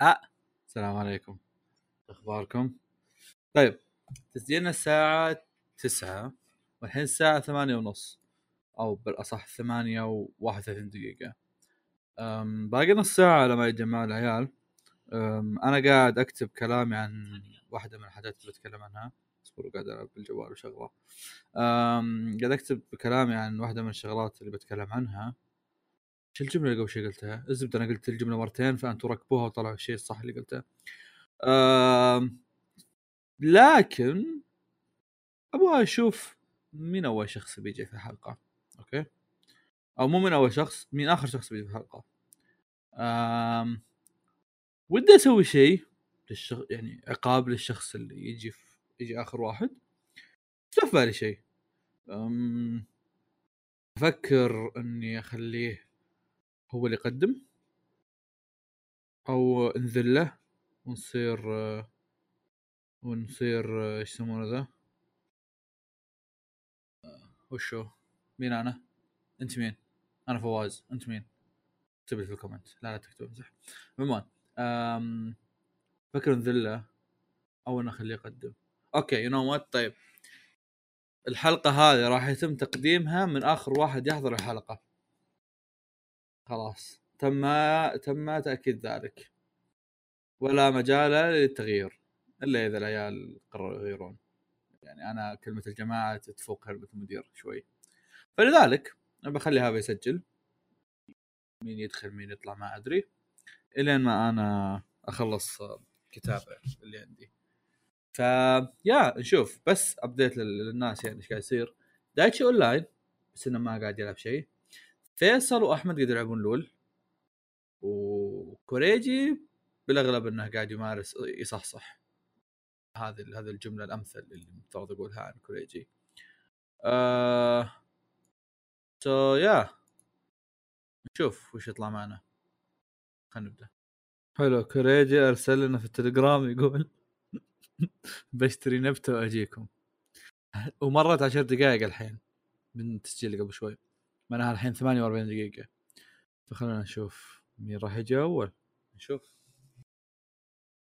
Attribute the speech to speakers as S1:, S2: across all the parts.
S1: أه. السلام عليكم. أخباركم؟ طيب تسجيلنا الساعة تسعة والحين الساعة ثمانية ونص أو بالأصح ثمانية وواحد وثلاثين دقيقة. باقي نص ساعة على ما يتجمع العيال. أنا قاعد أكتب كلامي عن واحدة من الحاجات اللي بتكلم عنها. اصبروا قاعد ألعب بالجوال وشغلة. قاعد أكتب كلامي عن واحدة من الشغلات اللي بتكلم عنها. شو الجملة اللي قبل شوي قلتها؟ الزبدة أنا قلت الجملة مرتين فأنتوا ركبوها وطلعوا الشيء الصح اللي قلته. لكن أبغى أشوف مين أول شخص بيجي في الحلقة أوكي أو مو من أول شخص مين آخر شخص بيجي في الحلقة أم... ودي أسوي شيء للشخ... يعني عقاب للشخص اللي يجي في... يجي آخر واحد جاء في بالي شيء أم... أفكر إني أخليه هو اللي يقدم. أو نذله ونصير ونصير إيش يسمونه ذا؟ وشو؟ مين أنا؟ أنت مين؟ أنا فواز. أنت مين؟ اكتب في ال comment. لا لا تكتب امزح عموما. فكر نذله أو نخليه يقدم. okay you know what طيب. الحلقة هذه راح يتم تقديمها من آخر واحد يحضر الحلقة. خلاص. تم تم تأكيد ذلك. ولا مجال للتغيير إلا إذا العيال قرروا يغيرون. يعني أنا كلمة الجماعة تفوق كلمه المدير شوي. فلذلك أنا بخلي هذا يسجل. مين يدخل مين يطلع ما أدري. إلين ما أنا أخلص كتابة اللي عندي. ف يا نشوف. بس update للناس يعني إيش قاعد يصير. دايتشي اون لاين بس إنه ما قاعد يلعب شيء. فيصل وأحمد قاعد يلعبون LoL. وكوريجي بالأغلب إنه قاعد يمارس يصحصح. هذه هذه الجملة الأمثل اللي المفترض أقولها عن كوريجي. آه سو يا نشوف وش يطلع معنا. خلينا نبدأ. حلو كوريجي أرسل لنا في التليجرام يقول بشتري نبتة وأجيكم. ومرت عشر دقائق الحين من التسجيل قبل شوي. معناها الحين 48 دقيقة. فخلونا نشوف مين راح يجي أول. نشوف.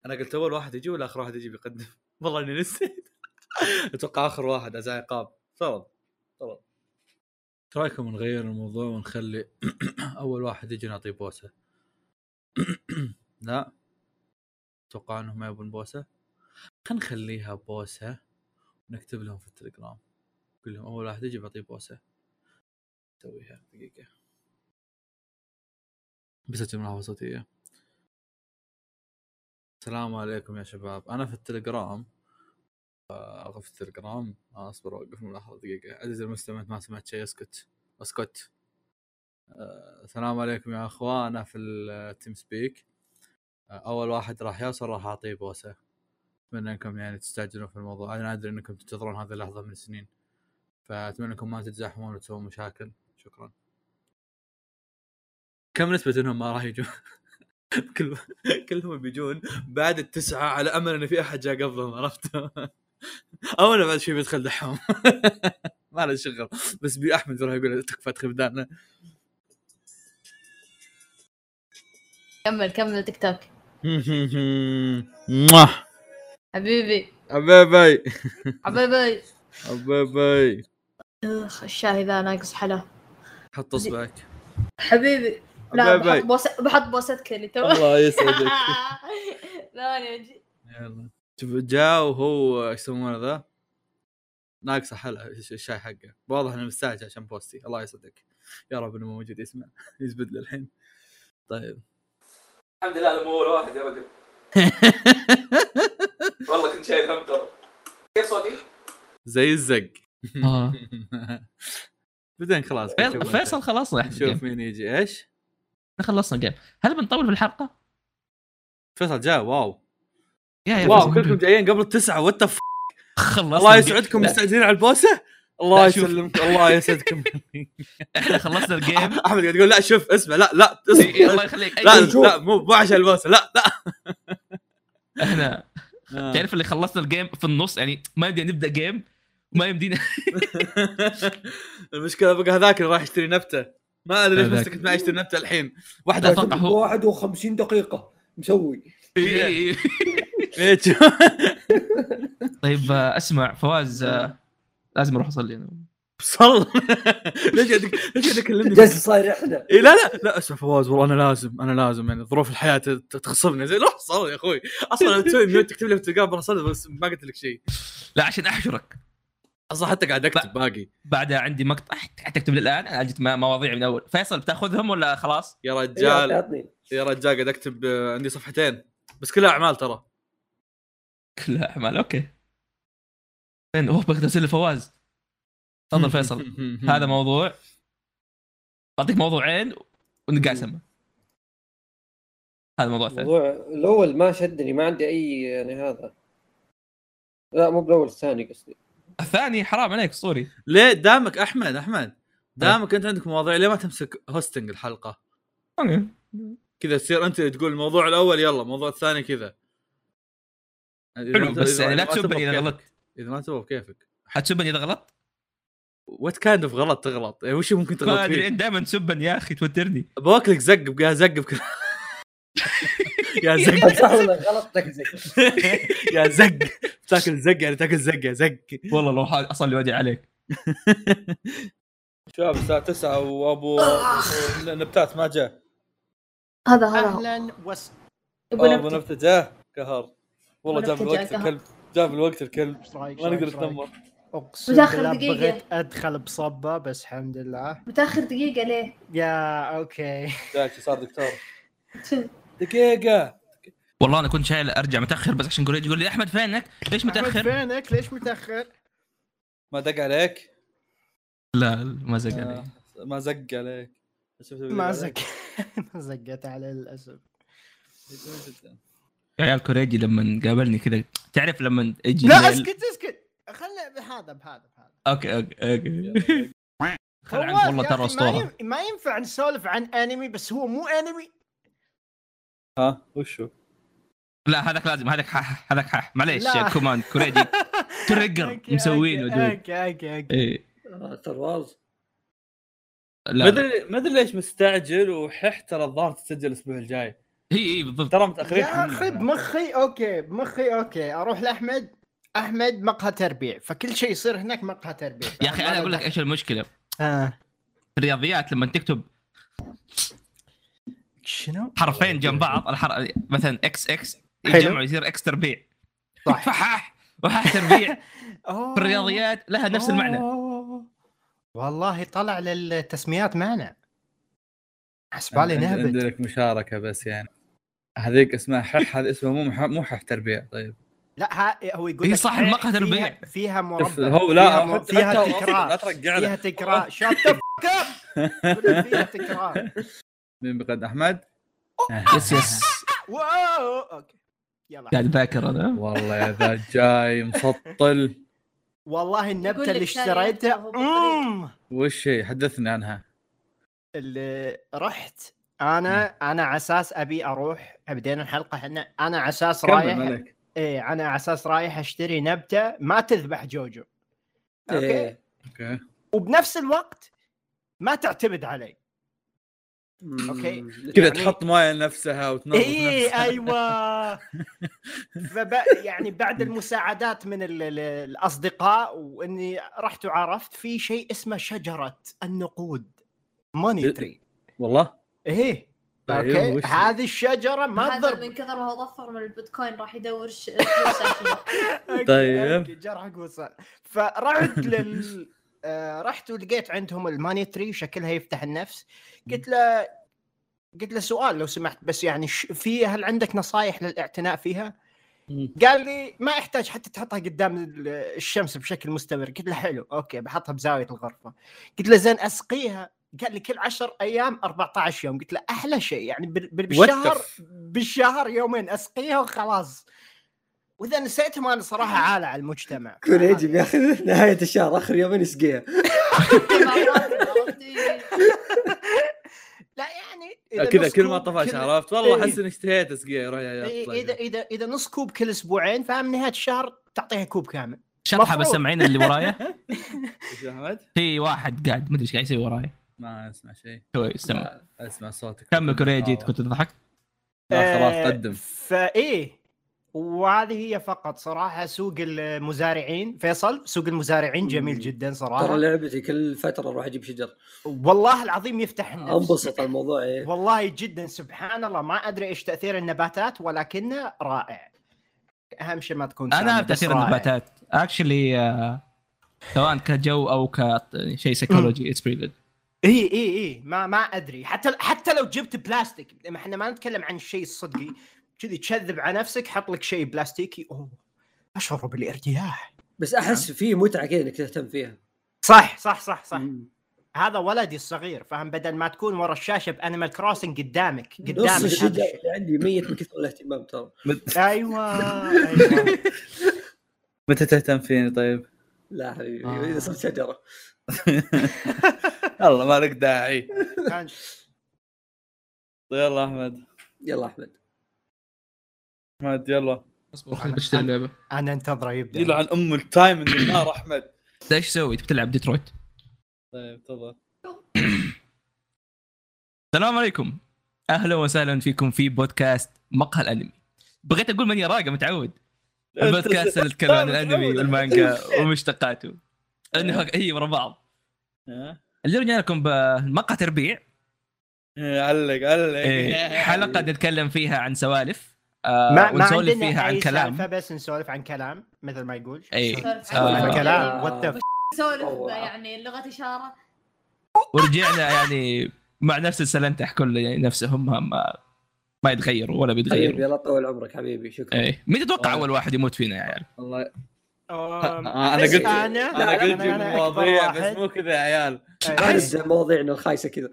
S1: أنا قلت أول واحد يجي ولا آخر واحد يجي بيقدم؟ والله إني نسيت. أتوقع آخر واحد أزاي عقاب تفضل. تفضل. إيش رأيكم نغير الموضوع ونخلي أول واحد يجي نعطيه بوسة؟ لا. أتوقع إنهم ما يبون بوسة. خلينا نخليها بوسة ونكتب لهم في التليجرام. نقول لهم أول واحد يجي بعطيه بوسة. نسويها دقيقة. بسجل ملاحظة صوتية. السلام عليكم يا شباب. أنا في التليجرام. في التليجرام. أصبر اوقف الملاحظة دقيقة. عزيزي المستمع ما سمعت شيء. أسكت. أسكت. آه، السلام عليكم يا اخوانا في ال TeamSpeak. آه، أول واحد راح يوصل راح أعطيه بوسة. أتمنى إنكم يعني تستعجلون في الموضوع. أنا أدري إنكم تنتظرون هذه اللحظة من سنين. فأتمنى إنكم ما تتزاحمون وتسوون مشاكل. شكرا. كم نسبة إنهم ما راح يجون؟ كل كلهم بيجون بعد التسعة على أمل إن في أحد جاء قبلهم عرفت؟ أو أنا بعد شوي بدخل دحوم. ما له شغل. بس بي أحمد يروح يقول تكفى خبدان
S2: كمل كمل تيك توك. حبيبي.
S1: حبيبي.
S2: حبيبي.
S1: حبيبي.
S2: أخ الشاي ذا ناقص حلا.
S1: حط اصبعك
S2: حبيبي لا. بحط بوسة بحط بوستك اللي تو
S1: الله يسعدك.
S2: ثاني أجي
S1: يلا. شوف جاء وهو إيش يسمونه ذا؟ ناقصه حلا الش- الشاي حقه. واضح إنه مستعجل عشان بوستي. الله يسعدك. يا رب إنه موجود يسمع يزبد له الحين. طيب.
S3: الحمد لله مو اول واحد يا رجل والله كنت شايل هم ترى. كيف صوتي؟
S1: زي الزق.
S4: آه.
S1: بعدين خلاص
S4: فيصل- خلصنا إحنا
S1: شوف
S4: الجيم.
S1: مين يجي. إيش؟
S4: خلصنا جيم هل بنطول في الحلقة؟
S1: فيصل جاء واو.
S4: يا يا
S1: واو. كلكم جايين قبل التسعة. وات
S4: خلصنا
S1: الله
S4: الجيم.
S1: يسعدكم
S4: لا،
S1: مستعجلين على البوسة؟ الله. يسلمك الله يسعدكم.
S4: إحنا خلصنا الجيم.
S1: أحمد قاعد يقول لا شوف اسمع لا لا اسمع
S4: الله يخليك.
S1: لا. لا مو مو عشان البوسة لا لا.
S4: إحنا
S1: آه.
S4: تعرف اللي خلصنا ال game في النص؟ يعني ما نبدأ game. وما يمدينا
S1: المشكلة بقى هذاك اللي راح يشتري نبتة. ما أدري ليش
S4: هذاك.
S1: مسكت معي يشتري نبتة الحين.
S4: لا،
S1: واحدة
S4: أتوقع هو-
S5: 51 دقيقة. مسوي.
S4: إي- إي.
S1: إيه،
S4: طيب أسمع فواز آه، لازم أروح أصلي أنا.
S1: صل. ليش قاعد ليش قاعد اكلمني
S5: جالس صاير إحنا
S1: إيه لا لا لا أسمع فواز والله أنا لازم أنا لازم يعني ظروف الحياة تخصبني. زين روح صل يا أخوي. أصلا لو تسوي ميوت تكتب لي في برصد بس ما قلت لك شيء.
S4: لا عشان أحشرك.
S1: أصلا حتى قاعد أكتب باقي.
S4: بعدها عندي مقطع تكتب لي الان أنا جبت مواضيع من أول. فيصل بتأخذهم ولا خلاص؟
S1: يا
S5: إيه،
S1: رجال. يا رجال قاعد أكتب آه، عندي صفحتين. بس كلها أعمال ترى.
S4: كلها أعمال أوكي. فين؟ أوه بقدر أرسل لفواز تفضل فيصل. هذا موضوع. بعطيك موضوعين ونقاسم هذا الموضوع الثاني
S5: الموضوع الأول ما شدني ما عندي أي يعني هذا. لا مو بالاول الثاني قصدي.
S4: الثاني حرام عليك اسطوري.
S1: ليه؟ دامك أحمد أحمد. دامك أنت عندك مواضيع ليه ما تمسك هوستنج
S4: الحلقة؟
S1: كذا تصير أنت تقول الموضوع الأول يلا الموضوع الثاني كذا.
S4: حلو بس يعني لا تسبني إذا غلطت.
S1: إذا ما تبغى بكيفك
S4: حتسبني إذا غلطت؟
S1: وات كايند اوف غلط تغلط؟ يعني وش ممكن
S4: ما
S1: تغلط
S4: أدري
S1: فيه؟
S4: أنت دائما تسبني يا أخي توترني.
S1: بوكلك زق بقى زق بك يا زق.
S5: صح ولا غلط
S1: يا زق. تاكل زق يعني تاكل زق يا زق.
S4: والله لو اصلي وادعي عليك.
S1: شباب الساعة 9 وأبو نبتات ما جاء.
S2: هذا هذا
S6: أهلا وس
S2: يبغى
S1: أبو
S2: نبتة.
S1: نبتة جاء. قهر. والله جاب
S2: نبتة
S1: الوقت
S2: جاء
S1: الكلب. جاب الوقت الكلب.
S6: إيش رايك
S1: ما نقدر؟ نتنمر.
S2: أقسم
S6: بالله
S2: دقيقة.
S6: بغيت أدخل بصبة بس الحمد لله.
S2: متاخر دقيقة ليه؟
S6: يا okay.
S1: جاك صار دكتور. دقيقة.
S4: والله أنا كنت شايل أرجع متأخر بس عشان قريت يقول لي أحمد فينك؟ ليش متأخر؟
S6: فينك؟ ليش متأخر؟
S1: ما دق عليك.
S4: لا ما زق علي
S1: آه، ما زق عليك.
S6: ما زق. ما زقت عليه للأسف.
S4: يا عيال كوريجي لما قابلني كذا تعرف لما يجي
S6: لا اسكت اسكت. خلنا بهذا بهذا بهذا.
S4: أوكي أوكي أوكي. خل عنك
S6: فواز
S4: والله ترى
S6: أسطورة. ما ينفع نسولف عن أنمي بس هو مو أنمي.
S1: ها وشو؟
S4: لا هذاك لازم هذاك حح هذاك حح معليش
S6: لا.
S4: يا كومان كوريجي. تريجر مسوينه
S6: أوكي أوكي أوكي
S4: إيه.
S5: ترواز
S1: ما
S4: لا لا.
S1: أدري ما أدري ليش مستعجل وحح ترى الظاهر تسجل الأسبوع الجاي.
S4: هي اي بالضبط.
S1: ترى متأخرين
S6: يا أخي بمخي okay بمخي okay. أروح لأحمد. أحمد مقهى تربيع. فكل شيء يصير هناك مقهى تربيع.
S4: يا أخي أنا أقول لك إيش المشكلة.
S6: آه.
S4: في الرياضيات لما تكتب
S6: شنو؟
S4: حرفين جنب بعض الحر... مثلا إكس
S6: إكس.
S4: يتجمع يصير x تربيع.
S6: صح.
S4: فحاح وحاح تربيع. في الرياضيات لها نفس المعنى.
S6: والله طلع للتسميات معنى. حسبالي نهبد
S1: لك مشاركة بس يعني. هذيك اسمها حح هذا اسمه مو مح- مو حح تربيع طيب.
S6: لا ها هو يقول
S4: هي صح المقهى
S6: فيها-
S4: تربيع.
S6: فيها مربع.
S1: هو لا
S6: فيها, فيها
S1: حتى لا
S6: تكرار
S1: ترجعنا.
S6: فيها تكرار. شات فيها تكرار.
S1: مين بقد؟ أحمد؟
S4: yes yes.
S6: wow okay. يلا.
S4: قاعد ذاكر أنا.
S1: والله يا ذا جاي مسطل
S6: والله
S2: النبتة
S6: اللي اشتريتها.
S1: وش هي؟ حدثني عنها.
S6: اللي رحت أنا أنا على أساس أبي أروح بدينا الحلقة. إحنا أنا على
S1: أساس
S6: رايح
S1: ملك.
S6: إيه أنا على أساس رايح أشتري نبتة ما تذبح جوجو. okay؟
S5: إيه.
S1: okay.
S6: وبنفس الوقت ما تعتمد علي. okay.
S1: كذا
S6: يعني-
S1: تحط مويه لنفسها وتنظف
S6: اي
S1: نفسها.
S6: أيوه. فب... يعني بعد المساعدات من ال... ال- الأصدقاء وإني رحت وعرفت في شيء اسمه شجرة النقود. money tree
S1: والله؟
S6: إيه.
S1: طيب،
S6: okay.
S1: وش-
S6: هذه الشجرة ما
S2: هذا
S6: تضرب
S2: من كثر ما هو ظفر من البيتكوين راح يدور ش- فلوس
S1: طيب.
S6: جرحك وصل فرحت لل آه، رحت ولقيت عندهم ال money tree شكلها يفتح النفس. قلت له قلت له سؤال لو سمحت بس يعني في هل عندك نصائح للاعتناء فيها؟ قال لي ما يحتاج حتى تحطها قدام ال- الشمس بشكل مستمر. قلت له حلو okay بحطها بزاوية الغرفة. قلت له زين أسقيها. قال لي كل 10 أيام 14 يوم. قلت له أحلى شيء يعني بال- بال- بالشهر. بالشهر يومين أسقيها وخلاص. وإذا نسيتهم أنا صراحة عالة على المجتمع.
S5: كوريجي بياخذ نهاية الشهر آخر يومين يسقيها.
S6: لا يعني
S1: كذا كل ما طفش
S6: كل-
S1: عرفت؟ والله
S6: إيه.
S1: احس اني اشتهيت اسقيه روح يا
S6: إيه، إذا إذا إذا نص كوب كل أسبوعين فهم نهاية الشهر تعطيها كوب كامل. مفروض.
S4: بس سمعين اللي ورايا.
S1: إيش أحمد؟
S4: في واحد قاعد ما ادري إيش قاعد يسوي ورايا.
S1: ما أسمع شيء. لا، أسمع صوتك.
S4: كمل كوريجي. كنت تضحك.
S1: لا خلاص
S6: آه،
S1: قدم.
S6: فإيه وهذه هي فقط صراحة سوق المزارعين. فيصل سوق المزارعين جميل. جدا
S5: ترى
S6: صراحة
S5: لعبتي كل فترة أروح أجيب شجر.
S6: والله العظيم يفتح النفس.
S5: انبسط الموضوع إيه.
S6: والله جدا سبحان الله. ما أدري إيش تأثير النباتات ولكنه رائع. أهم شيء ما تكون أنا
S4: تأثير
S6: رائع.
S4: النباتات. actually سواء كجو أو كشيء سيكولوجي it's pretty good
S6: إي إي إي. ما ما أدري. حتى حتى لو جبت بلاستيك إحنا ما نتكلم عن الشيء الصدقي كذي تشذب على نفسك حط لك شيء بلاستيكي. أوه أشعر بالارتياح.
S5: بس أحس في متعة كذا إنك تهتم فيها.
S6: صح صح صح صح.
S5: مم.
S6: هذا ولدي الصغير فاهم؟ بدل ما تكون ورا الشاشة ب Animal Crossing قدامك
S5: نص
S6: قدامك الشيء.
S5: اللي عندي ميت من كثر الاهتمام ترى.
S6: أيوه أيوه.
S1: متى تهتم فيني طيب؟
S5: لا حبيبي
S1: آه.
S5: إذا صرت شجرة.
S1: والله ما لك داعي يلا أحمد.
S5: يلا أحمد.
S1: احمد يلا.
S4: اصبر خليني بشتري اللعبة.
S6: أنا انتظره يبدأ.
S1: يلعن أم ال timing النار احمد
S4: إيش تسوي؟ تبي تلعب ديترويت؟
S1: طيب تفضل.
S4: السلام عليكم. أهلا وسهلا فيكم في بودكاست مقهى الأنمي. بغيت أقول من يراقه متعود. البودكاست اللي يتكلم عن الأنمي والمانجا ومشتقاته. إنه هي ورا بعض؟ اليوم جاي لكم بمقهى تربيع.
S1: إيه، علق علق.
S4: إيه، حلقة نتكلم فيها عن سوالف. آه
S6: ما ما
S4: ونسولف
S6: عندنا
S4: فيها عن كلام
S6: سالفة بس نسولف عن كلام مثل ما يقول
S4: إي
S2: سولف
S4: آه.
S2: عن كلام.
S6: وات
S2: سولف
S5: أوه.
S2: يعني لغة إشارة
S4: ورجعنا يعني مع نفس السلنتح كله يعني نفسهم ما ما, يتغيروا ولا
S5: حبيبي
S4: بيتغيروا
S5: الله يطول عمرك حبيبي شكرا
S4: إيه مين تتوقع
S1: آه.
S4: أول واحد يموت فينا يا عيال؟
S1: والله
S6: أم،
S1: أنا
S6: بس
S1: قلت
S6: أنا
S1: أنا قلت جيب
S6: أكبر
S1: مواضيع بس. مو كذا يا عيال.
S5: عارف مواضيعنا الخايسة كذا.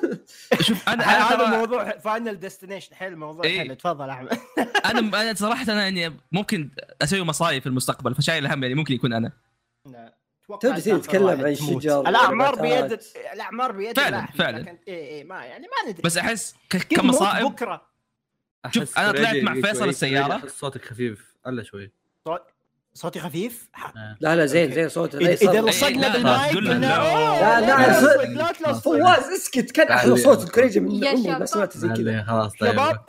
S4: شوف أنا
S6: هذا
S4: أنا
S6: موضوع Final Destination حلو موضوع
S4: إيه.
S6: حلو تفضل أحمد.
S4: أنا أنا صراحة أنا يعني ممكن أسوي مصايب في المستقبل فشايل هم يعني ممكن يكون
S5: أنا.
S6: آخر
S5: تتكلم عن. الشجر الأعمار.
S6: بيد الأعمار بيد
S4: فعلاً، فعلاً.
S6: اي اي ما يعني ما ندري.
S4: بس
S6: أحس
S4: كمصائب
S6: بكرة.
S4: شوف،
S1: أحس
S4: أنا طلعت مع فيصل.
S1: أحس صوتك خفيف. الا شوي.
S6: صوتي خفيف؟
S5: لا لا زين. زين صوت
S6: اذا
S4: إيه،
S6: لصقنا
S4: لا،
S6: بالمايك
S4: لا.
S5: لا، فواز اسكت كان
S1: أحلى.
S5: صوت الكريجي من عمري ما. سمعت زي كذا
S1: خلاص طيب
S6: شباب.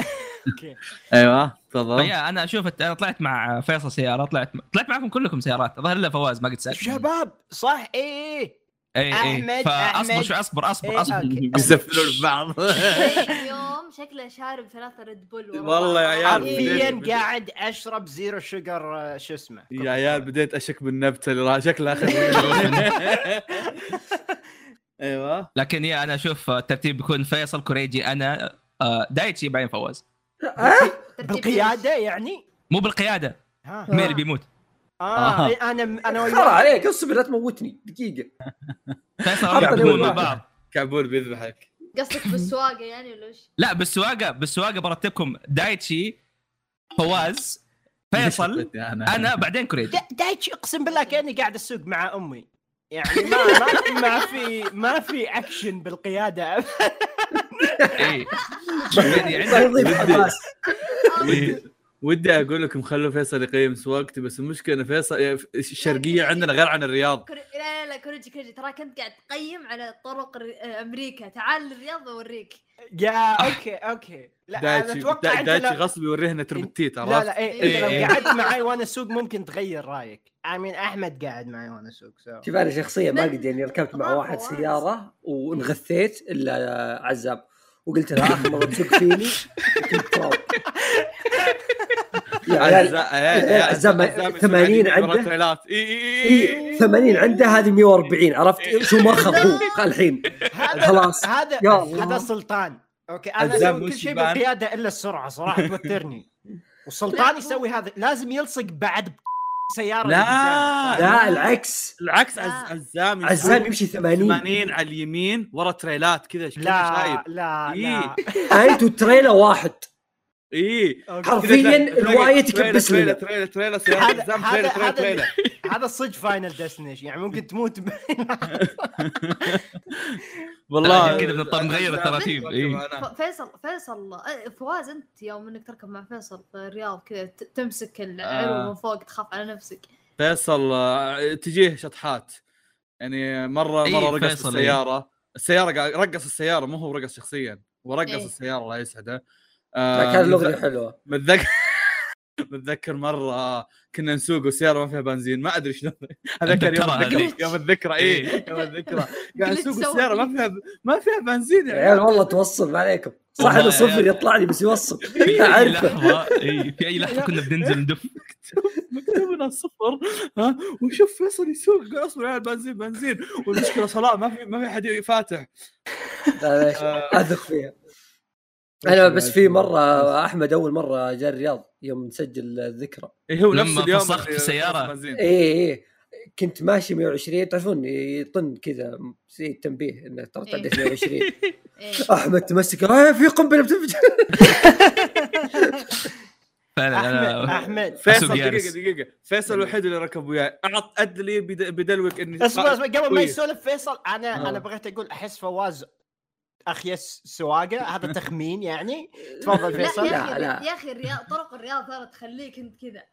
S1: أيوه تفضل.
S4: أنا أشوف أنا طلعت مع فيصل سيارة طلعت طلعت معكم كلكم سيارات. الظاهر الا فواز ما قد سال
S6: شباب صح؟ اي اي
S4: اي
S6: أحمد،
S4: اي فاصبر. شوي أصبر أصبر
S6: إيه،
S4: أصبر.
S6: okay.
S1: بيسفلون في بعض
S2: اليوم شكله شارب ثلاثة Red Bull
S1: والله. يا. عيال.
S6: حرفيا قاعد أشرب zero sugar آه، شو اسمه؟
S1: يا عيال بديت أشك بالنبتة اللي شكلها أخذ أيوه.
S4: لكن يا أنا أشوف الترتيب بيكون فيصل كوريجي أنا آه، دايتشي بعدين فواز.
S2: ترتيب
S6: بالقيادة يعني؟
S4: مو
S6: بالقيادة.
S4: مين اللي بيموت.
S6: آه
S1: آه.
S6: إيه، أنا
S5: أنا
S6: وياك.
S5: عليك اصبر لا تموتني. دقيقة.
S4: فيصل مع. بعض
S1: كعبول بيذبحك.
S2: قصدك بالسواقة يعني ولا وش؟
S4: لا بالسواقة بالسواقة برتبكم. دايتشي فواز فيصل أنا. بعدين كوريجي
S6: دا- دايتشي أقسم بالله كأني قاعد أسوق مع أمي. يعني ما ما ما في ما في اكشن بالقيادة.
S4: اي يعني عندك
S1: ودي أقول لكم خلوا فيصل يقيم سواقتي بس المشكلة إن فيصل الشرقية عندنا غير عن الرياض.
S2: لا لا لا كوريجي كوريجي ترى كنت قاعد تقيم على طرق أمريكا تعال للرياض اوريك
S6: يا okay okay لا أنا
S1: دايتشي
S6: أتوقع
S1: دا-
S6: انت
S1: دايتشي
S6: لو...
S1: غصب يورينا تربتيت
S6: لا
S1: عرفت؟
S6: لا إيه
S2: إيه،
S6: إنت
S4: إيه.
S6: لو قعدت معي وأنا أسوق ممكن تغير رأيك امين أحمد قاعد معي وأنا أسوق so
S5: شوف أنا شخصيا ما قد يعني ركبت مع واحد. سيارة وانغثيت إلا عزام وقلت له آخر مرة تسوق فيني
S1: عزام
S5: 80
S1: يسمعني
S5: عنده.
S1: اي اي اي
S5: إيه، 80 عنده هذه 140 عرفت؟ شو مخض هو الحين. خلاص.
S6: هذا. هذا سلطان. okay
S1: أنا
S6: أسوي كل شيء؟ بالقياده إلا السرعة صراحة توترني. والسلطان يسوي هذا لازم يلصق بعد سيارة
S1: لا.
S5: لا العكس.
S1: العكس
S2: لا.
S1: عز- عزام
S5: عزام يمشي 80
S1: 80 على اليمين ورا تريلات كذا
S6: لا
S1: شايب.
S6: لا
S1: إيه.
S6: لا.
S5: أنتوا تريلا واحد.
S1: اي.
S5: حرفيا الوايه تكبس
S1: تريلا
S5: لنا.
S1: تريلا تريلا تريلا تريلا
S6: هذا صدق Final Destination يعني ممكن تموت
S1: والله.
S4: عشان كذا بنضطر نغير التراتيب، إيه.
S2: فيصل فيصل آه، فواز أنت يوم إنك تركب مع فيصل في الرياض كذا تمسك العلو
S1: آه.
S2: من فوق تخاف على نفسك.
S1: فيصل آه، تجيه شطحات. يعني مره
S4: إيه،
S1: مرة رقص
S4: إيه.
S1: السيارة. السيارة رقص السيارة مو هو رقص شخصيا. ورقص
S2: إيه.
S1: السيارة الله يسعده. آه،
S5: كان
S1: الأغنية
S5: حلوة.
S1: متذكر متذكر مرة كنا نسوق وسيارة ما فيها بنزين. ما أدري شلون هذا كان يوم الذكرى. يوم الذكرى اي يوم الذكرى. قاعد نسوق السياره ما فيها ما فيها بنزين
S5: يا
S1: يا
S5: عيال والله توصل ما عليكم. صح انه صفر. يطلع لي بس يوصل.
S4: في أي اي في أي لحظة كنا بننزل ندف.
S1: مكتوب لنا صفر ها؟ وشوف فيصل يسوق قال أصبر يا عيال بنزين بنزين. والمشكلة صلاة ما في ما في حد فاتح
S5: لا ليش
S1: آه،
S5: أثق فيها. أنا بس في مرة أحمد أول مرة جاء الرياض يوم نسجل الذكرى
S1: إيه هو نفس
S4: لما
S1: اليوم
S4: فسخت السيارة.
S1: بنزين.
S5: اي اي كنت ماشي 120 تعرفون يطن كذا زي التنبيه إنه ترى
S2: إيه.
S5: تعديت 120
S2: إيه.
S5: أحمد تمسك آه في قنبلة بتنفجر
S4: فعلا أحمد
S6: أحمد
S1: فيصل
S4: يارس.
S1: دقيقة فيصل الوحيد اللي ركب وياي أعط أدلي بد- بدلوك إني
S6: اصبر اصبر قبل ما
S1: كويس.
S6: يسولف فيصل أنا
S1: آه.
S6: أنا بغيت أقول أحس فواز اخيس سواقة هذا تخمين يعني تفضل
S2: لا
S6: فيصل
S2: يا
S5: لا،
S2: أخي
S5: لا.
S2: يا أخي الرياض طرق الرياض ترى تخليك أنت كذا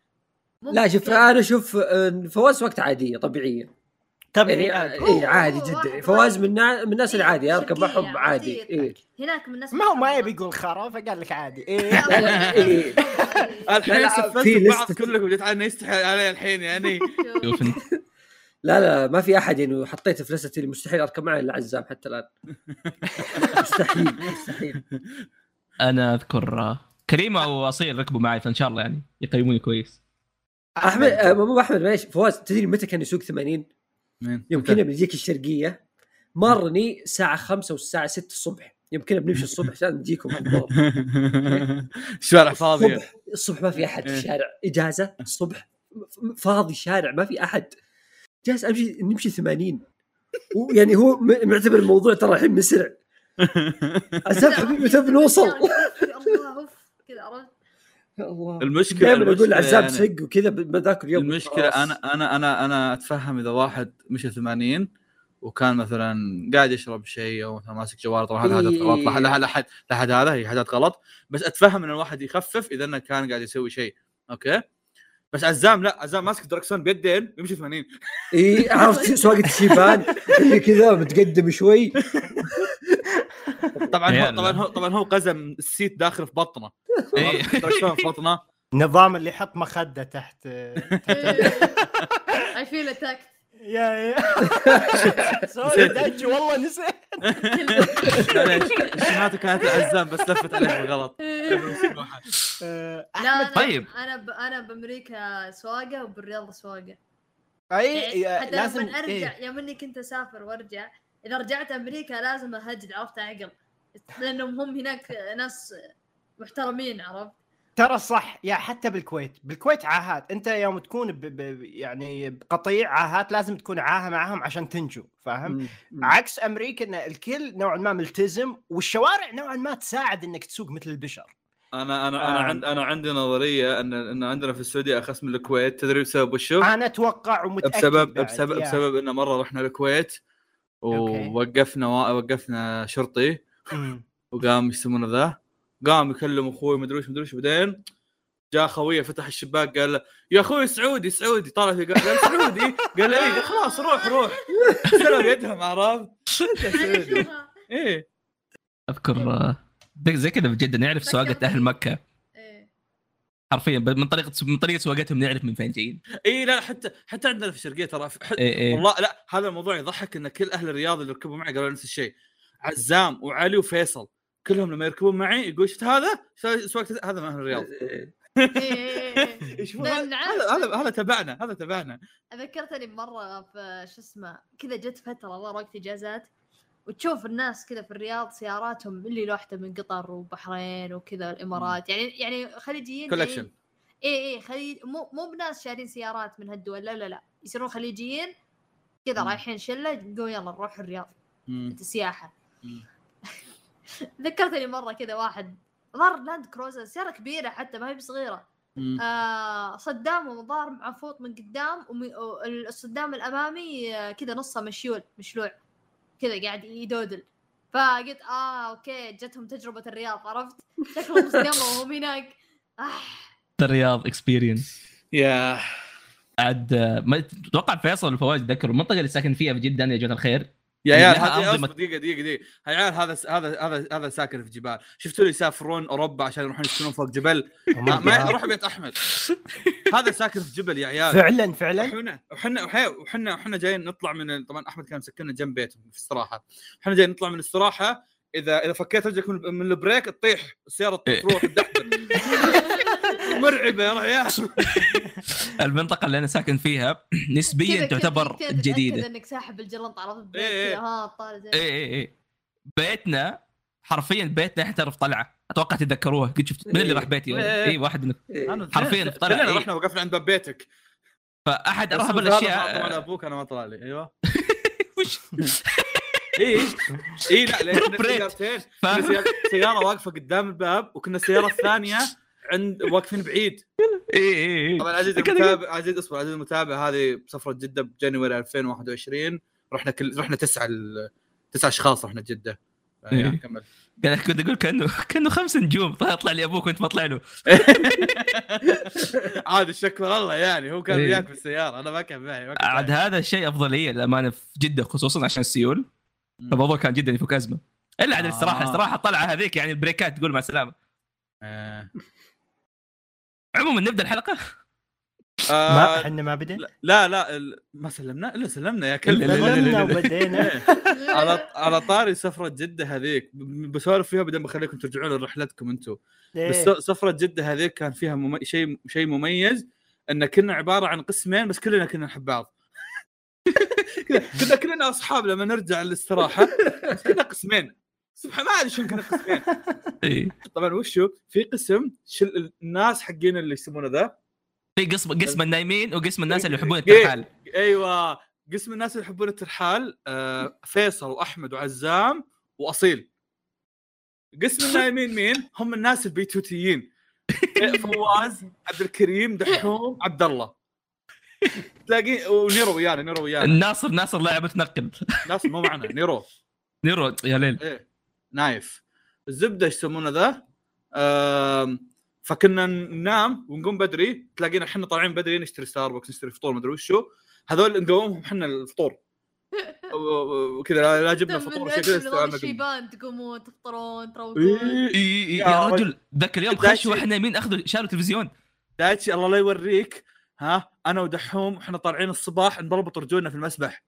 S5: لا شوف. أنا أشوف آه، فواز سواقته عادية طبيعية
S6: طبيعي
S5: يعني
S6: عادي.
S2: هو-
S5: اي عادي جدا فواز. من نا- من الناس
S2: إيه،
S5: العادية اركب معهم عادي. اي
S2: هناك من الناس
S6: ما هو ما. يبي يقول خرا فقال لك عادي إيه.
S5: إيه.
S1: الحين سفلت
S5: في
S1: بعض كلكم جيت علي يستحي علي الحين يعني
S4: شوف انت
S5: لا لا ما في أحد يعني حطيته في list ي اللي مستحيل أركب معه إلا عزام حتى الآن. مستحيل مستحيل.
S4: أنا أذكر آه، كريمه واصيل ركبوا معي فإن شاء الله يعني يقيموني كويس.
S5: أحمد مو أحمد معليش فواز تدري متى كان يسوق 80
S1: مين؟
S5: يوم كنا بنجيك الشرقية مرني الساعة 5 والساعة 6 الصبح. يوم كنا بنمشي الصبح عشان نجيكم.
S1: شوارع فاضية.
S5: الصبح الصبح ما في أحد في
S1: إيه.
S5: الشارع. إجازة الصبح فاضي الشارع ما في أحد. جالس أمشي نمشي 80 ويعني هو م- معتبر الموضوع ترى الحين مسرع حبيبي متى بنوصل؟
S2: الله أوف كذا عرفت؟
S5: الله.
S1: المشكلة
S5: دائما
S1: أقول
S5: عزام
S1: يعني-
S5: سق وكذا ب- بذاك اليوم
S1: المشكلة
S5: خلاص.
S1: أنا أنا أنا أنا أتفهم إذا واحد مشى 80 وكان مثلا قاعد يشرب شيء أو مثلا ماسك جوال طبعا هذا
S5: إيه.
S1: غلط. لا لا لا هذا هي حاجات غلط. بس أتفهم إن الواحد يخفف إذا إنه كان قاعد يسوي شيء. أوكي؟ بس عزام لا عزام ماسك دركسون بيدين يمشي 80
S5: إي عرفت سواقة الشيبان؟ اللي كذا متقدم شوي.
S1: طبعا هو. طبعا هو طبعا هو مقدم ال seat داخل في بطنه. دركسون في بطنه.
S6: نظام اللي يحط مخدة تحت
S2: I feel attacked
S6: yeah yeah. sorry دايتشي والله نسيت.
S1: معليش كانت العزام بس لفت عليه بالغلط.
S6: آه،
S2: لا
S4: طيب.
S2: أنا ب... أنا بأمريكا سواقة وبالرياض سواقة.
S6: أي
S2: يعني حتى
S6: لازم
S2: لما أرجع
S6: إيه.
S2: يوم إني كنت أسافر وأرجع إذا رجعت أمريكا لازم أهجد عرفت عقل لأنهم هم هناك ناس محترمين عرفت.
S6: ترى صح يا حتى بالكويت بالكويت عاهات انت يوم تكون ب... ب... يعني بقطيع عاهات لازم تكون عاهة معاهم عشان تنجو فاهم. عكس أمريكا إن الكل نوعا ما ملتزم والشوارع نوعا ما تساعد إنك تسوق مثل البشر
S1: أنا أنا أنا
S6: آه.
S1: عند أنا عندي نظرية إن إن عندنا في السعودية اخس من الكويت تدري بسبب وشو؟
S6: أنا أتوقع ومتأكد
S1: بسبب
S6: بعد،
S1: بسبب. بسبب انه مرة رحنا الكويت. ووقفنا وقفنا شرطي. وقام يسمونه ذا؟ قام يكلم أخوي مدري وش مدري وش. بعدين جاء خويه فتح الشباك قال له يا أخوي سعودي سعودي. طالع فيه قال سعودي؟ قال له إيه خلاص روح روح. سلم يدهم عرفت؟ إيه.
S4: أذكر آه، زي كذا بجد نعرف سواقة أهل مكة.
S2: إيه.
S4: حرفيا ب- من طريقة من طريقة سواقتهم نعرف من فين جايين.
S1: إيه لا حتى حتى عندنا في الشرقيه ترى في-
S4: إيه إيه.
S1: والله لا هذا الموضوع يضحك إن كل أهل الرياض اللي ركبوا معي قالوا نفس الشيء. عزام وعلي وفيصل. كلهم لما يركبون معي يقول شفت هذا؟ سواقة هذا من أهل الرياض
S5: إيه.
S2: إيه، إيه،.
S1: يشوفون
S2: لا،
S1: هذا. هذا هذا تبعنا هذا تبعنا
S2: ذكرتني بمره في شو اسمه كذا جت فترة والله وقت إجازات وتشوف الناس كذا في الرياض سياراتهم اللي لوحده من قطر وبحرين وكذا الإمارات يعني يعني خليجيين
S1: كولكشن
S2: اي اي خليج مو مو بناس شارين سيارات من هالدول لا لا لا يصيرون خليجيين كذا. رايحين شلة يقولون يلا نروح الرياض. سياحه. ذكرتني مرة كذا واحد ظهر لاند كروزر سيارة كبيرة حتى ما هي
S1: بصغيرة.
S2: آه صدام ومظهر معفوط من قدام والصدام الأمامي آه، كذا نصه مشيول مشلوع. كذا قاعد يدودل. فقلت آه أوكي جتهم تجربة الرياض عرفت؟ شكلهم صدموا وهم هناك. آه.
S4: الرياض اكسبيرينس
S1: يا
S4: عاد ما أتوقع فيصل والفواز ذكروا المنطقة اللي ساكن فيها في جدة يا جماعة الخير
S1: يا عيال هذه أصبر. دقيقة دقيقة دقيقة. يا عيال هذا هذا هذا هذا ساكن في جبال. شفتوا اللي يسافرون أوروبا عشان يروحون يسكنون فوق جبل؟ ما, ما يروح بيت أحمد. هذا ساكن في جبل يا عيال.
S6: فعلا فعلا؟
S1: وحنا وحنا وحي- وحنا وحنا جايين نطلع من ال- طبعا أحمد كان مسكننا جنب بيته في الاستراحه إحنا جايين نطلع من الاستراحه إذا إذا فكيت رجلك من, من ال brake تطيح. السياره
S4: إيه.
S1: تروح تدحدر مرعبة يا عيال.
S4: المنطقة اللي أنا ساكن فيها نسبيا تعتبر جديدة.
S2: إنك ساحب الجلنط على طول
S1: إيه، إيه.
S4: اي اي اي بيتنا حرفيا بيتنا حرفيا طلعة. أتوقع تتذكروها. قد شفت؟ من اللي راح بيتي؟
S1: إيه.
S4: اي واحد من
S5: إيه.
S4: حرفياً طلع
S1: كلنا
S4: إيه.
S1: رحنا وقفنا عند باب بيتك. فأحد أرهب
S4: الأشياء.
S1: أبوك أنا ما طلع لي. أيوه.
S4: وش؟
S1: اي اي لا
S4: لأن.
S1: سيارتين. سيارة واقفة قدام الباب وكنا السيارة الثانية عند واقفين بعيد.
S4: اي اي اي
S1: طبعا عزيز المتابع عزيز اصبر عزيز المتابع هذه بسفره جدة بجانوري 2021 رحنا كل رحنا تسعة ال... تسعة أشخاص رحنا جدة.
S4: إيه.
S1: يعني كمل.
S4: قاعد كنت أقول كانه كأنه خمس نجوم طلع لي أبوك وأنت ما طلع له
S1: عاد الشكر الله يعني هو كان
S4: إيه.
S1: وياك بالسياره أنا ما كان معي
S4: عاد. هذا الشيء أفضلية للأمانة في جدة خصوصا عشان السيول. فالموضوع كان جدا يفك ازمه إلا عاد
S1: آه.
S4: الاستراحه الاستراحه الطلعه هذيك يعني البريكات تقول مع السلامة.
S1: آه.
S4: عموما نبدأ الحلقة؟
S6: ما
S1: آه
S6: إحنا ما بدينا؟
S1: لا لا ال- ما سلمنا؟ إلا سلمنا يا كلب.
S4: لا،
S6: سلمنا. وبدينا.
S1: على على طاري سفرة جدة هذيك. بسولف فيها بعدين بخليكم ترجعون لرحلتكم أنتم بس
S6: إيه.
S1: سفرة جدة هذيك كان فيها مم... شيء شيء مميز إن كنا عبارة عن قسمين بس كلنا كنا نحب بعض كذا- كنا كلنا أصحاب لما نرجع للاستراحة بس كنا قسمين. سبحان ما ادري كنا قسمين؟
S4: إيه.
S1: طبعا وشو في قسم شل الناس حقين اللي يسمونه ذا.
S4: في قسم قسم النايمين وقسم الناس اللي يحبون
S1: إيه.
S4: الترحال.
S1: أيوه. قسم الناس اللي يحبون الترحال آه فيصل وأحمد وعزام وأصيل. قسم النايمين مين؟ هم الناس البيتوتيين. إيه، فواز عبد الكريم دحوم عبد الله تلاقي ونيرو ويانا نيرو ويانا.
S4: الناصر ناصر لاعب تنقل
S1: ناس مو معنا نيرو.
S4: نيرو يا ليل.
S1: إيه. نايف الزبدة إيش يسمونه ذا؟ فكنا ننام ونقوم بدري تلاقينا إحنا طالعين بدري نشتري ستاربكس نشتري فطور مدري وشو هذول نقومهم إحنا الفطور وكذا لا- لا جبنا فطور شيء كذا
S2: تقومون تفطرون تروقون
S1: إيه.
S4: إي إي
S1: يا
S4: يا
S1: رجل.
S4: ذاك اليوم. خشوا وإحنا نايمين أخذوا شالوا تلفزيون
S1: دايتشي الله لا يوريك ها أنا ودحوم وإحنا طالعين الصباح نضرب رجولنا في المسبح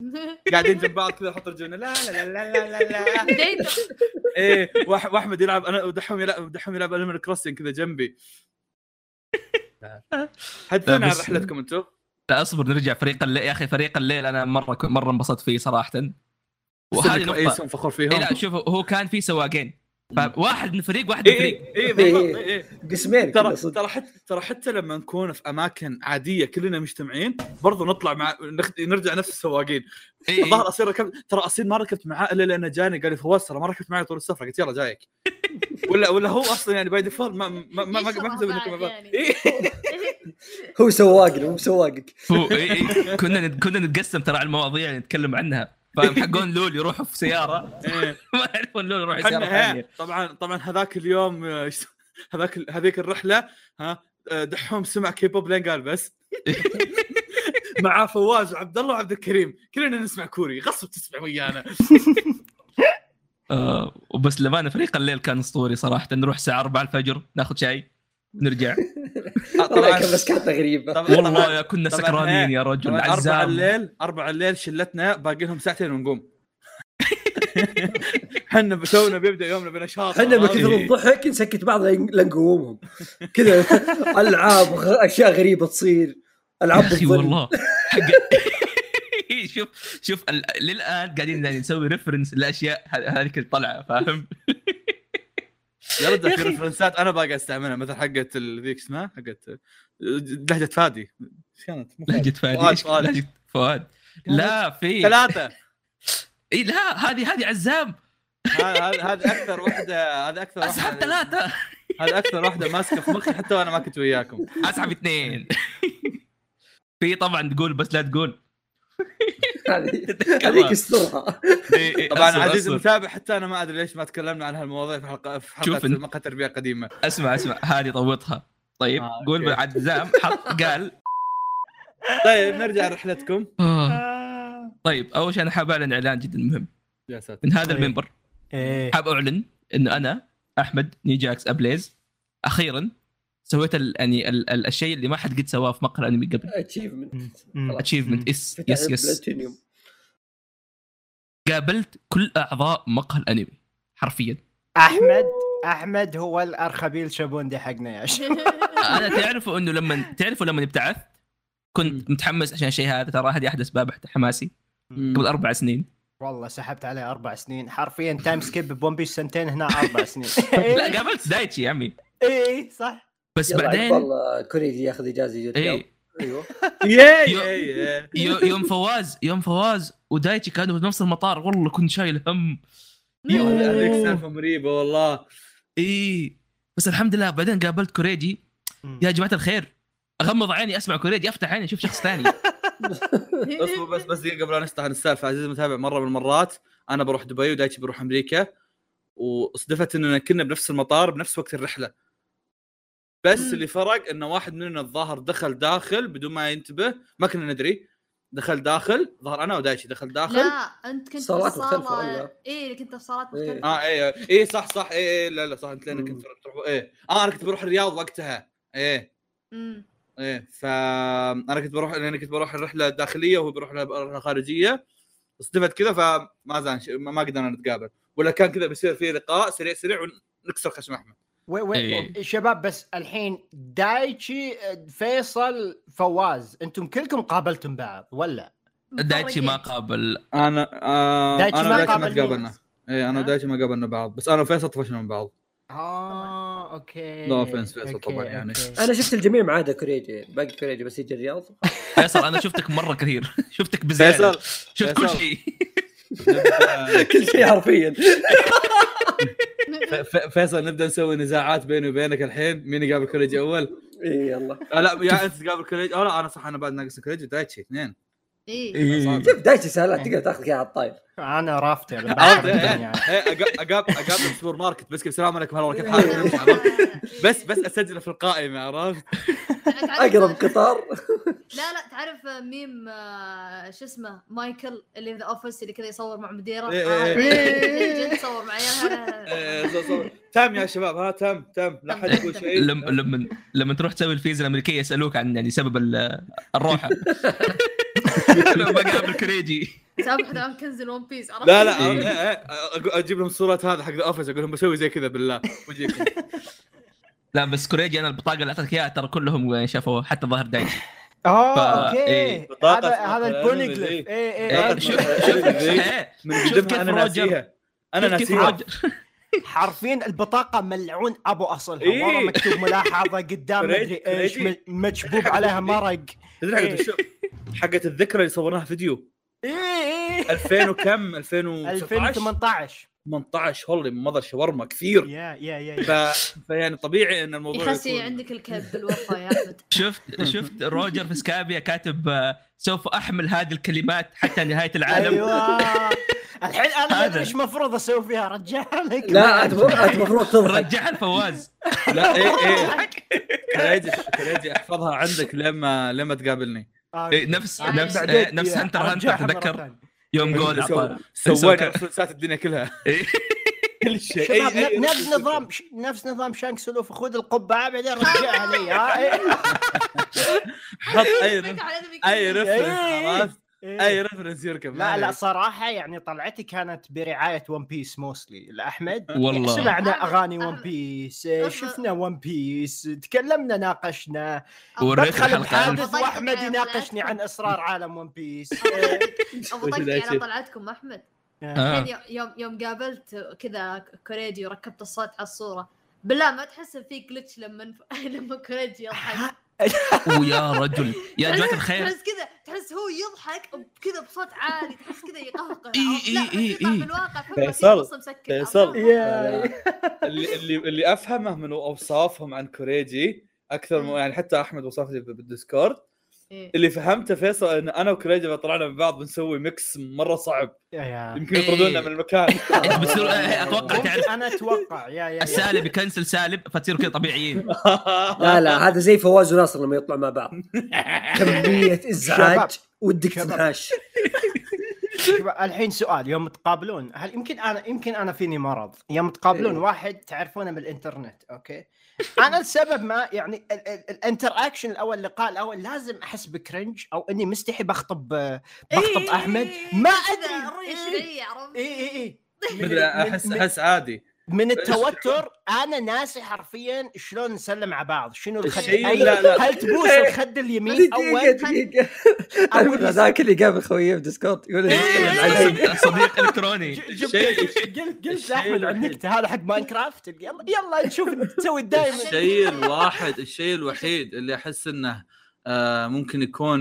S1: قاعدين جنب بعض كذا نحط رجولنا لا لا لا لا لا لا إيه وأحمد يلعب أنا ودحوم يلعب دحوم يلعب Animal Crossing كذا جنبي. حدثونا عن رحلتكم أنتم
S4: لا أصبر نرجع فريق الليل يا أخي فريق الليل أنا مرة مرة انبسطت فيه صراحة. وهذه نقطة.
S1: نقطة فخور فيهم.
S4: إيه لا شوف هو كان في سواقين. فواحد من فريق واحد من
S1: اي
S4: فريق
S1: اي اي بالضبط. اي.
S5: قسمين
S1: ترى ترى حتى ترى حتى لما نكون في أماكن عادية كلنا مجتمعين برضو نطلع مع نخ... نرجع نفس السواقين.
S4: إيه، إيه.
S1: الظاهر أصير ركبت ترى اصيل ما ركبت معاه إلا لأنه جاني قال لي فواز ترى ما ركبت معي طول السفره قلت يلا جايك. ولا ولا هو أصلا يعني by default ما ما ما ما حسب انكم. إيه.
S5: هو سواقنا مو سواقك
S4: إيه إيه. كنا كنا نتقسم ترى على المواضيع اللي نتكلم عنها. فاهم؟ حقون LoL يروحوا في سيارة.
S1: إيه.
S4: ما يعرفون LoL يروح سيارة
S1: ثانية. طبعا طبعا هذاك اليوم آه، هذاك هذيك الرحلة ها آه، دحوم سمع كيبوب لين قال بس. مع فواز وعبد الله وعبد الكريم. كلنا نسمع كوري. غصب تسمع ويانا.
S4: آه وبس لمانه فريق الليل كان أسطوري صراحة. نروح الساعة 4 الفجر ناخذ شاي. ونرجع
S1: آه،
S5: طبعا بس كانت غريبة
S1: طبعا
S4: والله كنا سكرانين
S1: إيه.
S4: يا رجل عزام
S1: الليل أربعة الليل شلتنا باقي لهم ساعتين ونقوم إحنا تونا بيبدأ يومنا بنشاط
S5: إحنا من كثر. الضحك نسكت بعض لين لين نقومهم كذا ألعاب أشياء غريبة تصير ألعاب
S4: يا
S5: أخي.
S4: والله حق شوف شوف. للآن قاعدين يعني نسوي ريفرنس لأشياء هذيك الطلعة فاهم؟
S1: يا رجال في ريفرنسات أنا باقي أستعملها مثل حقت ذيك اسمها؟ حقت لهجة فادي. إيش كانت؟ لهجة فادي. فؤاد،.
S4: لهجة
S1: فؤاد.
S4: لا في.
S1: ثلاثة.
S4: إي لا هذه هذه عزام.
S1: هذا هذا أكثر واحدة هذا أكثر
S4: اسحب ثلاثة.
S1: هذا أكثر واحدة ماسكة في مخي حتى وأنا ما كنت وياكم.
S4: اسحب اثنين. في طبعا تقول بس لا تقول.
S5: هذه. هذيك استرها
S4: إيه، إيه،
S1: طبعا عزيز. المتابع حتى أنا ما أدري ليش ما تكلمنا عن هالمواضيع في حلقة في حلقة
S4: شوف إن-
S1: مقهى تربيه قديمه
S4: أسمع أسمع. هذه طوطها طيب
S1: آه،
S4: قول. عزام حط قال.
S1: طيب نرجع رحلتكم.
S4: آه. طيب أول شيء أنا حاب أعلن إعلان جدا مهم.
S1: يا ساتر.
S4: من هذا
S6: طيب.
S4: المنبر
S6: إيه.
S4: حاب أعلن انه أنا أحمد نيجاكس أبليز أخيرا سويت ال يعني ال ال الشيء اللي ما حد قد سواه في مقهى الأنمي قبل. achievement. achievement yes yes
S5: yes
S4: قابلت كل أعضاء مقهى الأنمي حرفيا.
S6: أحمد أحمد هو الأرخبيل شابوندي حقنا يا شيخ
S4: أنا تعرفوا إنه لما تعرفوا لما ابتعثت كنت متحمس عشان الشيء هذا ترى هذه احد اسباب حماسي. قبل أربع سنين.
S6: والله سحبت عليه أربع سنين. حرفيا time skip ب One Piece سنتين هنا أربع سنين.
S4: لا قابلت دايتشي يا عمي.
S6: اي صح.
S4: بس
S5: يلا
S4: بعدين
S5: والله كوريجي ياخذ إجازة يجي
S1: إيه.
S4: أيوه. يوم فواز يوم فواز ودايتشي كانوا في نفس المطار والله كنت شايل هم.
S1: هذيك سالفة مريبة والله.
S4: إي. بس الحمد لله بعدين قابلت كوريجي. يا جماعة الخير. أغمض عيني أسمع كوريجي أفتح عيني أشوف شخص ثاني.
S1: اصبر بس بس دقيقة قبل لا نفتح عن السالفة. عزيزي المتابع مرة من المرات. أنا بروح دبي ودايتشي بروح أمريكا. وصدفت إننا كنا بنفس المطار بنفس وقت الرحلة. بس
S2: مم.
S1: اللي فرق انه واحد مننا الظاهر دخل داخل بدون ما ينتبه ما كنا ندري. دخل داخل ظهر أنا ودايتشي دخل داخل.
S2: لا أنت كنت في
S5: مختلفة
S2: الصاله؟ اي كنت في صالات
S5: إيه.
S2: مختلفة.
S1: آه اي اي صح صح. اي اي لا لا صح. أنت لأنك كنت تروح إيه. آه أنا كنت بروح الرياض وقتها. إيه.
S2: مم.
S1: إيه. فانا كنت بروح لأني كنت بروح الرحلة الداخلية وهو بيروح الرحله الخارجيه صدفت كذا فما زال ما قدرنا نتقابل. ولا كان كذا بيصير في لقاء سريع سريع ونكسر خشم أحمد.
S6: وي وي
S4: إيه.
S6: شباب بس الحين دايتشي فيصل فواز أنتم كلكم قابلتم بعض ولا؟
S4: دايتشي ما. قابل
S1: أنا آه
S6: دايتشي
S1: أنا
S6: ما.
S1: تقابلنا إيه
S6: أنا؟
S1: ودايتشي ما قابلنا بعض بس أنا وفيصل طفشنا من بعض
S6: آه okay
S1: No offense فيصل طبعاً يعني.
S6: okay.
S5: أنا شفت الجميع ما عدا كوريجي باقي كوريجي بس يجي الرياض
S4: فيصل أنا شفتك مرة كثير شفتك
S1: بزيادة
S4: شفت كل. شيء
S5: كل شيء حرفيا.
S1: فيصل نبدأ نسوي نزاعات بيني وبينك الحين. مين يقابل كوريجي أول؟
S5: اي يلا.
S1: آه لا يا أنت تقابل كوريجي أو لا أنا صح أنا بعد ناقص كوريجي دايتشي اثنين.
S2: اي
S5: شوف دايتشي سهلات تقدر تاخذ اياها على الطاير.
S6: أنا
S1: إيه،. إيه، أقا- اقابل اقابل السوبر ماركت. بس السلام عليكم. هلا كيف حالك؟ بس بس اسجله في القائمة عرفت؟
S5: أقرب قطار.
S2: لا لا تعرف ميم آه، شو اسمه مايكل اللي في The Office اللي كذا يصور مع مديره؟ آه،
S1: إيه.
S2: إيه، يصور مع عيالها
S1: إيه، ص- تم يا شباب. ها تم تم. لا حد يقول شيء.
S4: لما لما تروح تسوي الفيزا الأمريكية يسألوك عن يعني سبب ال- الروحة. لو بقابل كوريجي
S2: سامح الان كنزل One Piece؟
S1: لا لا
S4: إيه.
S1: إيه، إيه، أجيب لهم صورة هذا حق The Office أقول لهم بسوي زي كذا بالله.
S4: لا بس كوريجي أنا البطاقة اللي أعطيتك إياها ترى كلهم شافوا حتى ظهر دايتشي آه
S6: okay.
S4: إيه.
S6: هذا هذا ال
S1: Poneglyph.
S6: اي اي
S4: شوف شوف كيف
S1: أنا
S4: روجر-
S1: ناسيها.
S4: أنا
S1: ناسيها.
S6: حرفيا البطاقة ملعون أبو أصلها.
S1: إيه.
S6: والله مكتوب ملاحظة قدام
S1: كريجي-
S6: مدري إيش
S1: كريجي.
S6: م- مكبوب عليها مرق.
S1: تدري حقت الذكرى اللي صورناها فيديو.
S6: اي اي
S1: 2000 وكم 2019
S6: 2018
S1: 18 هولي مضى شاورما كثير.
S6: يا يا يا
S1: ف... فيعني طبيعي إن الموضوع
S2: يخسي
S1: يكون-
S2: عندك الكذب بالوفا يا أحمد.
S4: شفت شفت روجر في سكابيا كاتب آه، سوف أحمل هذه الكلمات حتى نهاية العالم.
S6: أيوه. الحين
S4: أنا.
S6: أدري إيش المفروض أسوي فيها رجالك
S5: لا أنت المفروض تضحك.
S4: رجعها الفواز.
S1: لا إيه إيه. كريجي كريجي أحفظها عندك لما لما تقابلني.
S4: نفس
S2: يعني
S4: نفس
S6: بعدين
S4: إيه، نفس
S6: فيها.
S4: هنتر هنتر
S6: أرجعها مرة
S4: تذكر. يوم جول
S1: سوينا مسلسلات الدنيا كلها
S4: إيه.
S1: كل شيء أي-
S6: ن- نفس نظام ش- نفس نظام شانكس لوفي خذ القبعة بعدين رجعها لي إيه.
S1: حط
S2: أي
S1: أي
S6: إيه.
S1: عرفت
S6: إيه.
S1: أي reference يركب
S6: لا لا. صراحة يعني طلعتي كانت برعاية One Piece mostly لأحمد
S4: والله.
S6: سمعنا
S2: أحمد-
S6: أغاني
S2: One.
S6: Piece
S2: أصبر.
S6: شفنا One Piece تكلمنا ناقشنا
S4: وريت
S2: أطقطق على
S6: يناقشني. عن أسرار عالم One Piece
S2: ابو طقطق
S1: دايتشي؟
S2: على طلعتكم أحمد
S4: آه.
S2: الحين يوم يوم قابلت كذا كوريجي وركبت الصوت على الصورة بالله ما تحس في glitch لما لما كوريجي يضحك
S4: ويا رجل. يا جماعة الخير.
S2: تحس كذا تحس هو يضحك كذا بصوت عالي تحس كذا يقهقه.
S4: إي
S2: يطلع
S4: إي.
S2: بالواقع فهو
S1: فيصل، فيصل. اللي اللي اللي أفهمه من أوصافهم عن كوريجي أكثر من يعني حتى أحمد وصف لي بال
S2: Discord.
S1: اللي فهمته فيصل إن أنا وكوريجي إذا طلعنا من بعض بنسوي mix مرة صعب.
S6: يا
S1: يمكن يطردونا
S4: إيه.
S1: من المكان.
S4: انت بتصير آه، أتوقع تعرف.
S6: أنا أتوقع يا يا
S4: السالب يكنسل سالب فتصيروا كذا طبيعيين.
S5: لا لا هذا زي فواز وناصر لما يطلعوا مع بعض. كمية
S6: إزعاج.
S5: ودك
S6: شباب. الحين سؤال يوم تقابلون هل يمكن أنا يمكن أنا فيني مرض يوم تقابلون
S5: إيه.
S6: واحد تعرفونه من الانترنت okay أنا لسبب ما يعني ال- ال- ال interaction الأول اللقاء الأول لازم احس ب cringe أو اني مستحي بخطب بخطب
S2: إيه،
S6: احمد
S2: إيه،
S6: ما ادري إيه.
S2: عرفت؟
S6: اي اي اي
S1: احس احس عادي
S6: من التوتر أنا ناسي حرفيا شلون نسلم على بعض. شنو الخد؟
S1: الشيء-
S6: أي
S1: لا، لا.
S6: هل تبوس الخد اليمين؟ أول
S5: دقيقة. دقيقة
S6: أول
S5: ذاك اللي قابل خويه ب Discord يقول
S6: إيه،
S5: يسلم علي
S4: صديق-
S1: إلكتروني.
S6: قلت قلت احمد عن
S1: الوحيد.
S6: النكته هذا حق Minecraft؟ يلا يلا نشوف تسوي دائما
S1: الشيء الواحد الشيء الوحيد اللي أحس إنه آه ممكن يكون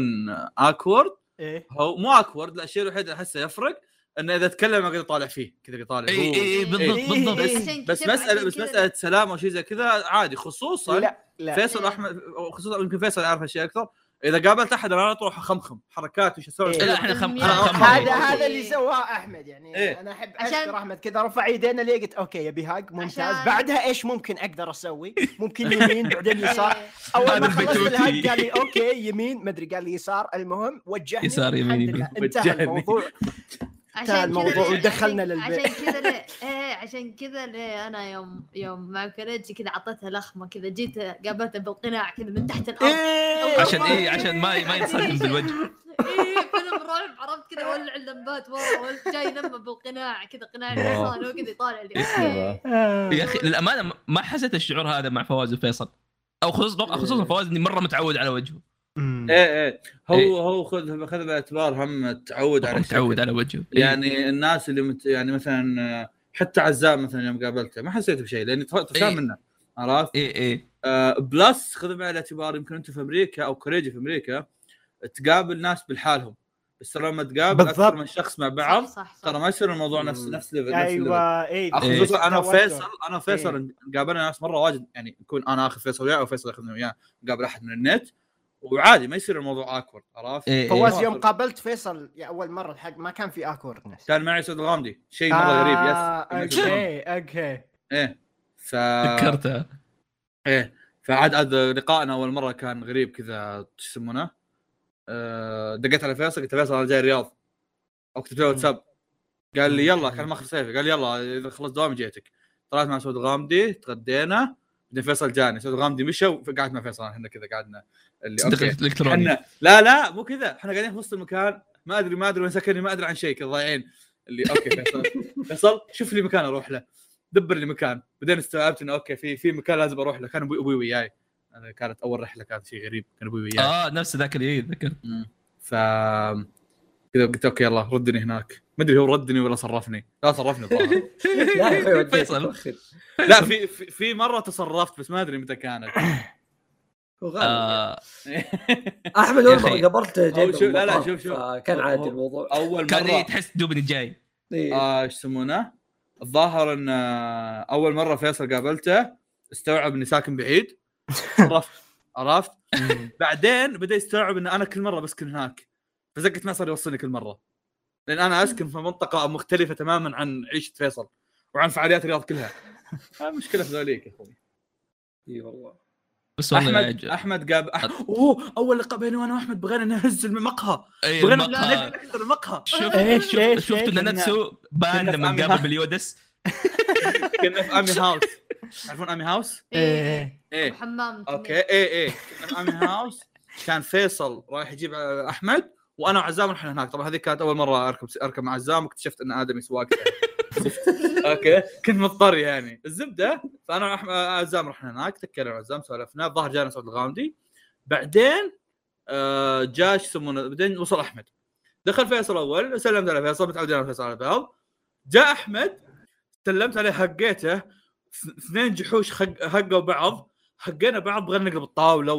S1: awkward
S6: إيه.
S1: هو مو awkward لا الشيء الوحيد اللي أحسه يفرق انه إذا تكلم اقعد اطالع فيه كذا يطالع
S4: إي إي إي بالضبط
S6: إيه،
S4: بالضبط
S6: إيه.
S1: بس
S2: مسألة
S1: بس مسألة سلام أو شيء زي كذا عادي خصوصا
S6: لا لا
S1: فيصل
S2: إيه.
S1: أحمد أو خصوصا يمكن فيصل يعرف اشياء أكثر إذا قابلت أحد أنا على طول أخمخم حركات وش أسوي
S6: إيه.
S4: لا إحنا خم خم-
S6: هذا
S2: إيه.
S6: هذا اللي سواه أحمد يعني
S1: إيه.
S6: أنا أحب
S2: عشان-
S6: اشكر أحمد كذا رفع يدينا لي قلت okay يبي hug ممتاز
S2: عشان-
S6: بعدها إيش ممكن أقدر أسوي ممكن يمين بعدين يسار
S2: إيه.
S4: أول
S6: ما خلصت.
S4: ال
S6: hug قال لي okay يمين مدري قال لي يسار المهم وجهني
S4: يسار، يمين، يمين.
S6: انتهى
S1: وجهني.
S6: الموضوع
S2: عشان
S6: الموضوع
S2: كذا ليه-
S6: ودخلنا
S2: عشان-
S6: للبيت.
S2: عشان كذا ليه إيه عشان كذا ليه أنا يوم يوم مع كوريجي كذا أعطيتها لخمة كذا جيت قابلته بالقناع كذا من تحت الأرض
S6: إيه.
S4: عشان إيه عشان ما ما ينصدم بالوجه
S2: إيه فيلم رعب عرفت كذا ولع اللمبات ورا جاي ينمى بالقناع كذا قناع الحصان وكذا يطالع لي
S1: إيه.
S4: يا أخي للأمانة ما حسيت الشعور هذا مع فواز وفيصل أو خصوصا خصوصا فواز إني مرة متعود على وجهه.
S1: إيه إيه هو
S4: إيه.
S1: هو خذ خذ باعتبار هم تعود على الشكل.
S4: على وجهه إيه.
S1: يعني الناس اللي مت يعني مثلا حتى عزام مثلا يوم قابلته ما حسيت بشيء لأني تفهم
S4: إيه.
S1: منه عرفت؟
S4: إيه إيه
S1: آه plus خذ بعين الاعتبار يمكن أنت في أمريكا أو كوريجي في أمريكا تقابل ناس بالحالهم بس ترى لما تقابل أكثر
S6: بالضبط.
S1: من شخص مع بعض. ترى ما يصير الموضوع نفس
S6: مم.
S1: نفس level نفس level.
S6: أيوه اي
S1: خصوصا
S6: أنا.
S1: وفيصل أنا وفيصل قابلنا ناس مرة واجد يعني يكون أنا اخذ فيصل وياه أو فيصل ياخذني وياه نقابل أحد من النت وعادي ما يصير الموضوع awkward عرفت؟
S4: إيه.
S6: فواز
S1: إيه.
S6: يوم قابلت فيصل يا أول مرة الحق ما كان في awkwardness
S1: كان معي سعود الغامدي شيء مرة غريب يس
S6: أوكي أوكي
S1: إيه ف
S4: ذكرتها
S1: إيه فعاد عاد لقائنا أول مرة كان غريب كذا شو يسمونه؟ آه، دقيت على فيصل قلت له فيصل أنا جاي الرياض. أو كتبت له واتساب. قال لي يلا كان ماخذ صيفي قال لي يلا إذا خلصت دوامي جيتك. طلعت مع سعود الغامدي تغدينا. بعدين فيصل جاني سعود الغامدي مشى وقعدت مع فيصل إحنا كذا قعدنا اللي
S4: okay.
S1: إحنا لا لا مو كذا إحنا قاعدين في وسط المكان ما أدري ما أدري وين سكني ما أدري عن شيء كذا ضايعين. اللي okay فيصل فيصل شوف لي مكان أروح له. دبر لي مكان. بعدين استوعبت إنه okay في في مكان لازم أروح له. كان أبوي وياي. كانت أول رحلة كانت شيء غريب كان أبوي وياي.
S4: آه نفس ذاك اللي ذكرت.
S1: ف كذا قلت okay يلا ردني هناك ما أدري هو ردني ولا صرفني لا صرفني الظاهر
S5: لا
S4: فيصل.
S1: لا في في, مرة تصرفت بس ما أدري متى كانت
S5: هو غالب.
S4: آه أحمد
S5: اول
S1: شوف- لا، لا، شوف- شوف.
S5: فكان
S1: هو-
S5: عادي الموضوع
S1: أول
S4: كان
S1: مرة
S4: تحس دوبني جاي
S5: إيه.
S1: آه، إيش يسمونه؟ الظاهر إن آه، أول مرة فيصل قابلته استوعب إني ساكن بعيد عرفت عرفت؟ بعدين بدأ يستوعب إن أنا كل مرة بسكن هناك فزقت ما صار يوصلني كل مرة. لأن أنا أسكن في منطقة مختلفة تماما عن عيشة فيصل وعن فعاليات الرياض كلها. آه، مشكلة في ذوليك يا أخوي.
S5: إي والله.
S4: بس
S1: احمد
S4: يعجب.
S1: أحمد قاب أح... أوه أول لقاء بيني وأنا وأحمد بغينا نهز المقهى.
S4: إيه،
S1: بغينا
S4: المقهى.
S1: نكسر المقهى.
S4: شفت شفت
S6: إيش-
S4: شفت
S6: إيش؟
S4: إن نتسو
S1: كنا
S4: بان لما قابل باليودس
S1: كنا في أمي house تعرفون أمي house؟
S6: إيه.
S1: إيه.
S2: وحمام
S1: okay. إيه إيه. كنا في أمي house كان فيصل رايح يجيب أحمد. وأنا وعزام رحنا هناك. طبعا هذه كانت أول مرة أركب أركب مع عزام واكتشفت أن آدمي سواق. okay. كنت مضطر يعني. الزبدة فأنا وأحمد- عزام رحنا هناك تكلم مع عزام سولفنا. الظاهر جانا سعود الغامدي بعدين آه جاء شو يسمونه بعدين وصل أحمد. دخل فيصل أول سلمت على فيصل متعودين على فيصل على بعض جاء أحمد سلمت عليه حقيته. اث- اثنين جحوش هقوا بعض. حقينا بعض بغينا نقلب الطاولة.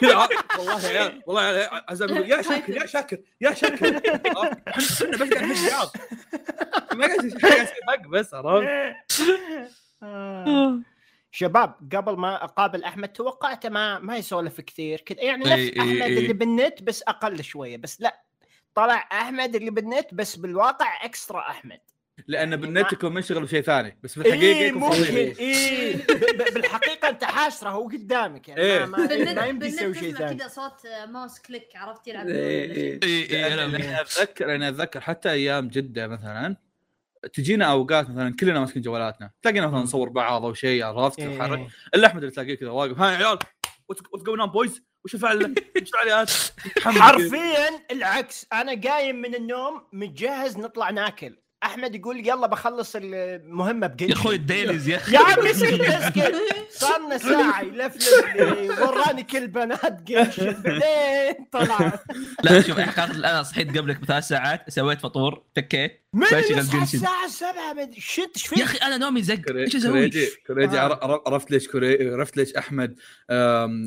S1: كذا ع- والله يا عيال والله عيال عزام يقول يا شاكر يا شاكر يا شاكر عرفت؟ إحنا بس قاعد نهز بعض ما قاعد حق بس عرفت
S6: آه. شباب قبل ما أقابل أحمد توقعته ما ما يسولف كثير كذا يعني نفس
S4: أحمد.
S6: اللي بالنت بس أقل شوية بس لا طلع أحمد اللي بالنت بس بالواقع extra
S1: أحمد
S6: لأن
S1: بالنت
S6: ما-
S1: يكون منشغل بشيء ثاني بس في الحقيقة
S6: اي
S1: يكون
S6: ممكن. اي بالحقيقة أنت حاشرة هو قدامك يعني
S1: إيه.
S6: ما, ما, يمدي يسوي شيء ثاني
S2: كذا صوت mouse click عرفت يلعب
S5: إيه،. إيه.
S4: اي اي لا
S1: لاني أتذكر لاني أتذكر حتى أيام جدة مثلا تجينا أوقات مثلا كلنا ماسكين جوالاتنا تلاقينا مثلا نصور بعض أو شيء عرفت
S6: إيه.
S1: نتحرك الا احمد اللي تلاقيه كذا واقف ها يا عيال what's going on boys وش الفعل وش الفعاليات.
S6: حرفيا العكس أنا قايم من النوم متجهز نطلع ناكل أحمد يقول يلا بخلص المهمة بقنشن
S4: يا أخوي ال dailies يا أخي.
S6: يا عم اسكت اسكت صار لنا ساعه يلفلف لي وراني كل بنات قنشن بعدين طلع.
S4: لا شوف حقيقة أنا صحيت قبلك بثلاث ساعات. سويت فطور تكيت
S6: من. الساعة 7 مدري shit إيش
S4: يا أخي أنا نومي زق. إيش أسوي؟
S1: كوريجي
S6: آه.
S1: عر- عر- عرفت ليش كوري عرفت ليش أحمد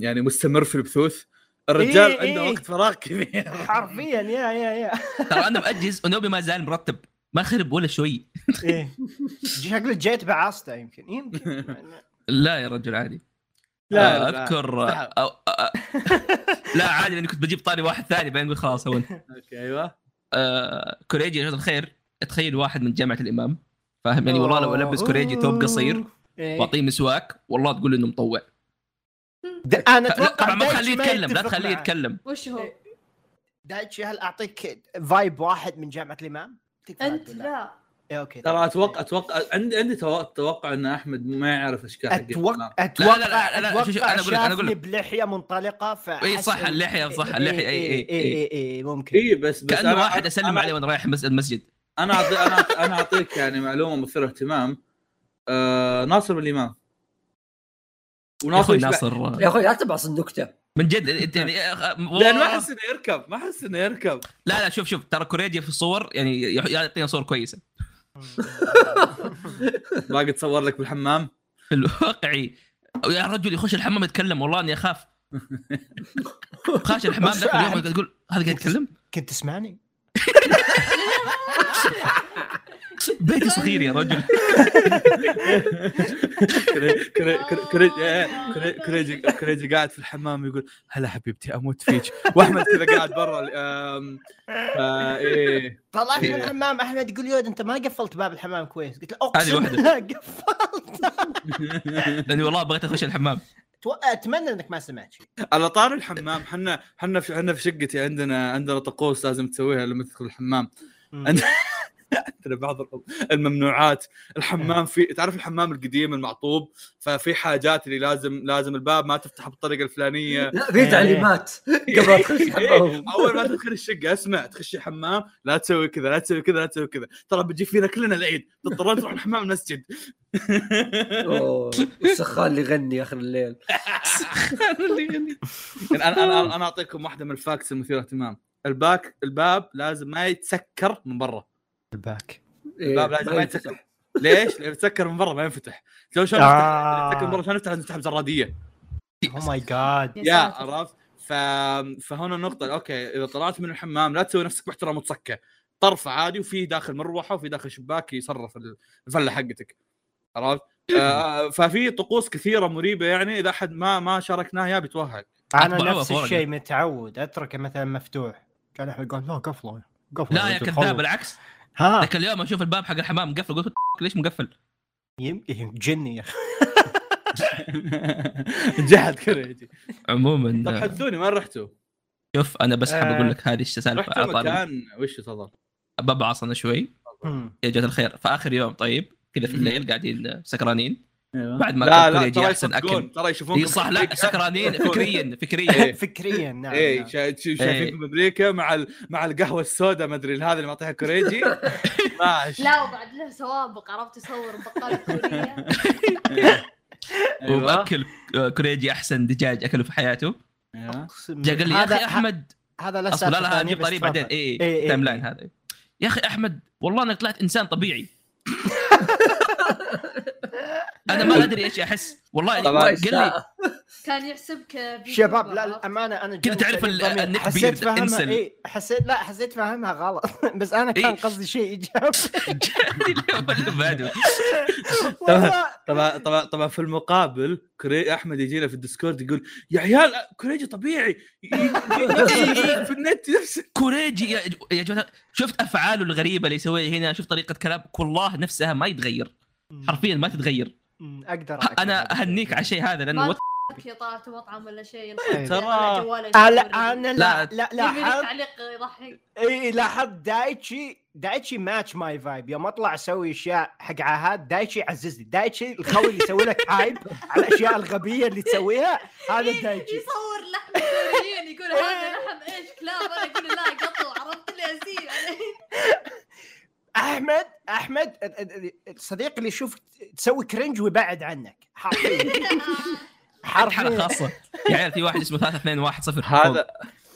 S1: يعني مستمر في البثوث؟ الرجال
S6: إيه،
S1: عنده
S6: إيه.
S1: وقت فراغ كبير.
S6: حرفيا يا يا يا.
S4: ترى أنا مأجز ونومي ما زال مرتب. ما خرب ولا شوي.
S6: إيه. شكلك جيت بعاصته يمكن. يمكن.
S4: لا يا رجل عادي.
S1: لا،
S4: آه،
S1: لا، أذكر.
S4: أو... آه، لا عادي لأني كنت بجيب طاري واحد ثاني بعدين أقول خلاص هون.
S1: okay أيوه.
S4: آه، كوريجي يا جماعة الخير تخيل واحد من جامعة الإمام. فاهم؟ يعني والله لو ألبس كوريجي ثوب قصير
S6: إيه.
S4: وأعطيه مسواك والله تقول إنه مطوع. أنا
S6: أتوقع
S4: طبعا ما تخليه يتكلم لا تخليه. يتكلم.
S2: وش هو؟
S6: دايتشي هل أعطيك vibe واحد من جامعة
S2: الإمام؟
S6: أنت؟
S2: لا.
S6: إيه، okay
S1: ترى أتوقع أتوقع عندي عندي تو- أتوقع إن أحمد ما يعرف اشكال حق أتوقع.
S6: أتوقع
S4: لا، لا، لا،
S6: أتوقع
S4: شوف، شوف، أنا أقول لك- أقول
S6: شافني
S4: لك.
S6: بلحيه منطلقة ف
S4: إي صح، اللحية، صح، اللحية، إي، إي،
S6: اي
S4: إي.
S6: اي اي ممكن.
S1: اي بس بس كأنه
S4: واحد اسلم عليه وأنا رايح المس- المسجد.
S1: أنا أعطي أنا أنا أعطيك يعني معلومة مثيرة اهتمام. آه ناصر بن الامام
S4: يا
S1: وناصر
S4: أخوي
S1: يشبع-
S4: ناصر
S5: يا أخوي لا تبعص النكته
S4: من جد انت يعني
S1: لأن ما أحس إنه يركب ما أحس إنه يركب.
S4: لا لا شوف شوف ترى كوريجي في الصور يعني يعطينا صور كويسة.
S1: باقي تصور لك بالحمام.
S4: في الواقعي يا رجل يخش الحمام يتكلم والله إني أخاف. خاش الحمام ذاك اليوم تقول هذا قاعد يتكلم؟
S6: كنت تسمعني؟
S4: بيتي صغير يا رجل.
S1: كري- كري- كري- كري- كري- كريجي كريجي قاعد في الحمام يقول هلا حبيبتي أموت فيك. وأحمد كذا قاعد برا إيه.
S6: طلعت من
S1: إيه.
S6: الحمام أحمد يقول يود أنت ما قفلت باب الحمام كويس. قلت له
S4: أقسم.
S6: بالله قفلت.
S4: لأني والله بغيت أخش الحمام.
S6: أتمنى إنك ما سمعت شيء
S1: على طار الحمام حنا حنا في حنا في شقتي عندنا عندنا طقوس لازم تسويها لما تدخل الحمام. عندنا بعض الممنوعات. الحمام في تعرف الحمام القديم المعطوب؟ ففي حاجات اللي لازم لازم الباب ما تفتح بالطريقة الفلانية.
S5: لا في تعليمات. قبل لا تخش الحمام.
S1: أول ما تدخل الشقة اسمع تخشي حمام لا تسوي كذا لا تسوي كذا لا تسوي كذا. ترى بيجي فينا كلنا العيد. تضطرون تروح الحمام المسجد.
S5: السخان اللي يغني آخر الليل.
S1: يعني أنا أنا أنا أعطيكم واحدة من ال facts المثيرة اهتمام الباك الباب لازم ما يتسكر من برا.
S6: الباك
S5: إيه،
S1: الباب لازم
S5: ما ينفتح.
S1: يتسكر ليش؟ لأنه يتسكر من برا ما ينفتح شلون شلون
S6: آه.
S1: يتسكر من برا شلون نفتح نفتح بزرادية
S6: oh my god
S1: يا. عرفت ف... فهنا النقطة okay إذا طلعت من الحمام لا تسوي نفسك محترم وتسكى طرف عادي وفي داخل مروحة وفي داخل شباك يصرف الفلة حقتك عرفت؟ آه ففي طقوس كثيرة مريبة يعني إذا أحد ما ما شاركناه يا بيتوهق
S4: أنا
S6: نفس. الشيء متعود أتركه مثلا مفتوح كان احد يقول لا قفله قفله
S4: لا يا كذاب. بالعكس
S6: ها
S4: ذاك اليوم أشوف الباب حق الحمام مقفل قلت ليش مقفل؟
S6: يم- يم- جني يا أخي
S1: جهد كذا
S4: عموما
S1: طب
S4: آه،
S1: حدثوني وين رحتوا؟
S4: شوف أنا بس حاب
S6: آه،
S4: أقول لك هذه السالفه طاري
S1: مكان وش تفضل؟
S4: ببعص أنا شوي. يا جماعة الخير فاخر يوم طيب كذا في الليل قاعدين سكرانين
S1: أيوة.
S4: بعد ما
S1: لا لا ترى. يصدقون ترى يشوفونكم
S4: اي صح لا. سكرانين فكريا فكريا
S1: إيه.
S6: فكريا نعم
S1: اي
S6: نعم.
S1: شا- شا- شايفين في أمريكا مع ال... مع القهوة السوداء ما أدري هذا اللي معطيها كوريجي ماشي
S2: لا وبعد له سوابق عرفت يصور بقاله كورية
S1: أيوة.
S4: وباكل آه، كوريجي أحسن دجاج أكله في حياته
S1: أيوة.
S4: جاء قال لي يا
S6: هذا-
S4: أخي أحمد
S6: هذا لا
S4: لا لا
S6: بس
S4: طريق بعدين. اي
S6: إيه، إيه،
S4: تايم
S6: إيه.
S4: لاين هذا يا أخي أحمد والله انك طلعت إنسان طبيعي أنا ما أدري إيش أحس. والله قال لي
S2: كان يحسبك
S6: شباب لا؟ الأمانة أنا
S4: كذا تعرف. النك
S6: حسيت
S4: بيرد،
S6: فاهمها
S4: إنسل.
S6: اي حسيت لا حسيت فاهمها غلط. بس أنا كان
S4: إيه.
S6: قصدي شيء إيجابي.
S1: طبعا طبعا طبعا في المقابل كري أحمد يجينا في الديسكورد يقول يا عيال كوريجي طبيعي. في النت نفسه.
S4: كوريجي يا يا جماعة شفت أفعاله الغريبة اللي يسويها هنا؟ شفت طريقة كلام؟ والله نفسها ما يتغير. حرفيا ما تتغير.
S6: أقدر
S4: أنا أهنيك على الشيء هذا لأنه
S2: ما
S4: وات-
S2: يا طلعت مطعم ولا شيء
S6: إيه.
S1: ترى-
S6: لا أنا لا. لا
S2: لا تعليق يضحك.
S6: إي لاحظت دايتشي دايتشي match my vibe يوم أطلع أسوي أشياء حق عاهات دايتشي يعززني. دايتشي الخوي اللي يسوي لك hype على الأشياء الغبية اللي تسويها هذا دايتشي.
S2: يصور لحم كوريين يقول هذا لحم إيش؟ كلاب. أنا أقول لا قطو عرفت لي ازيل
S6: أحمد أحمد الصديق اللي يشوف تسوي كرنج ويبعد عنك. حرفيا. حرفيا.
S4: خاصة. يا عيال في واحد اسمه 3 2 1 0
S1: هذا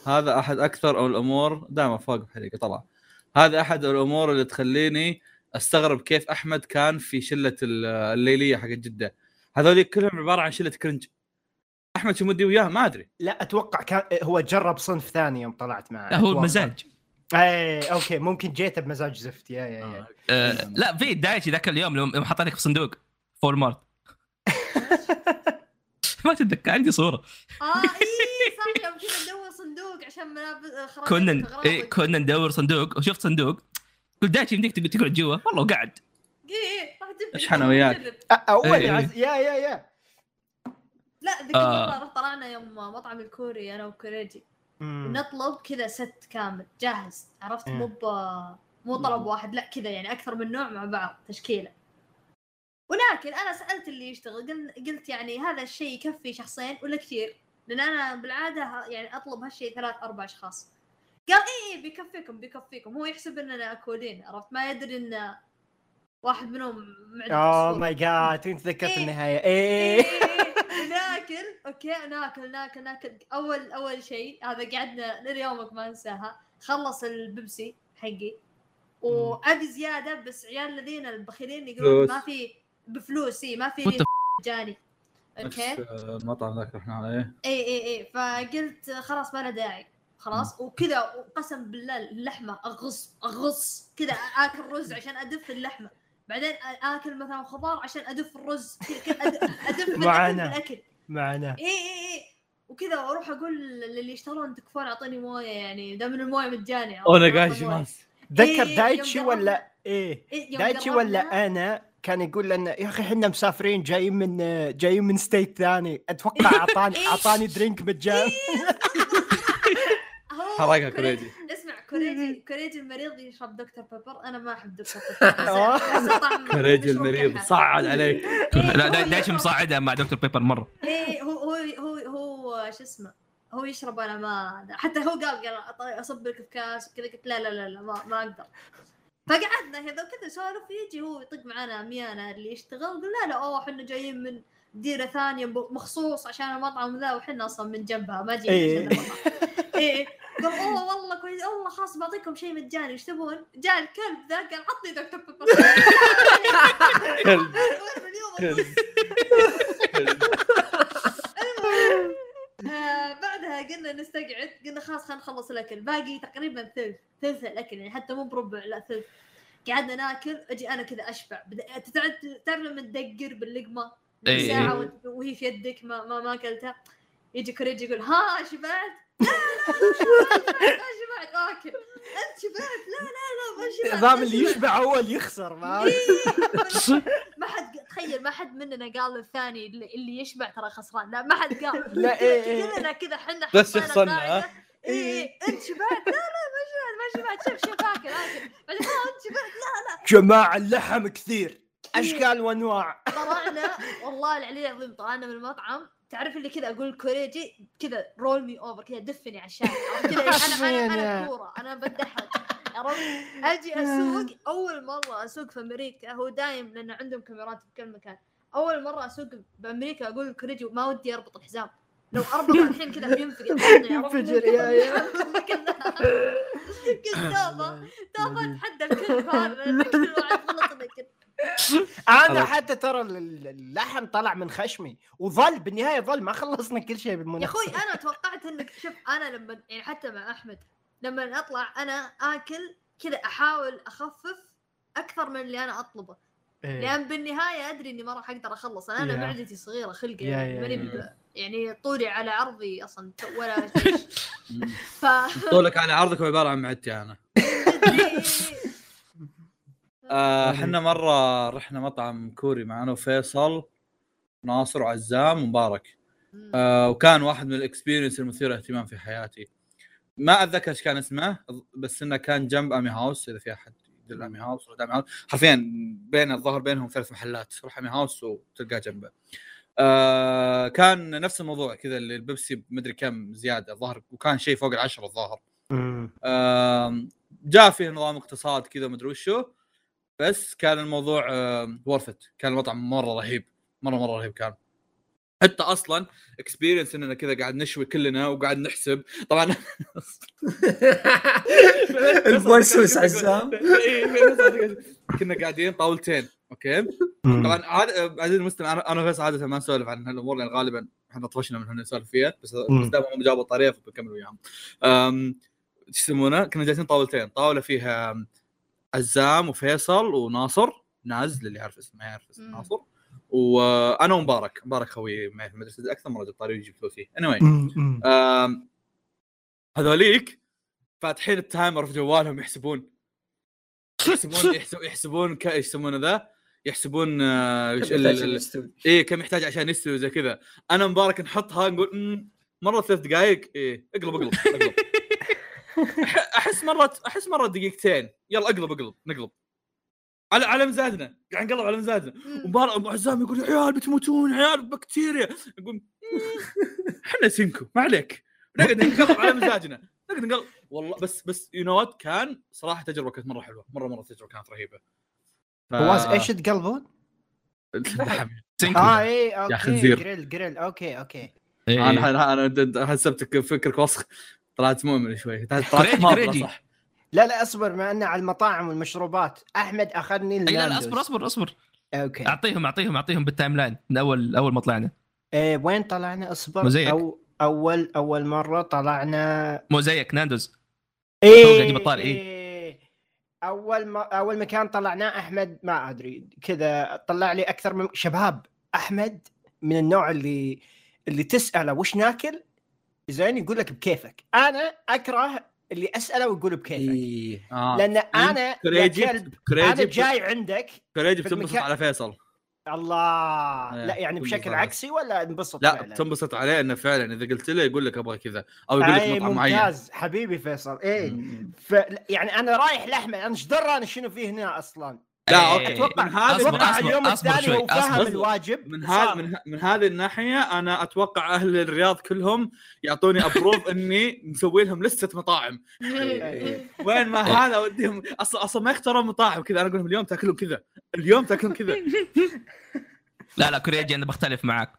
S1: هذا أحد أكثر الأمور دائما فوق الحلقة طبعا. هذا أحد الأمور اللي تخليني أستغرب كيف أحمد كان في شلة ال- الليلية حق جدة. هذول كلهم عبارة عن شلة cringe. أحمد شو مدي وياه؟ ما أدري.
S6: لا أتوقع كان هو جرب صنف ثاني يوم طلعت معه.
S4: لا هو. المزاج
S6: اي okay ممكن جيته بمزاج زفت yeah yeah yeah
S4: آه لا في دايتشي ذاك اليوم يوم يوم حط لك في صندوق فول مارت ما تتذكر عندي صورة
S2: آه اي صح يوم كنا ندور صندوق عشان ملابس
S4: كنا. إيه كنا ندور صندوق وشفت صندوق قلت دايتشي يمديك تق- تقعد جوا والله وقعد
S2: إيه تبي
S1: إيش حنا وياك؟
S6: أول
S4: إيه.
S6: عز... يا يا يا
S2: لا ذيك
S4: آه.
S2: المره طلعنا يوم مطعم الكوري أنا وكوريجي
S6: مم.
S2: نطلب كذا ست كامل. جاهز. عرفت؟
S6: إيه.
S2: مو مو طلب واحد. لا كذا يعني أكثر من نوع مع بعض. تشكيلة. ولكن أنا سألت اللي يشتغل. قل- قلت يعني هذا الشيء يكفي شخصين ولا كثير؟ لأن أنا بالعادة يعني أطلب هالشيء ثلاث أربع أشخاص. قال اي اي بيكفيكم بيكفيكم. هو يحسب اننا أكولين عرفت؟ ما يدري إن واحد منهم معدة
S6: اوه. ماي جاد انت ذكرت
S2: إيه.
S6: النهاية.
S2: إيه،
S6: إيه.
S2: ناكل okay ناكل ناكل ناكل. أول أول شيء هذا قعدنا ليومك ما أنساها. خلص البيبسي حقي. وابي زيادة بس عيال الذين البخيلين يقولون. ما في بفلوس. إي ما في مجاني
S1: okay؟ المطعم ذاك رحنا عليه
S2: إي إي إي. فقلت خلاص ما له داعي. خلاص؟ وكذا وقسم بالله اللحمة. أغص أغص. كذا آكل رز عشان أدف اللحمة. بعدين آكل مثلا خضار عشان أدف الرز. كذا كذا أد- ادف بالاكل
S6: معانا. معنا.
S2: اي اي اي وكذا وأروح أقول للي يشتغلون تكفون أعطيني موية يعني دام إن الموية مجاني
S1: أونا
S2: عرفت؟
S1: قاعد
S2: موية.
S1: ماس
S6: تذكر
S2: إيه،
S6: دايتشي
S2: يوم
S6: ولا
S2: إيه. إيه،
S6: دايتشي ولا أنا كان يقول لنا يا أخي إحنا مسافرين جايين من جايين من state ثاني. أتوقع اعطاني
S2: إيه.
S6: أعطاني drink مجان.
S2: هو
S1: حرقها
S2: كوريجي-
S1: كوريجي
S2: اسمع كوريجي كوريجي المريض يشرب Dr Pepper. أنا ما أحب Dr Pepper.
S1: كوريجي
S2: مشروب
S1: المريض. صعد عليك.
S4: لا دايتشي مصاعدها مع Dr Pepper مرة.
S2: إيه هو هو هو هو شو اسمه؟ هو يشرب أنا ما حتى هو قال قال أصب لك في كاس كذا قلت لا لا لا, لا ما, ما أقدر. فقعدنا كذا وكذا. سولف يجي هو يطق معنا ميانا اللي يشتغل. قلنا لا لا أوه إحنا جايين من ديرة ثانية ب- مخصوص عشان المطعم ذا وحنا أصلا من جنبها. ما جينا. عشان المطعم إيه. قال أوه والله كويس والله خلاص بعطيكم شيء مجاني إيش تبون؟ جاء الكلب ذا قال عطني Dr Pepper.
S1: كلب
S2: آه بعدها قلنا نستقعد قلنا خلاص خلينا نخلص الأكل. باقي تقريبا ثلث ثلث الأكل يعني حتى مو بربع لا ثلث. قعدنا ناكل أجي أنا كذا أشبع. تعرف لما تدقر باللقمة؟
S4: إيه.
S2: ساعة وانت- وهي في يدك ما ما, ما أكلتها. يجي كوريجي يقول ها شبعت؟ لا لا لا شبعت ما شبعت اكل انت شبعت لا لا لا ما شبعت
S6: النظام
S2: ما
S6: اللي. يشبع هو اللي يخسر ما
S2: ما حد تخيل ما حد مننا قال للثاني اللي, اللي يشبع ترى خسران. لا ما حد قال.
S6: لا، إيه، إيه.
S2: كلنا كذا إحنا
S1: بس
S2: حطينا
S1: شخصنا،
S2: قاعدة.
S1: ها؟
S2: اي اي إنت شبعت. لا لا ما شبعت ما شبعت. شوف شوف اكل آكل. بعدين ها إنت شبعت. لا.
S6: جماعة اللحم كثير. أشكال وانواع
S2: طلعنا. والله العلي العظيم طلعنا من المطعم. تعرف اللي كذا أقول كوريجي؟ كذا roll me over كذا دفني على الشارع. كذا أنا أنا أنا كورة. أنا عرفت؟ أجي أسوق. أول مرة أسوق في أمريكا. هو دايم لأن عندهم كاميرات في كل مكان. أول مرة أسوق بأمريكا أقول كوريجي ما ودي أربط الحزام لو أربط الحين كذا بينفجر.
S6: ينفجر، يا- يا.
S2: قلت توبه توبه اتحدى الكل هذا كل واحد غلط
S1: أنا.
S6: حتى ترى ال- اللحم طلع من خشمي وظل بالنهاية ظل ما خلصنا كل شيء
S2: يا
S6: بالمناسبه
S2: أخوي أنا توقعت إنك شوف أنا لما يعني حتى مع أحمد لما أطلع أنا آكل كذا أحاول أخفف أكثر من اللي أنا أطلبه
S6: إيه.
S2: لأن بالنهاية أدري إني ما راح أقدر أخلص أنا
S6: يا.
S2: معدتي صغيرة خلقي
S6: يا-
S2: يعني
S6: يا-
S2: ماني
S1: يا.
S2: يعني طولي على عرضي أصلا ولا ف
S1: طولك على عرضك عبارة عن معدتي أنا آه، إحنا مرة رحنا مطعم كوري معنا وفيصل ناصر وعزام ومبارك آه وكان واحد من ال experience المثيرة اهتمام في حياتي. ما أتذكر إيش كان اسمه بس إنه كان جنب أمي هاوس إذا في أحد يدل أمي هاوس ولا امي هاوس. حرفيا بين الظهر بينهم ثلاث محلات روح أمي هاوس وتلقاه جنبه. آه كان نفس الموضوع كذا اللي البيبسي مدري كم زيادة الظهر وكان شيء فوق العشرة الظاهر. آم، جاء فيه نظام اقتصاد كذا مدري وشو. بس كان الموضوع worth it كان المطعم مرة رهيب مرة مرة رهيب كان. حتى أصلا experience إننا كذا قاعد نشوي كلنا وقاعد نحسب. طبعا
S5: الفويس عزام
S1: إيه، كنا قاعدين طاولتين أوكي؟ طبعا عاد عزيزي المستمع أنا وفيصل عادة ما نسولف عن هالأمور لأن غالبا إحنا طفشنا من هالنسولف نسولف فيها بس. بس دام هم جابوا الطريقة فبنكمل وياهم. إيش يسمونه؟ كنا جالسين طاولتين، طاولة فيها عزام وفيصل وناصر ناز للي يعرف اسمه ما يعرف اسمه. ناصر. وأنا ومبارك، مبارك خوي معي في المدرسة أكثر مرة جبت طاري ويجيب فلوس فيه. anyway هذوليك فاتحين ال timer في جوالهم يحسبون. يحسبون يحسب- يحسبون ك- إيش يسمونه ذا؟ يحسبون آه، ال- إيه كم يحتاج عشان يستوي زي كذا. أنا مبارك نحطها نقول "أمم، مرة ثلاث دقائق إيه اقلب اقلب اقلب. أحس مرة أحس مرة دقيقتين. يلا اقلب اقلب نقلب. على على مزاجنا. قاعد نقلب على مزاجنا. ومبارك ابو عزام يقول يا عيال بتموتون يا عيال بكتيريا. نقول "أمم، إحنا سينكو ما عليك. نقعد نقلب على مزاجنا. نقعد نقلب. والله بس بس you know كان صراحة تجربة كانت مرة حلوة. مره مرة تجربة كانت رهيبة. ف-
S6: فواز إيش تقلبون؟
S1: اللحم.
S4: سينكو.
S6: آه اي okay.
S1: خنزير.
S6: grill grill. okay okay.
S4: إيه.
S1: أنا أنا حسبتك فكرك وسخ طلعت مؤمن شوي. طلعت
S4: كريجي-.
S1: صح.
S6: لا لا اصبر ما إنه على المطاعم والمشروبات. أحمد
S4: أخذني لا لا. اصبر اصبر اصبر.
S6: okay.
S4: أعطيهم أعطيهم أعطيهم بال timeline من أول أول ما طلعنا.
S6: إيه وين طلعنا؟ اصبر.
S4: موزايك.
S6: أو أول أول مرة طلعنا.
S4: مو زيك ناندوز إيه.
S6: إيه. أول ما أول مكان طلعناه أحمد ما أدري كذا طلع لي أكثر من شباب. أحمد من النوع اللي اللي تسأله وش ناكل؟ زين يقول لك بكيفك أنا أكره اللي أسأله ويقول بكيفك
S5: إيه.
S1: آه.
S6: لأن
S1: أنا
S6: كلب
S1: أنا
S6: جاي عندك
S1: كريجي بتنبسط
S6: المكان-
S1: على فيصل
S6: الله
S1: إيه،
S6: لا يعني
S1: تنبسط
S6: بشكل
S1: عليه.
S6: عكسي ولا انبسط
S1: لا
S6: فعلاً؟
S1: بتنبسط عليه إنه فعلا إذا قلت له يقول لك أبغى كذا أو يقول لك
S6: اي
S1: مطعم معين
S6: ممتاز حبيبي فيصل
S1: إيه.
S6: ف... يعني أنا رايح لاحمد أنا إيش درى أنا شنو فيه هنا أصلا
S1: لا
S4: إيه.
S1: okay.
S6: أتوقع
S1: من هذا
S4: أتوقع
S6: اليوم الثاني هو فاهم. الواجب.
S1: من هذا من, ه- من هذه الناحية أنا أتوقع أهل الرياض كلهم يعطوني approve إني مسوي لهم لستة مطاعم. وين ما هذا اوديهم أصلا أصلا ما يختارون مطاعم كذا أنا أقول لهم اليوم تأكلون كذا. اليوم تأكلون كذا.
S4: لا لا كوريجي أنا بختلف معاك.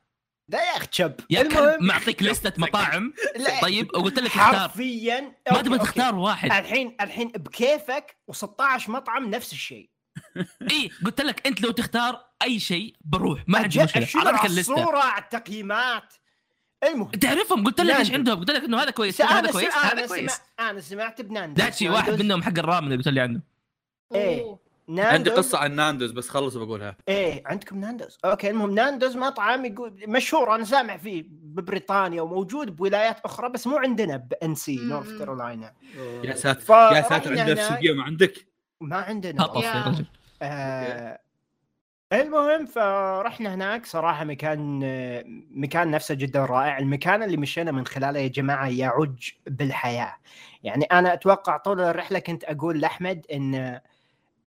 S6: لا يا أخي تشب
S4: يا كلب معطيك لستة مطاعم.
S6: لا،
S4: طيب وقلت لك اختار.
S6: حرفيا
S4: ما تبغى. تختار واحد.
S6: الحين الحين بكيفك و16 مطعم نفس الشيء.
S4: اي قلت لك أنت لو تختار أي شيء بروح ما عندي
S6: مشكلة.
S4: اعطيك
S6: على
S4: اللسته
S6: الصورة على التقييمات. المهم
S4: تعرفهم قلت لك
S6: إيش.
S4: عندهم قلت لك إنه هذا كويس هذا كويس هذا
S6: أنا
S4: كويس.
S6: أنا سمعت بناندوز
S4: داتشي واحد منهم حق الرامن اللي قلت لي عنه.
S6: إيه.
S2: أوه.
S6: Nando's.
S1: عندي قصة عن Nando's بس خلص بقولها.
S6: إيه عندكم Nando's. okay المهم Nando's مطعم يقول مشهور أنا سامع فيه ببريطانيا وموجود بولايات أخرى بس مو عندنا ب
S2: NC.
S6: North Carolina
S1: يا ساتر يا ساتر عندنا في السعودية ما عندك؟
S6: ما عندنا. آه المهم فرحنا هناك. صراحة مكان مكان نفسه جدا رائع. المكان اللي مشينا من خلاله يا جماعة يعج بالحياة. يعني أنا أتوقع طول الرحلة كنت أقول لأحمد إن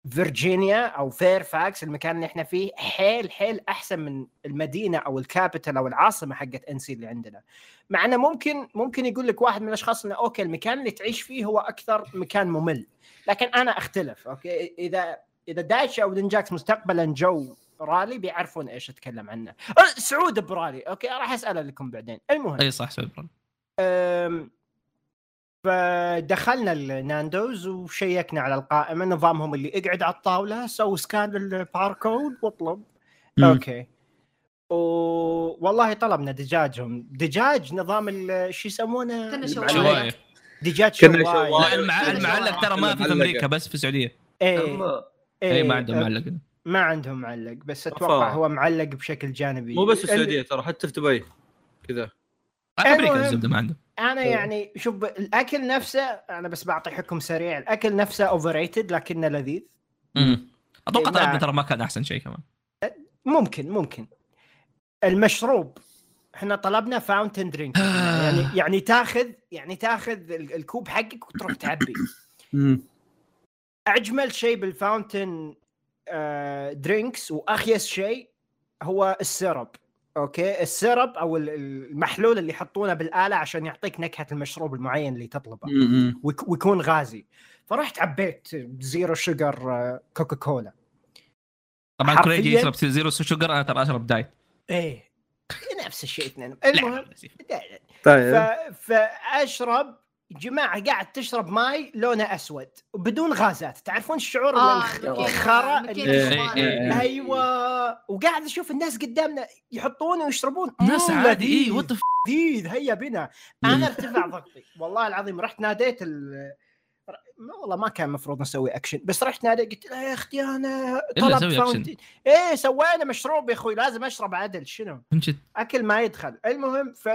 S6: فيرجينيا أو فيرفاكس المكان اللي إحنا فيه حيل حيل أحسن من المدينة أو ال capital أو العاصمة حقت NC اللي عندنا. مع إنه ممكن ممكن يقول لك واحد من الأشخاص إنه okay المكان اللي تعيش فيه هو أكثر مكان ممل. لكن أنا أختلف okay؟ إذا إذا دايتشي أو دنجاكس مستقبلا جو رالي بيعرفون إيش أتكلم عنه. أه، سعود برالي. okay راح اساله لكم بعدين. المهم.
S4: أي صح سوي برا.
S6: أم، فدخلنا ال Nando's وشيكنا على القائمة. نظامهم اللي اقعد على الطاولة سوي scan لل barcode واطلب.
S4: مم.
S6: okay. و... والله طلبنا دجاجهم. دجاج نظام ال- شو يسمونه؟ المعلق.
S4: شواية.
S6: دجاج شواية.
S1: شواية.
S4: لا المع... المعلق ترى ما في في. أمريكا بس في
S6: السعودية.
S5: إيه.
S4: اي ما عندهم معلق؟
S6: ما عندهم معلق بس أتوقع
S1: أفا.
S6: هو معلق بشكل جانبي.
S1: مو بس في السعودية ترى حتى في دبي كذا.
S6: أمريكا.
S4: الزبده ما عندهم
S6: أنا يعني شوف الأكل نفسه أنا بس بعطي حكم سريع الأكل نفسه overrated لكنه لذيذ.
S4: مم. أتوقع
S6: مع-
S4: طلبنا ترى ما كان أحسن شيء كمان.
S6: ممكن ممكن. المشروب إحنا طلبنا fountain drink يعني يعني تاخذ يعني تاخذ ال- الكوب حقك وتروح تعبي. أجمل شيء بال fountain آه drinks وأخيس شيء هو ال syrup okay؟ ال syrup أو ال- المحلول اللي يحطونه بالآلة عشان يعطيك نكهة المشروب المعين اللي تطلبه ويك- ويكون غازي. فرحت عبيت zero sugar آه، Coca-Cola
S4: طبعا
S6: حرفياً-
S4: crazy يشرب زيرو شوجر أنا ترى أشرب diet.
S6: إيه. نفس الشيء اثنين.
S4: لا
S6: المهم.
S1: طيب.
S6: فأشرب يا جماعة قاعد تشرب ماي لونه أسود وبدون غازات. تعرفون الشعور
S2: الماكينة-
S6: الخرا
S1: إيه،. إيه، إيه.
S6: أيوه. وقاعد أشوف الناس قدامنا يحطون ويشربون.
S4: ناس عادي وات
S6: لذيذ. هيا بنا. أنا ارتفع ضغطي. والله العظيم رحت ناديت ال ما والله ما كان المفروض نسوي اكشن بس رحت نادي قلت له يا أختي
S4: أنا
S6: طلب. فاونتين إيه سوينا مشروب يا أخوي لازم أشرب عدل شنو؟ أكل ما يدخل. المهم ف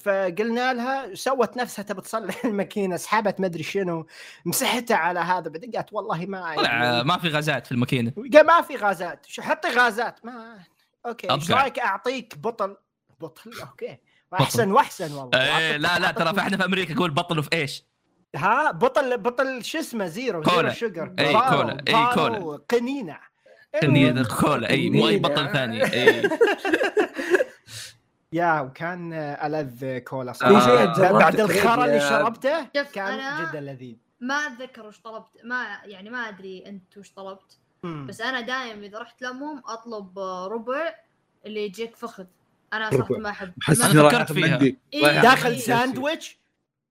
S6: فقلنا لها سوت نفسها تبي تصلح الماكينة سحبت مدري شنو مسحتها على هذا بعدين قالت والله ما
S4: طلع ما في غازات في الماكينة.
S6: قال ما في غازات. شو حطي غازات. ما أوكي
S4: إيش.
S6: رأيك أعطيك بطل؟ بطل؟ أوكي. وأحسن وأحسن والله.
S4: إيه لا لا ترى إحنا في أمريكا يقول بطلوا في إيش؟
S6: ها بطل بطل شو اسمه زيرو
S4: كولا.
S6: زيرو شوجر بارو،
S4: كولا.
S6: بارو،
S4: كولا.
S6: قنينة.
S4: كنية
S6: المهم،
S4: كولا. اي مو
S5: أي.
S4: بطل ثاني. اي
S6: يا وكان ألذ كولا
S1: في
S6: صراحة
S1: شيء
S6: بعد- الخرا اللي شربته كان جدا لذيذ.
S2: ما أتذكر وش طلبت. ما يعني ما أدري أنت وش طلبت.
S6: مم.
S2: بس أنا دايم إذا رحت لمهم أطلب آه، ربع اللي يجيك فخذ. أنا
S1: صراحة.
S2: ما
S1: أحب.
S2: ما-
S4: فكرت فيها.
S2: إيه،
S6: داخل
S2: إيه.
S6: ساندويتش؟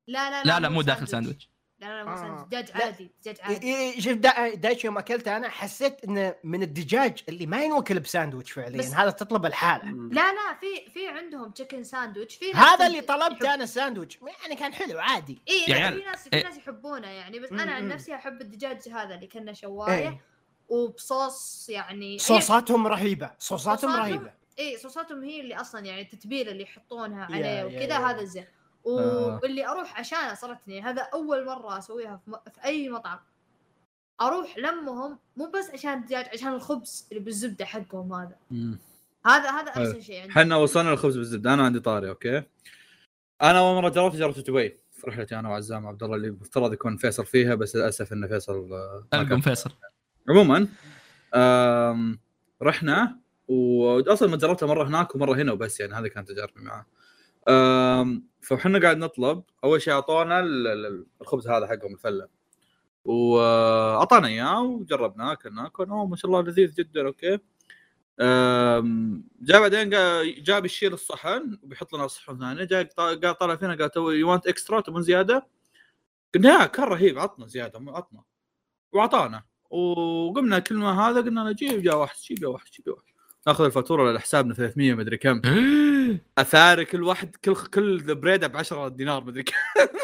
S2: لا لا
S4: لا لا مو داخل ساندويتش.
S2: لا لا مو
S6: آه.
S2: ساندويتش دجاج. عادي دجاج عادي
S6: شوف دا- دايتش يوم أكلته أنا حسيت إنه من الدجاج اللي ما ينوكل بساندويتش فعليا
S2: بس-
S6: هذا تطلب الحالة
S2: لا لا في في عندهم chicken sandwich في
S6: هذا اللي طلبته أنا ساندويتش يعني كان حلو عادي
S4: إي
S2: لا
S4: عيال،
S2: في ناس. في ناس يحبونه يعني بس أنا عن. نفسي أحب الدجاج هذا اللي كنا شواية
S6: إيه.
S2: وبصوص يعني
S6: صوصاتهم رهيبة صوصاتهم
S2: صوصاتهم-
S6: رهيبة
S2: إي صوصاتهم هي اللي أصلا يعني التتبيله اللي يحطونها عليه وكذا. هذا زين. واللي أروح عشانه صارتني هذا أول مرة أسويها في, م... في أي مطعم. أروح لمهم مو بس عشان الدجاج عشان الخبز اللي بالزبدة حقهم هذا.
S1: مم.
S2: هذا هذا. أحسن شيء عندي.
S1: إحنا وصلنا للخبز بالزبدة. أنا عندي طاري okay؟ أنا أول مرة جربت جربت دبي في رحلتي أنا وعزام عبد الله اللي المفترض يكون فيصل فيها بس للأسف إن فيصل آه، ما
S4: القم
S1: كان.
S4: فيصل.
S1: عموما رحنا واصلا ما جربتها مرة هناك ومرة هنا وبس يعني هذه كانت تجاربي معاه. فاحنا قاعد نطلب. أول شيء أعطونا ال- ال- الخبز هذا حقهم الفلة. وأعطانا إياه وجربناه أكلناه. كان أوه ما شاء الله لذيذ جدا okay. جاء بعدين جاء بيشيل الصحن وبيحط لنا صحن ثانية جاء قال طالع فينا قال do you want extra تبون زيادة؟ قلنا يا كان رهيب عطنا زيادة عطنا. وأعطانا. وقمنا كل ما هذا قلنا له جيب جاء واحد جيب جاء واحد جيب جاء واحد. ناخذ الفاتورة لحسابنا 300 مدري كم. أثاري كل واحد كل كل bread ه ب 10 دينار مدري كم.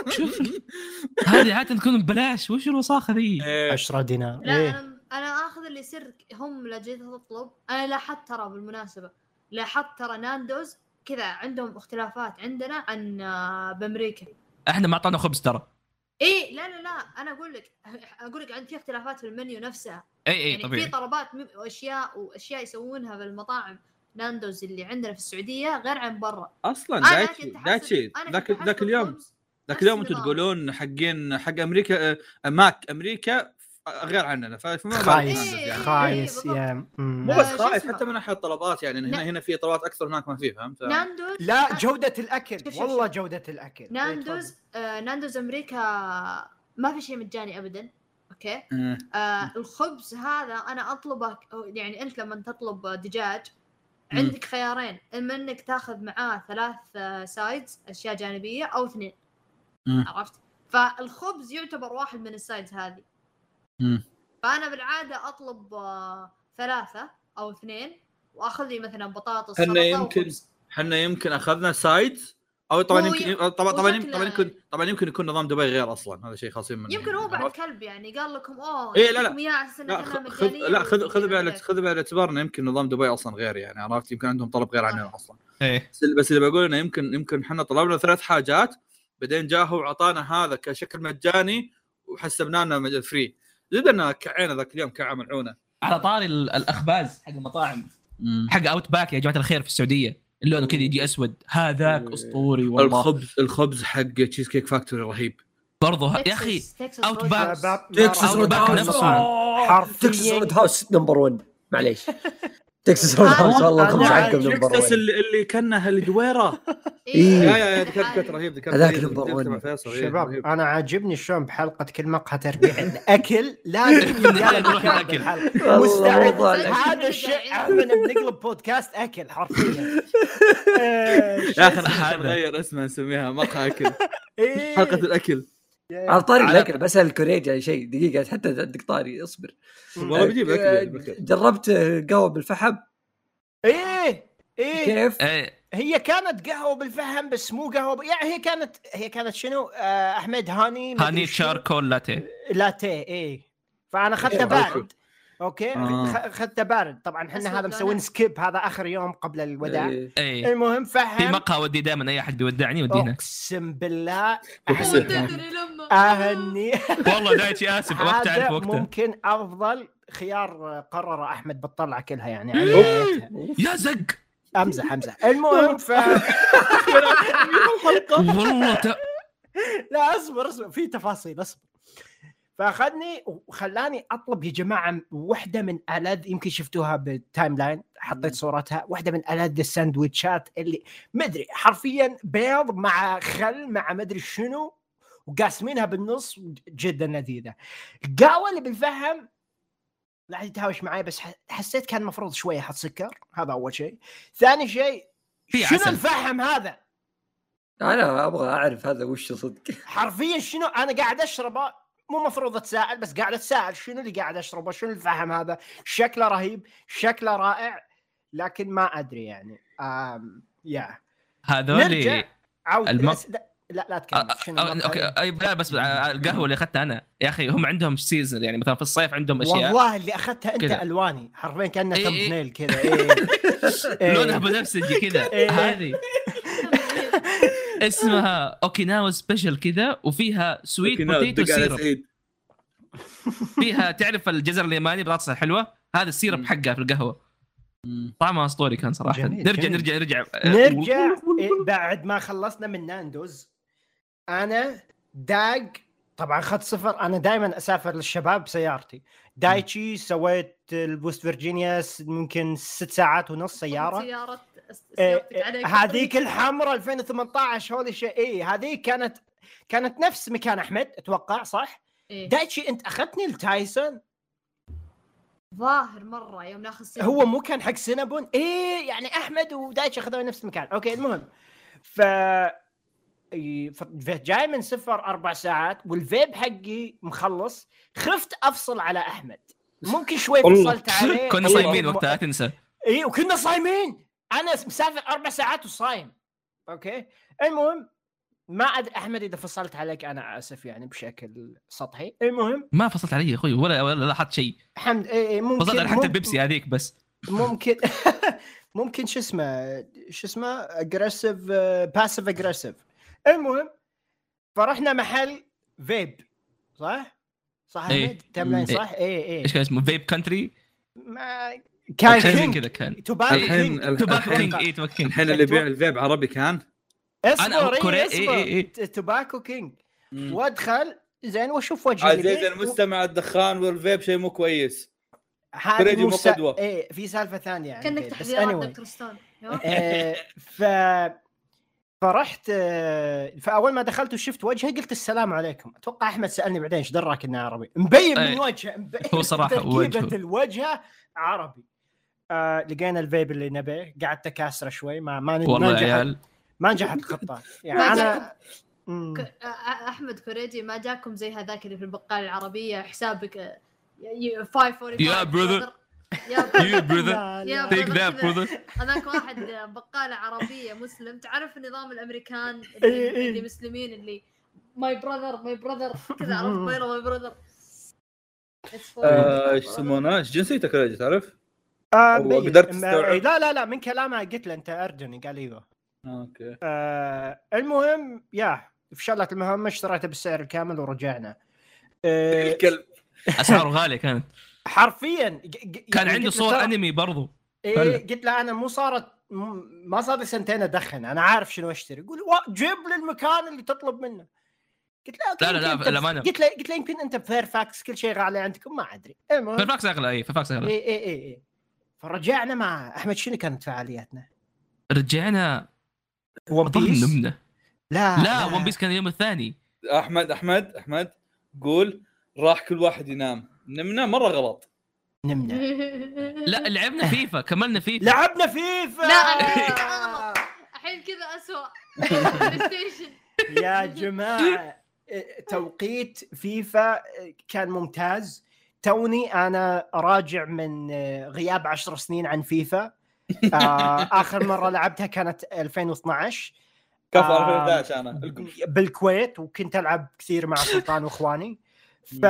S4: شوف هذه عادة تكون ببلاش وش الوساخة ذي؟
S1: إيه.
S6: 10 دينار.
S2: لا
S6: إيه.
S2: أنا أنا آخذ اللي يصير هم لا جيت أطلب. أنا لاحظت ترى بالمناسبة لاحظت ترى ناندوز كذا عندهم اختلافات عندنا عن آه، بأمريكا.
S4: إحنا ما أعطانا خبز ترى.
S2: إيه لا لا لا أنا أقول لك أقول لك عند في اختلافات في المنيو نفسها.
S4: اي اي
S2: يعني في
S4: طبيعي.
S2: طلبات م- وأشياء وأشياء يسوونها بالمطاعم ناندوز اللي عندنا في السعودية غير عن برا. أصلا
S1: ذاك
S2: كنت
S1: ذاك
S2: حاسب
S1: اليوم ذاك اليوم
S2: أنتم.
S1: تقولون حقين حق أمريكا آه، Mac أمريكا غير عننا فما
S6: خايس
S2: إيه،
S1: يعني.
S2: إيه.
S6: خايس
S2: بالضبط.
S6: يا.
S1: مو
S2: آه،
S1: بس خايس؟ حتى من ناحية الطلبات يعني هنا. هنا في طلبات أكثر هناك ما في فهمت؟
S2: Nando's
S6: لا جودة الأكل
S2: شوف- شوف-
S6: والله
S2: شوف.
S6: جودة الأكل إيه،
S2: Nando's آه Nando's أمريكا ما في شيء مجاني ابدا okay
S1: آه.
S2: آه الخبز هذا أنا أطلبه يعني أنت لما تطلب دجاج. عندك خيارين إما إنك تاخذ معاه ثلاث آه، sides أشياء جانبية أو اثنين. عرفت فالخبز يعتبر واحد من ال sides هذه
S1: مم.
S2: فأنا بالعادة أطلب آه، ثلاثة أو اثنين وأخذ لي مثلا بطاطس إحنا
S1: يمكن. إحنا يمكن أخذنا side أو طبعا يمكن طبعا طبعا
S2: هو
S1: طبعا يمكن طبعا يمكن يكون نظام دبي غير أصلا هذا شيء خاصين منه
S2: يمكن هو بعد؟ كلب يعني قال لكم أوه
S1: إيه، لا، لا. لا خذ لا خذ خذ بعين. خذ بعين الاعتبار انه يمكن نظام دبي أصلا غير يعني عرفت يمكن عندهم طلب غير عننا أصلا
S4: إيه
S1: بس بس اللي بقول إنه يمكن يمكن إحنا طلبنا ثلاث حاجات بعدين جاه هو وعطانا هذا كشكل مجاني وحسبناه إنه فري انه كعينا ذاك اليوم كعه ملعونه
S4: على طاري ال- الأخباز حق المطاعم. حق اوت باك يا جماعة الخير في السعودية. اللون كذا يجي أسود. هذاك أسطوري والله.
S1: الخبز الخبز حق تشيز كيك فاكتوري رهيب.
S4: برضه يا
S2: تكساس-
S4: أخي
S2: روز.
S4: باك.
S5: تكساس
S4: أوت
S5: رود
S4: باك
S5: هاوس تكساس
S6: حرفياً.
S5: رود هاوس نمبر 1 معليش. تكساس رود
S2: آه،
S5: هاوس والله الخبز
S6: أنا
S5: حقهم نمبر
S1: تكساس
S5: 1
S1: اللي, كانها الدويره يا ذكرت رهيب ذكرت
S5: هذاك. نمبر
S6: شباب. أنا عاجبني شلون بحلقة كل مقهى تربيع الاكل لازم
S4: نروح.
S5: والله
S6: مستعد. هذا الشيء عندنا بنقلب بودكاست أكل حرفيا آه،
S1: يا أخي؟
S4: إحنا.
S1: نغير اسمها نسميها مقهى أكل
S6: إيه.
S1: حلقة الأكل
S5: على طاري الأكل بسال الكوريجي شيء دقيقة حتى عندك طاري اصبر
S1: والله بجيب
S5: آه،
S1: اكل بكر.
S5: جربت قهوة بالفحم؟
S6: إيه إيه.
S5: كيف؟
S4: إيه.
S6: هي كانت قهوة بالفحم بس مو قهوة ب... يعني هي كانت هي كانت شنو؟ آه أحمد هاني
S4: هاني. charcoal latte
S6: latte إيه. فأنا اخذته
S5: إيه،
S6: بارد أوكي؟
S1: آه.
S6: خ- اخذته بارد. طبعا إحنا هذا مسوين. skip هذا آخر يوم قبل الوداع.
S5: إيه.
S4: إيه.
S6: المهم
S4: في
S6: فحم
S4: مقهى ودي دائما أي أحد بيودعني يودينا.
S6: أقسم بالله أهني.
S4: والله دايتشي آسف. ما
S6: هذا
S4: تعرف وقتها.
S6: ممكن أفضل خيار قرر أحمد بتطلع كلها يعني.
S4: يا زق.
S6: أمزح أمزح. المهم ف
S4: والله.
S6: لا أصبر أصبر. في تفاصيل أصبر. فأخذني وخلاني أطلب يا جماعة وحدة من الذ يمكن شفتوها بال timeline حطيت صورتها واحدة من الذ الساندويتشات اللي مدري حرفيا بيض مع خل مع مدري شنو وقاسمينها بالنص جدا لذيذة. القهوة اللي بالفحم لا أحد يتهاوش معي بس حسيت كان المفروض شوية أحط سكر هذا أول شيء. ثاني شيء شنو. الفحم هذا؟
S5: أنا أبغى أعرف هذا وش صدق.
S6: حرفيا شنو؟ أنا قاعد أشربه مو مفروض اتساءل بس قاعد اتساءل شنو اللي قاعد أشربه؟ شنو الفحم هذا؟ شكله رهيب شكله رائع لكن ما أدري يعني. آم يا.
S4: هذول
S6: عود
S4: الم-
S6: لا لا, لا تكمل. شنو المقهى؟
S4: أوكي. لا بس القهوة اللي أخذتها أنا. يا أخي هم عندهم season يعني. مثلا في الصيف عندهم أشياء
S6: والله اللي أخذتها أنت
S4: كذا.
S6: ألواني. حرفيا كانها
S4: إيه، إيه.
S6: تمثنيل كذا. إيه. إيه.
S4: لونها بنفسجي كذا.
S6: إيه.
S4: هذه. اسمها Okinawa special كذا وفيها
S1: sweet
S4: potato
S1: syrup
S4: فيها تعرف الجزر اليماني بطاطس الحلوة؟ هذا ال
S1: syrup.
S4: حقها في القهوة. طعمها أسطوري كان صراحة.
S6: جميل،
S4: نرجع
S6: جميل.
S4: نرجع نرجع.
S6: نرجع إيه بعد ما خلصنا من ناندوز أنا داق طبعا اخذت سفر أنا دائما أسافر للشباب بسيارتي دايتشي سويت البوست فيرجينيا ممكن ست ساعات ونص سيارة.
S2: سيارة
S6: إيه،
S2: عليك
S6: هذيك الحمراء 2018 holy shit اي هذيك كانت كانت نفس مكان أحمد أتوقع صح؟
S2: إيه.
S6: دايتشي أنت أخذتني لتايسون؟
S2: ظاهر مرة يوم ناخذ
S6: هو مو كان حق سينابون؟ إيه يعني أحمد ودايتشي أخذوه نفس المكان. أوكي المهم. ف- جاي من سفر أربع ساعات والفيب حقي مخلص خفت أفصل على أحمد. ممكن شوي. فصلت عليه.
S4: كنا
S6: أو-
S4: صايمين وقتها لا تنسى.
S6: اي وكنا صايمين. أنا مسافر أربع ساعات وصايم. أوكي؟ المهم ما ادري أحمد إذا فصلت عليك أنا آسف يعني بشكل سطحي. المهم
S4: ما فصلت علي يا أخوي ولا ولا لاحظت شيء.
S6: حمد إيه إيه ممكن
S4: فصلت على حتى البيبسي هذيك بس.
S6: ممكن ممكن شو اسمه شو اسمه aggressive passive aggressive المهم فرحنا محل فيب صح؟ صح
S4: إيه.
S6: أحمد؟ تملاين
S4: إيه.
S6: صح؟ اي اي
S4: إيش كان اسمه Vape Country
S6: ما كان
S4: كان
S6: King
S4: كذا كان
S6: Tobacco
S1: الحين
S4: Tobacco
S1: الحين
S4: King اي Tobacco King
S1: الحين اللي يبيع الفيب عربي كان
S6: اصبر
S4: كوري-
S6: اي
S4: إيه، إيه، إيه.
S6: اصبر Tobacco King وادخل زين واشوف وجهي
S1: عزيزي
S6: اللي-
S1: المستمع الدخان والفيب شيء مو كويس
S6: هذه مو
S1: قدوة.
S6: إيه في سالفة ثانية يعني كأنك
S2: تحذيرات
S6: anyway.
S2: دكتور ستون
S6: آه، ف فرحت آه، فأول ما دخلت وشفت وجهه قلت السلام عليكم. أتوقع أحمد سألني بعدين إيش دراك إنه عربي؟ مبين من
S4: أي.
S6: وجهه مبين
S4: هو صراحة
S6: تركيبة
S4: وجهه.
S6: الوجه عربي. آه لقينا الفيب اللي نبيه. قعدت أكاسره شوي. ما ما ما
S4: والله
S6: نجحت
S4: عيال.
S6: ما نجحت الخطه يعني
S2: أنا أ- أ- أحمد كوريجي ما جاكم زي هذاك اللي في البقاله العربية حسابك آه، ي- ي- 545
S4: يا brother.
S2: يا brother
S4: that
S2: كذا.
S4: brother.
S2: هذاك واحد بقالة عربية مسلم تعرف النظام الأمريكان
S6: إيه،
S2: اللي,
S6: إيه.
S2: اللي مسلمين اللي my brother my brother كذا عرفت my my brother
S1: آه، إيش يسمونه؟ إيش جنسيتك تعرف؟
S6: آه،.
S1: قدرت
S6: ما-
S1: تستوعب؟
S6: لا لا لا من كلامها قلت له أنت اردني قال أيوه
S1: آه، أوكي
S6: آه المهم يا فشلت المهمه اشتريته بالسعر الكامل ورجعنا آه
S1: الكلب
S4: أسعاره غالية كانت
S6: حرفيا
S4: كان
S6: يعني
S4: عنده صور
S6: ترى-
S4: أنمي برضو. هلا.
S6: قلت له أنا مو صارت م- ما صار لي سنتين أدخن أنا عارف شنو أشتري. يقول جيب لي المكان اللي تطلب منه. قلت له
S4: لا، لا، لا، للأمانة.
S6: قلت له قلت له يمكن أنت بفيرفاكس كل شيء غالي عندكم ما أدري. المهم
S4: فيرفاكس أغلى اي فيرفاكس أغلى.
S6: اي اي اي اي فرجعنا مع أحمد شنو كانت فعالياتنا؟
S4: رجعنا One
S6: Piece
S4: نمنا.
S6: لا
S4: لا One Piece كان اليوم الثاني.
S1: أحمد أحمد أحمد قول راح كل واحد ينام. نمنا مرة غلط.
S6: نمنا.
S4: لا لعبنا فيفا كملنا فيفا.
S6: لعبنا فيفا!
S2: لا، الحين كذا اسوء بلاي ستيشن
S6: يا جماعة توقيت فيفا كان ممتاز. توني أنا راجع من غياب عشر سنين عن فيفا. آه، آخر مرة لعبتها كانت 2012
S1: كفو
S6: آه،
S1: 2011 أنا.
S6: بالكويت وكنت ألعب كثير مع سلطان وإخواني. ف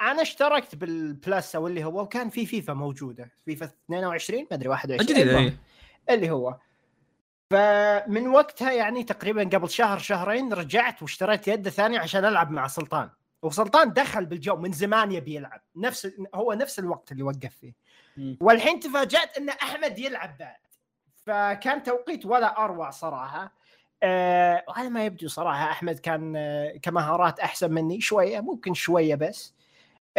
S6: أنا اشتركت بال Plus أو اللي هو وكان في فيفا موجودة. فيفا 22 ما أدري 21
S4: الجديد
S6: المهم.
S4: اي
S6: اللي هو. فمن وقتها يعني تقريبا قبل شهر شهرين رجعت واشتريت يده ثانية عشان ألعب مع سلطان. وسلطان دخل بالجو من زمان يبي يلعب. نفس هو نفس الوقت اللي وقف فيه. والحين تفاجأت إن أحمد يلعب بعد. فكان توقيت ولا أروع صراحة. وهذا ما يبدو صراحة. أحمد كان آه كمهارات أحسن مني شوية ممكن شوية بس.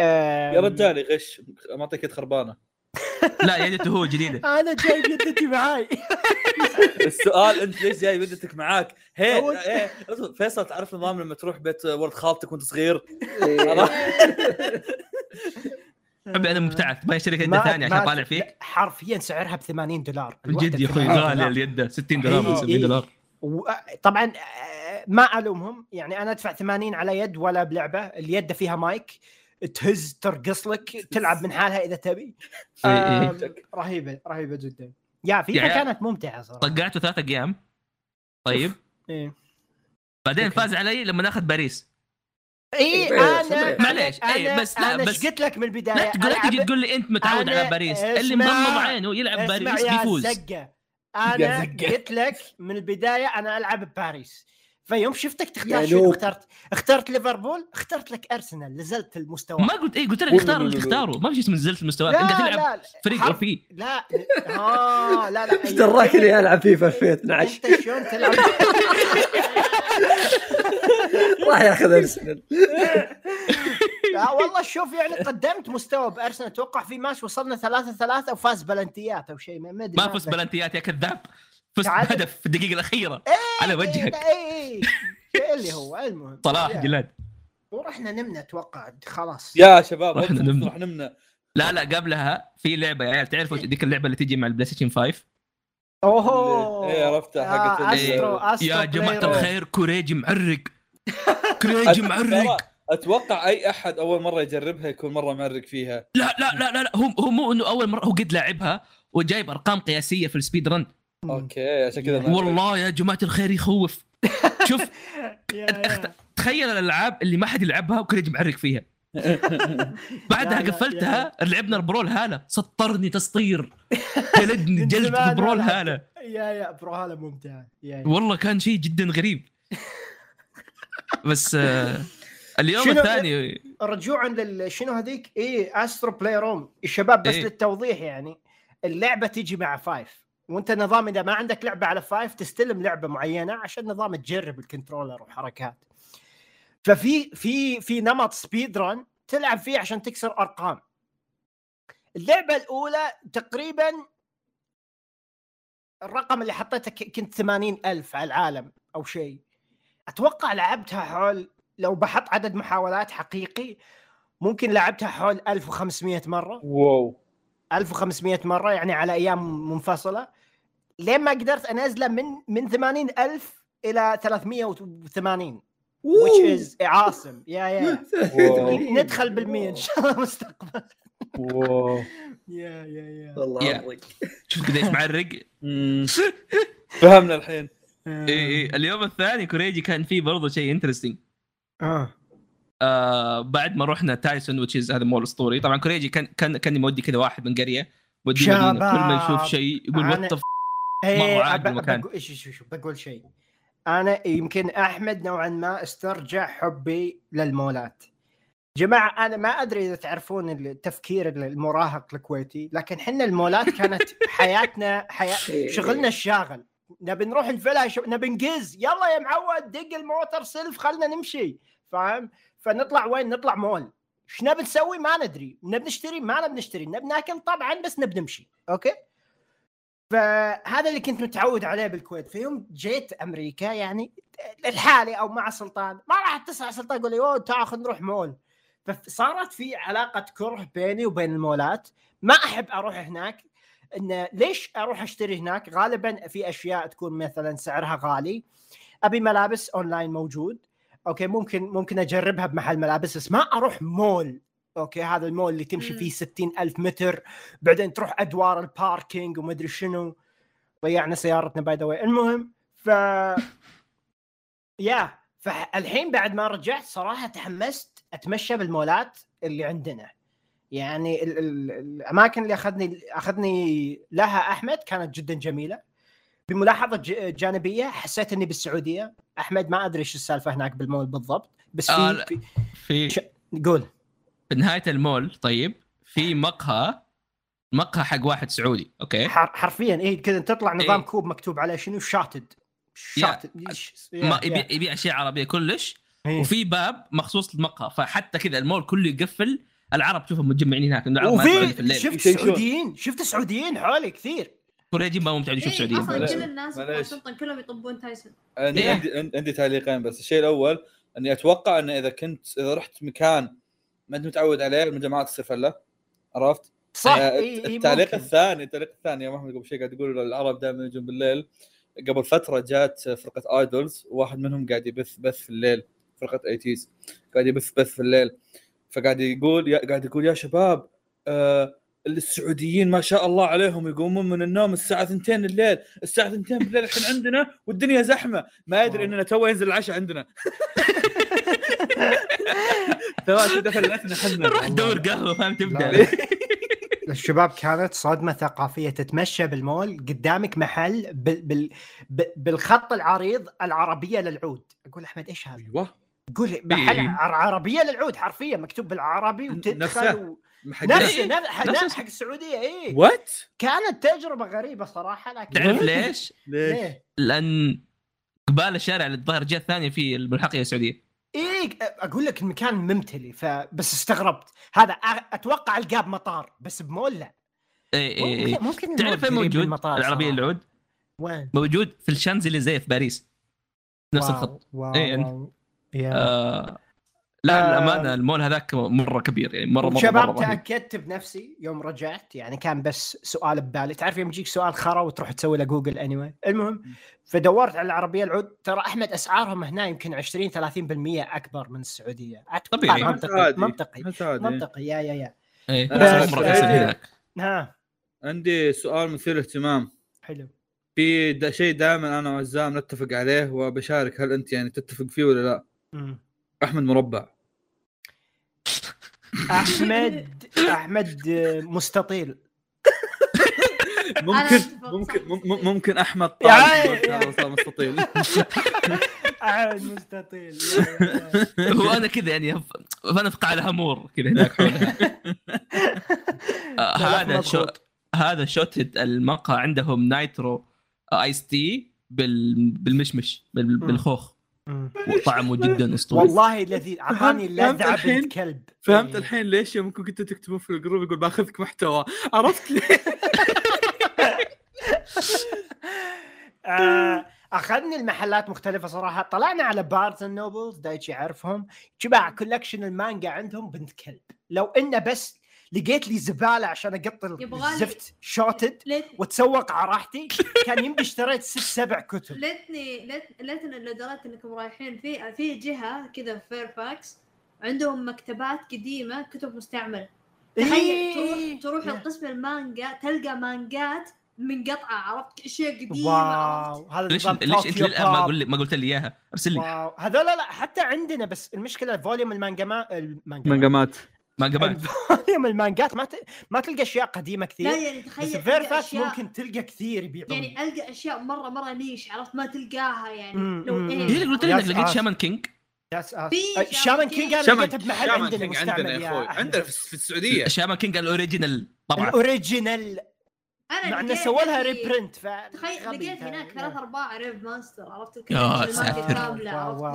S1: يا رجال غش معطيك يد خربانة.
S4: لا يدته هو جديدة.
S6: أنا جايب يدتي معاي.
S1: السؤال أنت ليش جاي بدتك معاك؟ هي إيه، فيصل تعرف نظام لما تروح بيت ولد خالتك وأنت صغير؟
S4: حبي أنا مبتعث. ما اشتري يده
S6: ما-
S4: ثانية عشان
S6: ما-
S4: طالع فيك.
S6: لا، حرفيا سعرها ب 80 دولار.
S4: من جد يا أخوي
S6: الواحدة ب 80
S4: غالية
S6: دولار.
S4: اليد 60 دولار
S6: إيه،
S4: ولا 70
S6: إيه.
S4: دولار.
S6: وطبعا آه، ما ألومهم. يعني أنا أدفع 80 على يد ولا بلعبة. اليد فيها مايك. تهز ترقص لك تلعب من حالها إذا تبي؟ رهيبة رهيبة جدا. يا فيفا
S4: يعني-
S6: كانت ممتعة صراحة.
S4: طقعته ثلاثة أيام؟ طيب.
S6: إيه.
S4: بعدين
S6: okay.
S4: فاز علي لما ناخذ باريس.
S6: إي
S5: إيه، أنا.
S4: معليش،
S6: أنا-
S4: بس لا،
S6: أنا
S4: بس-
S6: إيش قلت لك من البداية.
S4: لا تقول لا تجي تقول لي أنت متعود على باريس. اللي مغمض عينه يلعب باريس. بيفوز
S6: زقه
S1: أنا.
S6: قلت لك من البداية أنا ألعب بباريس. فيوم شفتك تختار شنو؟
S5: noob.
S6: اخترت اخترت ليفربول اخترت لك أرسنال نزلت المستوى.
S4: ما قلت اي قلت لك اختار اللي تختاره ما في شيء اسمه نزلت المستوى.
S6: لا
S4: أنت قاعد تلعب
S6: لا
S4: فريق
S6: حرف-
S4: أو في
S6: لا آه لا لا
S5: إيش دراك اني العب فيفا 2012
S6: أنت شلون تلعب؟
S5: راح ياخذ أرسنال.
S6: لا والله شوف يعني قدمت مستوى بأرسنال أتوقع في ماتش وصلنا ثلاثة ثلاثة وفاز بلنتيات أو شيء ما أدري
S4: ما فزت بلنتيات يا كذاب. فزت. بهدف في الدقيقة الأخيرة.
S6: إيه،
S4: على وجهك.
S6: اي اي إيه، اللي هو المهم.
S4: صلاح. جلاد.
S6: ورحنا نمنا أتوقع خلاص.
S1: يا شباب
S4: رحنا نمنا.
S1: راح نمنا.
S4: لا لا قبلها في لعبة يا عيال تعرفوا ذيك اللعبة اللي تجي مع ال PlayStation 5
S6: اوه
S1: إيه، عرفتها حقت
S6: آه،
S4: يا
S6: جماعة.
S4: الخير كوريجي معرق. كوريجي معرق.
S1: أتوقع أي أحد أول مرة يجربها يكون مرة معرق فيها.
S4: لا لا لا لا, لا هو هو مو إنه أول مرة هو قد لاعبها وجايب أرقام قياسية في ال speed
S1: run. okay عشان كذا.
S4: والله يا جماعة الخير يخوف. شوف. تخيل الألعاب اللي ما حد يلعبها وكوريجي معرق فيها. بعدها قفلتها لعبنا ال Brawlhalla. سطرني تسطير جلدني جلد Brawlhalla.
S6: يا يا bro هذا ممتع.
S4: والله كان شيء جدا غريب. بس آه، اليوم الثاني.
S6: رجوعا لل شنو هذيك؟ اي Astro Playroom الشباب بس
S4: إيه.
S6: للتوضيح يعني. اللعبة تيجي مع five وانت نظام إذا ما عندك لعبة على five تستلم لعبة معينة عشان نظام تجرب ال controller وحركات. ففي في في نمط speed run تلعب فيه عشان تكسر أرقام. اللعبة الأولى تقريبا الرقم اللي حطيته كنت 80 ألف على العالم أو شيء. أتوقع لعبتها حول لو بحط عدد محاولات حقيقي ممكن لعبتها حول 1500 مرة.
S1: واو.
S6: 1500 مرة يعني على أيام منفصلة. لين ما قدرت أنزله من من 80 ألف إلى 380
S5: أوه.
S6: which is عاصم يا يا. ندخل بالمية إن شاء الله مستقبل
S1: واو.
S6: يا يا يا
S5: والله.
S4: شوف قديش معرق.
S1: فهمنا الحين
S4: اي اي اليوم الثاني كوريجي كان فيه برضه شيء interesting
S6: آه
S4: آه بعد ما رحنا Tysons which is هذا مول أسطوري طبعا كوريجي كان كان كان mood ي كذا واحد من قرية mood ي كل ما. يشوف شيء يقول what
S6: إيه
S4: المكان.
S6: بقول- شو شو شو بقول شيء. أنا يمكن أحمد نوعا ما استرجع حبي للمولات. جماعة أنا ما أدري إذا تعرفون التفكير المراهق الكويتي لكن حنا المولات كانت حياتنا حياة شغلنا الشاغل. نبي نروح الفلاش نبي نقز. يلا يا معود دق الموتر سلف خلنا نمشي. فاهم؟ فنطلع وين؟ نطلع مول. إيش نبي نسوي ما ندري. نبي نشتري؟ ما نبي نشتري. نبي ناكل طبعا بس نبي نمشي. okay؟ فهذا اللي كنت متعود عليه بالكويت. في يوم جيت أمريكا يعني لحالي أو مع سلطان ما راح أتصل سلطان يقول لي أوه تعال خلينا نروح مول. فصارت في علاقة كره بيني وبين المولات. ما أحب أروح هناك انه ليش أروح أشتري هناك؟ غالبا في أشياء تكون مثلا سعرها غالي. أبي ملابس أونلاين موجود. okay ممكن ممكن أجربها بمحل ملابس بس ما أروح مول. okay هذا المول اللي تمشي. فيه ستين ألف متر بعدين تروح أدوار ال parking ومدري شنو. ضيعنا سيارتنا by the way المهم ف يا فالحين بعد ما رجعت صراحة تحمست أتمشى بالمولات اللي عندنا. يعني ال- ال- الأماكن اللي أخذني أخذني لها أحمد كانت جدا جميلة. بملاحظة ج- جانبية حسيت إني بالسعودية. أحمد ما أدري إيش السالفة هناك بالمول بالضبط بس
S4: آه،
S6: في,
S4: لا.
S6: في
S4: في
S6: ش- قول.
S4: في نهاية المول طيب في مقهى مقهى حق واحد سعودي okay
S6: حر- حرفيا إيه كذا تطلع نظام
S4: إيه.
S6: كوب مكتوب عليه شنو شاتد شاتد
S4: ما يبيع يبيع أشياء عربية كلش
S6: إيه.
S4: وفي باب مخصوص للمقهى فحتى كذا المول كله يقفل العرب تشوفهم متجمعين هناك العرب ما يطلعون في
S6: وفي
S4: الليل
S6: شفت. سعوديين شفت سعوديين حولي كثير
S4: كوريجي ما ممتع يشوف
S2: إيه
S4: سعوديين
S1: أصلا.
S2: كل الناس. واشنطن كلهم يطبون تايسون
S1: عندي
S4: إيه.
S1: عندي عندي تعليقين بس الشيء الأول أني أتوقع أن إذا كنت إذا رحت مكان ما أنت متعود عليه المجمعات تصير فله عرفت؟
S6: صح.
S1: آه، التعليق
S6: ممكن.
S1: الثاني التعليق الثاني يا محمد قبل شيء قاعد يقول العرب دائما يجون بالليل. قبل فترة جات فرقة idols وواحد منهم قاعد يبث بث في الليل فرقة ATEEZ قاعد يبث بث في الليل. فقاعد يقول يا قاعد يقول يا شباب آه السعوديين ما شاء الله عليهم يقومون من النوم الساعة 2 الليل. الساعة 2 بالليل الحين عندنا والدنيا زحمة. ما يدري. إننا تو ينزل العشاء عندنا. ثواني دخلتنا إحنا
S4: روح دور قهوة فاهم تبدا.
S6: الشباب كانت صدمة ثقافية تتمشى بالمول قدامك محل بال بال بالخط العريض العربية للعود أقول أحمد إيش هذا؟
S1: أيوه
S6: يقول محل
S4: إيه.
S6: عر- عربية للعود حرفيا مكتوب بالعربي
S1: نفسه.
S6: وتدخل و...
S1: حق
S6: نفسه
S4: إيه.
S6: نفس
S4: نفس
S6: حق السعودية اي
S1: وات
S6: كانت تجربة غريبة صراحة لكن
S4: تعرف ليش؟
S1: ليش؟
S4: لأن قبال الشارع الظاهر الجهه الثانية في الملحقيه السعودية
S6: إيه أقول لك المكان ممتلي فبس استغربت هذا أتوقع القاب مطار بس بمول لا
S4: اي اي اي
S6: ممكن
S4: إيه، تعرف
S6: قريب
S4: موجود
S6: العربية.
S4: العود؟
S6: وين؟
S4: موجود في الشانزليزيه في باريس نفس
S6: wow،
S4: الخط
S6: wow
S4: إيه، أنت-
S6: wow.
S4: آه لا
S6: آه.
S4: الامانه المول هذاك مرة كبير يعني مرة مرة
S6: شباب. تأكدت بنفسي يوم رجعت يعني كان بس سؤال ببالي تعرف يوم يجيك سؤال خرا وتروح تسوي له جوجل اني المهم فدورت على العربية العود ترى أحمد أسعارهم هنا يمكن 20 30% أكبر من السعودية
S4: طبيعي.
S6: منطقي
S1: عادي.
S6: منطقي
S1: عادي.
S6: منطقي يا يا يا
S4: إيه هناك
S6: ها
S1: عندي سؤال مثير اهتمام
S6: حلو
S1: في دا شيء دائما أنا وعزام نتفق عليه وبشارك هل أنت يعني تتفق فيه ولا لا؟
S6: مم.
S1: أحمد مربع
S6: أحمد أحمد آه، مستطيل
S1: ممكن ممكن ممكن
S6: أحمد
S1: طالب مستطيل
S6: أحمد مستطيل.
S4: هو أنا كذا يعني فانا في قاع الهامور كذا هناك حولها آه، هذا. هذا شوت المقهى عندهم نايترو ايس تي بال... بالمشمش. بالخوخ. وطعمه جدا أسطوري.
S6: والله الذي أعطاني
S1: فهمت
S6: لذعه
S1: الحين؟
S6: بنت كلب
S1: فهمت
S6: إيه.
S1: الحين ليش يوم كنتوا تكتبون في الجروب يقول بأخذك محتوى؟ عرفت ليه؟
S6: آه، اخذني المحلات مختلفة صراحة. طلعنا على Barnes Nobles دايتشي يعرفهم جماعة collection المانجا عندهم بنت كلب. لو إنه بس لقيت لي زبالة عشان اقط
S2: يبغالي-
S6: الزفت شوتد واتسوق على راحتي. كان يمدي اشتريت ست سبع كتب.
S2: ليتني ليت- ليتني لدرجة إنكم رايحين. في في جهة كذا في فيرفاكس عندهم مكتبات قديمة كتب مستعمله تخيل
S6: إيه.
S2: تروح تروح
S6: يا.
S2: القسم المانجا تلقى مانجات منقطعه عرفت؟ أشياء قديمة عرفت؟
S6: wow هذا
S4: ليش ليش أنت ما
S6: باب.
S4: قل ما قلت لي إياها؟ أرسل لي.
S6: wow. هذول لا حتى عندنا بس المشكلة volume المانجا ما المانجا
S1: منقمات
S4: ما قبلت.
S6: volume المانجات ما ت... ما تلقى أشياء قديمة
S2: لا
S6: كثير
S2: يعني
S6: بس
S2: تخيل
S6: فاكس
S2: أشياء-
S6: ممكن تلقى كثير يبيعون.
S2: يعني ألقى أشياء مرة مرة niche عرفت؟ ما تلقاها يعني.
S6: مم،
S2: لو
S6: إيه.
S4: هي قلت لي
S6: يا
S4: انك لقيت.
S2: Shaman
S6: King yes Shaman King
S1: أنا
S6: لقيته بمحل عندنا
S1: عندنا يا
S6: أخوي.
S1: عندنا في في السعودية.
S4: Shaman King ال original طبعا.
S6: ال
S2: original
S6: أنا مع
S2: إنه
S6: سووا لها reprint ف
S2: تخيل لقيت. هناك ثلاث أرباع Rave Master عرفت؟
S4: يا ساتر.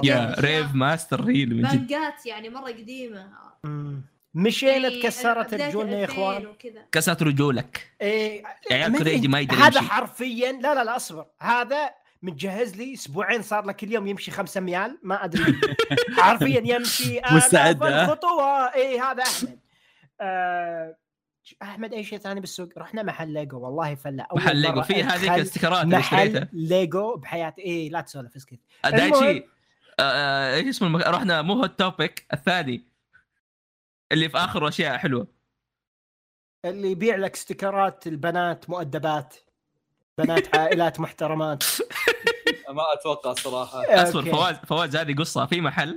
S4: يا
S2: Rave
S4: Master real من جد.
S2: مانجات يعني مرة
S6: قديمة. مشينا
S2: يعني
S6: تكسرت رجولنا يا
S2: 2000 إخوان.
S4: كسرت رجولك.
S6: إيه
S4: عيال
S6: أدري،
S4: كوريجي ما يقدر
S6: هذا. حرفيا لا لا لا أصبر. هذا متجهز لي أسبوعين صار له كل يوم يمشي خمسة ميال ما أدري. حرفيا يمشي.
S1: مستعد،؟
S6: الخطوه اي هذا أحمد. آه أحمد أي شيء ثاني بالسوق؟ رحنا محل ليجو والله فلا أول
S4: محل ليجو. في هذيك
S6: أدخل
S4: الاستيكرات اللي اشتريتها.
S6: محل ليجو بحياتي. إيه لا تسولف اسكت.
S4: دايتشي
S6: المهم.
S4: آه، إيش اسمه. رحنا مو هو ال topic الثاني. اللي في آخر أشياء حلوة.
S6: اللي يبيع لك استيكرات البنات مؤدبات. بنات عائلات محترمات.
S1: ما أتوقع الصراحه
S6: أصبر.
S4: فواز فواز هذه قصة في محل.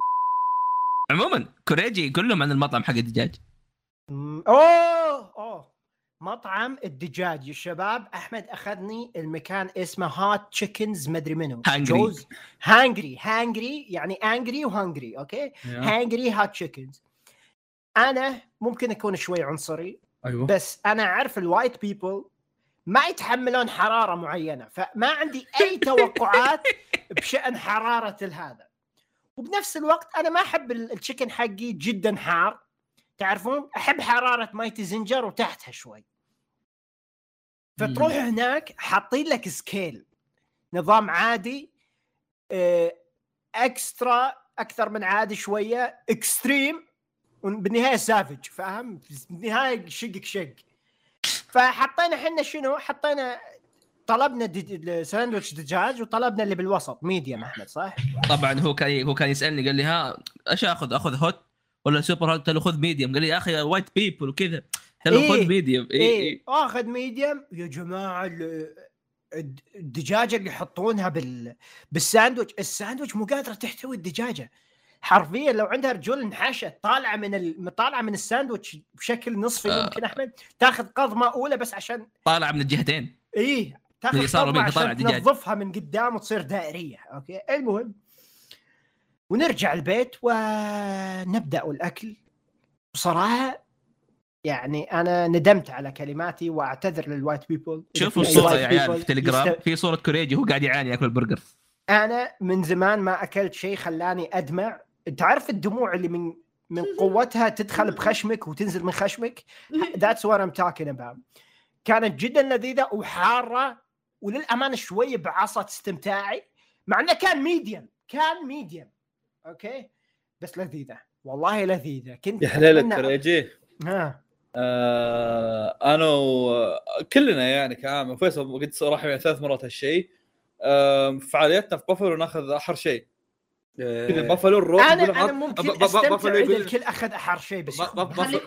S4: عموما كوريجي يقول لهم عن المطعم حق الدجاج.
S6: أوه أوه. مطعم الدجاج. يا شباب أحمد أخذني المكان اسمه hot chickens مدري منو.
S4: Hangry.
S6: Joe's؟ hangry hangry يعني angry و hungry أوكي؟ Hangry hot chickens أنا ممكن أكون شوي عنصري
S1: أيوه.
S6: بس أنا أعرف ال white people ما يتحملون حرارة معينة فما عندي أي توقعات بشأن حرارة هذا. وبنفس الوقت أنا ما أحب ال- ال chicken حقي جدا حار تعرفون؟ أحب حرارة Mighty Zinger وتحتها شوي. فتروح هناك حاطين لك scale نظام عادي آه، extra أكثر من عادي شوية extreme وبالنهايه savage فاهم؟ بالنهاية شقك شق. فحطينا إحنا شنو؟ حطينا طلبنا دي- ساندويتش دجاج وطلبنا اللي بالوسط medium أحمد صح؟
S4: طبعا هو كان هو كان يسألني قال لي ها إيش آخذ؟ آخذ hot ولا super hot؟ قلت له خذ medium. قال لي يا أخي white people وكذا. قلت له
S6: إيه.
S4: خذ medium. اي
S6: إيه
S4: اي
S6: آخذ medium يا جماعة ال- الد- الدجاجة اللي يحطونها بال بالساندويتش الساندويتش مو قادرة تحتوي الدجاجة. حرفيا لو عندها رجول انحشت طالعة من ال... طالعة من الساندويتش بشكل نصفي
S4: آه.
S6: يمكن أحمد تاخذ قضمة أولى بس عشان
S4: طالع من الجهتين. من
S6: تاخذ
S4: قضمة
S6: عشان. تنظفها من قدام وتصير دائرية. أوكي؟ المهم ونرجع البيت ونبدأ الأكل. بصراحة يعني أنا ندمت على كلماتي وأعتذر
S4: لل
S6: white people.
S4: شوفوا
S6: الصورة
S4: يا عيال في تليجرام
S6: يست-
S4: في صورة كوريجي هو قاعد يعاني ياكل البرجر.
S6: أنا من زمان ما أكلت شيء خلاني أدمع انت عارف الدموع اللي من من قوتها تدخل بخشمك وتنزل من خشمك؟ that's what I'm talking about. كانت جدا لذيذة وحارة وللأمانة شوية بعصت استمتاعي مع إنه كان medium كان medium أوكي بس لذيذة. والله لذيذة. كنت
S1: يا حليلك كوريجي
S6: ها.
S1: آه أنا وكلنا يعني كعامة فيصل قد صراحة يعني ثلاث مرات هالشيء. آه في فعالياتنا في بافلو ناخذ أحر شيء. كذا بافلو الروح
S6: أنا
S1: يقول أنا
S6: ممكن أستمتع
S1: بافلو
S6: إذا
S1: يقول
S6: الكل أخذ احر شيء بس.
S1: بافلو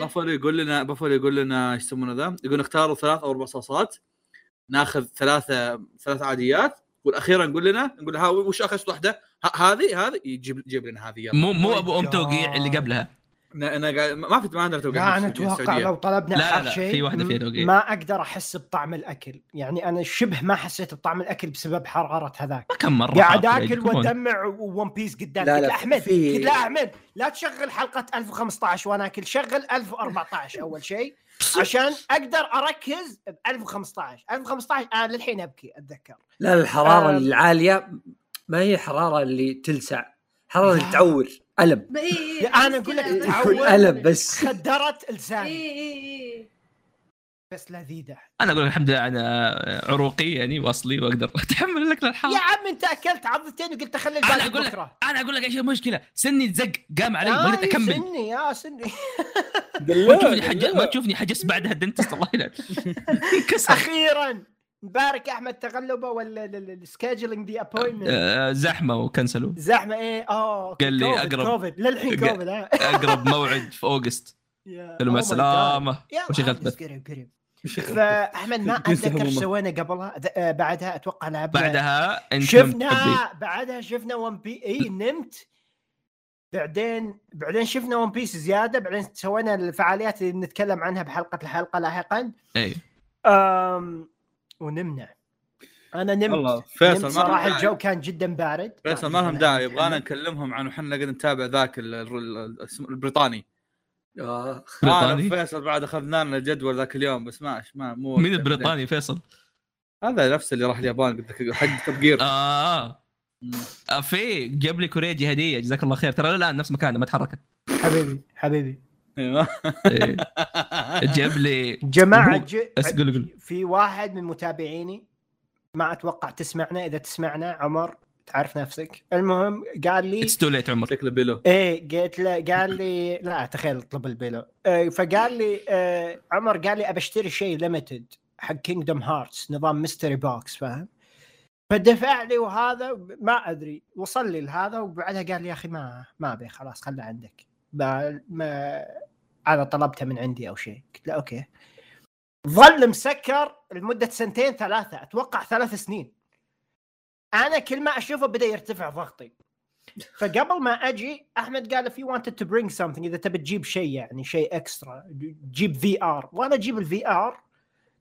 S1: بافلو يقول لنا بافلو يقول لنا إيش يسمونه ذا؟ يقول اختاروا ثلاث أو أربع صوصات. ناخذ ثلاثة ثلاث عاديات. والأخيرة نقول لنا نقول ها وش أخذت واحدة؟ ه- هذه هذه. يجيب يجيب لنا هذه يلا.
S4: مو مو
S6: Oh
S4: أبو
S6: أم
S4: توقيع اللي. قبلها.
S1: أنا أنا قاعد ما في ما عندنا توقيع
S6: لا أنا
S1: أتوقع.
S6: لو طلبنا
S4: لا، لا،
S6: شيء
S4: في واحدة فيها توقيع.
S6: ما أقدر أحس بطعم الأكل يعني أنا شبه ما حسيت بطعم الأكل بسبب حرارة هذاك
S4: كم مرة
S6: قاعد
S4: آكل.
S6: وأدمع وون بيس قدام
S5: لا، لا،
S6: أحمد
S5: في-
S6: قلت له أحمد لا تشغل حلقة 1015 وأنا أكل شغل 1014 أول شيء عشان أقدر أركز ب 1015 1015 أنا للحين أبكي أتذكر
S5: لا الحرارة
S6: آه.
S5: العالية ما هي حراره اللي تلسع حراره اللي
S6: لا.
S5: تعور الم
S2: إيه إيه بس
S6: أقول لك. تعود.
S5: الم بس.
S6: خدرت لساني.
S2: اي اي اي
S6: بس لذيذة.
S4: أنا أقول لك الحمد لله أنا عروقي يعني وأصلي وأقدر أتحمل لك الحار
S6: يا عم أنت أكلت عضتين وقلت خلي
S4: أنا
S6: الباقي
S4: أقول لك
S6: بكرة.
S4: أنا أقول لك إيش المشكلة سني تزق قام علي ما قدرت
S6: آه،
S4: اكمل
S6: سني يا سني.
S4: ما تشوفني حج... ما تشوفني حجزت بعدها ال dentist الله يلعن. انكسر
S6: أخيرا. مبارك أحمد تغلبه ولا ال scheduling the appointment
S4: آه، زحمة وكنسلوا
S6: زحمة إيه آه
S4: قال لي
S6: كوفيد،
S4: أقرب.
S6: كوفيد للحين
S4: قال-
S6: كوفيد ها
S4: أقرب موعد في August.
S6: يا-
S4: قالوا مع. السلامه وشغلت
S6: قريب قريب. فأحمد ما أتذكر
S1: إيش.
S6: سوينا قبلها آه، بعدها أتوقع لعبنا.
S4: بعدها أنت
S6: شفنا. بعدها شفنا One Piece نمت. بعدين بعدين شفنا One Piece زيادة بعدين سوينا الفعاليات اللي بنتكلم عنها بحلقة الحلقة لاحقا.
S4: اي
S6: أم ونمنا أنا نمت.
S1: والله
S6: نمت
S1: فيصل ما
S6: صراحة.
S1: لهم
S6: الجو
S1: داعي
S6: كان جدا بارد.
S1: فيصل ما لهم داعي يبغانا نكلمهم عن وحنا قاعد نتابع ذاك ال- ال- الاسم- البريطاني.
S5: آه.
S1: بريطاني؟ فيصل بعد أخذنا لنا جدول ذاك اليوم بس ما ما مو
S4: مين البريطاني فيصل؟
S1: هذا نفس اللي راح اليابان قلت لك حق تبقير
S4: آه. آه، في جاب لي كوريجي هديه جزاك الله خير. ترى الآن نفس مكانه ما تحركت.
S6: حبيبي حبيبي.
S4: جاب لي جماعة
S6: ج...
S4: قول قول.
S6: في واحد من متابعيني ما أتوقع تسمعنا. إذا تسمعنا عمر تعرف نفسك. المهم قال لي
S4: it's too late عمر.
S1: شكله pillow.
S6: إيه قلت له قال لي لا تخيل اطلب ال pillow. إيه فقال لي آه عمر قال لي أبى أشتري شيء limited حق Kingdom Hearts نظام mystery box فاهم؟ فدفع لي وهذا ما أدري. وصل لي لهذا وبعدها قال لي يا أخي ما ما أبي خلاص خله عندك. ما, ما هذا طلبته من عندي أو شيء. قلت له okay. ظل مسكر لمدة سنتين ثلاثة. أتوقع ثلاث سنين. أنا كل ما أشوفه بدأ يرتفع ضغطي. فقبل ما أجي أحمد قال في wanted to bring something إذا تبي تجيب شيء يعني شيء extra جيب VR وأنا أجيب ال VR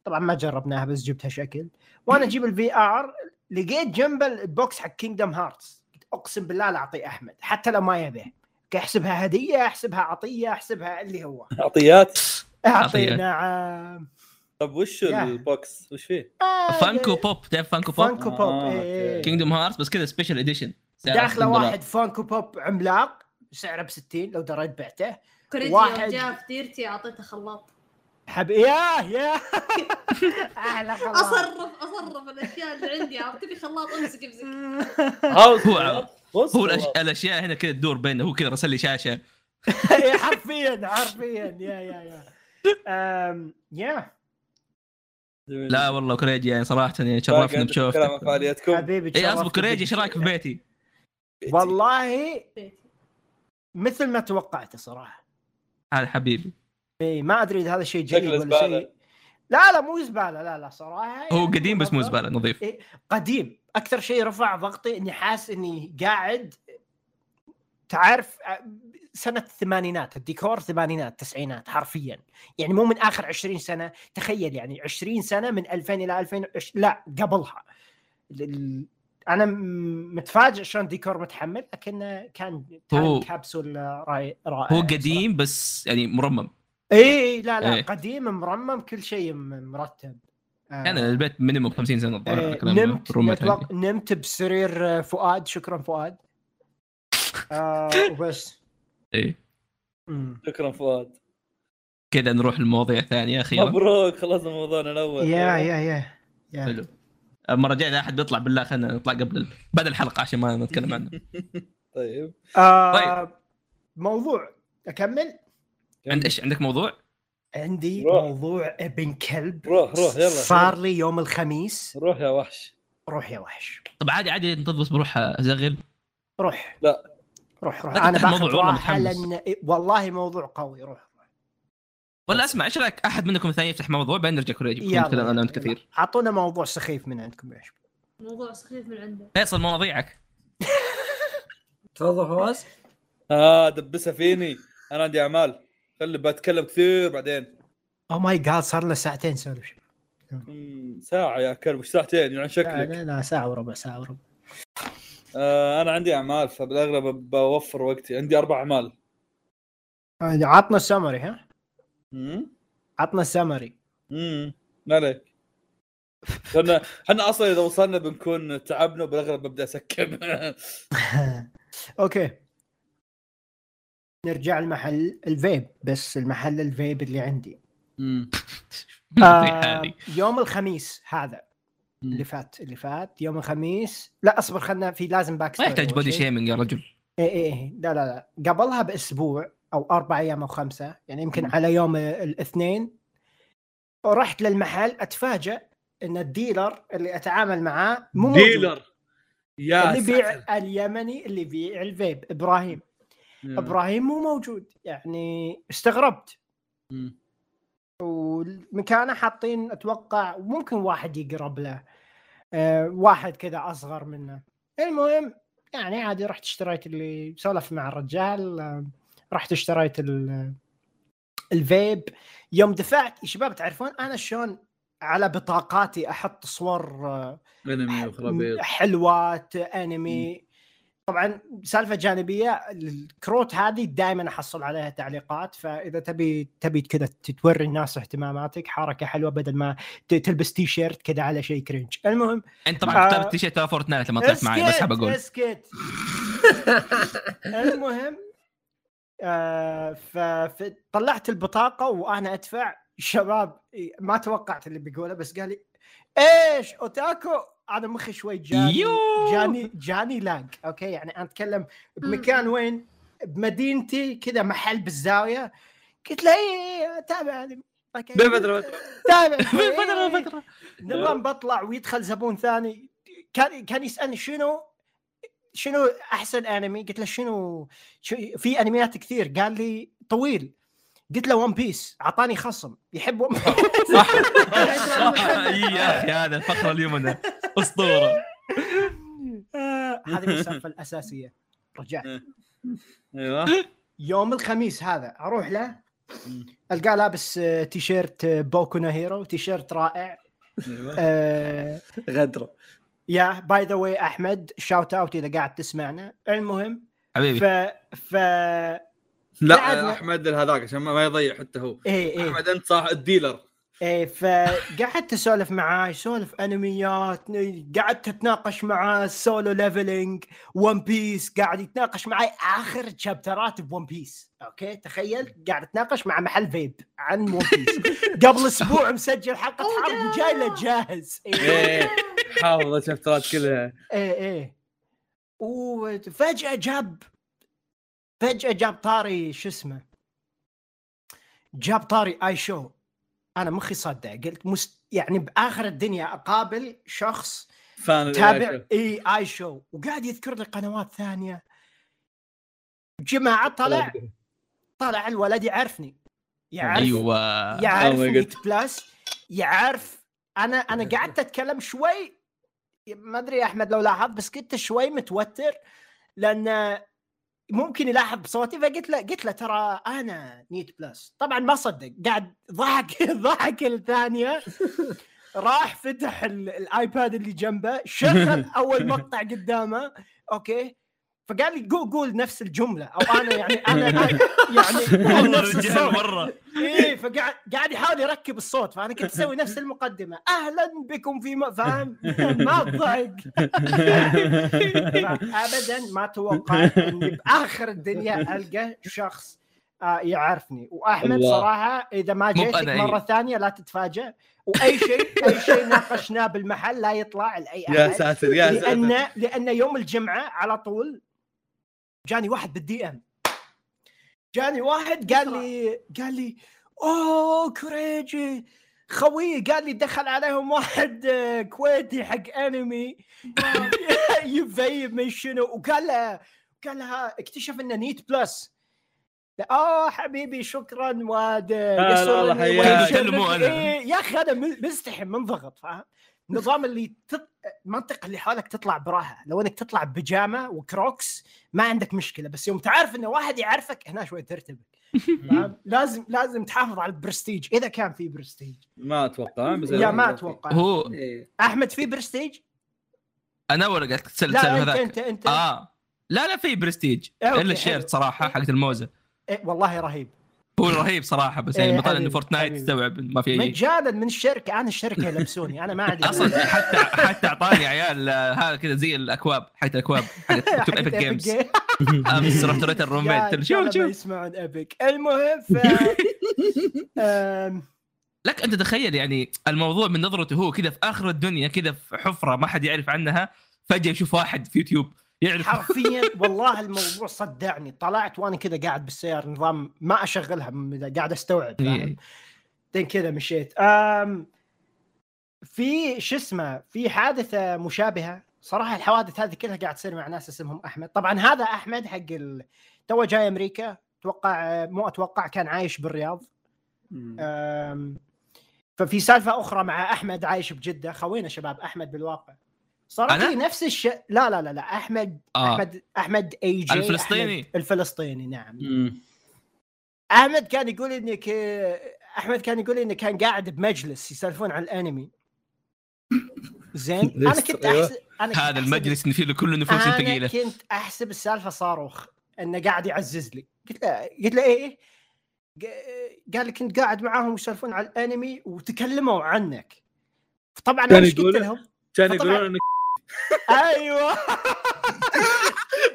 S6: طبعا ما جربناها بس جبتها شكل. وأنا أجيب ال VR لقيت جنب ال box حق Kingdom Hearts أقسم بالله لا اعطي أحمد حتى لو ما يبيه. أحسبها هدية أحسبها عطية أحسبها اللي هو.
S1: عطيات؟
S6: أعطي
S4: عطية.
S6: نعم.
S1: طب وش.
S6: ال
S1: box؟ وش فيه؟
S6: آه،
S4: Funko Pop. تعرف Funko Pop؟
S6: Funko Pop
S1: آه،
S6: إيه،
S1: okay.
S6: إيه.
S4: Kingdom Hearts بس كذا special edition
S6: داخله واحد Funko Pop عملاق سعره ب 60 لو دريت بعته. واحد.
S2: جاء في ديرتي أعطيته خلاط.
S6: حب ياه يا أحلى خلاص
S2: أصرف أصرف الأشياء اللي عندي عرفت تبي خلاط أمسك أمسك.
S1: هاوس
S4: هو-
S1: بص
S4: هو الأش... الاشياء هنا كذا تدور بينه هو كذا رسل لي شاشة.
S6: إيه، حرفيا حرفيا. يا يا يا. أم، يا.
S4: لا والله كوريجي يعني صراحة يعني
S1: شرفنا بشوفك.
S4: بشوفتك
S6: حبيبي
S4: اي أصبر كوريجي
S6: إيش.
S4: رأيك في بيتي؟
S6: والله مثل ما توقعت صراحة.
S4: هذا حبيبي.
S6: اي ما أدري إذا هذا شيء جيد ولا. شيء. لا لا مو زبالة لا لا صراحة.
S4: هو قديم بس مو. زبالة نظيف.
S6: قديم. أكثر شيء رفع ضغطي إني حاس إني قاعد تعرف سنة الثمانينات الديكور ثمانينات تسعينات حرفيا. يعني مو من آخر 20 سنة تخيل يعني 20 سنة من 2000 إلى 2000 لا قبلها. أنا متفاجئ شلون ديكور متحمل لكن كان time capsule رائع
S4: هو قديم بس يعني مرمم.
S6: اي إي، لا لا
S4: إيه.
S6: قديم مرمم كل شيء مرتب. آه.
S4: كان البيت minimum 50 سنه الظاهر ده.
S6: نمت نتوق... نمت بسرير آه، فؤاد. شكرا فؤاد. آه وبس. مم.
S1: شكرا فؤاد.
S4: كذا نروح لمواضيع ثانية أخيرا.
S1: مبروك خلصنا موضوعنا الأول.
S6: يا يا يا يا.
S4: حلو. المره الجايه اذا أحد بيطلع بالله خلينا نطلع قبل ال- بعد الحلقة عشان ما نتكلم عنه.
S1: طيب.
S6: آه
S4: طيب.
S6: موضوع أكمل؟
S4: عند إيش عندك موضوع؟
S6: عندي
S1: روح.
S6: موضوع ابن كلب
S1: روح روح يلا
S6: صار لي يوم الخميس.
S1: روح يا وحش.
S6: روح يا وحش.
S4: طب عادي عادي انت بس بروح ازغل
S6: روح.
S1: لا.
S6: روح روح.
S4: أنا
S6: باخذ
S4: موضوع والله متحمس.
S6: لأن والله موضوع قوي. روح
S4: ولا أسمع إيش رأيك أحد منكم الثاني يفتح موضوع؟ بعدين نرجع كوريجي نتكلم أنا وانت. كثير.
S6: أعطونا موضوع سخيف من عندكم يا شباب.
S2: موضوع سخيف من عنده.
S4: فيصل مواضيعك.
S5: تفضل فواز.
S1: آه دبسها فيني. أنا عندي أعمال. خلي بتكلم كثير بعدين.
S6: oh my God صار لنا ساعتين سولف.
S1: ساعة يا كلب وش ساعتين يعني شكلك.
S6: لا لا ساعة وربع ساعة وربع.
S1: آه أنا عندي أعمال فبالأغلب بوفر وقتي. عندي أربع
S6: أعمال. عطنا السمري ها؟
S1: امم
S6: عطنا السمري.
S1: امم ما عليك. إحنا إحنا أصلا إذا وصلنا بنكون تعبنا وبالأغلب ببدأ اسكب
S6: okay. نرجع المحل الفيب بس المحل الفيب اللي عندي آه يوم الخميس هذا
S1: مم.
S6: اللي فات اللي فات يوم الخميس لا اصبر خلنا في لازم باك
S4: ما يحتاج بودي
S6: شيء.
S4: شيمنج يا رجل
S6: إيه إيه إيه. لا لا لا قبلها بأسبوع أو أربع أيام أو خمسة يعني يمكن
S1: مم.
S6: على يوم الاثنين ورحت للمحل اتفاجئ إن ال dealer اللي أتعامل معاه مو موجود.
S1: dealer يا
S6: اللي يبيع. اليمني اللي يبيع الفيب إبراهيم
S1: يا.
S6: إبراهيم مو موجود. يعني استغربت.
S1: مم.
S6: ومكانه حاطين أتوقع ممكن واحد يقرب له. أه واحد كذا أصغر منه. المهم يعني عادي رحت اشتريت اللي سولف مع الرجال. آه، رحت اشتريت ال- الفيب. يوم دفعت يا شباب تعرفون أنا شلون على بطاقاتي أحط صور آه،
S1: انمي وخرابيط
S6: حلوات أنمي. طبعا سالفة جانبية الكروت هذه دائما أحصل عليها تعليقات فإذا تبي تبي كذا توري الناس اهتماماتك حركة حلوة بدل ما تلبس تي شيرت كذا على شيء cringe المهم
S4: أنت طبعا
S6: آه.
S4: كتبت التيشيرت ترى Fortnite لما طلعت معي بس حاب أقول.
S6: اسكت المهم آه فطلعت البطاقة وأنا أدفع. شباب ما توقعت اللي بيقوله بس قال لي إيش otaku؟ أنا مخي شوي جاني. جاني جاني lag okay؟ يعني أنا أتكلم بمكان وين؟ بمدينتي كذا محل بالزاوية. قلت له اي تابع. أنمي. okay.
S1: بفترة
S6: تابع.
S4: فترة فتره
S6: نظام بطلع ويدخل زبون ثاني. كان كان يسألني شنو شنو أحسن أنمي؟ قلت له شنو في أنميات كثير. قال لي طويل. قلت له One Piece أعطاني خصم. يحب One Piece
S4: صح. إي يا أخي هذا الفقرة اليوم أسطورة.
S6: آه، هذه السالفه الأساسية. رجعت.
S1: أيوه.
S6: يوم الخميس هذا أروح له. ألقاه لابس آه، تيشيرت آه، Boku Hero تيشيرت رائع.
S1: أيوه.
S6: آه،
S5: غدره
S6: يا by the way أحمد shout out إذا قاعد تسمعنا. المهم ف
S4: حبيبي.
S6: ف
S1: لا
S6: قعدنا-
S1: أحمد هذاك عشان ما ما يضيع حتى هو.
S6: إيه إيه.
S1: أحمد أنت صح ال
S6: dealer. إيه فقعدت أسولف معاه يسولف أنميات قعدت أتناقش معاه Solo Leveling One Piece قاعد يتناقش معي آخر chapter ات ب One Piece okay؟ تخيل؟ قاعد أتناقش مع محل فيب عن One Piece قبل أسبوع مسجل
S2: حلقة
S6: حرب. وجاي له جاهز. إيه
S1: إيه حافظ الشفترات كلها.
S6: إيه إيه. وفجاه جاب فجأة جاب طاري شو اسمه؟ جاب طاري اي شو أنا مخي صدع قلت مست... يعني بآخر الدنيا أقابل شخص
S1: فان
S6: تابع إي آي شو وقاعد يذكر لي قنوات ثانية. جماعة طلع طلع. الولد يعرفني. يعرف
S4: أيوه.
S6: يعرف
S1: Oh
S6: بلس يعرف أنا أنا قعدت أتكلم شوي ما أدري يا أحمد لو لاحظت بس كنت شوي متوتر لأن ممكن يلاحظ بصوتي فقلت له قلت له ترى أنا نيت Plus طبعا ما صدق قاعد ضحك ضحك الثانية راح فتح ال- ال iPad اللي جنبه شغل أول مقطع قدامه. okay. فقال لي قول قول نفس الجملة. أو أنا يعني أنا أنا- يعني نفس
S4: مرة.
S6: إيه فقاعد قاعد يحاول يركب الصوت فأنا كنت أسوي نفس المقدمة. أهلا بكم في م... فاهم؟ ما الضحك ابدا ما توقعت اني بآخر الدنيا ألقى شخص آه يعرفني. وأحمد
S1: الله.
S6: صراحة إذا ما جيتك
S4: إيه.
S6: مرة ثانية لا تتفاجئ وأي شيء أي شيء ناقشناه بالمحل لا يطلع لأي
S1: يا
S6: أحد.
S1: ساتر يا ساتر.
S6: لأن لأن يوم الجمعة على طول جاني واحد بال DM. جاني واحد قال لي قال لي أوه كوريجي. خوي قال لي دخل عليهم واحد آه، كويتي حق انمي يفيب من شنو؟ وقال له قال لها اكتشف إنه نيت بلس. آه حبيبي شكرا واد
S1: والله
S4: أنا.
S6: إيه، يا أخي أنا مستحي منضغط فاهم؟ النظام اللي تط... المنطقة اللي حولك تطلع براحه لو انك تطلع ببيجامة و Crocs ما عندك مشكلة. بس يوم تعرف انه واحد يعرفك هنا شوي ترتبك؟ لازم لازم تحافظ على البرستيج. إذا كان في برستيج.
S1: ما أتوقع
S6: يا ما أتوقع.
S4: هو
S5: إيه.
S6: أحمد في برستيج؟
S4: أنا ولا قاعد تسال
S6: لا
S4: تسال
S6: انت
S4: هذاك.
S6: انت أنت.
S4: آه. لا لا في برستيج. إلا.
S6: ال
S4: shirt صراحة حقت الموزة.
S6: إيه والله رهيب.
S4: هو رهيب صراحة بس
S6: إيه،
S4: يعني بطل إنه
S6: Fortnite.
S4: استوعب ما في أي
S6: مجانا من الشركة أنا الشركة يلبسوني أنا ما عندي
S4: أصلا حتى حتى أعطاني عيال آه، هذا كذا زي الأكواب حقت الأكواب حقت
S6: Epic Games.
S4: أمس رحت رحت ال
S6: roommate
S4: شوف شوف.
S6: يسمعون Epic المهم ف
S4: لك انت تخيل يعني الموضوع من نظرته هو كذا في آخر الدنيا كذا في حفرة ما حد يعرف عنها فجأة يشوف واحد في يوتيوب. يعرف.
S6: حرفيا والله الموضوع صدعني. طلعت وأنا كذا قاعد بالسيارة نظام ما أشغلها قاعد أستوعب فاهم؟
S4: إيه.
S6: بعدين كذا مشيت. أم في شو اسمه في حادثة مشابهة. صراحة الحوادث هذه كلها قاعد تصير مع ناس اسمهم أحمد. طبعا هذا أحمد حق ال... تو جاي أمريكا. أتوقع مو أتوقع كان عايش بالرياض. أم، ففي سالفة أخرى مع أحمد عايش بجدة. خوينا شباب أحمد بالواقع. صار
S4: أنا؟
S6: لي نفس الشيء لا لا لا لا أحمد
S4: آه.
S6: أحمد أحمد اي جي
S4: الفلسطيني؟
S6: أحمد الفلسطيني نعم
S1: مم.
S6: أحمد كان يقول انك أحمد كان يقول انه كان قاعد بمجلس يسولفون عن الأنمي زين
S1: أنا؟
S6: كنت
S1: أيوة.
S6: احسب أنا كنت
S4: هذا المجلس اللي فيه كل النفوس
S6: أنا
S4: الثقيلة
S6: كنت أحسب السالفة صاروخ إنه قاعد يعزز لي قلت له قلت له إيه قال لي كنت قاعد معاهم يسولفون عن الأنمي وتكلموا عنك طبعا أنا إيش قلت لهم؟
S1: كان يقولون إنك
S6: أيوه.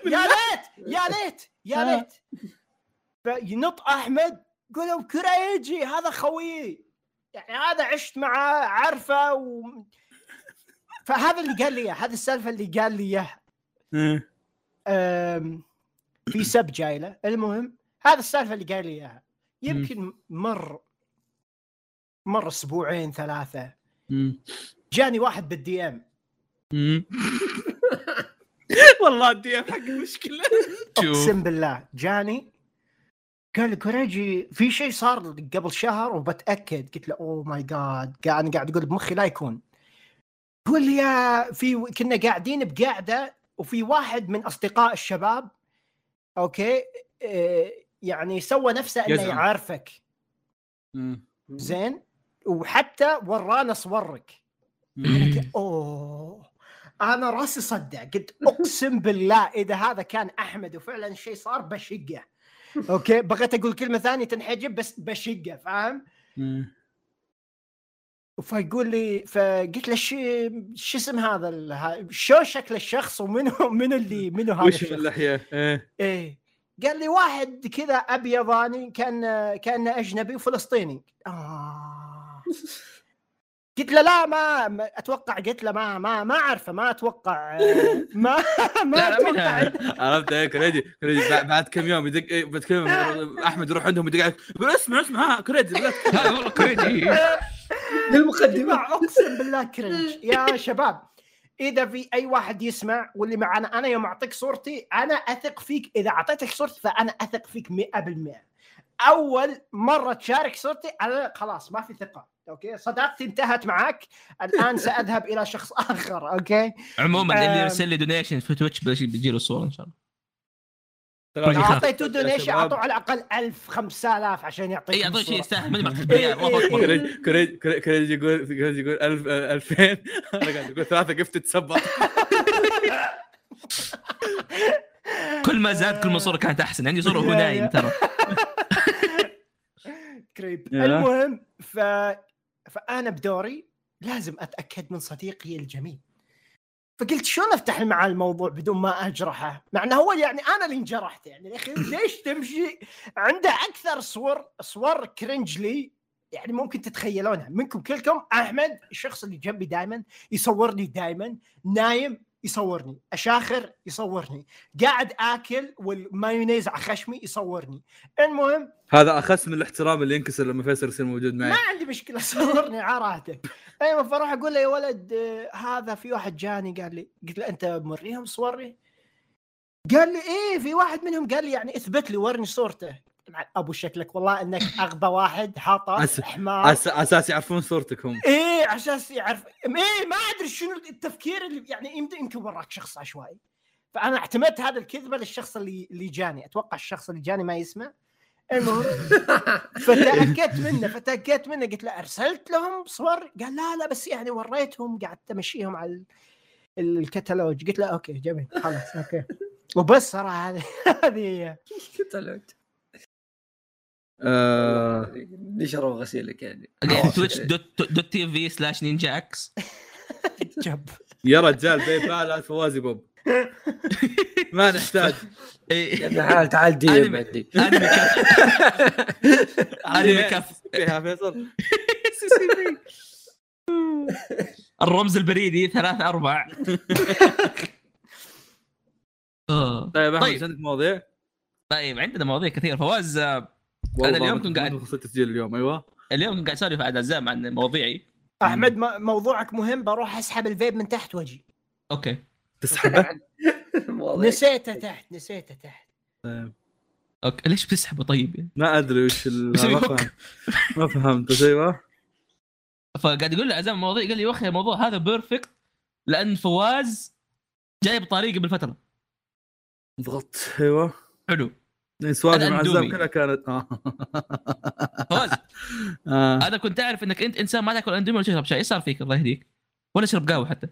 S6: يا ليت يا ليت يا ليت. فينط أحمد قولوا كريجي هذا خويي يعني هذا عشت معاه عارفه و... فهذا اللي قال لي إياه هذه السالفة اللي قال لي اياها
S1: إيه.
S6: أم، في sub جاي له المهم هذا السالفة اللي قال لي إياها. يمكن مر مر أسبوعين
S1: ثلاثة.
S6: جاني واحد بال
S1: DM. والله ال DM حق المشكلة
S4: شوف.
S6: أقسم بالله جاني قال لي كوريجي في شيء صار قبل شهر وبتأكد. قلت له oh my God قاعد قاعد أقول بمخي لا يكون. يقول لي يا في كنا قاعدين بقعده وفي واحد من أصدقاء الشباب okay إيه، يعني سوى نفسه إنه
S1: يزعم.
S6: يعرفك. زين؟ وحتى ورانا صورك. اوه أنا راسي صدع. قلت أقسم بالله إذا هذا كان أحمد وفعلا الشيء صار بشقة. أوكي؟ بغيت أقول كلمة ثانية تنحجب بس بشقة فاهم. فيقول لي فقلت له شو شو اسم هذا ال- شو شكل الشخص ومنو منو اللي منو هذا
S1: وش اللحية؟ إيه.
S6: إيه. قال لي واحد كذا أبيضاني كان كان أجنبي وفلسطيني. آه. قلت له لا ما ما- أتوقع قلت له ما ما ما أعرفه ما أتوقع ما ما
S4: أتوقع.
S1: عرفت؟ إيه كريدي كريدي بعد- بعد كم يوم يدق إيه، بعد كم يوم أحمد يروح عندهم يدق عليك يقول اسمع اسمع ها كريدي.
S4: هذا والله كريجي
S6: للمقدمة. أقسم بالله cringe يا شباب إذا في أي واحد يسمع واللي معنا أنا يوم أعطيك صورتي أنا أثق فيك. إذا أعطيتك صورتي فأنا أثق فيك 100% أول مرة تشارك صورتي أنا خلاص ما في ثقة. okay صداقتي انتهت معك الآن سأذهب إلى شخص آخر okay
S4: عموما اللي. يرسل لي donation في Twitch بيجي له الصورة إن شاء الله.
S6: أعطيته
S1: donation.
S6: أعطوه على الأقل 1000 5000 عشان يعطيك
S4: اي اعطوه شيء. يستاهل
S1: كريدي كريدي- كريدي يقول كريدي يقول 1000 2000 أنا قاعد أقول ثلاثة gifted sub
S4: كل ما زاد كل ما الصورة كانت أحسن عندي صورة وهو
S6: يا-
S4: نايم. ترى
S6: كريب. المهم ف... فأنا بدوري لازم أتأكد من صديقي الجميل. فقلت شلون أفتح معاه الموضوع بدون ما أجرحه؟ مع إنه هو يعني أنا اللي انجرحت يعني. يا أخي ليش تمشي؟ عنده أكثر صور صور كرنج لي. يعني ممكن تتخيلونها. منكم كلكم أحمد الشخص اللي جنبي دائما يصورني دائما نايم يصورني أشاخر يصورني قاعد آكل والمايونيز على خشمي يصورني. المهم
S1: هذا أخس من الاحترام اللي ينكسر لما فيصل يصير موجود معي.
S6: ما عندي مشكلة صورني عراته أيوه فاروح أقول له يا ولد هذا في واحد جاني قال لي قلت له أنت مريهم صوري قال لي إيه في واحد منهم قال لي يعني اثبت لي ورني صورته. مع ابو شكلك والله إنك أغبى واحد حاطه
S1: أس-
S6: حمار.
S1: أس- أساس يعرفون صورتك هم
S6: إيه على أساس يعرف إيه ما أدري شنو التفكير اللي يعني يمكن يمكن وراك شخص عشوائي. فأنا اعتمدت هذا الكذبة للشخص اللي اللي جاني. أتوقع الشخص اللي جاني ما يسمع. المهم فتأكدت منه فتأكدت منه قلت له أرسلت لهم صور. قال لا لا بس يعني وريتهم قعدت أمشيهم على ال- الكتالوج. قلت له okay جميل خلاص okay. وبس صراحة هذه هذه هي.
S5: طلعت
S1: آه،
S5: نشروا غسيلك يعني؟
S4: تويتش دوت دوت تي في سلاش نينجا إكس
S6: جب.
S1: يا رجال باي بال فوازي بوب. ما نحتاج.
S5: تعال تعال دي ام. عندي
S4: أنمي كف. أنمي كف.
S1: فيها فيصل.
S4: الرمز البريدي ثلاث أربع. آه.
S1: طيب أحمد
S4: طيب.
S1: عندك مواضيع؟
S4: طيب عندنا مواضيع كثير فواز
S1: والله
S4: اليوم كنت قاعد-
S1: التسجيل اليوم أيوه.
S4: اليوم كنت قاعد أسولف عن عزام عن مواضيعي.
S6: أحمد موضوعك مهم بروح أسحب الفيب من تحت وجهي
S4: okay.
S1: تسحبه؟
S5: مواضيع.
S6: نسيته تحت نسيته تحت.
S1: طيب.
S4: okay ليش بتسحبه طيب؟
S1: ما أدري وش ما. فهمت ما فهمت بس أيوه.
S4: فقاعد يقول لي عزام المواضيع قال لي يا أخي الموضوع هذا perfect لأن فواز جاي بطريقه قبل فتره
S1: ضغطت أيوه.
S4: حلو.
S1: سوالف مع. عزام كلها كانت آه.
S4: فواز
S1: آه.
S4: أنا كنت أعرف إنك أنت إنسان ما تأكل أندومي ولا تشرب شاي إيش صار فيك؟ الله يهديك. ولا تشرب قهوة حتى.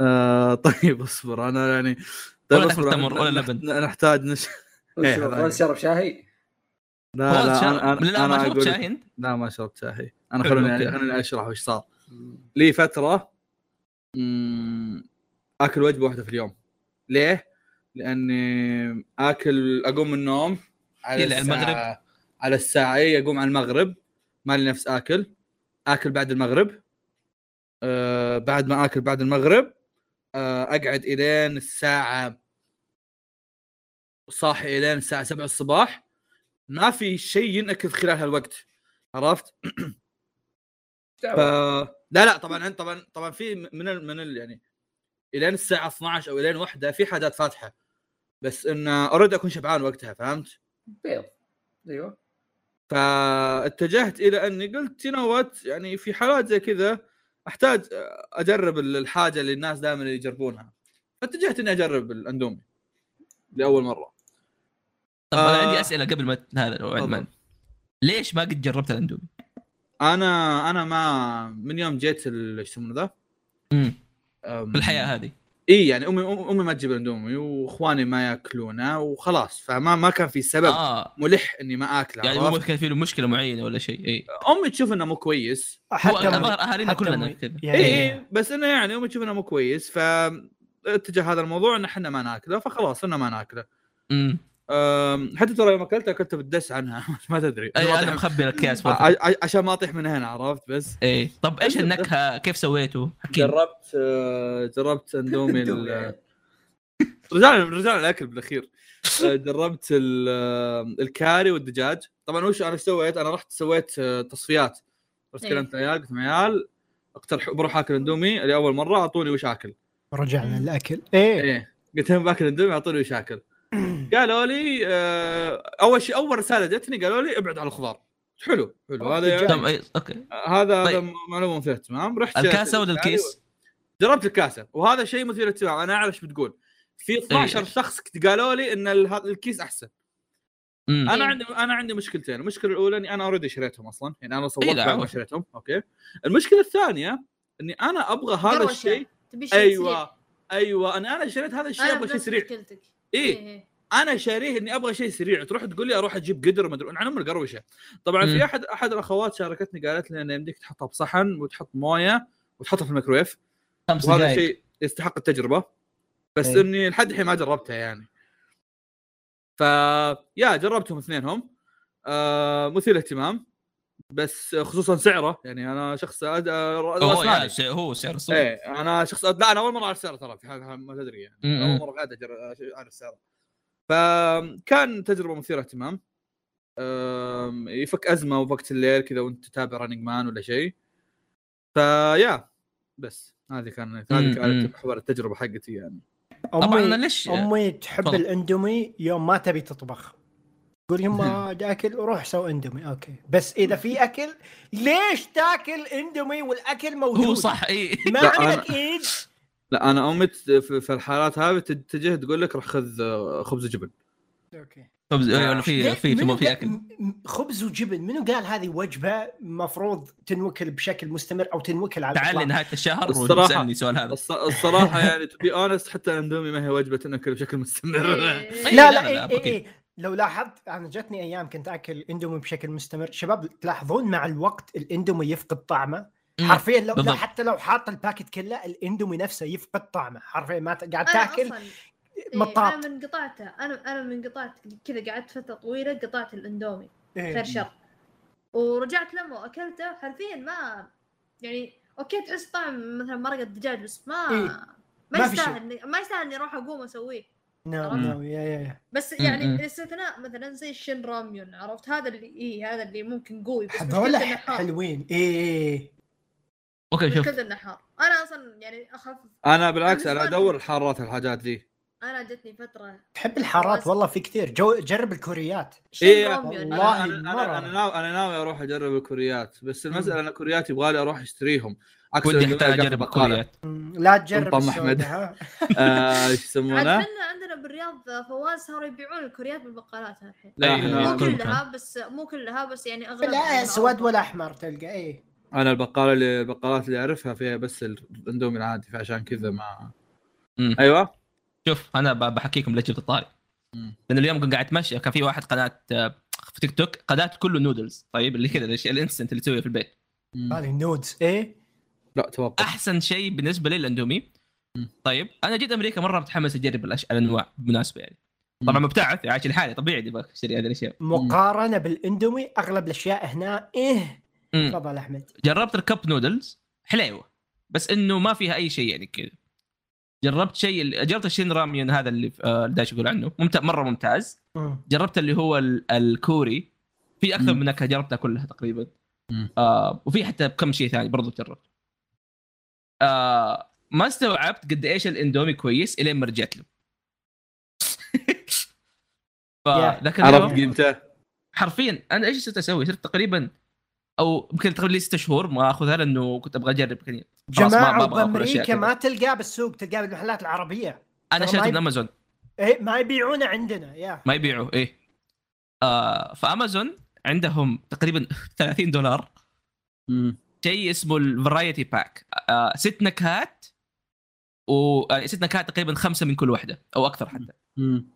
S1: آه طيب اصبر. أنا يعني طيب
S4: ولا
S1: اصبر.
S4: تمر ولا لبن.
S1: نحتاج نش... إيه،
S5: شو،
S1: هذا
S5: ما شرب شاي
S1: لا لا
S4: شرب.
S1: أنا
S4: لا
S1: أنا,
S4: ما
S1: أنا
S4: شربت شاي أنت.
S1: لا ما شربت شاي
S4: أنا
S1: خلوني. يعني خلوني أشرح وش صار. لي فترة مم، آكل وجبة واحدة في اليوم. ليه؟ لأني اكل أقوم من النوم. على
S4: إلى
S1: الساعة
S4: المغرب.
S1: على الساعة اي اقوم على المغرب ما لي نفس آكل آكل بعد المغرب آه بعد ما آكل بعد المغرب آه أقعد إلين الساعة صاحي إلين الساعة 7 الصباح ما في شيء ينأكل خلال هالوقت عرفت؟ ف... لا لا طبعا طبعا طبعا في من ال... من ال... يعني إلين الساعة 12 أو إلين واحدة في حاجات فاتحة بس إن already أكون شبعان وقتها فهمت؟
S5: بيض أيوه
S1: فاتجهت إلى أني قلت يو يعني في حالات زي كذا أحتاج أجرب الحاجة اللي الناس دائما يجربونها فاتجهت إني أجرب الأندومي لأول مرة
S4: طب أنا
S1: آه.
S4: عندي أسئلة قبل ما هذا. ليش ما قد جربت الأندومي؟
S1: أنا أنا ما من يوم جيت ال- إيش يسمونه ذا؟
S4: امم
S1: أم،
S4: في الحياة هذه
S1: إي يعني أمي أمي ما تجيب الاندومي وإخواني ما يأكلونه وخلاص. فما ما كان في سبب آه. ملح إني ما آكله
S4: يعني
S1: يعني
S4: مو كان في له مشكلة معينة ولا شيء؟ إي.
S1: أمي تشوف إنه مو كويس.
S4: هو
S6: حتى أهالينا
S4: كلنا كذا.
S1: اي
S6: يعني
S1: إي بس إنه يعني أمي تشوف إنه مو كويس ف اتجه هذا الموضوع إن إحنا ما ناكله فخلاص إنه ما ناكله.
S4: امم
S1: حتى ترى يوم اكلته اكلته بالدس عنها. ما تدري. أي
S4: أنا
S1: أطيح-
S4: مخبي الاكياس
S1: ع- ع- عشان ما أطيح من هنا عرفت بس؟
S4: إي. طب
S1: إيش.
S4: النكهة؟ كيف سويته؟ حكيم
S1: جربت آه، جربت اندومي. رجعنا رجعنا الاكل بالأخير. آه، جربت آه، الكاري والدجاج. طبعا وش أنا إيش سويت؟ أنا رحت سويت تصفيات. رحت. كلمت عيال قلت لهم عيال اقترح بروح آكل اندومي لأول مرة أعطوني وش آكل.
S6: رجعنا الاكل إيه.
S1: إيه. قلت لهم باكل اندومي أعطوني وش آكل. قالوا لي آه، أول شيء أول رسالة جتني قالوا لي ابعد عن الخضار حلو حلو هذا يعني.
S4: أوكي
S1: هذا
S4: طيب.
S1: معلومه مثيره اهتمام رحت
S4: الكاسة ولا الكيس؟
S1: جربت الكاسة وهذا شيء مثير للاهتمام أنا أعرف إيش بتقول في 12
S4: إيه.
S1: شخص قالوا لي إن الكيس أحسن
S4: امم
S1: أنا
S2: إيه.
S1: عندي أنا عندي مشكلتين المشكلة الأولى إني أنا already شريتهم أصلا يعني أنا صورت
S4: إيه،
S1: ما
S4: عادي.
S1: شريتهم أوكي المشكلة الثانية إني أنا أبغى هذا. الشيء
S2: تبي شيء سريع.
S1: أيوه أيوه أنا أنا شريت هذا الشيء أبغى شيء سريع
S2: مشكلتك
S1: إيه
S2: إيه.
S1: أنا شاريه إني أبغى شيء سريع. تروح تقول لي أروح أجيب قدر ما أدري عن ام القروشة. طبعا. في أحد أحد الأخوات شاركتني قالت لي انه يمديك تحطها بصحن وتحط موية وتحطها في الميكرويف.
S4: خمس
S1: وهذا شيء يستحق التجربة. بس
S6: إيه.
S1: إني لحد الحين ما جربتها يعني. ف yeah جربتهم اثنينهم. آه مثير اهتمام. بس خصوصا سعره. يعني أنا شخص أد... رأس
S4: هو سعر- هو سعر السوق
S1: إيه أنا شخص لا أنا أول مرة أعرف سعره ترى في حال ما تدري يعني.
S4: م-م.
S1: أول مرة في حياتي أعرف سعره. فكان تجربة مثيرة اهتمام. يفك أزمة وقت الليل كذا وأنت تتابع Running Man ولا شيء. ف yeah بس هذه كانت هذه. كانت محور التجربة حقتي يعني.
S4: طبعا أنا
S6: امي
S4: ليش
S6: أمي تحب
S4: تفضل.
S6: الأندومي يوم ما تبي تطبخ. تقول يما دا أكل روح سوي أندومي. أوكي. بس إذا في أكل ليش تاكل أندومي والأكل موجود؟
S4: هو صح إي.
S6: ما عندك إيد؟
S1: لا أنا امي ت- في في الحالات هذه تتجه تقول لك روح خذ آه، خبز وجبن
S6: أوكي
S4: خبز ولا في
S6: ليه-
S4: في في
S6: قال- أكل خبز وجبن منو قال هذه وجبة مفروض تنوكل بشكل مستمر أو تنوكل على
S4: تعال؟ نهايه الشهر وتسألني السؤال هذا
S1: الص- الصراحة يعني to be honest حتى الاندومي ما هي وجبة تنكل بشكل مستمر
S2: إيه.
S4: أي،
S6: لا
S4: لا،
S6: لا، إيه إيه. إيه. لو لاحظت أنا جتني أيام كنت آكل أندومي بشكل مستمر شباب تلاحظون مع الوقت الأندومي يفقد طعمه. حرفيا لو لا
S4: بالضبط.
S6: حتى لو حاط ال packet كله الاندومي نفسه يفقد طعمه حرفيا ما قاعد
S2: أنا
S6: تاكل
S2: أصلا إيه،
S6: مطاط.
S2: أنا من قطعته أنا أنا من قطعت كذا قعدت فترة طويلة قطعت الأندومي
S6: إيه.
S2: خير شر ورجعت لما أكلته حرفيا ما يعني أوكي تحس طعم مثلا مرقه دجاج بس ما
S6: إيه.
S2: ما يستاهل إني- ما يستاهل إني أروح أقوم أسويه
S6: نعم. نعم yeah yeah
S2: بس. يعني الاستثناء مثلا زي ال Shin Ramyun عرفت هذا اللي إيه هذا اللي ممكن قوي بس
S6: هذول حلوين إيه إيه
S4: أوكي شوف.
S2: مشكلته انه حار أنا أصلا يعني أخفف.
S1: أنا بالعكس
S2: أنا
S1: أدور الحارات الحاجات ذي.
S2: أنا جتني فترة
S6: تحب الحارات؟
S2: بس-
S6: والله في كثير. جو جرب الكوريات.
S1: إيه،
S2: Ramyun
S6: والله. أنا.
S1: أنا أنا ناوي أنا ناوي أروح أجرب الكوريات. بس المسألة أن الكوريات يبغى لي أروح أشتريهم. عكس
S4: ودي
S1: في أجرب.
S4: الكوريات.
S6: لا تجرب
S1: طم.
S6: ها.
S1: آه،
S2: إيش
S1: يسمونه؟
S2: عندنا عندنا بالرياض فواز صاروا يبيعون الكوريات بالبقالات الحين.
S1: لا إحنا
S2: مو
S4: كل
S2: كلها بس مو كلها بس يعني أغلب
S6: لا أسود ولا أحمر تلقى إيه.
S1: أنا البقالة اللي البقالات اللي أعرفها فيها بس الاندومي العادي فعشان كذا ما
S4: مم.
S1: أيوه
S4: شوف أنا ب- بحكيكم ليش جبت الطاري. لأن اليوم كنت قاعد أتمشى كان في واحد قناة آه، في تيك توك قناة كله نودلز طيب اللي كذا الأشياء ال instant اللي تسويها في البيت.
S6: هذه نودز إيه
S1: لا توقف
S4: أحسن شيء بالنسبة لي
S1: الأندومي.
S4: طيب أنا جيت أمريكا مرة متحمس أجرب. الأنواع بالمناسبة يعني طبعا. مبتعث عايش لحالي طبيعي أبغى اشتري هذه الأشياء
S6: مقارنة بالأندومي أغلب الأشياء هنا
S4: إيه.
S6: تفضل أحمد.
S4: جربت ال Cup Noodles؟ حليوة. بس إنه ما فيها أي شيء يعني كذا. جربت شيء جربت ال Shin Ramyun هذا اللي آه، دايش يقول عنه. ممتاز مرة ممتاز.
S6: مم.
S4: جربت اللي هو ال- الكوري. في
S1: أكثر.
S4: من نكهة جربتها كلها تقريبا. آه وفي حتى كم شيء ثاني برضو جربت آه ما استوعبت قد إيش الإندومي كويس إلين ما رجعت له. فذاك
S1: عرفت قيمته؟
S4: حرفيا أنا إيش صرت أسوي؟ صرت تقريبا أو يمكن تقريبا لي ست شهور ما أخذها لأنه كنت أبغى أجرب ما- ما جماعة
S6: بامريكا. ما تلقاه بالسوق تلقاه بالمحلات
S4: العربية.
S6: أنا
S4: شريته من امازون
S6: إيه ما يبيعونه عندنا yeah.
S4: ما يبيعوا إيه. آه فأمازون عندهم تقريبا 30 دولار. شيء اسمه ال variety pack آه ست نكهات و آه، ست نكهات تقريبا خمسة من كل واحدة أو أكثر حتى.
S1: مم.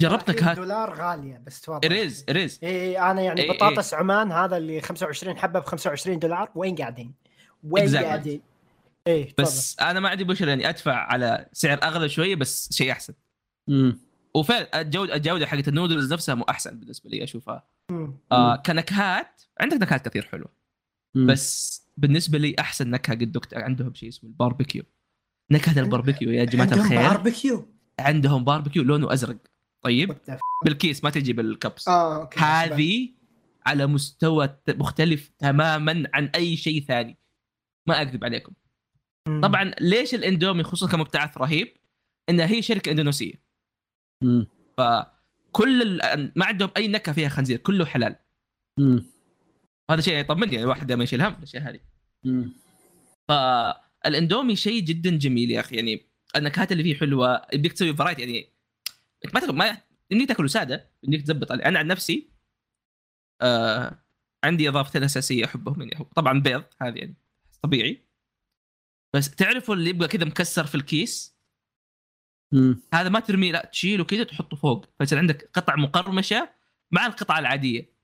S4: جربت
S6: 30
S4: نكهات.
S6: دولار غالية بس تفضل
S4: it is
S6: it is إيه أنا يعني
S4: إيه، إيه.
S6: بطاطس عمان هذا اللي 25 حبة ب 25 دولار وين قاعدين؟ وين
S4: Exactly.
S6: قاعدين؟ إيه تفضل.
S4: بس أنا ما عندي مشكلة إني أدفع على سعر أغلى شوية بس شيء أحسن
S1: مم.
S4: وفعلا الجودة الجودة حقت النودلز نفسها مو أحسن بالنسبة لي أشوفها
S6: مم.
S4: آه كنكهات عندك نكهات كثير حلوة
S1: مم.
S4: بس بالنسبة لي أحسن نكهة قد دقت عندهم شيء اسمه الباربيكيو نكهة الباربيكيو يا جماعة
S6: عندهم
S4: الخير
S6: باربيكيو
S4: عندهم باربيكيو لونه أزرق طيب؟ بالكيس ما تجي بال
S6: cups. آه okay
S4: هذه على مستوى ت- مختلف تماما عن أي شيء ثاني. ما أكذب عليكم.
S6: مم.
S4: طبعا ليش الإندومي خصوصا كمبتعث رهيب؟ انها هي شركة
S1: إندونيسية.
S4: فكل ال- ما عندهم أي نكهة فيها خنزير كله حلال.
S1: مم.
S4: هذا شيء يطمني يعني الواحد دائما يشيل هم الأشياء هذه. فالإندومي شيء جدا جميل يا أخي يعني النكهات اللي فيه حلوة يبيك تسوي فرايتي يعني انت ما تاكل ما انك تاكله ساده إنك تزبط. أنا عن نفسي آه عندي إضافتين أساسية أحبهم يعني. طبعا بيض هذه يعني طبيعي. بس تعرفوا اللي يبقى كذا مكسر في الكيس؟
S1: مم.
S4: هذا ما ترميه لا تشيله كذا تحطه فوق. فيصير عندك قطع مقرمشة مع القطعه العادية.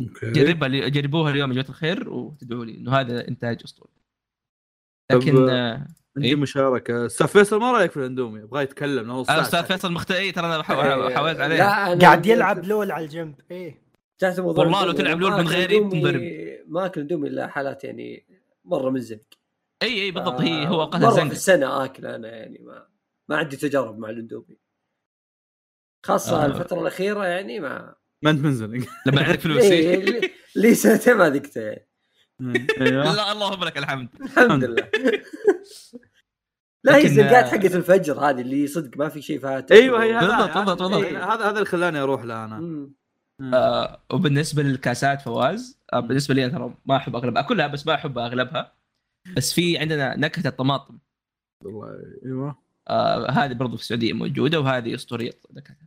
S1: okay.
S4: جربها جربوها اليوم يا جماعة الخير وتدعوا لي إنه هذا إنتاج
S1: أسطوري.
S4: لكن آه،
S1: عندي
S4: إيه؟
S1: مشاركة. أستاذ فيصل ما رأيك في الاندومي يبغى يتكلم ساعه
S4: أستاذ فيصل مختئي ترى أنا
S5: إيه،
S4: بحاول- حاولت عليه.
S6: قاعد يلعب لول على الجنب.
S5: إيه.
S4: والله لو تلعب لول من غيري تنضرب.
S5: ما أكل دومي إلا حالات يعني مرة منزلق
S4: إي إي بالضبط
S5: آه،
S4: هي هو اوقات
S5: مرة في السنة آكل أنا يعني ما ما عندي تجارب مع الاندومي خاصة
S4: آه.
S5: الفترة الأخيرة يعني ما
S1: ما أنت منزلق
S4: لما عندك فلوس.
S5: إيه لي- سنتين ما ذقته. يعني
S4: لا اللهم لك الحمد.
S5: الحمد لله. لا هي
S4: لكن،
S5: الزنقات
S4: آه،
S5: حقت الفجر هذه اللي صدق ما في شيء فيها
S1: أيوه هي هذا
S4: بالضبط، بالضبط،
S1: هذا-
S5: بالضبط.
S1: هذا هذا اللي خلاني أروح له
S5: أنا.
S4: آه وبالنسبة للكاسات فواز آه بالنسبة لي أنا ترى ما أحب اغلبها أكلها بس ما أحب أغلبها. بس في عندنا نكهة الطماطم.
S1: والله أيوه.
S4: آه هذه برضو في السعودية موجودة وهذه أسطورية نكهتها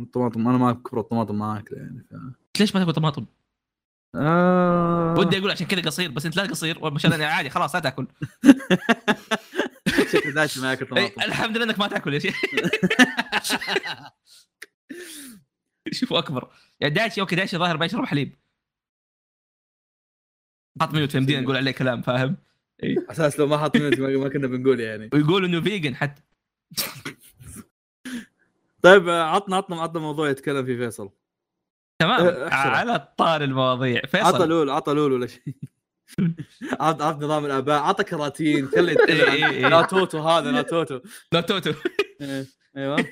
S1: الطماطم أنا ما كبر الطماطم ما أكله يعني ف...
S4: ليش ما تاكل طماطم؟
S1: آه...
S4: ودي أقول عشان كذا قصير بس أنت لا قصير والمشان أنا عادي خلاص لا تأكل.
S1: شكل دايتشي ما ياكل طماطم.
S4: الحمد لله إنك ما تأكل يا شيخ. شوفوا أكبر. يعني دايتشي okay دايتشي ظاهر ما يشرب حليب. حط mute فهمتين نقول عليه كلام فاهم؟
S1: أساس لو ما حط mute ما كنا بنقول يعني.
S4: ويقول إنه vegan حتى.
S1: طيب عطنا عطنا عطنا موضوع يتكلم فيه فيصل.
S4: تمام
S1: احشره.
S4: على طار المواضيع
S1: عطى
S4: فيصل
S1: لول عطى لول ولا شيء عط عط نظام الآباء عطى كراتين خلي
S4: إيه،
S1: يتكلم
S4: إيه، إيه.
S1: عن ناتوتو هذا ناتوتو
S4: نوتوتو
S1: إيه، أيوه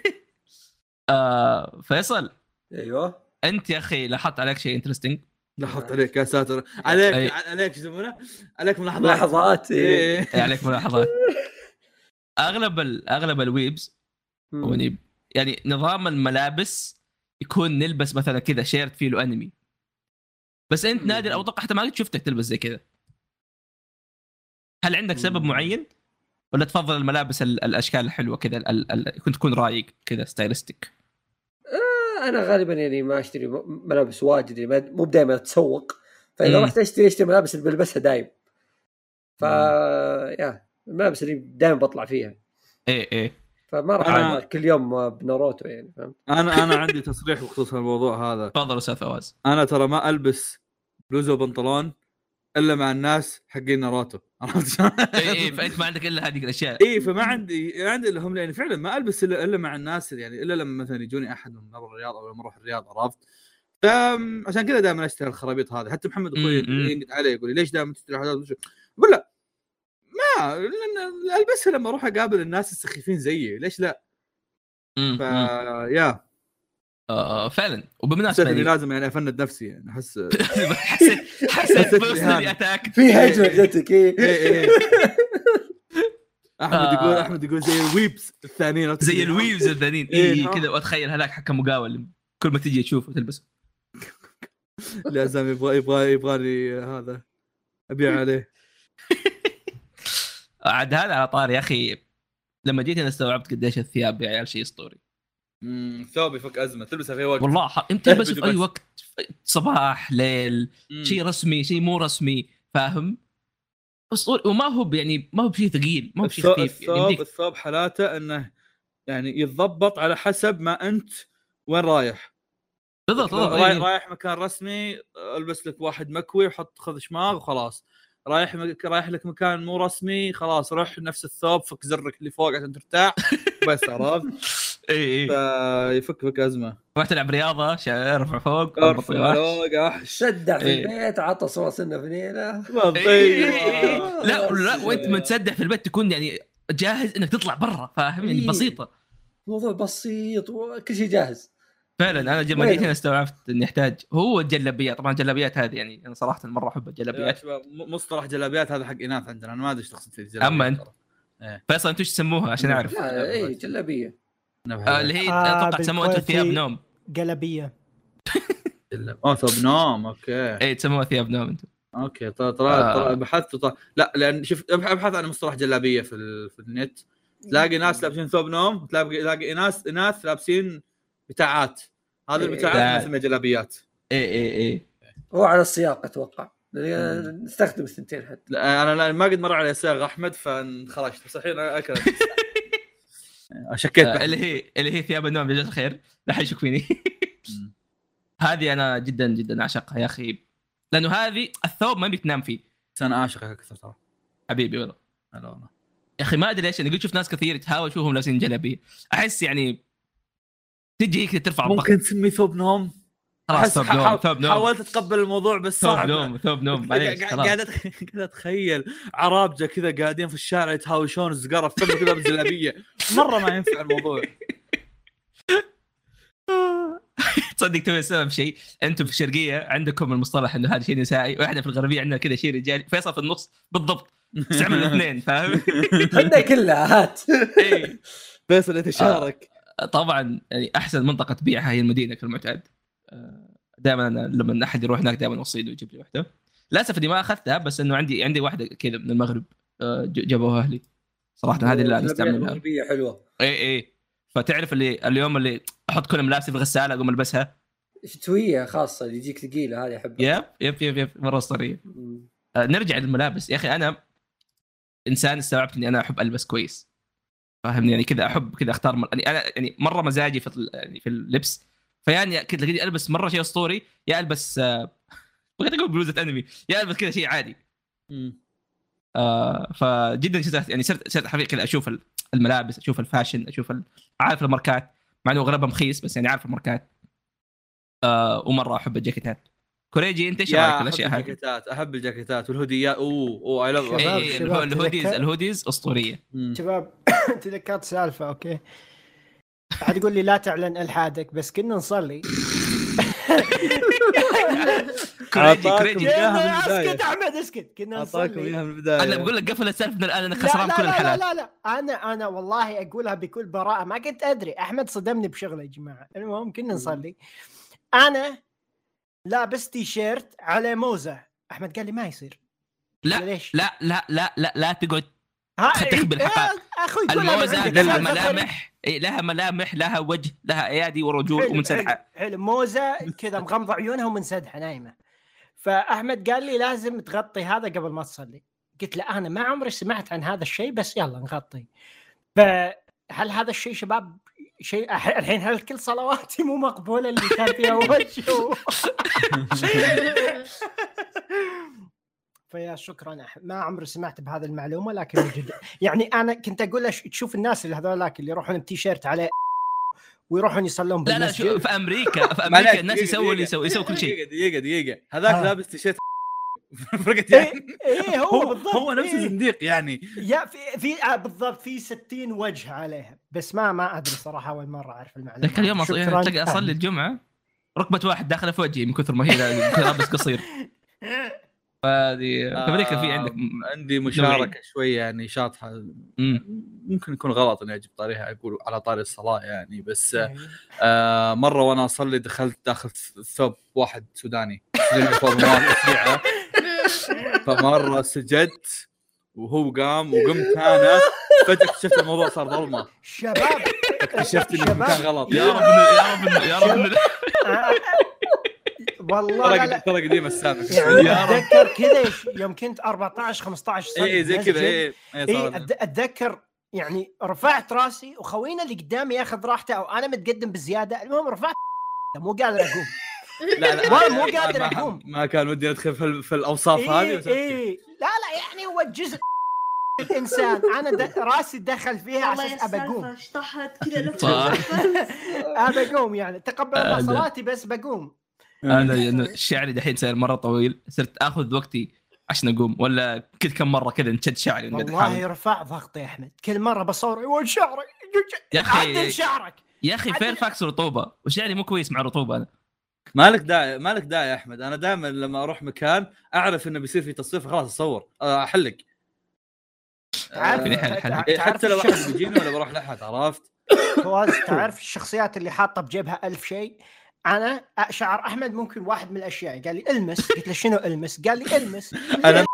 S4: آه فيصل
S5: أيوه
S4: أنت يا أخي لاحظت عليك شيء انترستنج
S1: لاحظت عليك يا ساتر عليك
S4: أي.
S1: عليك شو يسمونه؟ عليك ملاحظات
S5: لحظات إيه.
S1: إيه.
S4: عليك ملاحظات أغلب ال أغلب الويبز. يعني يعني نظام الملابس يكون نلبس مثلا كذا شيرت فيه له انمي بس أنت نادر أو أتوقع حتى ما قد شفتك تلبس زي كذا. هل عندك سبب. معين؟ ولا تفضل الملابس ال- الأشكال الحلوة كذا ال- ال- كنت تكون رايق كذا stylistic
S5: أنا غالبا يعني ما أشتري ملابس واجد يعني مو دائما أتسوق. فإذا
S4: مم.
S5: رحت اشتري أشتري ملابس اللي بلبسها دايم. ف يا الملابس اللي دائما بطلع فيها.
S4: إيه إيه.
S5: فما راح
S1: أنا-
S5: كل يوم بناروتو يعني فهمت؟
S1: أنا أنا عندي تصريح بخصوص الموضوع هذا
S4: تفضل أستاذ فواز
S1: أنا ترى ما ألبس بلوزة وبنطلون إلا مع الناس حقين ناروتو عرفت شلون؟
S4: إيه إيه فأنت ما عندك إلا هذه الأشياء
S1: اي فما عندي عندي اللي هم يعني فعلا ما ألبس الا إلا مع الناس يعني إلا لما مثلا يجوني أحد من برا الرياض أو لما أروح الرياض عرفت؟ فعشان كذا دائما اشتري الخرابيط هذه حتى محمد
S4: أخوي.
S1: ينقد علي يقول لي ليش دائما تشتري حاجات أقول له ما لأن البسها لما أروح أقابل الناس السخيفين زيي ليش لا؟ ف. يا
S4: آه فعلا
S1: حسيت
S4: وبالمناسبه
S1: إني
S4: يعني
S1: لازم يعني أفند نفسي يعني أحس
S4: حسيت حسيت بيرسونالي. اتاك
S5: في هجمة جتك
S1: إيه
S5: إيه
S1: إيه. أحمد يقول
S4: آه.
S1: أحمد يقول زي الويبس الثانيين
S4: زي
S1: تدري.
S4: الويفز الثانيين
S1: إيه،
S4: اي. كذا وأتخيل هذاك حق مقاول كل ما تجي تشوفه تلبسه
S1: لا زلمة يبغى يبغى يبغى لي هذا أبيع عليه
S4: عاد هذا على طاري يا أخي. لما جيت أنا استوعبت قديش الثياب يا عيال شيء أسطوري.
S1: امم ثوب يفك أزمة. تلبسها في وقت.
S4: والله. أنت تلبسه في
S1: أي.
S4: وقت. صباح ليل. شيء رسمي شيء مو رسمي فاهم؟ أسطوري. وما هو يعني ما هو بشيء ثقيل ما هو بشيء خفيف. يعني
S1: الثوب,
S4: يمديك
S1: الثوب حالاته إنه يعني يتضبط على حسب ما أنت وين رايح.
S4: بالضبط
S1: رايح,
S4: إيه.
S1: رايح مكان رسمي ألبس لك واحد مكوي وحط خذ شماغ وخلاص. رايح مك... رايح لك مكان مو رسمي خلاص روح نفس الثوب فك زرك اللي فوق عشان ترتاح بس عرفت؟
S4: إي إي.
S1: فيفك فك أزمة.
S4: راح تلعب رياضة ارفع فوق
S1: ارفع فوق احش
S5: سدع في. البيت عطس راس إنه فنيله
S4: إيه.
S1: أيوة.
S4: لا لا وأنت متسدح في البيت تكون يعني جاهز إنك تطلع برا فاهم؟ يعني. بسيطة.
S5: موضوع بسيط وكل شيء جاهز.
S4: فعلا أنا لما؟ جيت هنا استوعبت إني أحتاج هو الجلابيات طبعا الجلابيات هذه يعني أنا صراحة مرة أحب
S1: يا
S4: الجلابيات
S1: مصطلح جلابيات هذا حق إناث عندنا أنا ما أدري إيش تقصد فيه جلابيات
S4: أما أنت.
S1: ترى.
S4: فيصل أنتم إيش تسموها عشان أعرف
S5: لا اي
S1: جلابية.
S4: آه، اللي هي
S6: آه،
S4: أتوقع تسموها
S6: أنتم.
S4: ثياب نوم
S6: جلابيه
S1: جلاب- أوه ثوب نوم okay
S4: اي تسموها ثياب نوم أنتم
S1: okay ترى ترى
S4: آه.
S1: بحثت وط- لا لأن شفت ابحث عن مصطلح جلابية في, ال... في النت تلاقي ناس لابسين ثوب نوم تلاقي تلاقي ناس اناث لابسين بتاعات. هذه
S5: إيه.
S1: البتاعات. نسميها جلابيات
S4: اي اي اي
S5: هو على السياق أتوقع. نستخدم الثنتين حتى.
S1: لا أنا لا ما قد مر علي صياغ أحمد فانخرجت. بس الحين أكلت. شكيت.
S4: اللي هي اللي هي ثياب النوم جزاك الخير. لا حد يشك فيني. هذه أنا جدا جدا أعشقها يا أخي. لأنه هذه الثوب ما بيك تنام فيه.
S1: بس أنا عاشق أكثر ترى.
S4: حبيبي والله.
S1: لا والله.
S4: يا أخي ما أدري ليش أنا قلت شوف ناس كثير تحاول اشوفهم لابسين جلابية. أحس يعني تجي هيك ترفع الضغط
S1: ممكن تسميه ثوب نوم؟
S4: خلاص ثوب نوم ثوب نوم.
S1: حاولت اتقبل الموضوع بس
S4: ثوب
S1: صعب.
S4: نوم ثوب نوم معليش
S1: قاعد أتخيل عرابجة كذا قاعدين في الشارع يتهاوشون الزقاره في كذا بالجلابيه مرة ما ينفع الموضوع.
S4: تصدق توي السبب شيء؟ أنتم في الشرقية عندكم المصطلح إنه هذا شيء نسائي وإحنا في الغربية عندنا كذا شيء رجالي. فيصل في النص بالضبط. استعمل الاثنين فاهم؟
S5: خلنا كلها هات.
S4: إيه.
S1: فيصل يتشارك
S4: طبعا يعني أحسن منطقة تبيعها هي المدينة كالمعتاد. دائما أنا لما أحد يروح هناك دائما اوصي له يجيب لي واحدة. للأسف إني ما أخذتها بس إنه عندي عندي واحدة كذا من المغرب آه، جابوها أهلي صراحة هذه اللي أنا
S5: أستعملها. حلوة.
S4: إي إي. فتعرف اللي اليوم اللي أحط كل ملابسي في الغساله أقوم ألبسها؟
S5: شتوية خاصة اللي يجيك ثقيلة هذه أحبها.
S4: يب يب يب يب مرة
S5: أسطورية.
S4: آه، نرجع للملابس. يا أخي أنا إنسان استوعبت إني أنا أحب ألبس كويس. فاهمني؟ يعني كذا أحب كذا أختار مل... يعني أنا يعني مرة مزاجي في ال- يعني في اللبس. فيعني كذا تلاقيني ألبس مرة شيء أسطوري يا ألبس آه، بغيت أقول بلوزة أنمي يا ألبس كذا شيء عادي. آه فجدا صرت يعني صرت صرت حقيقة كذا أشوف ال- الملابس أشوف الفاشن أشوف ال... عارف الماركات. مع إنه أغلبها مخيس بس يعني عارف الماركات. آه ومرة أحب الجاكيتات. كوريجي أنت
S1: إيش
S4: رايك في
S1: أحب
S4: الاشياء هذه؟
S1: الجاكيتات أحب الجاكيتات والهوديات أوه أوه I
S6: love
S4: إيه،
S6: شباب،
S4: ال
S6: hoodies
S4: ال hoodies أسطورية.
S6: شباب تذكرت سالفة okay؟ أحد يقول لي لا تعلن ألحادك بس كنا نصلي.
S1: من البداية.
S6: أسكت أحمد أسكت. كنا
S1: أعطاكم
S6: نصلي.
S1: إياها من البداية.
S4: أنا بقول لك قفل السالفه من الآن أنا
S6: لا
S4: خسران
S6: لا
S4: كل
S6: لا,
S4: الحالات
S6: لا لا. أنا أنا والله أقولها بكل براءة ما كنت أدري. أحمد صدمني بشغله يا جماعة. المهم كنا نصلي. أنا لابس تي شيرت على موزة. أحمد قال لي ما يصير.
S4: لا
S6: ليش؟
S4: لا لا لا لا لا تقعد. تخبي
S6: إيه،
S4: الحقائق.
S6: أخوي قولها من
S4: الموزه. لها. ملامح. إيه لها ملامح لها وجه لها ايادي ورجول ومنسدحه
S6: حلو موزة كذا مغمضة عيونها ومنسدحه نايمة. فأحمد قال لي لازم تغطي هذا قبل ما تصلي. قلت له أنا ما عمري سمعت عن هذا الشيء بس يلا نغطي. فهل هذا الشيء شباب شيء الحين هل كل صلواتي مو مقبولة اللي كان فيها وجه فيا شكرا ما عمري سمعت بهذه المعلومة لكن يعني أنا كنت أقول تشوف الناس اللي هذولاك اللي يروحون بتيشيرت عليه ويروحون يصلون
S4: لا لا
S6: بالمسجد
S4: شوف في أمريكا في أمريكا الناس
S1: دقيقة،
S4: يسووا اللي
S1: دقيقة.
S4: يسوي يسوي كل شيء
S1: دقيقه دقيقة دقيقة هذاك
S6: آه.
S1: لابس تيشيرت فرقت يعني.
S6: إيه إيه، هو
S1: هو
S6: بالضبط
S1: هو نفس
S6: إيه.
S1: الزنديق يعني.
S6: يا في في آه بالضبط في 60 وجه عليها. بس ما ما أدري صراحة أول مرة أعرف المعلومة.
S4: ذاك اليوم. تلقى أصلي الجمعة ركبة واحد داخلة في وجهي من كثر ما هي لابس قصير. فهذه في أمريكا في عندك م-
S1: عندي مشاركة شوية يعني شاطحة.
S4: مم.
S1: ممكن يكون غلط إني أجيب طاريها أقول على طاري الصلاة يعني بس
S6: إيه.
S1: آه مرة وأنا أصلي دخلت داخل ثوب واحد سوداني. فمرة سجدت وهو قام وقمت أنا. فجأة اكتشفت الموضوع صار ظلمة.
S6: شباب.
S1: اكتشفت اني في. مكان غلط.
S4: يا رب يا رب يا رب
S6: والله
S1: ترى ترى قديم السالفه
S6: يعني
S4: يا رب.
S6: أتذكر كذا يوم كنت 14 15 سنه
S1: اي زي كذا اي صار
S6: أت- أتذكر يعني رفعت راسي وخوينا اللي قدامي ياخذ راحته أو أنا متقدم بزيادة. المهم رفعت مو قادر أقوم.
S1: لا لا
S6: مو
S1: ما-
S6: قادر أقوم.
S1: ما كان ودي أدخل في, ال- في الأوصاف هذه
S6: إيه
S1: okay.
S6: إيه. لا لا يعني هو جزء الإنسان. أنا. راسي دخل فيها على أساس ابى اقوم
S2: اشطحت كذا.
S6: ابى اقوم يعني. تقبل الله. صلاتي بس بقوم.
S4: أنا إنه شعري دحين صاير مرة طويل. صرت آخذ وقتي عشان أقوم. ولا كل كم مرة كذا نشد شعري
S6: والله
S4: أحاول.
S6: رفع ضغطي يا أحمد. كل مرة بصور وين شعرك.
S4: يا أخي-
S6: عدل شعرك.
S4: يا
S6: أخي
S4: فيرفاكس رطوبة. وشعري مو كويس مع الرطوبة. أنا
S1: مالك داعي مالك داعي يا أحمد. أنا دائما لما أروح مكان أعرف إنه بيصير في تصوير خلاص اصور آه، أحلق.
S6: تعرف. تع-
S1: إيه، حتى لو أحد بيجيني ولا بروح لحد عرفت؟
S6: فواز تعرف الشخصيات اللي حاطة بجيبها ألف شيء؟ أنا شعر أحمد ممكن واحد من الأشياء. قال لي ألمس. قلت له شنو ألمس؟ قال لي ألمس.
S1: أنا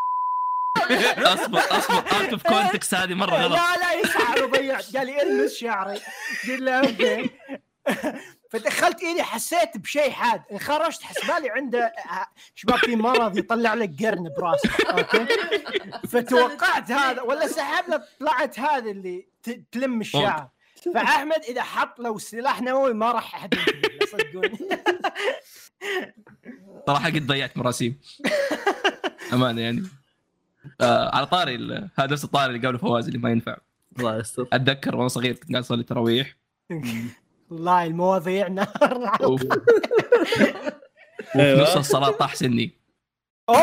S4: أصبر أصبر. out of context هذه مرة غلط.
S6: لا لا يسعر وضيعت قال لي ألمس شعري قلت له okay. فدخلت ايدي حسيت بشيء حاد. انخرجت حسبالي عنده شباب في مرض يطلع لك قرن براسك okay؟ فتوقعت هذا ولا سحب له طلعت هذه اللي تلم الشعر. فأحمد إذا حط لو سلاح نووي ما راح أحد صدقوني.
S4: صراحة قد ضيعت مراسيم أمانة يعني. آه على طاري ال- هذا نفس الطاري اللي قبل فواز اللي ما ينفع.
S1: الله يستر.
S4: أتذكر وأنا صغير كنت قاعد أصلي تراويح.
S6: والله المواضيع نار.
S4: وفي
S1: أيوة.
S4: نص الصلاة طاح سني.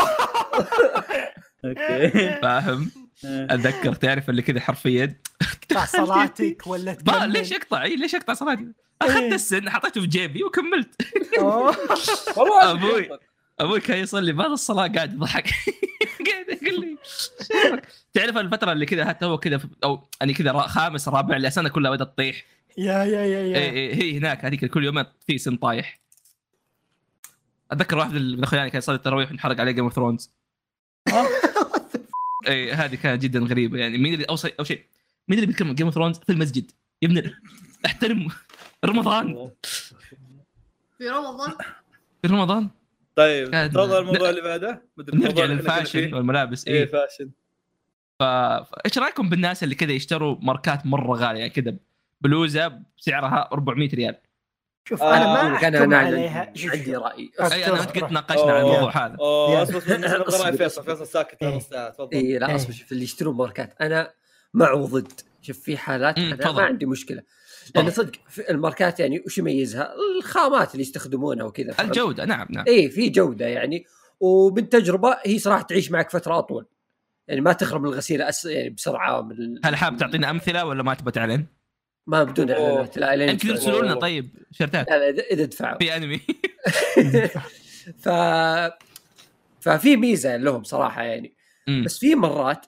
S1: أوكي.
S4: فاهم؟ أتذكر تعرف اللي كذا حرفيا؟
S6: تقطع صلاتك ولا
S4: ما
S6: تكمل؟
S4: ليش اقطع إي ليش اقطع صلاتي؟ أخذت السن حطيته في جيبي وكملت.
S6: أوه.
S4: أبوي أبوي كان يصلي بعد الصلاة قاعد يضحك. قاعد يقول لي. تعرف الفترة اللي كذا حتى هو كذا أو يعني كذا را- خامس رابع السنة كلها بدأت تطيح.
S6: يا يا يا
S4: إيه
S6: يا
S4: إيه هي هناك هذيك كل يومين في سن طايح. أتذكر واحد من أخواني كان يصلي التراويح ونحرق عليه Game of Thrones اي هذه كانت جدا غريبة. يعني مين اللي اوصل أو شيء. مين اللي بيتكلم Game of Thrones في المسجد؟ يا ابن احترم رمضان.
S2: في رمضان؟
S4: في رمضان؟
S1: طيب
S4: كان-
S1: تفضل الموضوع اللي بعده.
S4: نرجع لل
S1: fashion.
S4: والملابس
S1: إيه.
S4: إيه
S1: fashion.
S4: ف... إيش رأيكم بالناس اللي كذا يشتروا ماركات مرة غالية كذا؟ بلوزة سعرها 400 ريال
S6: شوف
S1: آه،
S6: أنا ما أحكم
S5: أنا
S6: عليها شوف
S5: عندي. راي
S4: أي أنا وانت قد ناقشنا. على الموضوع هذا
S5: أوه
S1: فيصل. فيصل ساكت
S6: إيه.
S1: تفضل
S5: اي لا
S6: إيه.
S5: أصبر شوف اللي يشترون ماركات أنا مع وضد شوف في حالات
S4: أنا.
S5: ما عندي مشكلة
S4: لأن.
S5: صدق الماركات يعني وش يميزها؟ الخامات اللي يستخدمونها وكذا؟
S4: الجودة نعم نعم
S5: اي في جودة يعني ومن تجربة هي صراحة تعيش معك فترة أطول يعني ما تخرب من الغسيل أس... يعني بسرعة من ال...
S4: هل حاب تعطينا أمثلة ولا ما تبغى تعلن؟
S5: ما بدون إعلانات لا لين
S4: يمكن. يرسلوا لنا طيب شيرتات.
S5: لا لا اذا إذا دفعوا
S4: في أنمي.
S5: ف ففي ميزة لهم صراحة يعني.
S4: مم.
S5: بس في مرات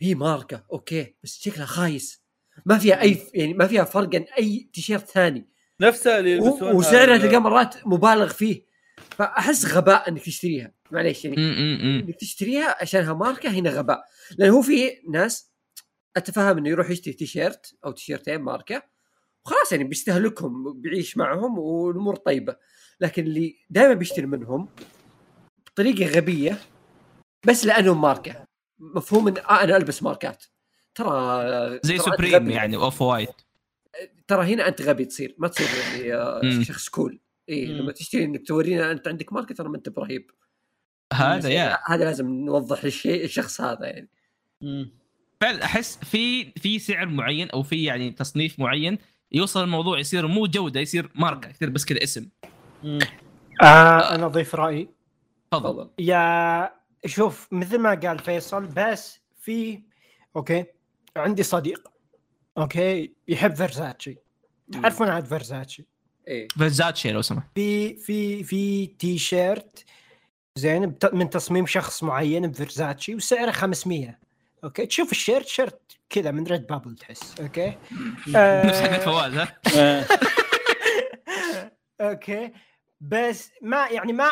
S5: هي ماركة أوكي بس شكلها خايس. ما فيها أي يعني ما فيها فرق عن أي تيشيرت ثاني.
S1: نفسها اللي
S5: و- وسعرها تلقاه مرات مبالغ فيه. فأحس غباء إنك تشتريها. معليش يعني.
S4: مم، مم.
S5: إنك تشتريها عشانها ماركة هنا غباء. لأن هو في ناس أتفهم إنه يروح يشتري تيشيرت أو تيشيرتين ماركة. وخلاص يعني بيستهلكهم بيعيش معهم والأمور طيبة. لكن اللي دائما بيشتري منهم بطريقة غبية بس لانهم ماركة. مفهوم إن آه أنا ألبس ماركات. ترى
S4: زي سوبريم. يعني أوف وايت
S5: ترى هنا أنت غبي تصير ما تصير يعني. شخص cool
S1: إي.
S5: لما تشتري إنك تورينا أنت عندك ماركة ترى ما أنت برهيب.
S4: هذا يا
S5: هذا لازم نوضح الشيء الشخص هذا يعني.
S1: مم.
S4: فعلا أحس في في سعر معين أو في يعني تصنيف معين يوصل الموضوع يصير مو جودة يصير ماركة كثير بس كذا اسم؟
S1: مم.
S6: آه أنا أضيف رأيي.
S4: تفضل.
S6: يا شوف مثل ما قال فيصل بس في okay عندي صديق okay يحب فيرزاتشي. تعرفون عن فيرزاتشي.
S5: إيه.
S4: فيرزاتشي لو سمحت.
S6: في في في تي شيرت زين بت- من تصميم شخص معين بفيرزاتشي وسعره 500 okay. تشوف ال shirt shirt كذا من ريد بابل تحس. okay.
S4: نفس حقت
S6: آه،
S4: فواز ها.
S6: أوكي. بس ما يعني ما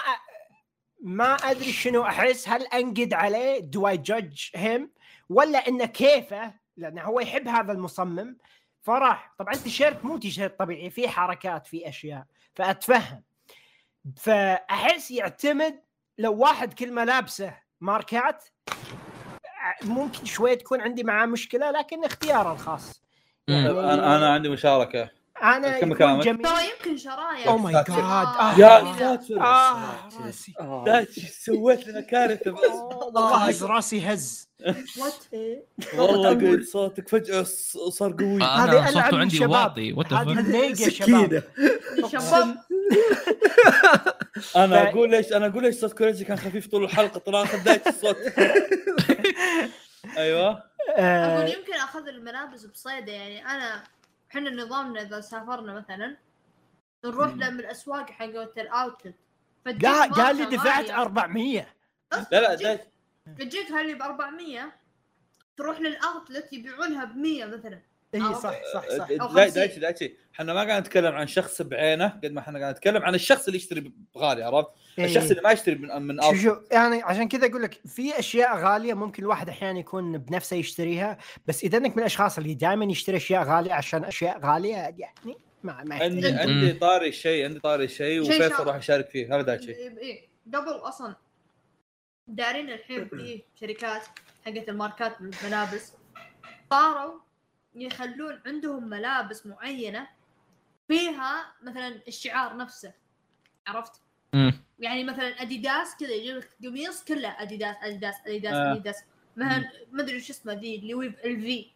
S6: ما أدري شنو أحس. هل أنقد عليه؟ do I judge him ولا انه كيفه؟ لأنه هو يحب هذا المصمم. فراح. طبعا التيشيرت مو تيشيرت طبيعي. فيه حركات فيه أشياء. فأتفهم. فأحس يعتمد لو واحد كل ملابسه ماركات ممكن شوية تكون عندي معاه مشكلة لكن اختياره الخاص.
S1: طيب، أنا أنا عندي مشاركة.
S6: أنا
S1: كم
S6: يكون
S1: كلامك؟
S2: يمكن شرايع
S6: أو ماي جاد
S2: آه.
S1: يا
S2: آه.
S1: ساتر
S6: راسي.
S5: آه.
S1: لا سويت لنا كارثه
S6: والله هز راسي هز.
S1: والله قلت صوتك فجأة ص- صار قوي.
S4: أنا
S6: ألعب
S4: صوته عندي. واطي. وات
S6: هذه سكينة. شباب.
S1: أنا
S6: ف-
S1: أقول ليش أنا أقول ليش صوت كوريجي كان خفيف طول الحلقة طلع بدايه الصوت. أيوه.
S2: أقول
S6: آه
S2: يمكن أخذ الملابس بصيدة يعني أنا إحنا نظامنا إذا سافرنا مثلا نروح لهم الأسواق حقت الاوتلت
S6: قال قال لي دفعت 400
S1: لا لا دايت
S2: تجيك هاللي ب 400 تروح للأوتلت يبيعونها ب 100 مثلا.
S6: اي
S2: أو-
S6: صح صح صح
S2: أو
S1: لا
S2: 50.
S1: دايتشي دايتشي إحنا ما قاعد نتكلم عن شخص بعينه قد ما إحنا قاعد نتكلم عن الشخص اللي يشتري بغالي عرفت؟
S6: إيه.
S1: الشخص اللي ما يشتري من من
S6: شو
S1: أوتلت.
S6: شو يعني عشان كذا أقول لك في أشياء غالية ممكن الواحد أحيانا يكون بنفسه يشتريها بس إذا أنك من الأشخاص اللي دائما يشتري أشياء غالية عشان أشياء غالية يعني ما ما
S1: عندي. عندي طاري شيء عندي طاري شيء
S2: شيء
S1: وفيصل. راح يشارك فيه هذا دايتشي
S2: إيه قبل أصلا دارين الحين في شركات حقت الماركات الملابس صاروا يخلون عندهم ملابس معينة فيها مثلا الشعار نفسه عرفت؟
S4: مم.
S2: يعني مثلا أديداس كذا يجيب لك قميص كله أديداس أديداس أديداس
S1: آه.
S2: أديداس مثلا ما أدري وش اسمه ذي اللي الفي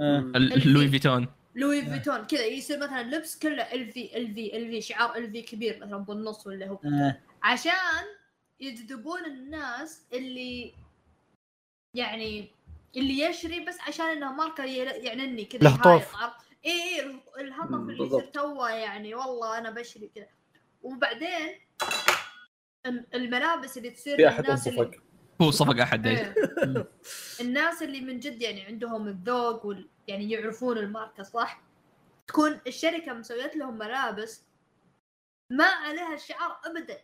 S1: آه.
S4: لوي فيتون
S2: لوي فيتون كذا يصير مثلا لبس كله الفي الفي الفي شعار الفي كبير مثلا بالنص ولا هو
S1: آه.
S2: عشان يجذبون الناس اللي يعني اللي يشري بس عشان انها ماركه ي- يعنني كذا
S6: له طوف.
S2: يهايط، عرفت؟ اي اي الهطف اللي يصير. توه يعني والله أنا بشري كذا وبعدين الم- الملابس اللي تصير
S1: في
S2: أحد
S1: انصفك
S4: هو صفق أحد إيه.
S2: إيه. الناس اللي من جد يعني عندهم الذوق وال... يعني يعرفون الماركة صح تكون الشركة مسويت لهم ملابس ما عليها الشعار ابدا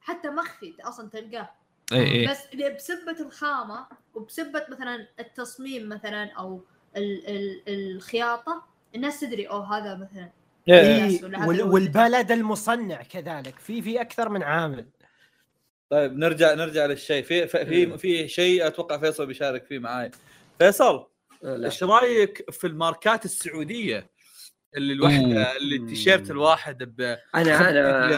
S2: حتى مخفي أصلا تلقاه
S4: اي اي
S2: بس بسبة الخامة وبسبة مثلا التصميم مثلا أو ال... ال... الخياطة الناس تدري أوه هذا مثلا
S1: إيه.
S6: إيه، وال- والبلد المصنع كذلك في في أكثر من عامل
S1: طيب نرجع نرجع للشيء في في
S5: إيه.
S1: في, في شيء أتوقع فيصل بيشارك فيه معاي فيصل. إيش رأيك في الماركات السعودية اللي الوحده
S4: أوه.
S1: اللي التيشيرت الواحد ب
S5: أنا أنا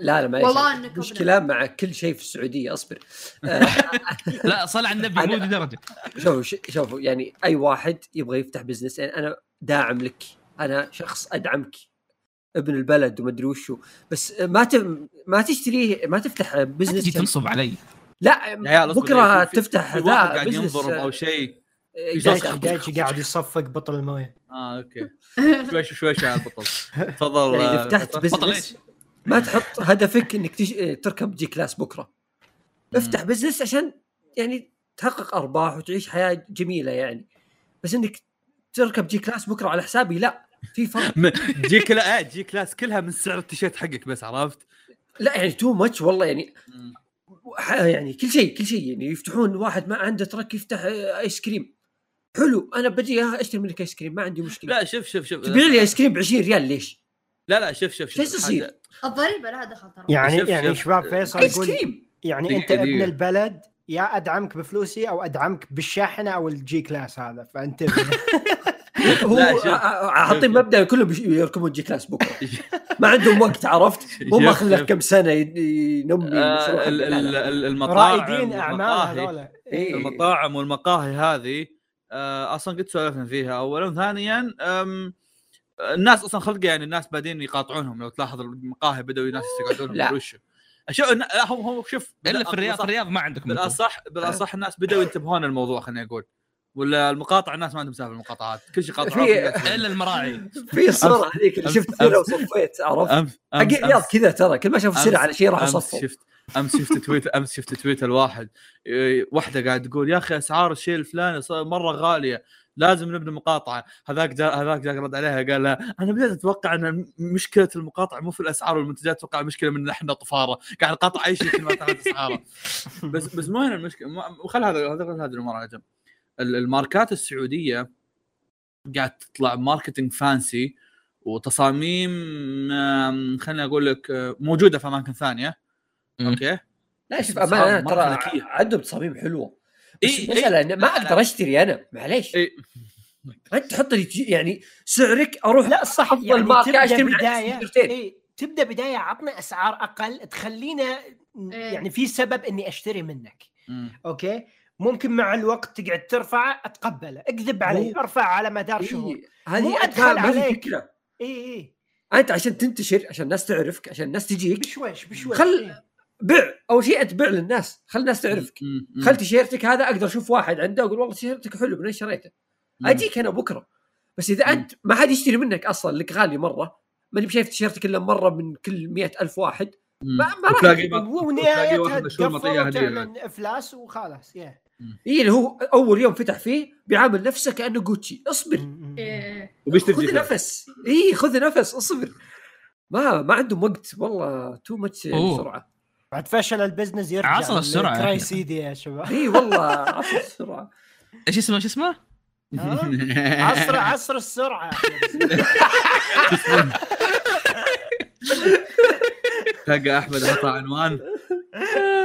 S5: لا لا ما
S2: والله إنك
S5: مشكله مع كل شيء في السعودية أصبر. آه،
S4: لا صل على النبي مو
S5: أنا-
S4: ذي درجه
S5: شوفوا ش- شوفوا يعني أي واحد يبغى يفتح business يعني أنا داعم لك. أنا شخص أدعمك. ابن البلد ومدري وشو. بس ما ت... ما تشتري ما تفتح
S4: تجي
S5: business
S4: تنصب علي.
S5: لا بكرة
S1: في-
S5: تفتح
S1: في
S5: ذا
S1: واحد قاعد
S5: business
S1: ينضرب أو شيء
S5: آه، قاعد-
S6: دايتشي قاعد يصفق بطل الموية.
S1: آه okay. شوي شوي شوي شوي على البطل. تفضل.
S5: يعني إذا
S1: آه،
S5: فتحت
S4: business؟
S5: ما تحط هدفك إنك تش... تركب G-Class بكرة. افتح business عشان يعني تحقق أرباح وتعيش حياة جميلة يعني. بس إنك تركب G-Class بكرة على حسابي لا في فرق.
S1: G-Cla آه G-Class كلها من سعر التيشيرت حقك بس عرفت؟
S5: لا يعني too much والله يعني. يعني كل شيء كل شيء يعني. يفتحون واحد ما عنده ترك يفتح آه، ice cream حلو أنا بجي أشتري منك ice cream ما عندي مشكلة
S1: لا شوف شوف شوف
S5: تبيع لي ايس كريم ب 20 ريال ليش؟
S1: لا لا شوف شوف شوف
S5: إيش يصير؟
S2: الضريبة لها دخل ترى
S6: يعني
S1: شوف-
S6: يعني
S1: شوف.
S6: شباب فيصل ice
S5: cream
S6: يعني أنت ابن. البلد يا أدعمك بفلوسي أو أدعمك بالشاحنة أو ال G-Class هذا فانتبه
S5: هو حاطين
S1: شوف.
S5: مبدأ كلهم يركبون G-Class بكرة ما عندهم وقت عرفت مو
S1: شوف-
S5: ماخذ له
S1: شوف.
S5: كم سنة ينمي
S1: آه، المطاعم
S6: رائدين اعمال
S1: والمقاهي
S6: هذول
S5: إيه.
S1: المطاعم والمقاهي هذه أصلا قد سولفنا فيها. اولا ثانيا الناس أصلا خلقه يعني الناس بعدين يقاطعونهم لو تلاحظ المقاهي بدأوا الناس يقعدون
S5: لا.
S1: لهم وش شوف لا هم هم شوف
S4: إلا في الرياض في الرياض ما عندكم.
S1: بالاصح بالأصح الناس بدأوا ينتبهون الموضوع خليني أقول. ولا المقاطعه الناس ما عندهم سالفة المقاطعات كل شيء قاطعون
S5: في-
S4: إلا المراعي.
S5: في الصورة هذيك اللي شفت سيره
S1: أمس-
S5: وصفيت عرفت؟
S1: امس
S5: حق الرياض كذا ترى كل ما شافوا سيره
S1: أمس-
S5: على شيء راح يصفوا
S1: شفت. أمس شفت تويت أمس شفت تويت الواحد. إيه، واحدة قاعد تقول يا أخي أسعار الشيء الفلاني صار مرة غالية لازم نبني مقاطعة. هذاك جا هذاك جا رد عليها قال لها أنا بديت أتوقع إن مشكلة المقاطعة مو في الأسعار والمنتجات أتوقع المشكلة من إحنا طفارة. قاعد نقاطع أي شيء كل ما تعرف أسعاره. بس بس مو هنا المشكلة. وخل هذا هذا هذه الأمور على جنب ال- الماركات السعودية قاعد تطلع marketing fancy وتصاميم خليني أقول لك آه، موجودة في أماكن
S4: ثانية.
S1: أوكي
S5: لا شوف امانه ترى. عندهم تصاميم حلوة بس
S1: إي-
S5: المساله إن ما. أقدر أشتري أنا معليش
S1: إي.
S5: أنت تحط لي يعني سعرك أروح
S6: لا صح
S5: أفضل
S6: يعني تبدأ
S5: من بداية.
S6: إيه تبدأ بداية عطنا أسعار أقل تخلينا
S2: إيه.
S6: يعني في سبب إني أشتري منك
S1: مم.
S6: أوكي ممكن مع الوقت تقعد ترفع اتقبله أكذب علي أرفع على مدار شهور
S5: إي، هذه في
S6: عليك.
S5: فكرة
S6: اي اي
S5: أنت عشان تنتشر عشان الناس تعرفك عشان الناس تجيك
S6: بشويش بشويش
S5: خل-
S6: إيه.
S5: بيع. أول شيء أنت بيع للناس. خل الناس تعرفك. خل تيشيرتك هذا أقدر أشوف واحد عنده أقول والله تيشيرتك حلو من وين شريته. أجيك أنا بكرة. بس
S1: إذا.
S5: أنت ما حد يشتري منك أصلا لك غالي مرة ماني بشايف تيشيرتك إلا مرة من كل مئة ألف واحد. ما- ما راح
S6: ونهايتها افلاس وخلاص يا
S5: اي اللي هو أول يوم فتح فيه بيعامل نفسه كأنه جوتشي اصبر.
S2: إيه.
S1: وبيشتري
S5: خذ. نفس. اي خذ نفس. اصبر. ما ما عندهم وقت. والله too
S4: much.
S5: بسرعة
S6: بعد فشل ال business يرجع
S4: عصر السرعة يا أخي.
S6: كرايسيدي يا شباب.
S5: إي والله عصر بسرعة
S4: إيش اسمه إيش اسمه؟
S6: عصر عصر السرعة.
S1: تلقى أحمد حط عنوان.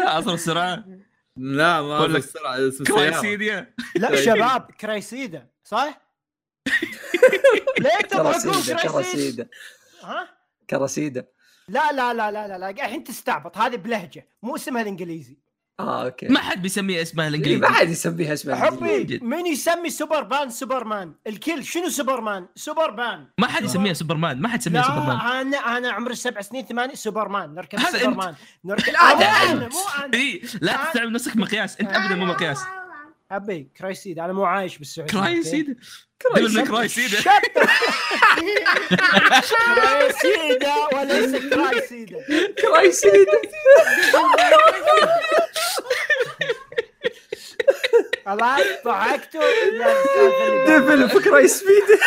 S4: عصر السرعة؟
S1: لا ما
S4: ولا
S1: في السرعة اسم
S4: كرايسيديا.
S6: لا شباب كرايسيدا صح؟ ليه تضحكون كرايسيدا؟ ها؟
S5: كراسيده
S6: لا لا لا لا لا لا الحين تستعبط. هذه بلهجة مو اسمها الإنجليزي.
S5: آه أوكي.
S4: ما حد بيسميه اسمها
S5: إيه،
S4: الانجليزي
S5: ما حد يسميها اسمها
S6: حبي. من يسمي سوبرمان سوبرمان؟ الكل شنو سوبرمان؟ سوبرمان.
S4: ما حد يسميها سوبرمان ما حد يسميها
S6: لا
S4: سوبرمان.
S6: أنا أنا عمري سبع سنين ثمانية سوبرمان نركب
S4: هذا أنت.
S6: سوبرمان. نركب
S5: ده
S6: أنا
S5: أنت.
S6: مو أنا.
S4: اي لا تستعمل نفسك مقياس. أنت أبدا مو مقياس.
S6: أبي كرايسيد أنا مو عايش بالسعودية
S4: كرايسيدا دبل ماي كرايسيدا
S6: كرايسيدا وليس كرايسيدا
S5: كرايسيده
S6: خلاص ضحكتوا لا السالفة اللي بعدها.
S5: ديفل في كرايسيده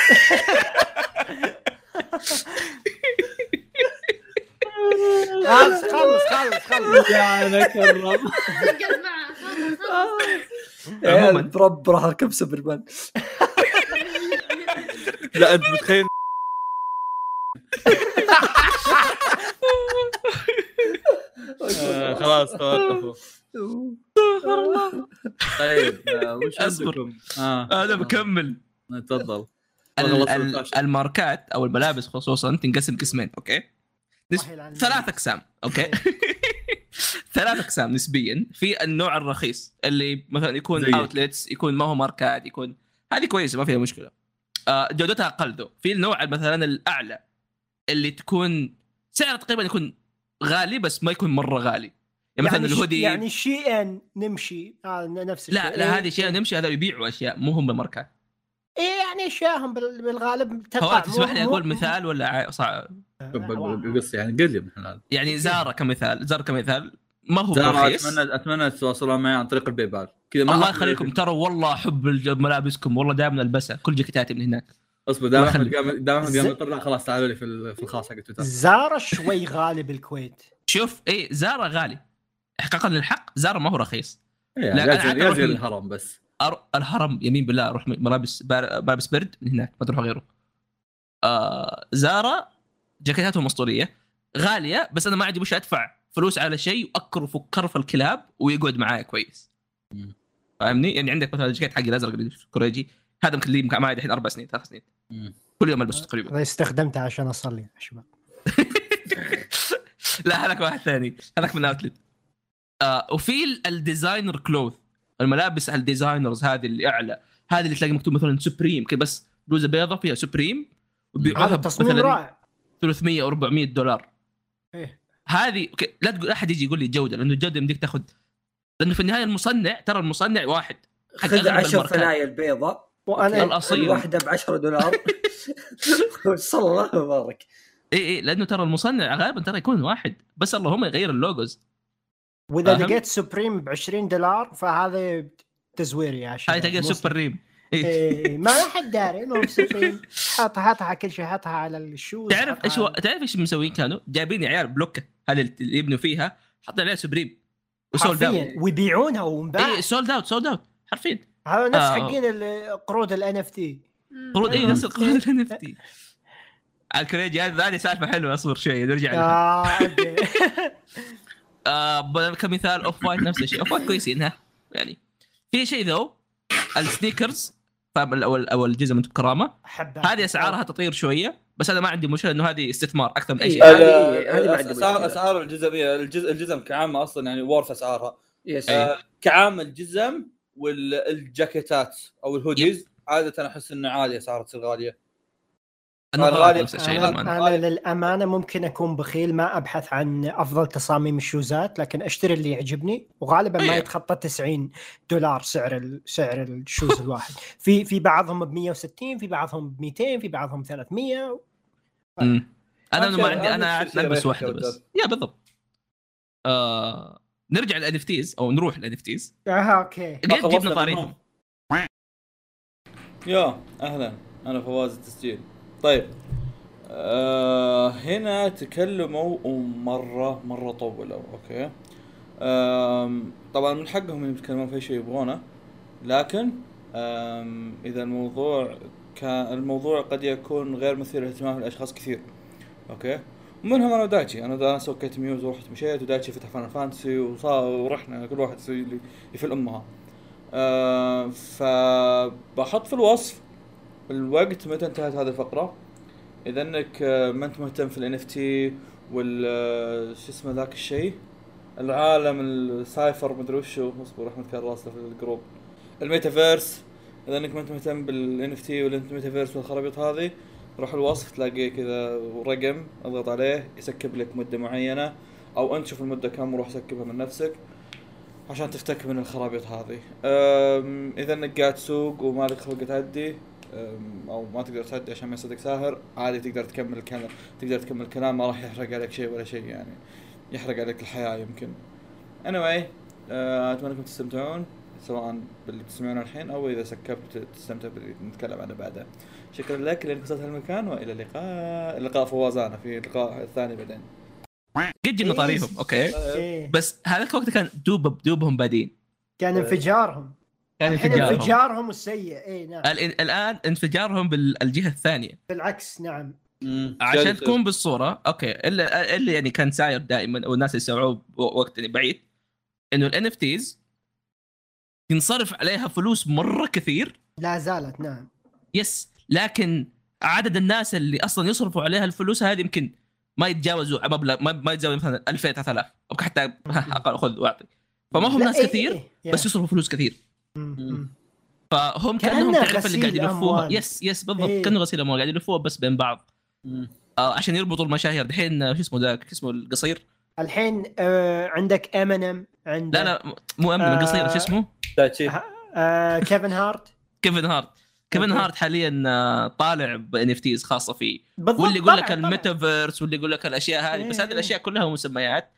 S6: خلص خلص خلص خلص
S1: يا أنا كرم
S2: خلص
S4: عموماً.
S5: brb راح اركب سوبرمان
S1: لا أنت متخيل؟ آه، خلاص توقفوا. طيب آه، وش
S4: أصبر.
S1: عندكم؟ آه.
S4: أنا بكمل.
S1: تفضل.
S4: ال- ال-. الماركات أو الملابس خصوصا تنقسم قسمين أوكي.
S6: الله يلعن
S4: ثلاث أقسام أوكي؟ ثلاث أقسام نسبيا في النوع الرخيص اللي مثلا يكون outlets يكون ما هو ماركات يكون هذه كويسة ما فيها مشكلة. آه جودتها أقل. ذو في النوع مثلا الأعلى اللي تكون سعره تقريبا يكون غالي بس ما يكون مرة غالي. يعني مثلا
S6: ش-
S4: الهودي
S6: يعني شي ان نمشي. آه نفس الشيء.
S4: لا لا هذه اشياء نمشي هذا يبيعوا أشياء مو هم ماركات
S6: إيه يعني أشياءهم بال- بالغالب تقع
S4: تسمح لي
S6: أقول
S4: مثال ولا صعب
S1: بس يعني قل لي
S4: يعني زارا كمثال زارا كمثال. ما هو رخيص
S1: اتمنى أتمنى تتواصلون معي عن طريق الباي بال. كذا ما
S4: الله يخليكم ترى والله احب الج- ملابسكم والله دائما ألبسها. كل جاكيتاتي من هناك.
S1: أصبر دام
S4: الله
S1: احمد
S4: يخليك.
S1: قام دام احمد خلاص تعالوا لي في ال- في الخاص حق تويتر.
S6: زارا شوي غالي بالكويت.
S4: شوف اي زارا غالي. احقاقا للحق زارا ما هو رخيص.
S1: إيه،
S4: لا،
S1: يا
S4: أنا
S1: زي-
S4: عاد
S1: يا
S4: أروح
S1: زي
S4: من-
S1: الهرم بس.
S4: أر... الهرم يمين بالله أروح ملابس بار... ملابس برد من هناك ما تروح غيره. آه... زارا جاكيتاتهم اسطوريه غالية بس أنا ما عندي مش أدفع. فلوس على شيء واكرف كرف الكلاب ويقعد معايا كويس. فاهمني؟ يعني عندك مثلا الجاكيت حقي الأزرق الكوريجي هذا لي معي الحين أربع سنين ثلاث سنين. كل يوم البسه تقريبا.
S6: استخدمته عشان أصلي يا شباب.
S4: لا هذاك واحد ثاني. هذاك من outlet آه وفي ال- ال designer clothes الملابس ال designers هذه اللي أعلى. هذه اللي تلاقي مكتوب مثلا سوبريم كذا بس بلوزة بيضة فيها سوبريم
S6: هذا تصميم رائع.
S4: 300 أو 400 دولار. هذه لا تقول أحد يجي يقول لي جودة لأنه الجودة يمديك تاخذ لأنه في النهاية المصنع ترى المصنع واحد
S5: خذ
S4: أغلب
S5: 10
S4: الماركات.
S5: ثنايا البيضة
S4: وأنا.
S5: الواحدة ب 10 دولار صلى الله وبارك
S4: إي إي لأنه ترى المصنع غالبا ترى يكون واحد بس اللهم يغير ال
S6: logos
S4: وإذا؟
S6: لقيت سوبريم ب 20 دولار فهذا تزوير يا شباب
S4: هاي تلقى
S6: مو-
S4: سوبريم إيه.
S6: ما حد داري انه سوبريم حاطها حاطها كل شيء حاطها على ال
S4: shoes تعرف
S6: إيش
S4: تعرف إيش مسوين كانوا؟ جايبين يا عيال بلوكة هذه اللي يبنوا فيها حاطين عليها سوبريم. و sold out.
S6: حرفيا ويبيعونها ومباع.
S4: اي sold out sold out حرفيا.
S6: هذا نفس
S4: آه.
S6: حقين ال- قروض ال NFT
S4: قروض اي. نفس القروض اللي NFT على الكريجي هذه هذه سالفة حلوة أصبر شوي نرجع لها
S6: آه.
S4: آه كمثال اوف وايت نفس الشيء. اوف وايت كويسين ها يعني. في شيء ذو ال sneakers فاهم أو أو الجزم انت بكرامه
S6: أحبها.
S4: هذه أسعارها تطير شوية. بس أنا ما عندي مشكلة إنه هذه استثمار أكثر من أي
S5: إيه.
S4: شيء
S5: هذه- هذه
S1: اسعار. أسعار الجزميه الجزء الجزم كعامة أصلا يعني worth أسعارها.
S5: yes
S1: آه، كعامة الجزم والجاكيتات أو ال hoodies عادة أحس إنه عادي أسعارها تصير غالية.
S4: نفس الشيء
S6: أنا,
S4: للأمانة.
S6: أنا للأمانة ممكن أكون بخيل ما أبحث عن أفضل تصاميم الشوزات لكن أشتري اللي يعجبني وغالبا ما
S4: إيه.
S6: يتخطى 90 دولار سعر ال- سعر ال shoes الواحد في في بعضهم ب 160 في بعضهم ب 200 في بعضهم 300
S4: مم. أنا
S1: أهم
S4: ما عندي
S1: أنا
S4: البس واحدة بس. يا بالضبط آه نرجع للان أو نروح للان
S6: آه أوكي
S4: قد
S1: خلصنا
S4: جبنا. طاريهم
S1: يا أهلا أنا فواز التسجيل طيب. آه هنا تكلموا ومره مرة طولوا okay. آم طبعا من حقهم يتكلمون في أي شيء يبغونه لكن آم إذا الموضوع كان الموضوع قد يكون غير مثير للاهتمام لأشخاص كثير okay. ومنهم أنا ودايتشي. أنا أنا سويت mute ورحت مشيت ودايتشي فتح Final Fantasy ورحنا كل واحد يسوي لي يفل أمها. آه فبحط في الوصف الوقت متى انتهت هذه الفقرة؟ إذا إنك آه، ما أنت مهتم في ال NFT وال آه، شو اسمه ذاك الشيء؟ العالم السايفر مدري وشو اصبر أحمد كان راسله في ال group. ال metaverse إذا إنك ما أنت مهتم بال NFT وال metaverse والخرابيط هذه روح الوصف تلاقيه كذا رقم أضغط عليه ي skip لك مدة معينة أو أنت شوف المدة كم وروح سكبها من نفسك عشان تفتك من الخرابيط هذه. إذا إنك قاعد تسوق ومالك خلق تعدي أو ما تقدر تعدي عشان ما يصدق ساهر عادي تقدر تكمل الكلام تقدر تكمل الكلام ما راح يحرق عليك شيء ولا شيء يعني. يحرق عليك الحياة يمكن. Anyway أه، أتمنى أنكم تستمتعون سواء باللي تسمعونه الحين أو إذا سكبت تستمتع باللي نتكلم عنه بعدها شكرا لك لانك وصلت هالمكان وإلى اللقاء لقاء فواز أنا في اللقاء الثاني بعدين.
S4: قد جبنا طاريهم okay.
S6: إيه.
S4: بس هذاك الوقت كان دوب بدوبهم بادين.
S6: كان انفجارهم.
S4: كان انفجارهم.
S6: انفجارهم السيء. اي نعم.
S4: الآن انفجارهم بالجهه الثانية.
S6: بالعكس نعم.
S4: عشان تكون بالصورة. okay. اللي, اللي يعني كان ساير دائما والناس اللي سمعوه وقت يعني بعيد. إنه ال NFTs ينصرف عليها فلوس مرة كثير.
S6: لا زالت نعم.
S4: yes. لكن عدد الناس اللي أصلا يصرفوا عليها الفلوس هذه يمكن ما يتجاوزوا مبلغ ما ما يتجاوز مثلا 2000 3000 أو حتى أقل خذ وأعطي. فما هم ناس
S6: إيه،
S4: كثير
S6: إيه، إيه.
S4: بس يصرفوا فلوس كثير. فهم
S6: كأنه
S4: كانهم تعرف اللي قاعد يلفوها. yes yes بالضبط.
S6: إيه.
S4: كأنه غسيل أموال قاعد يلفوها بس بين بعض.
S1: مم.
S4: آه عشان يربطوا المشاهير. دحين آه، شو اسمه ذاك؟ شو اسمه القصير؟
S6: الحين آه عندك امينيم عندك
S4: لا لا مو امينيم القصير شو اسمه؟
S1: تاتشي
S6: آه كيفن هارت.
S4: كيفن هارت. كيفن. هارت حاليا آه، طالع ب NFTs خاصة فيه.
S6: بالضبط
S4: واللي يقول لك. الميتافيرس واللي يقول لك الأشياء هذه بس
S6: إيه،
S4: هذه الأشياء كلها مسميات.
S6: إيه.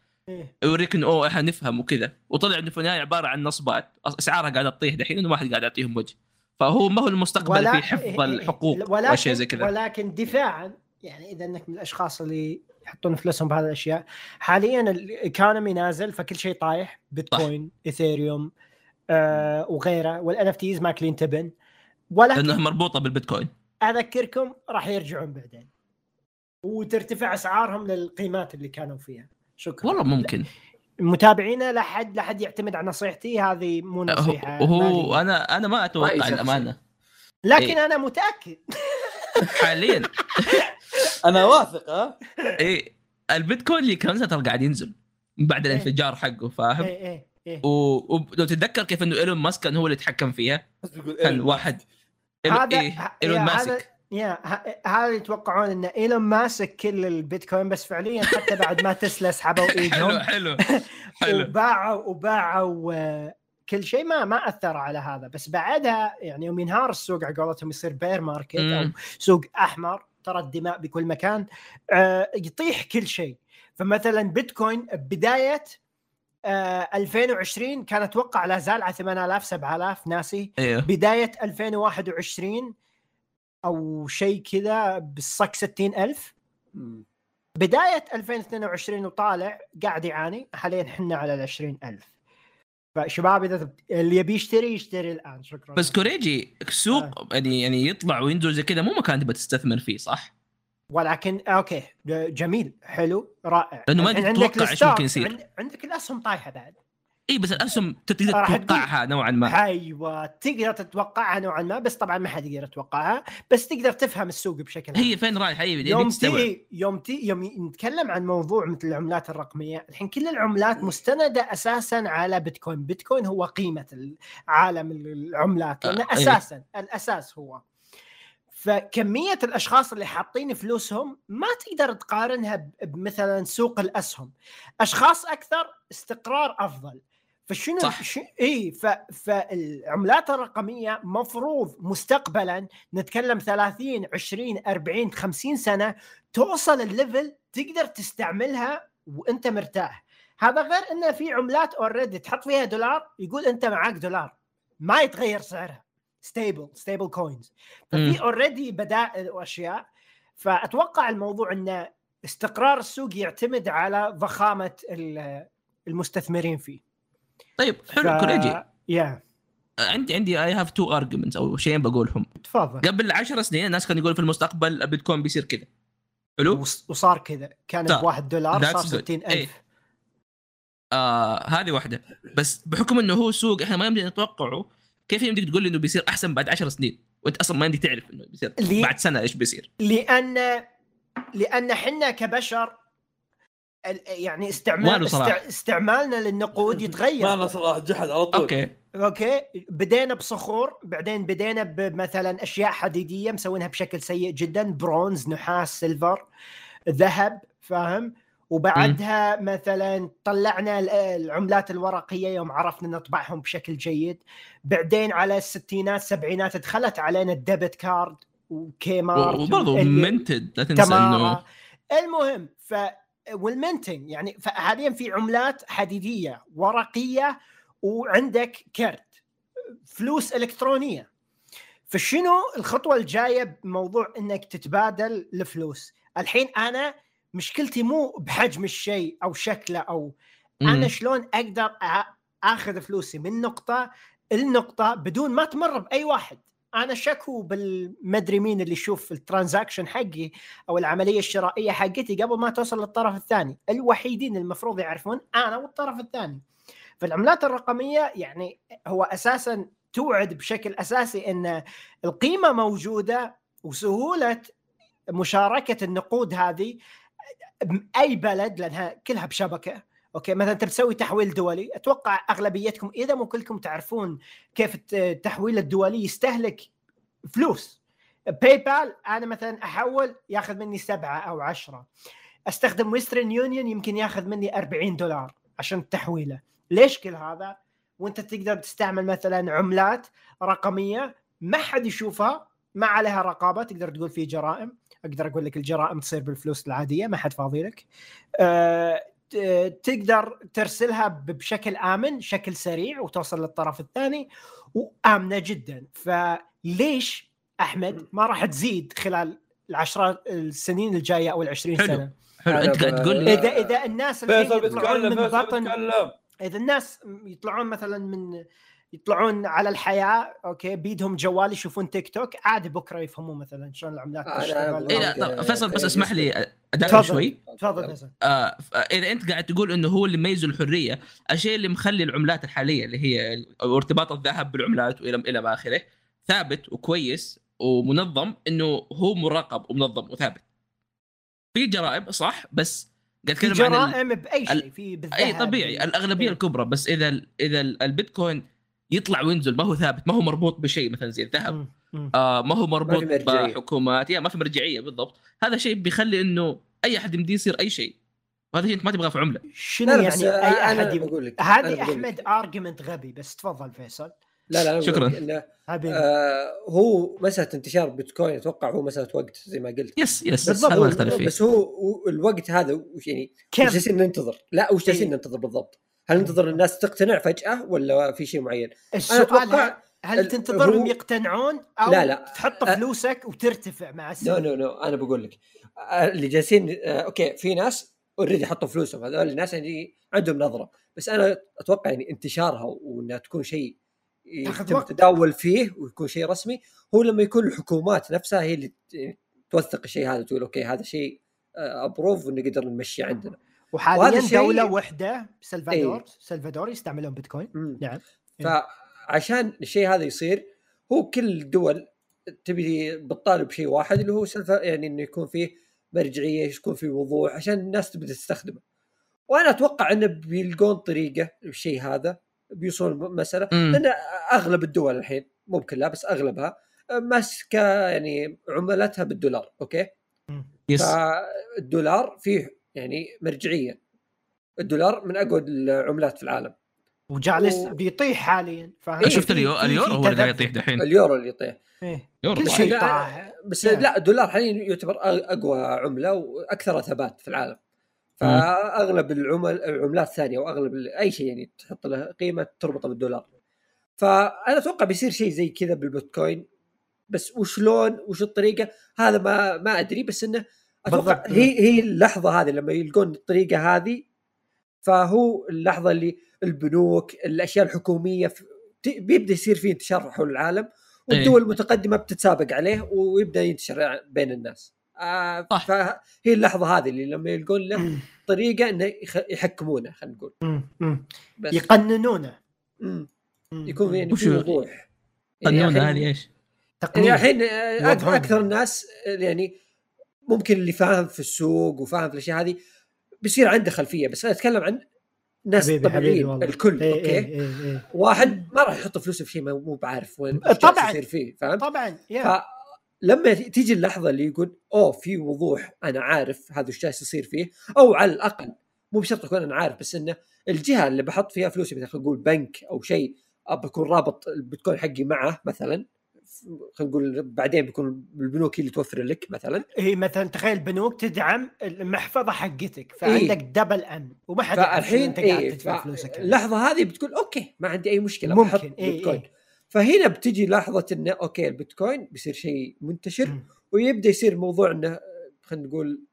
S4: يوريك انه اوه إحنا نفهم وكذا. وطلع إنه في النهاية عبارة عن نصبات اسعارها قاعدة تطيح. دحين إنه ما حد قاعد يعطيهم وجه. فهو ما هو المستقبل في حفظ
S6: إيه، إيه،
S4: الحقوق
S6: ولكن
S4: وأشياء زي كذا.
S6: ولكن دفاعا يعني إذا إنك من الأشخاص اللي يحطون فلوسهم بهذه الأشياء حاليا ال economy نازل فكل شيء طايح. بيتكوين إيثيريوم آه وغيره. وال NFTs ماكلين تبن.
S4: لأنها
S6: ولكن
S4: مربوطة بالبيتكوين.
S6: أذكركم راح يرجعون بعدين. وترتفع أسعارهم للقيمات اللي كانوا فيها. شكرا.
S4: والله ممكن.
S6: متابعينا لا حد لا حد يعتمد على نصيحتي هذه مو نصيحة.
S4: وهو
S6: مالية.
S4: أنا أنا ما
S3: أتوقع.
S4: الأمانة.
S6: لكن
S4: إيه.
S6: أنا متأكد.
S4: حاليا.
S1: أنا واثق ها؟
S4: إيه. البيتكوين اللي كان ترى قاعد ينزل من بعد
S6: إيه.
S4: الانفجار حقه فاهم؟
S6: إيه إيه إيه.
S4: و- ولو تتذكر كيف إنه إيلون ماسك كان هو اللي يتحكم فيها. كان
S1: إيه.
S4: واحد. إيلون-
S6: هذا
S4: إيه
S6: إيلون
S4: ماسك.
S6: هذا يا هذا يتوقعون إن إيلون ماسك كل البيتكوين بس فعليا حتى بعد ما تسلا سحبوا
S4: حلو
S6: إيدهم.
S4: حلو حلو.
S6: وباعوا وباعوا آه، كل شيء. ما ما أثر على هذا. بس بعدها يعني يوم ينهار السوق على قولتهم يصير bear market
S4: أو.
S6: سوق أحمر ترى الدماء بكل مكان آه، يطيح كل شيء. فمثلا بيتكوين بداية آه، 2020 كان أتوقع لا زال على 8000 7000 ناسي.
S4: أيوه
S6: بداية 2021 أو شيء كذا بالصك 60000
S1: مم.
S6: بداية 2022 وطالع قاعد يعاني حاليا إحنا على ال 20000 فشباب إذا اللي يبي يشتري يشتري الآن شكرا
S4: بس كوريجي سوق يعني يعني يطلع وينزل زي كذا مو مكان تبغى تستثمر فيه صح؟
S6: ولكن okay جميل حلو رائع
S4: لأنه ما
S6: عندك
S4: تتوقع ال
S6: stock،
S4: ممكن يصير.
S6: عند- عندك الأسهم طايحة بعد
S4: اي بس الاسهم تقدر تتوقعها نوعا ما.
S6: أيوه تقدر تتوقعها نوعا ما بس طبعا ما حد يقدر يتوقعها بس تقدر تفهم السوق بشكل عام.
S4: هي فين رايحة؟ هي
S6: يوم تي يوم تي يوم نتكلم عن موضوع مثل العملات الرقمية الحين كل العملات مستندة أساسا على بيتكوين. بيتكوين هو قيمة عالم العملات لأنه
S4: آه، إيه.
S6: أساسا الأساس هو. فكمية الأشخاص اللي حاطين فلوسهم ما تقدر تقارنها بمثلا سوق الأسهم. أشخاص أكثر استقرار أفضل. فشنو
S4: صح.
S6: ش... إي ف... فالعملات الرقمية مفروض مستقبلا نتكلم 30 20 40 50 سنة توصل ال level تقدر تستعملها وأنت مرتاح. هذا غير انه في عملات already تحط فيها دولار يقول أنت معك دولار. ما يتغير سعرها. stable stable
S4: coins.
S6: ففي already بدائل واشياء فأتوقع الموضوع انه استقرار السوق يعتمد على ضخامة ال- المستثمرين فيه.
S4: طيب حلو كوريجي.
S6: يا
S4: عندي عندي I have two arguments أو شيئين بقولهم.
S6: تفضل.
S4: قبل 10 سنين الناس كانوا يقولوا في المستقبل البيتكوين بيصير كذا. حلو؟
S6: وص- وصار كذا. كان
S4: طيب.
S6: بواحد دولار
S4: That's
S6: صار
S4: good.
S6: 60
S4: إيه.
S6: ألف
S4: آه هذه واحدة. بس بحكم إنه هو سوق إحنا ما يمدي نتوقعه كيف يمديك تقول لي إنه بيصير أحسن بعد 10 سنين؟ وأنت أصلا ما يمديك تعرف إنه بيصير
S6: اللي-
S4: بعد سنة إيش بيصير.
S6: لأن لأن إحنا كبشر يعني استعمال
S4: صراحة.
S6: استع... استعمالنا للنقود
S1: ما
S6: يتغير.
S1: أنا صراحة جحد على طول.
S4: okay.
S6: okay. بدينا بصخور بعدين بدينا بمثلا أشياء حديدية مسوينها بشكل سيء جدا. برونز نحاس silver ذهب فاهم؟ وبعدها مثلا طلعنا ال- العملات الورقية يوم عرفنا نطبعهم بشكل جيد. بعدين على الستينات السبعينات دخلت علينا ال debit card وكيمارت
S4: وبرضه minted لا تنسى
S6: إنه المهم ف وال minting يعني حاليا في عملات حديدية ورقية وعندك كرت فلوس إلكترونية. فشنو الخطوة الجاية بموضوع إنك تتبادل الفلوس؟ الحين أنا مشكلتي مو بحجم الشيء أو شكله
S4: أو.
S6: أنا شلون أقدر آخذ فلوسي من نقطة إلنقطة بدون ما تمر بأي واحد. أنا شكو بالمدري مين اللي يشوف الترانزاكشن حقي أو العملية الشرائية حقتي قبل ما توصل للطرف الثاني. الوحيدين المفروض يعرفون أنا والطرف الثاني. فالعملات الرقمية يعني هو أساسا توعد بشكل أساسي إن القيمة موجودة وسهولة مشاركة النقود هذه PayPal لأنها كلها بشبكة. okay مثلا انت بتسوي تحويل دولي أتوقع أغلبيتكم إذا مو كلكم تعرفون كيف الت- التحويل الدولي يستهلك فلوس. PayPal أنا مثلا أحول ياخذ مني سبعة أو عشرة. أستخدم ويسترن يونيون يمكن ياخذ مني 40 دولار عشان التحويله ليش كل هذا؟ وأنت تقدر تستعمل مثلا عملات رقمية ما حد يشوفها ما عليها رقابة تقدر تقول في جرائم. أقدر أقول لك الجرائم تصير بالفلوس العادية ما حد فاضي لك. ت- تقدر ترسلها بشكل آمن شكل سريع وتوصل للطرف الثاني وآمنة جدا. فليش أحمد ما راح تزيد خلال العشرات السنين الجاية أو العشرين
S4: حلو.
S6: سنة؟
S4: حلو. أنت قاعد تقول
S6: اذا إذا الناس الحين
S1: فيصل
S6: يطلعون من بطن
S1: بيتكلم.
S6: إذا الناس يطلعون مثلا من يطلعون على الحياة okay بيدهم جوال يشوفون تيك توك عادي بكرة يفهمون مثلا شلون العملات
S5: أنا-
S6: تشتغل
S4: إيه لا. طب فيصل بس
S5: okay.
S4: اسمح لي ادافع
S6: تفضل.
S4: شوي
S6: تفضل فيصل
S4: آه إذا أنت قاعد تقول إنه هو اللي يميز الحرية الشيء اللي مخلي العملات الحالية اللي هي ارتباط الذهب بالعملات وإلى إلى ما آخره ثابت وكويس ومنظم إنه هو مراقب ومنظم وثابت في جرائم صح بس قاعد
S6: في
S4: أتكلم عن
S6: جرائم
S4: بأي
S6: شيء في بالذهب
S4: اي طبيعي الأغلبية
S6: إيه.
S4: الكبرى بس إذا ال- إذا ال- البيتكوين يطلع وينزل. ما هو ثابت ما هو مربوط بشيء مثلا زي الذهب. آه ما هو مربوط
S5: مرجعية.
S4: بحكومات. yeah ما في مرجعية بالضبط. هذا شيء بيخلي إنه أي أحد يمديه يصير أي شيء. وهذا شيء أنت ما تبغاه في عملة.
S6: شنو
S5: لا لا بس
S6: يعني
S5: أي
S6: أحد يب...
S5: بقول لك
S6: هذه احمد
S5: لك.
S6: argument غبي بس تفضل فيصل.
S5: لا لا بقول
S4: شكراً.
S5: آه هو مسألة انتشار بيتكوين أتوقع هو مسألة وقت زي ما قلت.
S4: yes yes
S6: بالضبط.
S4: هذا ما نختلف فيه.
S5: بس هو الوقت هذا وش يعني؟ وش جالسين ننتظر لا وش جالسين. ننتظر بالضبط؟ هل ننتظر الناس تقتنع فجأة ولا في شيء معين؟
S6: السؤال
S5: أتوقع
S6: هل, تنتظرهم
S5: هو-
S6: يقتنعون أو
S5: لا، لا.
S6: تحط
S5: أ-
S6: فلوسك وترتفع مع
S5: no
S6: السنة
S5: no no أنا بقول لك آه، اللي جالسين آه، okay في ناس already حطوا فلوسهم. هذول الناس يعني عندهم نظرة. بس أنا أتوقع يعني انتشارها وإنها تكون شيء يتم
S6: وقت.
S5: التداول فيه ويكون شيء رسمي هو لما يكون الحكومات نفسها هي اللي توثق الشيء هذا تقول okay هذا شيء approve ونقدر نمشي عندنا.
S6: وحاليا
S5: وهذا الشيء-
S6: دولة واحدة سلفادور
S5: إيه.
S6: سلفادور يستعملون بيتكوين
S5: مم.
S6: نعم
S5: فعشان الشيء هذا يصير هو كل الدول تبي بتطالب بشيء واحد اللي هو سالفه يعني إنه يكون فيه مرجعية يكون فيه وضوح عشان الناس تبدا تستخدمه. وأنا أتوقع إنه بيلقون طريقة الشيء هذا بيوصلون مسألة
S4: مم.
S5: لأن أغلب الدول الحين مو بكلها بس أغلبها ماسكة يعني عملتها بالدولار okay؟
S4: yes
S5: فالدولار فيه يعني مرجعيه الدولار من أقوى العملات في العالم.
S6: وجالس
S5: و-
S6: بيطيح حاليا. فاهم
S5: إيه،
S4: شفت اليورو اليورو هو اللي قاعد. يطيح دحين.
S5: اليورو اللي يطيح.
S6: إيه.
S4: يورو
S6: كل. شيء طاح.
S5: بس
S6: نعم.
S5: لا الدولار حاليا يعتبر أقوى عملة واكثرها ثبات في العالم. فأغلب العمل العملات الثانية وأغلب أي شيء يعني تحط له قيمة تربطه بالدولار. فأنا أتوقع بيصير شيء زي كذا بالبيتكوين. بس وشلون؟ وش الطريقة؟ هذا ما ما أدري بس إنه
S6: أتوقع.
S5: هي هي اللحظة هذه لما يلقون الطريقة هذه فهو اللحظة اللي البنوك الأشياء الحكومية بيبدأ يصير في انتشار حول العالم والدول المتقدمة بتتسابق عليه ويبدأ ينتشر بين الناس آه
S4: صح.
S5: فهي اللحظة هذه اللي لما يلقون له طريقة إنه يحكمونه خلينا نقول. بس
S6: يقننونه
S5: مم. يكون يعني في وضوح
S4: قانون
S5: الحين-
S4: هذه إيش؟
S5: يعني الحين. أكثر الناس يعني ممكن اللي فاهم في السوق وفاهم في الأشياء هذه بيصير عنده خلفية بس أنا أتكلم عن ناس طبيعيين الكل
S6: إيه
S5: أوكي
S6: إيه إيه إيه.
S5: واحد ما راح يحط فلوسه في شيء مو بعارف وين
S6: طبعاً.
S5: يصير فيه فاهم
S6: طبعا يا
S5: فلما تيجي اللحظة اللي يقول أوه في وضوح أنا عارف هذا إيش جالس يصير فيه أو على الأقل مو بشرط اكون أنا عارف بس إنه الجهة اللي بحط فيها فلوسي مثلا خلينا نقول بنك أو شيء أبى اكون رابط البيتكوين حقي معه مثلا خلينا نقول بعدين بيكون البنوك هي اللي توفر لك مثلا
S6: هي مثلا تخيل بنوك تدعم المحفظة حقتك
S5: إيه.
S6: فعندك double امن وما حد
S5: فالحين
S6: إنت قاعد
S5: إيه
S6: تدفع فلوسك
S5: اللحظة هذه بتقول okay ما عندي أي مشكلة
S6: ممكن، إيه،
S5: بيتكوين
S6: إيه.
S5: فهنا بتجي لحظة انه okay البيتكوين بيصير شيء منتشر
S6: مم.
S5: ويبدأ يصير موضوع إنه خلينا نقول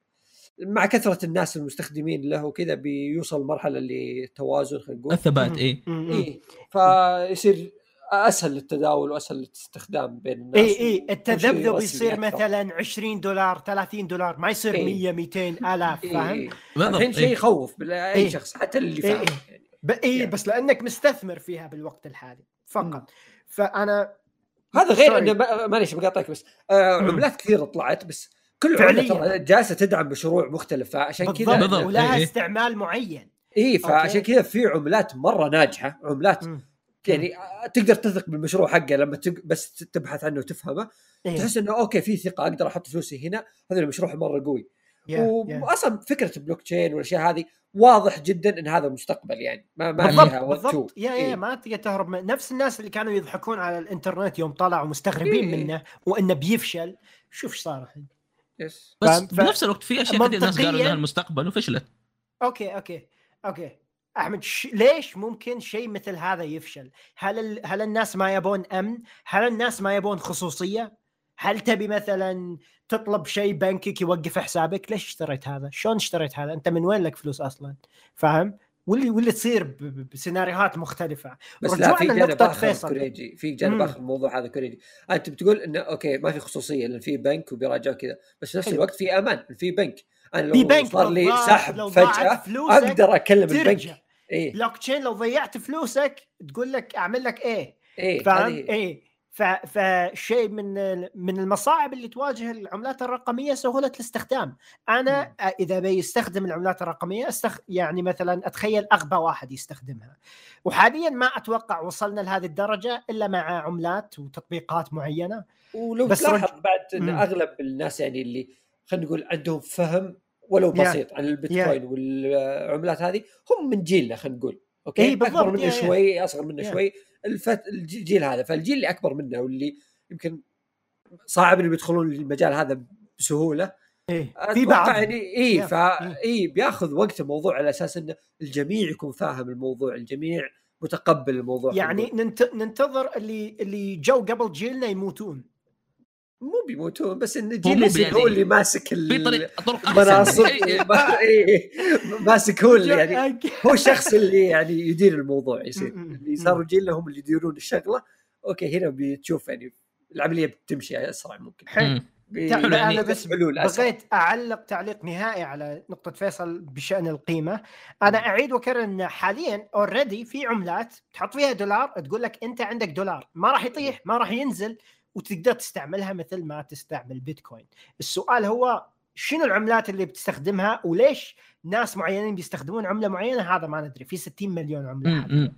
S5: مع كثرة الناس المستخدمين له وكذا بيوصل مرحلة لتوازن خلينا نقول
S4: الثبات
S6: مم.
S5: اي فيصير أسهل للتداول وأسهل للاستخدام بين الناس
S6: اي اي
S5: شيء
S6: التذبذب يصير
S5: أكثر.
S6: مثلا 20 دولار 30 دولار ما يصير
S5: إيه.
S6: 100 200 آلاف
S5: إيه،
S6: فاهم؟
S5: إيه. الحين شيء
S4: إيه.
S5: يخوف بلا- أي
S6: إيه.
S5: شخص حتى اللي
S6: إيه،
S5: فاهم
S6: إيه. ب... اي
S5: يعني.
S6: بس لأنك مستثمر فيها بالوقت الحالي. فقط فأنا
S5: هذا غير. إنه ما- معليش بقاطعك بس آه. عملات كثيرة طلعت بس كل عملة جالسة تدعم مشروع مختلف فعشان كذا
S6: بالضبط
S4: بالضبط.
S6: ولها
S4: إيه.
S6: استعمال معين
S5: اي فعشان. كذا في عملات مرة ناجحة عملات
S6: مم.
S5: يعني تقدر تثق بالمشروع حقه لما تق... بس تبحث عنه وتفهمه.
S6: إيه.
S5: تحس إنه okay في ثقة أقدر أحط فلوسي هنا. هذا المشروع مرة قوي.
S6: yeah.
S5: واصلا فكرة البلوك تشين والأشياء هذه واضح جدا إن هذا المستقبل يعني. ما ما
S6: بالضبط
S5: فيها
S6: بالضبط. yeah yeah
S5: إيه.
S6: ما تقدر تهرب من نفس الناس اللي كانوا يضحكون على الإنترنت يوم طلعوا مستغربين
S5: إيه.
S6: منه وإنه بيفشل. شوف إيش صار الحين.
S5: yes
S4: بس؟
S6: ف-
S4: بنفس الوقت في أشياء كثير ناس قالوا إنها المستقبل وفشلت.
S6: okay okay okay. أحمد ش... ليش ممكن شيء مثل هذا يفشل؟ هل ال... هل الناس ما يبون أمن؟ هل الناس ما يبون خصوصية؟ هل تبي مثلا تطلب شيء بنكك يوقف حسابك؟ ليش اشتريت هذا؟ شلون اشتريت هذا؟ أنت من وين لك فلوس أصلا؟ فاهم؟ واللي واللي تصير ب... بسيناريوهات مختلفة
S5: بس لا في جانب
S6: آخر.
S5: كوريجي في جانب. آخر الموضوع هذا كوريجي أنت بتقول إنه okay ما في خصوصية لأن في بنك وبيراجعوا كذا بس في نفس. الوقت في أمان في بنك
S6: أنا
S5: لو صار لي سحب
S6: فجأة
S5: أقدر أكلم البنك إيه
S6: بلوك تشين لو ضيعت فلوسك تقول لك أعمل لك إيه
S5: إيه
S6: فاهم؟ إيه. فشيء من من المصاعب اللي تواجه العملات الرقمية سهولة الاستخدام. أنا إذا بيستخدم العملات الرقمية استخ... يعني مثلا أتخيل أغبى واحد يستخدمها. وحاليا ما أتوقع وصلنا لهذه الدرجة إلا مع عملات وتطبيقات معينة.
S5: ولو
S6: بس
S5: تلاحظ
S6: رج-
S5: بعد
S6: إن.
S5: أغلب الناس يعني اللي خلينا نقول عندهم فهم ولو. بسيط عن البيتكوين والعملات هذه هم من جيلنا خلينا نقول okay
S6: إيه أكبر yeah.
S5: شوي أصغر
S6: yeah.
S5: شوي الفت... الجيل هذا فالجيل اللي أكبر منا واللي يمكن صعب إنهم يدخلون المجال هذا بسهولة
S6: إيه في بعض
S5: يعني
S6: إي.
S5: فا إي بياخذ وقت الموضوع على أساس إنه الجميع يكون فاهم الموضوع الجميع متقبل الموضوع
S6: يعني ننت... ننتظر اللي اللي جو قبل جيلنا يموتون.
S5: مو بيموتون بس ان يصير
S4: يعني-
S5: هو اللي ماسك ال-
S4: في طريق طرق
S5: مناصب
S4: أحسن. إيه، إيه.
S5: ما- ماسك هو اللي يعني هو الشخص اللي يعني يدير الموضوع يصير. اللي صاروا جيلنا هم اللي يديرون الشغلة okay هنا بتشوف يعني العملية بتمشي أسرع ممكن.
S6: حلو.
S4: يعني
S6: أنا بس بغيت أعلق تعليق نهائي على نقطة فيصل بشأن القيمة. أنا أعيد وأكرر إن حاليا already في عملات تحط فيها دولار تقول لك أنت عندك دولار. ما راح يطيح ما راح ينزل. وتقدر تستعملها مثل ما تستعمل بيتكوين. السؤال هو شنو العملات اللي بتستخدمها وليش ناس معينين بيستخدمون عملة معينة؟ هذا ما ندري. في 60 مليون
S4: عملة
S6: حالياً.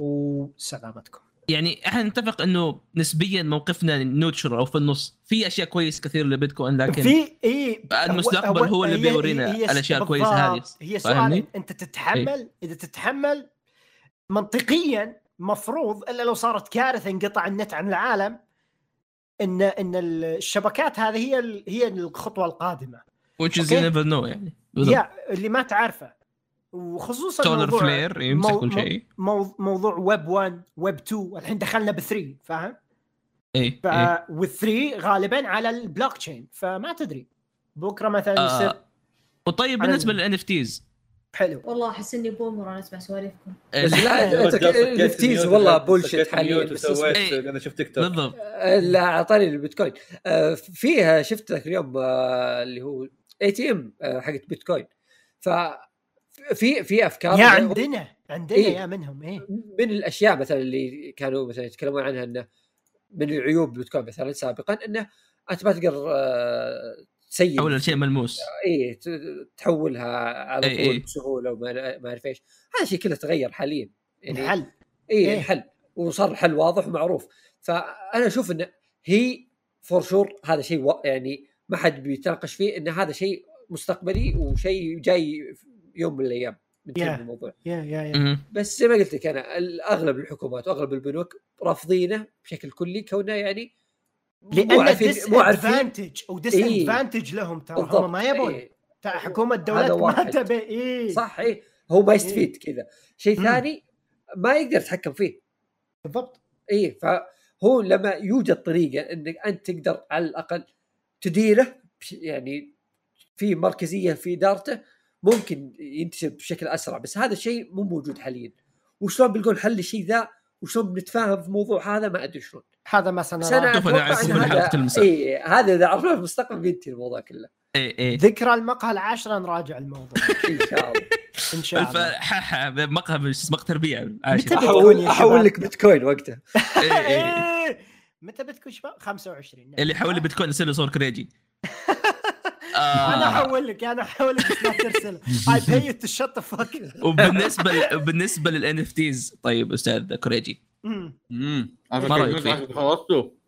S6: وسلامتكم.
S4: يعني إحنا نتفق انه نسبيا موقفنا neutral أو في النص. في أشياء كويس كثير للبيتكوين لكن
S6: في إي
S4: المستقبل هو اللي
S6: هي-
S4: بيورينا الأشياء الكويسة هذه.
S6: هي؟ سؤال. أنت تتحمل إذا تتحمل منطقيا مفروض إلا لو صارت كارثة انقطع النت عن العالم ان إن الشبكات هذه هي هي الخطوة القادمة
S4: which is you
S6: أوكي.
S4: never know يعني.
S6: يا اللي ما تعرفه وخصوصا solar
S4: flare يمسك كل شيء
S6: مو- موضوع ويب 1 ويب 2 الحين دخلنا ب 3 فاهم؟
S4: اي
S6: ف
S4: إيه.
S6: وال3 غالبا على البلوك تشين فما تدري بكرة مثلا
S4: آه.
S6: يصير
S4: وطيب
S6: على
S4: بالنسبة
S6: ال-
S4: لل NFTs
S2: والله والله أحس إني بومر وأنا اسمع سواليفكم.
S5: بس لا انت ال NFTs والله bullshit حاليا
S4: إيه.
S7: أنا شفت تيك توك
S4: بالضبط
S5: لا أعطاني البيتكوين آه، فيها شفت ذاك اليوم آه، اللي هو ATM حقت بيتكوين. ف في في أفكار
S6: يا عندنا عندنا
S5: إيه.
S6: يا منهم إيه.
S5: من الأشياء مثلا اللي كانوا مثلا يتكلمون عنها إنه من العيوب بيتكوين مثلا سابقا إنه أنت ما تقدر آه، تسيب
S4: اول شيء ملموس.
S5: اي ت- تحولها على
S4: إي
S5: طول
S4: إي.
S5: بسهولة وما ما أعرف إيش. هذا الشيء كله تغير حاليا. يعني
S6: الحل.
S5: اي
S6: إيه.
S5: الحل. وصار الحل واضح ومعروف. فأنا أشوف انه هي for sure هذا شيء و... يعني ما حد بيتناقش فيه إن هذا شيء مستقبلي وشيء جاي يوم من الأيام.
S6: yeah.
S5: من الموضوع.
S6: yeah yeah yeah.
S4: مهم.
S5: بس زي ما قلت لك أنا أغلب الحكومات وأغلب البنوك رافضينه بشكل كلي كونه يعني لأن disadvantage
S6: و dis
S5: إيه.
S6: advantage لهم ترى. هم ما يبون.
S5: إيه.
S6: ترى
S5: حكومة
S6: دولتك ما. تبي إيه.
S5: صح إيه. هو ما يستفيد كذا. شيء. ثاني ما يقدر يتحكم فيه.
S6: بالضبط.
S5: إيه فهو لما يوجد طريقة إنك أنت تقدر على الأقل تديره يعني في مركزية في إدارته ممكن ينتشر بشكل أسرع. بس هذا الشيء مو موجود حاليا. وشلون بنقول حل الشيء ذا؟ وشلون بنتفاهم في الموضوع هذا؟ ما أدري شلون.
S6: هذا ما سنراه
S4: أنا
S5: إن
S4: من حلقة
S5: هذا
S4: المساء.
S5: هذا إذا عرفناه في المستقبل بينتهي الموضوع كله.
S4: اي اي
S6: ذكرى المقهى العاشرة نراجع الموضوع.
S5: إن شاء الله.
S6: إن شاء الله.
S4: مقهى مقهى
S6: تربية.
S5: احول
S6: أحول؟
S5: لك بيتكوين وقتها.
S4: إي إي.
S6: إيه. متى بتكون شباب؟ 25 نعم.
S4: اللي يحول لي بيتكوين يصير له صور كريجي.
S6: أنا
S4: آه
S6: أحول لك أنا أحول لك بس لا ترسل. اي باي تو شت فك
S4: وبالنسبة ل... بالنسبة للان اف تيز طيب أستاذ كوريجي
S1: امم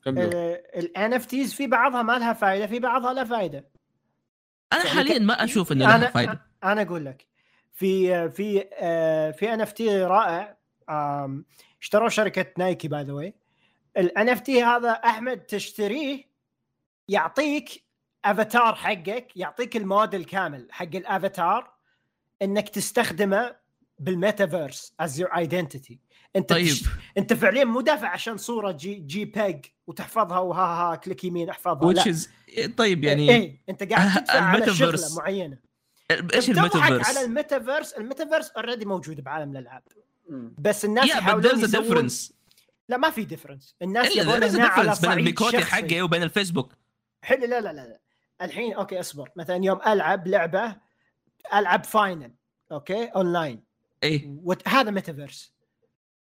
S1: كملوا
S6: الان اف تيز في بعضها ما لها فائده في بعضها لها فائده
S4: أنا
S6: يعني
S4: حاليا ما أشوف إنه لها فائده
S6: أنا أقول لك في في آه، في ان اف تي رائع. اشتروا شركة نايكي by the way ال NFT هذا أحمد تشتريه يعطيك افاتار حقك يعطيك الموديل كامل حق الافاتار إنك تستخدمه بال metaverse as your identity انت
S4: طيب.
S6: تش... انت فعليا مو دافع عشان صورة JPEG وتحفظها وها ها click يمين احفظها.
S4: Which
S6: لا.
S4: is طيب يعني
S6: إيه انت قاعد تدفع على
S4: الميتافيرس.
S6: شغله معينه
S4: إيش
S6: تضحك على
S4: الميتافيرس؟
S6: الميتافيرس الميتافيرس اوريدي موجود بعالم
S5: الألعاب.
S6: بس الناس
S4: بس
S6: يحاولون يسوون
S4: difference.
S6: لا ما في difference الناس هنا على
S4: بين الميكوتي. حقي وبين الفيسبوك.
S6: حلو لا لا لا لا. الحين أوكي أصبر. مثلا يوم ألعب لعبة ألعب final أوكي اونلاين
S4: إيه.
S6: وت... هذا ميتافيرس.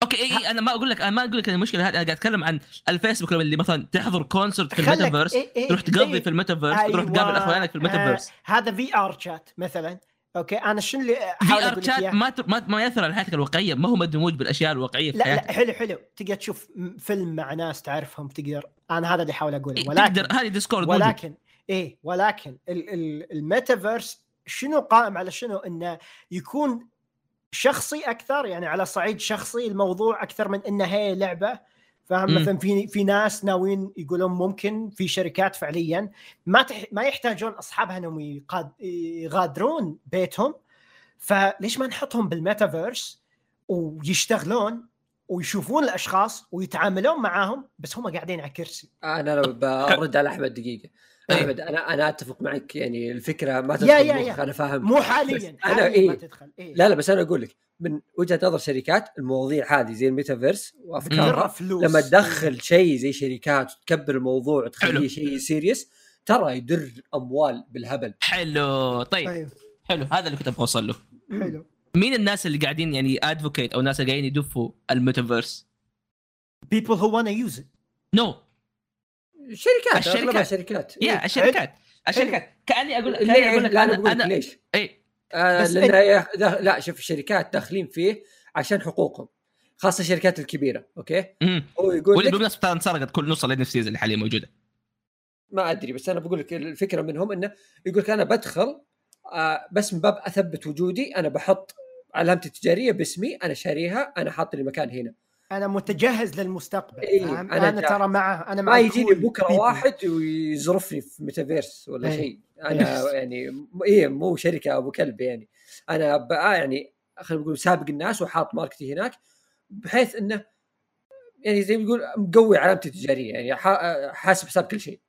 S4: أوكي اي إيه أنا ما أقول لك أنا ما أقول لك المشكلة هذه أنا قاعد أتكلم عن الفيسبوك اللي مثلا تحضر concert في الميتافيرس
S6: إيه إيه
S4: تروح تقضي
S6: زي-
S4: في الميتافيرس تروح
S6: أيوة.
S4: تقابل أخوانك في الميتافيرس
S6: آه هذا VR Chat مثلا أوكي أنا شنو اللي
S4: VR
S6: Chat؟
S4: ما ما يأثر على حياتك الواقعية ما هو مدموج بالأشياء الواقعية في
S6: لا
S4: حياتك
S6: لا حلو حلو تقدر تشوف فيلم مع ناس تعرفهم تقدر أنا هذا اللي أحاول أقوله
S4: إيه،
S6: ولكن
S4: تقدر هذه ديسكورد.
S6: ولكن إيه ولكن ال- ال- الميتافيرس شنو قائم على شنو إنه يكون شخصي أكثر يعني على صعيد شخصي الموضوع أكثر من إنه هي لعبة. فاهم. مثلا في في ناس ناويين يقولون ممكن في شركات فعليا ما تح ما يحتاجون أصحابها إنهم يقاد يغادرون بيتهم. فليش ما نحطهم بالميتافيرس ويشتغلون ويشوفون الأشخاص ويتعاملون معاهم؟ بس هم قاعدين على كرسي.
S5: أنا لو برد على أحمد دقيقة.
S4: إيه.
S5: احمد أنا أنا أتفق معك يعني الفكرة ما
S6: يا-
S5: تدخل
S6: يا-
S5: مخ،
S6: يا.
S5: أنا فاهم.
S6: مو حاليا
S5: أنا
S6: حاليا
S5: إيه.
S6: ما تدخل. إيه.
S5: لا لا بس أنا أقول لك من وجهة نظر شركات المواضيع هذه زي الميتافيرس وافكارها لما تدخل شيء زي شركات وتكبر الموضوع. وتخليه شيء serious ترى يدر اموال بالهبل.
S4: حلو. طيب.
S6: أيوه
S4: حلو. هذا اللي كنت أبغى أوصل له.
S6: حلو.
S4: مين الناس اللي قاعدين يعني advocate أو الناس اللي قاعدين يدفوا ال metaverse؟
S6: People who wanna use it.
S4: no
S5: شركات
S4: الشركات.
S5: اغلبها شركات
S4: يا
S5: إيه.
S4: الشركات الشركات. كأني أقول كأني
S5: ليه
S4: أقول لك
S5: أنا لك ليش؟
S4: اي
S5: آه لأن دا- لا شوف الشركات داخلين فيه عشان حقوقهم خاصة الشركات الكبيرة أوكي؟
S4: مم.
S5: هو يقول
S4: واللي
S5: لك
S4: بالمناسبة ترى انسرقت كل نص ال NF اللي حاليا موجودة.
S5: ما أدري بس أنا بقول لك الفكرة منهم إنه يقول لك أنا بدخل آه بس من باب أثبت وجودي أنا بحط علامتي التجارية باسمي أنا شاريها أنا حاط لي مكان هنا.
S6: أنا متجهز للمستقبل
S5: إيه،؟ أنا
S6: أنا,
S5: جاهز.
S6: ترى معه أنا مع
S5: ما يجيني
S6: بكرة.
S5: واحد ويزرفني في ميتافيرس ولا
S6: إيه.
S5: شيء أنا يعني م- إيه مو شركة أبو كلب يعني أنا بقى يعني خلينا نقول سابق الناس وحاط ماركتي هناك بحيث إنه يعني زي ما يقول مقوي علامتي التجارية يعني حا- حاسب حساب كل شيء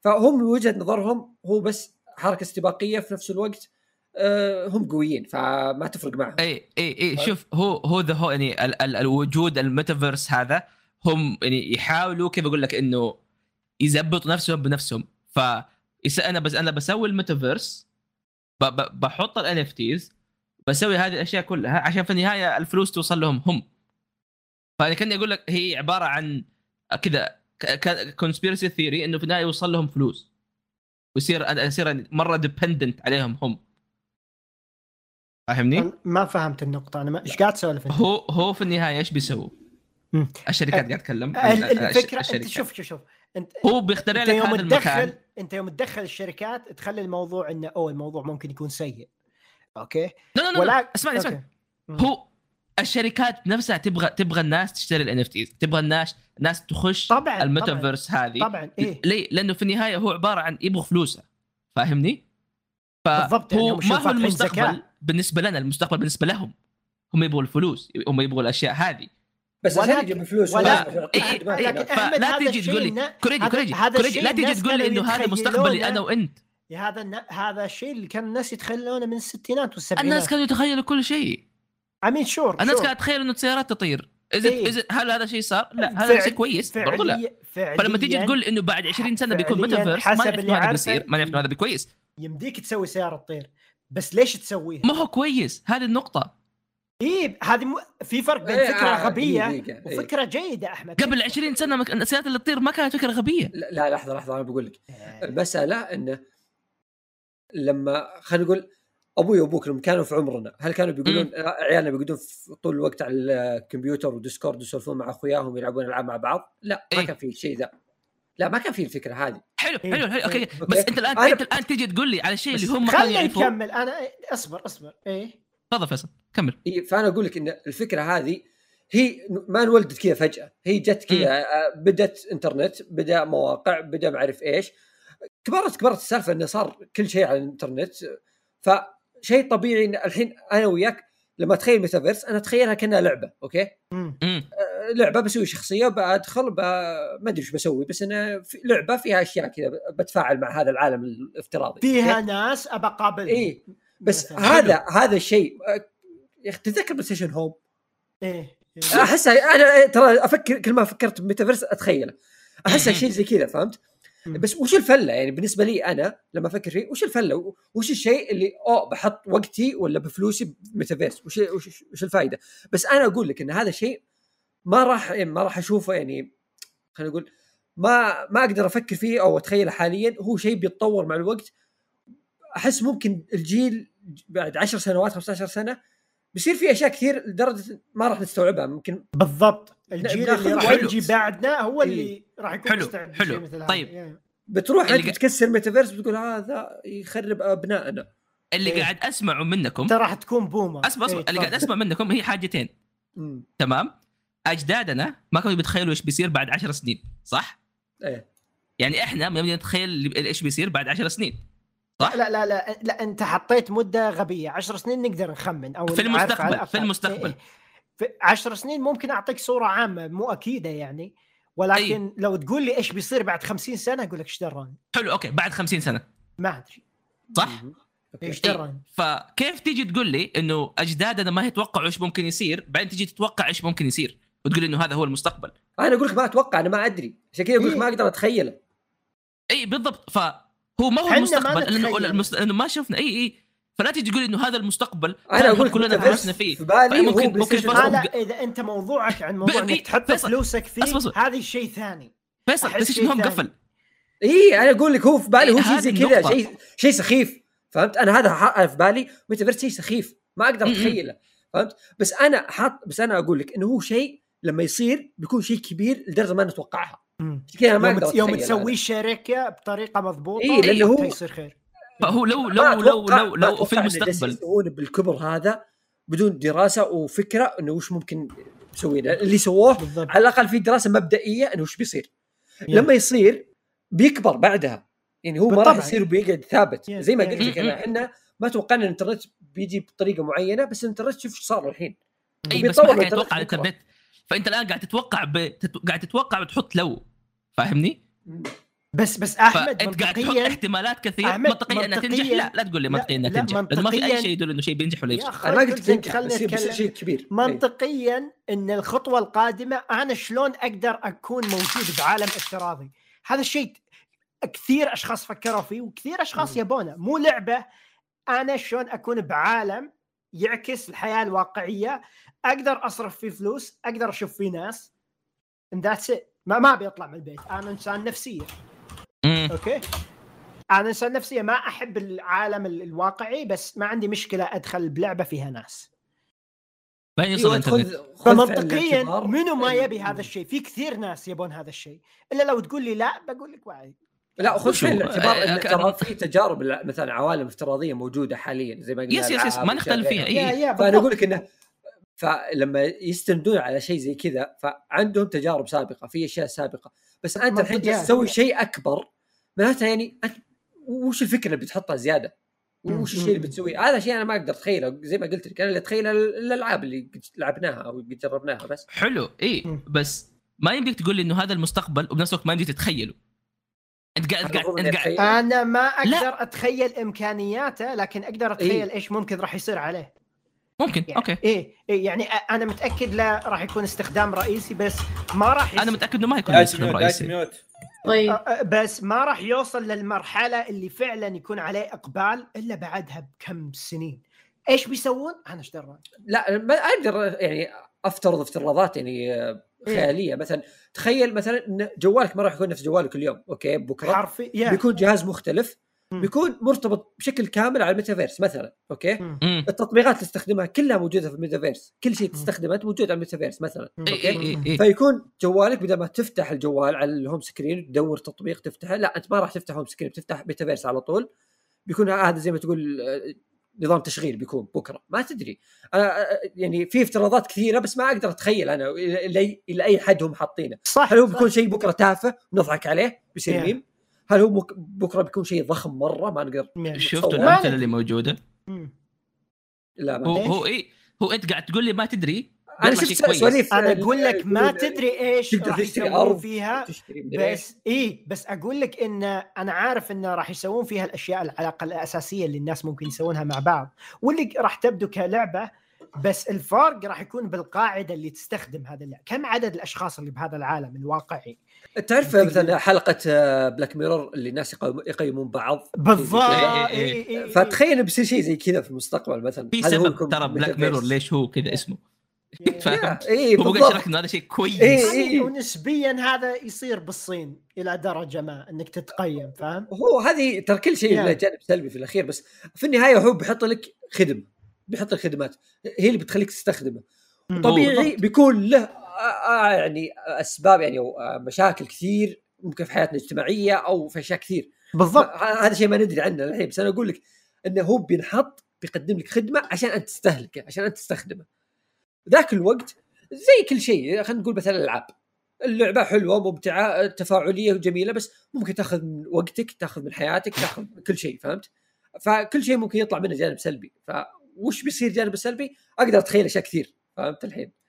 S5: فهم من وجهة نظرهم هو بس حركة استباقية في نفس الوقت آه، هم قويين فما تفرق معهم.
S4: إي إي إي شوف هو هو ذا هو يعني ال ال الوجود الميتافيرس هذا هم يعني يحاولوا كيف أقول لك إنه يزبطوا نفسهم بنفسهم. ف أنا بس أنا بسوي الميتافيرس بحط ال NFTs بسوي هذه الأشياء كلها عشان في النهاية الفلوس توصل لهم هم. فأنا كأني أقول لك هي عبارة عن كذا conspiracy theory إنه في النهاية يوصل لهم فلوس. ويصير اصير مرة dependent عليهم هم. فاهمني؟
S6: أنا ما فهمت النقطة أنا ما... إيش قاعد تسولف؟
S4: هو هو في النهاية إيش بيسووا؟
S6: مم.
S4: الشركات قاعد اتكلم عن
S6: ال-
S4: الش-
S6: الفكرة أنت
S4: الشركات.
S6: شوف شوف شوف انت
S4: هو بيخترع لك
S6: يوم
S4: هذا المكان
S6: تدخل أنت يوم تدخل الشركات تخلي الموضوع إنه اوه الموضوع ممكن يكون سيء أوكي
S4: لا لا لا
S6: ولا
S4: اسمعني اسمعني
S6: أوكي.
S4: هو الشركات نفسها تبغى تبغى الناس تشتري الان تبغى الناس الناس تخش
S6: طبعا
S4: الميتافيرس هذه
S6: طبعا, طبعا إيه
S4: ليه؟ لأنه في النهاية هو عبارة عن يبغوا فلوسه فاهمني؟
S6: بالضبط، يعني
S4: ما هو المستقبل
S6: زكاة.
S4: بالنسبة لنا المستقبل بالنسبة لهم. هم يبغوا الفلوس هم يبغوا الأشياء هذه.
S5: بس عشان يجيب فلوس
S6: ولا-
S5: ولازم
S4: إيه إيه
S6: الشيء
S4: تقول لي كوريجي كوريجي لا
S6: الناس
S4: تقول لي إنه هذا مستقبلي أنا وأنت.
S6: يا هذا الن- هذا الشيء اللي كان الناس يتخيلونه من الستينات والسبعينات.
S4: الناس كانوا يتخيلوا كل شيء.
S6: امين شور
S4: الناس. كانت تتخيل إنه السيارات تطير. إذا
S6: إيه.
S4: إذا هل هذا شيء صار؟ لا هذا شيء كويس برضو لا.
S6: فعليا
S4: فلما تيجي تقول إنه بعد 20 سنة بيكون ميتافيرس ما نعرف هذا بيصير ما نعرف هذا بكويس
S6: يمديك تسوي سيارة تطير. بس ليش تسويها؟
S4: ما هو كويس هذه النقطة
S6: اي هذه م... في فرق بين
S5: إيه،
S6: فكرة
S5: آه،
S6: غبية
S5: دقيقة، إيه.
S6: وفكرة جيدة أحمد
S4: قبل 20 سنة مك... السيارات اللي تطير ما كانت فكرة غبية
S5: لا لا، لحظة لحظة أنا بقول لك
S6: إيه.
S5: المسألة انه لما خلينا نقول أبوي وابوك لما كانوا في عمرنا هل كانوا بيقولون عيالنا بيقعدون طول الوقت على الكمبيوتر وديسكورد يسولفون مع أخوياهم ويلعبون ألعاب مع بعض؟ لا ما
S4: إيه.
S5: كان في الشيء ذا لا ما كان في الفكرة هذه.
S4: حلو
S6: إيه.
S4: حلو حلو okay.
S6: إيه.
S4: بس أنت الان
S5: أنا-
S4: أنت الآن تيجي تقول لي على الشيء اللي هم كانوا
S6: خلينا
S4: يعرفوه
S6: نكمل أنا أصبر أصبر. إيه.
S4: تفضل فيصل كمل.
S5: إيه، فأنا أقول لك إن الفكرة هذه هي ما انولدت كذا فجأة. هي جت كذا آه، بدت إنترنت بدأ مواقع بدأ ما أعرف إيش. كبرت كبرت السالفة إنه صار كل شيء على الإنترنت. فشيء طبيعي إن الحين أنا وياك لما اتخيل ميتافيرس أنا أتخيلها كأنها لعبة okay
S6: مم.
S4: امم
S5: آه، لعبة بسوي شخصية بدخل ب... ما أدري إيش بسوي بس أنا في لعبة فيها أشياء كذا بتفاعل مع هذا العالم الافتراضي
S6: فيها
S5: okay؟
S6: ناس ابى اقابلهم
S5: إيه بس
S6: مثلاً.
S5: هذا هذا الشيء يا أخي تتذكر بلاي ستيشن هوم
S6: إيه
S5: أحسها أنا ترى أفكر كل ما فكرت بميتافيرس أتخيله
S4: أحسها.
S5: شيء زي كذا فهمت؟ بس وش الفلة يعني بالنسبة لي أنا لما أفكر فيه وش الفلة؟ وش الشيء اللي أوه بحط وقتي ولا بفلوسي بميتافيرس؟ وش وش, وش الفائده؟ بس أنا أقول لك إن هذا الشيء ما راح يعني ما راح أشوفه يعني خلينا نقول ما ما أقدر أفكر فيه أو أتخيله حاليا هو شيء بيتطور مع الوقت أحس ممكن الجيل بعد 10 سنوات 15 سنة بيصير في أشياء كثير لدرجة ما راح نستوعبها ممكن
S6: بالضبط الجيل اللي راح. يجي بعدنا هو اللي
S5: إيه.
S6: راح يكون
S4: حلو،
S6: مستعد
S4: حلو.
S6: مثل هذا.
S4: طيب.
S6: إيه.
S5: بتروح
S4: اللي
S5: انت تكسر ميتافيرس بتقول هذا يخرب أبنائنا
S4: اللي
S6: إيه.
S4: قاعد أسمعه منكم
S6: انت راح تكون بومر
S4: اصبر اصبر
S6: إيه،
S4: اللي قاعد. أسمع منكم هي حاجتين
S5: مم.
S4: تمام أجدادنا ما كانوا بيتخيلوا إيش بيصير بعد 10 سنين صح
S5: إيه
S4: يعني إحنا ما نتخيل إيش بيصير بعد 10 سنين صح
S6: لا لا لا لا أنت حطيت مدة غبية 10 سنين نقدر نخمن أو
S4: في المستقبل، في. المستقبل.
S6: في 10 سنين ممكن أعطيك صورة عامة مو أكيدة يعني. ولكن
S4: أي.
S6: لو تقول لي إيش بيصير بعد 50 سنة أقول لك إيش دراني.
S4: حلو okay بعد 50 سنة.
S6: ما أدري.
S4: صح.
S6: إيش
S4: إيه.
S6: دراني؟
S4: فكيف تيجي تقول لي إنه اجدادنا ما يتوقعوا إيش ممكن يصير بعدين تيجي تتوقع إيش ممكن يصير وتقول إنه هذا هو المستقبل.
S5: أنا أقول لك ما أتوقع أنا ما أدري. عشان كذا أقول لك
S6: إيه.
S5: ما أقدر أتخيله.
S4: اي بالضبط. فهو ما هو
S6: حنا ما
S4: المستقبل
S6: لأنه.
S4: المست... لأنه ما شفنا. اي اي فلا تيجي تقول إنه هذا المستقبل
S5: أنا أقول لك
S4: كلنا درسنا فيه
S5: في بالي هو
S4: ممكن.
S6: لا إذا أنت موضوعك عن موضوع إنك تحط. فلوسك فيه. هذا شيء ثاني
S4: فيصل هوم
S6: ثاني.
S4: قفل
S5: إي أنا أقول لك هو في بالي هو شيء زي كذا. شيء شيء سخيف فهمت أنا هذا في بالي ميتافيرس شيء سخيف ما
S4: أقدر.
S5: أتخيله فهمت بس أنا حاط بس أنا أقول لك إنه هو شيء لما يصير بيكون شيء كبير لدرجة ما نتوقعها كذا ما
S6: يوم, يوم تسوي
S5: هذا.
S6: شركة بطريقة مضبوطة
S5: إيه، لأنه هو-
S6: وقتها يصير خير
S4: فهو لو لو لو لو لو في المستقبل
S5: يسوون بالكبر هذا بدون دراسة وفكرة إنه وش ممكن مسوينه اللي سووه
S6: بالضبط
S5: على الأقل في دراسة مبدئية إنه وش بيصير
S6: يا.
S5: لما يصير بيكبر بعدها يعني هو ما راح
S6: بالطبع.
S5: يصير بيقعد ثابت
S6: يا.
S5: زي ما
S6: يا.
S5: قلت لك أنا إحنا ما توقعنا الإنترنت بيجي بطريقة معينة بس الإنترنت شوف إيش صار الحين
S4: إي بس ما قاعد يتوقع فأنت الآن قاعد تتوقع ب... تت... قاعد تتوقع وتحط لو فاهمني؟
S6: بس بس أحمد
S4: فانت قاعد تحط احتمالات كثير
S6: أحمد،
S4: منطقيا انها تنجح. لا لا تقول لي
S6: لا،
S4: منطقيا انها
S6: لا،
S4: تنجح. لأنه ما في
S6: أي
S4: شيء يدل إنه شيء بينجح ولا يفشل
S5: أنا ما قلت
S6: خلني
S5: بس شيء كبير. إيه.
S6: منطقيا إن الخطوة القادمة أنا شلون أقدر أكون موجود بعالم افتراضي؟ هذا الشيء كثير أشخاص فكروا فيه وكثير
S5: أشخاص.
S6: يبونه. مو لعبة أنا شلون أكون بعالم يعكس الحياة الواقعية. أقدر أصرف فيه فلوس أقدر أشوف فيه ناس and that's it. ما ما ابي اطلع من البيت. أنا إنسان
S4: نفسية.
S6: أوكي. أنا انسان نفسيه ما أحب العالم ال- الواقعي بس ما عندي مشكلة أدخل بلعبة فيها ناس.
S4: فين يوصل
S5: أيوة،
S4: الإنترنت؟
S5: خذ- خذ في
S6: فمنطقيا منو ما
S5: إن-
S6: يبي هذا الشيء؟ في كثير ناس يبون هذا الشيء. إلا لو تقول لي لا بقول لك واعي
S5: لا خذ؟ في الاعتبار
S4: آه،
S5: ان
S4: كان-
S5: ترى في تجارب مثلا عوالم افتراضية موجودة حاليا زي ما قلنا
S4: yes yes
S5: yes
S4: ما نختلف فيها.
S6: إي. yeah
S5: yeah
S6: فأنا.
S5: أقول لك إنه فلما يستندون على شيء زي كذا فعندهم تجارب سابقة في أشياء سابقة. بس أنت الحين تسوي شيء أكبر معناتها يعني أنت وش الفكرة اللي بتحطها
S6: زيادة؟
S5: وش الشيء اللي بتسويه؟ هذا شيء أنا ما أقدر أتخيله زي ما قلت لك أنا اللي أتخيله الألعاب اللي لعبناها أو جربناها بس
S4: حلو اي. بس ما يمديك تقول لي إنه هذا المستقبل وبنفس الوقت ما يمديك تتخيله أنت قاعد
S5: أنت
S4: قاعد
S5: أتخيل.
S6: أنا ما أقدر
S4: لا.
S6: أتخيل إمكانياته لكن أقدر أتخيل
S5: إيه.
S6: إيش ممكن راح يصير عليه
S4: ممكن
S6: يعني
S4: أوكي
S6: إيه, إيه يعني أ- أنا متأكد لا راح يكون استخدام رئيسي بس ما راح.
S4: أنا متأكد إنه ما يكون استخدام رئيسي
S3: mute
S2: طيب
S6: بس ما راح يوصل للمرحلة اللي فعلا يكون عليه إقبال إلا بعدها بكم سنين إيش بيسوون؟ أنا إيش درى؟
S5: لا ما أقدر يعني أفترض افتراضات يعني
S6: إيه.
S5: خيالية مثلا تخيل مثلا إن جوالك ما راح يكون نفس جوالك اليوم okay بكرة
S6: حرفي
S5: بيكون جهاز مختلف. بيكون مرتبط بشكل كامل على الميتافيرس مثلا okay؟
S6: مم.
S5: التطبيقات اللي تستخدمها كلها موجودة في الميتافيرس. كل شيء. تستخدمه انت موجود على الميتافيرس مثلا
S4: إيه
S5: okay؟
S4: إيه إيه إيه.
S5: فيكون جوالك بدل ما تفتح الجوال على ال home screen تدور تطبيق تفتحه لا أنت ما راح تفتح home screen بتفتح ميتافيرس على طول. بيكون هذا زي ما تقول آه، نظام تشغيل بيكون بكرة. ما تدري. آه، آه، يعني في افتراضات كثيرة بس ما أقدر أتخيل أنا إلى إلى أي حد هم حاطينه.
S6: صح
S5: هل هو. بيكون شيء بكرة تافه نضحك عليه؟ بيصير
S6: Yeah.
S5: ميم. هل هو بك- بكرة بيكون شيء ضخم مرة ما نقدر
S4: شفتوا
S5: تصور.
S4: الأمثلة اللي موجودة
S6: مم.
S5: لا
S4: هو
S5: ما
S6: إيش؟
S4: هو إيه هو أنت قاعد تقول لي ما تدري أنا
S5: شفت. سواليف
S6: أنا
S5: آه،
S6: أقول لك ما تدري إيش
S5: تقدر
S6: راح يسوون. فيها. بس إيه بس أقول لك إن أنا عارف انه راح يسوون فيها الأشياء العلاقه الأساسية اللي الناس ممكن يسوونها مع بعض واللي راح تبدو كلعبة بس الفرق راح يكون بالقاعدة اللي تستخدم هذا اللعب. كم عدد الأشخاص اللي بهذا العالم الواقعي
S5: تعرف مثلا حلقة بلاك ميرور اللي الناس يقيم- يقيمون بعض
S6: بالضبط
S4: إيه، إيه،
S6: إيه، إيه، إيه.
S5: فتخيل بيصير شيء زي كذا في المستقبل مثلا
S4: في سبب ترى بلاك؟ ميرور ليش هو كذا اسمه فهمت
S5: اي بالضبط
S4: يشرح إنه هذا شيء كويس
S5: إيه.
S6: يعني ونسبيا هذا يصير بالصين إلى درجة ما إنك تتقيم فاهم؟
S5: هو هذه ترى كل شيء له
S6: يعني.
S5: جانب سلبي في الأخير بس في النهاية هو بيحط لك خدم بيحط لك خدمات هي اللي بتخليك تستخدمه. طبيعي. بيكون له آه، آه، يعني أسباب يعني آه، مشاكل كثير ممكن في حياتنا الاجتماعية أو في أشياء كثير.
S6: بالضبط.
S5: هذا شيء ما ندري عنه الحين بس أنا أقول لك إنه هو بينحط بيقدم لك خدمة عشان أنت تستهلكه عشان أنت تستخدمه. ذاك الوقت زي كل شيء خلينا نقول مثلا الألعاب. اللعبة حلوة ممتعة تفاعلية وجميلة بس ممكن تأخذ من وقتك تأخذ من حياتك تأخذ من كل شيء فهمت؟ فكل شيء ممكن يطلع منه جانب سلبي. فوش بيصير جانب سلبي؟ أقدر أتخيل أشياء كثير فهمت الحين؟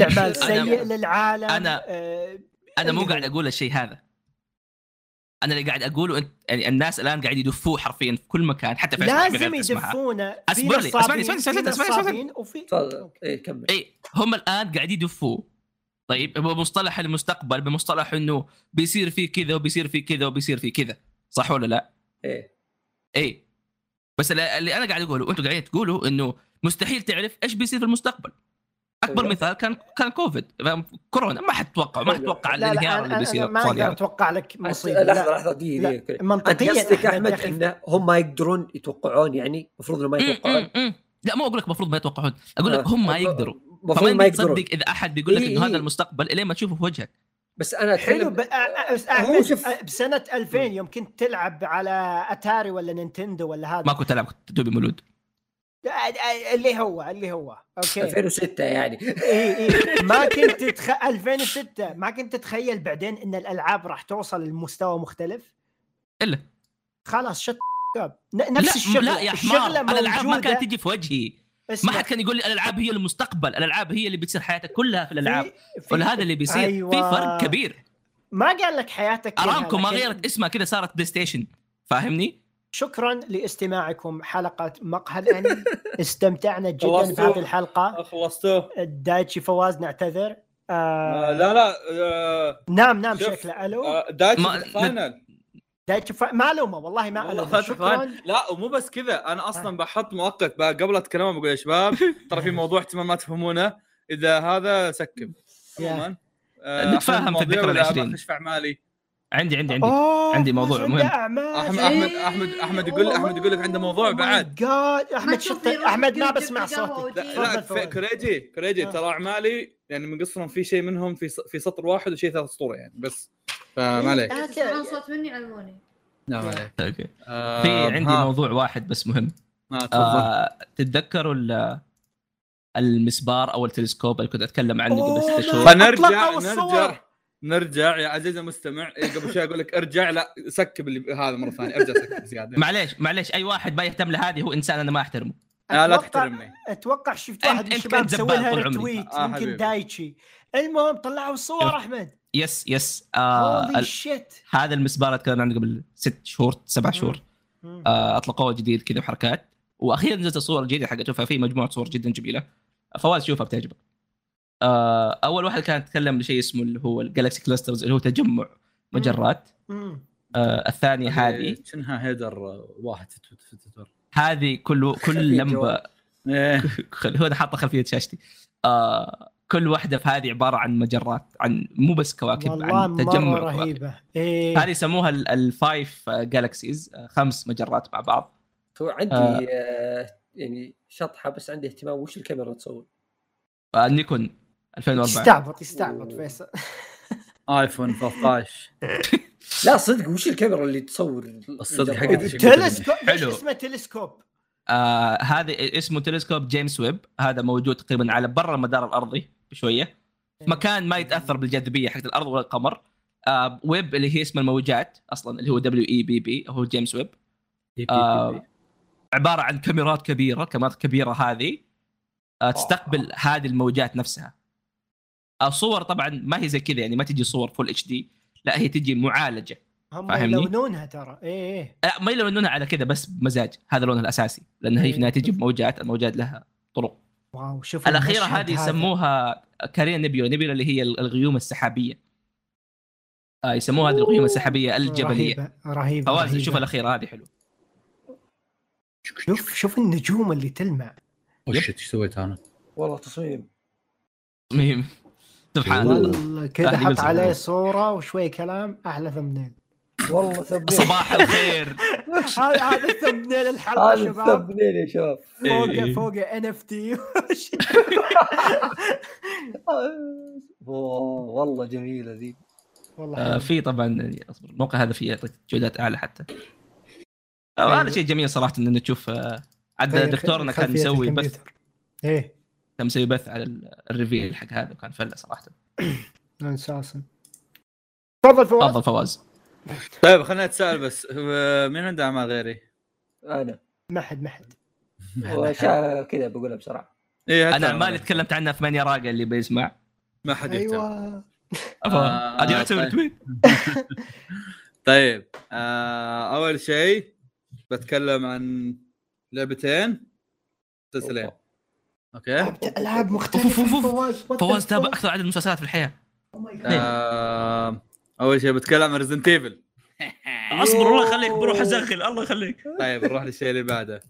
S6: استعمال
S4: أنا-
S6: سيء للعالم
S4: أنا-
S6: آه،
S4: أنا مو قاعد. أقول الشيء هذا. أنا اللي قاعد أقوله أنت يعني الناس الآن قاعد يدفوه حرفيا في كل مكان حتى في
S6: لازم. يدفونه. في
S4: أصبر لي،
S6: أسمعني،
S4: أسمعني، أسمعني،
S6: أسمعني، وفي.
S5: إيه كمل.
S4: اي هم الآن قاعد يدفوه. طيب بمصطلح المستقبل بمصطلح إنه بيصير في كذا وبيصير في كذا وبيصير في كذا. صح ولا لا؟
S5: إيه.
S4: اي بس اللي اللي أنا قاعد أقوله وأنتم قاعدين تقولوا إنه مستحيل تعرف إيش بيصير في المستقبل. أكبر
S5: أيوة.
S4: مثال كان كان كوفيد؟ كورونا ما حد توقع ما حد توقع
S6: لا لا
S4: الانهيار اللي بيصير
S6: ما أقدر
S4: هذا.
S6: أتوقع لك
S5: مصيبة
S6: لحظة.
S5: لحظة دقيقة
S6: منطقيا
S5: قصدك
S6: أحمد
S5: احمد إنه هم ما يقدرون يتوقعون يعني المفروض انه ما يتوقعون.
S4: لا مو أقول لك المفروض ما يتوقعون أقول لك
S5: آه.
S4: هم ما يقدروا
S5: المفروض
S4: فما
S5: ما
S4: يقدر
S5: يقدرون
S4: تصدق إذا أحد بيقول لك
S5: إيه،
S4: إنه هذا
S5: إيه.
S4: المستقبل الين ما تشوفه في وجهك
S5: بس أنا
S6: حلو ب... أ- أ- بسنة 2000 يوم كنت تلعب على أتاري ولا نينتندو ولا هذا
S4: ما كنت العب كنت دوبي مولود
S6: اللي هو اللي هو. okay.
S5: 2006 يعني.
S6: إي إي. ما كنت تتخ... 2006 ما كنت تتخيل بعدين إن الألعاب راح توصل لمستوى مختلف؟
S4: إلا.
S6: خلاص shit نفس
S4: لا
S6: الشغلة
S4: لا يا حمار الألعاب ما. كانت تجي في وجهي. ما حد كان يقول لي الألعاب هي المستقبل الألعاب هي اللي بتصير حياتك كلها في الألعاب.
S6: في- في-
S4: ولا هذا اللي بيصير.
S6: أيوة.
S4: في فرق كبير.
S6: ما قال لك حياتك
S4: أرامكو ما غيرت اسمها كذا صارت PlayStation فاهمني؟
S6: شكرا لاستماعكم حلقة مقهى الانمي استمتعنا جدا؟ بهذه الحلقة.
S3: خلصتوه.
S6: دايتشي فواز نعتذر. آه
S3: لا لا آه،
S6: نام نام شكله. ألو؟
S3: آه، دايتشي final.
S6: دايتشي ف... ما ألومه والله ما
S3: ألومه.
S6: شكرا.
S3: fine. لا ومو بس كذا. أنا أصلا بحط مؤقت قبل اتكلم بقول يا شباب ترى في موضوع احتمال ما تفهمونه. إذا هذا
S6: skip.
S3: عموما
S4: نتفاهم في الذكرى العشرين.
S3: بخش في أعمالي؟
S4: عندي عندي عندي.
S6: أوه،
S4: عندي موضوع مهم.
S2: أحمد.
S3: أحمد أحمد أحمد يقول أحمد يقول لك عنده موضوع
S6: Oh
S3: بعد.
S6: God. أحمد
S2: يروح
S6: أحمد ما بسمع صوتك
S3: لا. كريجي كريجي
S6: آه.
S3: ترى أعمالي يعني من قصرهم في شيء منهم في في سطر واحد وشيء ثلاث سطور يعني بس. فما عليك
S6: آه،
S2: صوت مني علموني.
S3: لا ما عليك.
S4: okay.
S3: آه،
S4: في عندي موضوع واحد بس مهم. آه تتذكروا ال- المسبار أو التلسكوب اللي كنت أتكلم عنه قبل ست شهور؟
S3: فنرجع. نرجع. نرجع يا عزيزي المستمع. إيه، قبل شوي أقول لك ارجع لا skip اللي هذا مرة ثانية. ارجع skip زيادة.
S4: معليش معليش أي واحد ما يهتم لهذه هو إنسان أنا ما أحترمه.
S3: لا لا
S6: أتوقع-
S3: تحترمي
S6: أتوقع شفت واحد من الشباب مسوي
S4: زبال
S6: لها. retweet
S3: آه،
S6: يمكن. دايتشي. المهم طلعوا الصور. أحمد.
S4: yes yes. آه ال- هذا المسبار أتكلم عنه قبل ست شهور سبع شهور. آه أطلقوه جديد كذا بحركات. وأخيرا نزلت الصور الجديده حقته ففي مجموعة صور جدا جميلة. فواز شوفها بتعجبك. آه أول واحد كان تكلم لشيء اسمه اللي هو ال galaxy clusters اللي هو تجمع مجرات. آه الثانية هذه
S3: شنها header واحد في تويتر؟
S4: هذه كل كل
S5: لمبة.
S1: إيه.
S4: هو حاطه خلفية شاشتي. آه كل واحدة في هذه عبارة عن مجرات عن مو بس كواكب
S6: والله
S4: عن تجمع كواكب.
S6: رهيبة. إيه.
S4: هذه يسموها ال- ال five galaxies خمس مجرات مع بعض.
S5: هو عندي
S4: آه.
S5: آه يعني شطحة بس عندي اهتمام وش الكاميرا تصور
S4: آه نيكون. 2004
S6: يستعبط يستعبط فيصل.
S1: آيفون 13
S5: لا صدق وش الكاميرا اللي تصور
S1: الصدق
S5: المجرات؟
S1: حقتي شيء
S6: تلسكوب ليش
S4: حلو.
S6: اسمه تلسكوب؟
S4: آه هذا اسمه تلسكوب جيمس ويب. هذا موجود تقريبا على برا المدار الأرضي بشوية. مكان ما يتأثر بالجاذبية حقت الأرض ولا القمر. آه ويب اللي هي اسم الموجات أصلا اللي هو دبليو إي بي بي هو جيمس ويب. آه عبارة عن كاميرات كبيرة كاميرات كبيرة هذه آه. تستقبل هذه الموجات نفسها. الصور طبعا ما هي زي كذا يعني ما تجي صور full HD لا هي تجي معالجة
S6: هم؟ يلونونها ترى إيه إيه
S4: لا ما يلونونها على كذا بس بمزاج هذا لونها الأساسي لأن هي في النهايه تجي بموجات الموجات لها طرق
S6: wow شوف الأخيرة
S4: هذه. يسموها Carina Nebula Nebula اللي هي الغيوم السحابية آه يسموها هذه الغيوم السحابية
S6: الجبلية رهيبة
S4: رهيبة
S6: رهيبة.
S4: شوف الأخيرة هذه حلو
S6: شوف شوف النجوم اللي تلمع
S1: وش إيش سويت أنا؟
S5: والله تصميم
S4: مهم. سبحان الله
S6: والله كذا حط. عليه صورة وشوي كلام أحلى thumbnail
S5: والله thumbnail
S4: صباح الخير.
S6: هذا هذا thumbnail الحلقة
S5: هذا
S6: شباب.
S5: يا شباب.
S6: فوقه
S4: إيه.
S6: فوقه
S5: NFT والله جميله ذي
S6: والله
S4: آه. في طبعا أصبر الموقع هذا فيه يعطيك جودات أعلى حتى. آه هذا شيء جميل صراحة انه تشوف آه عاد
S6: غير
S4: دكتورنا كان مسوي بث.
S6: إيه.
S4: كان مسوي بث على ال- ال reveal حق هذا وكان فله صراحة.
S6: أساسا تفضل فواز.
S4: تفضل فواز.
S1: طيب خليني أتساءل بس مين عنده أعمال غيري؟
S5: أنا.
S6: ما حد ما حد
S5: كذا بقولها
S1: بسرعة. حتى
S4: أنا اعمال تكلمت عنها في مانيا راقة اللي بيسمع.
S1: ما حد يهتم
S6: أيوه.
S1: آه،
S4: هذه يعتبر
S1: طيب.
S4: تويت.
S1: طيب آه أول شيء بتكلم عن لعبتين. مسلسلين أوكي.
S6: لعبت
S4: ألعاب مختلفة.
S6: فواز
S4: فواز تابع؟ أكثر عدد مسلسلات في الحياة.
S1: آه أول شيء بتكلم عن ريزنت ايفل
S4: أصبر الله يخليك بروح أزغل الله يخليك.
S1: طيب نروح للشيء اللي بعده.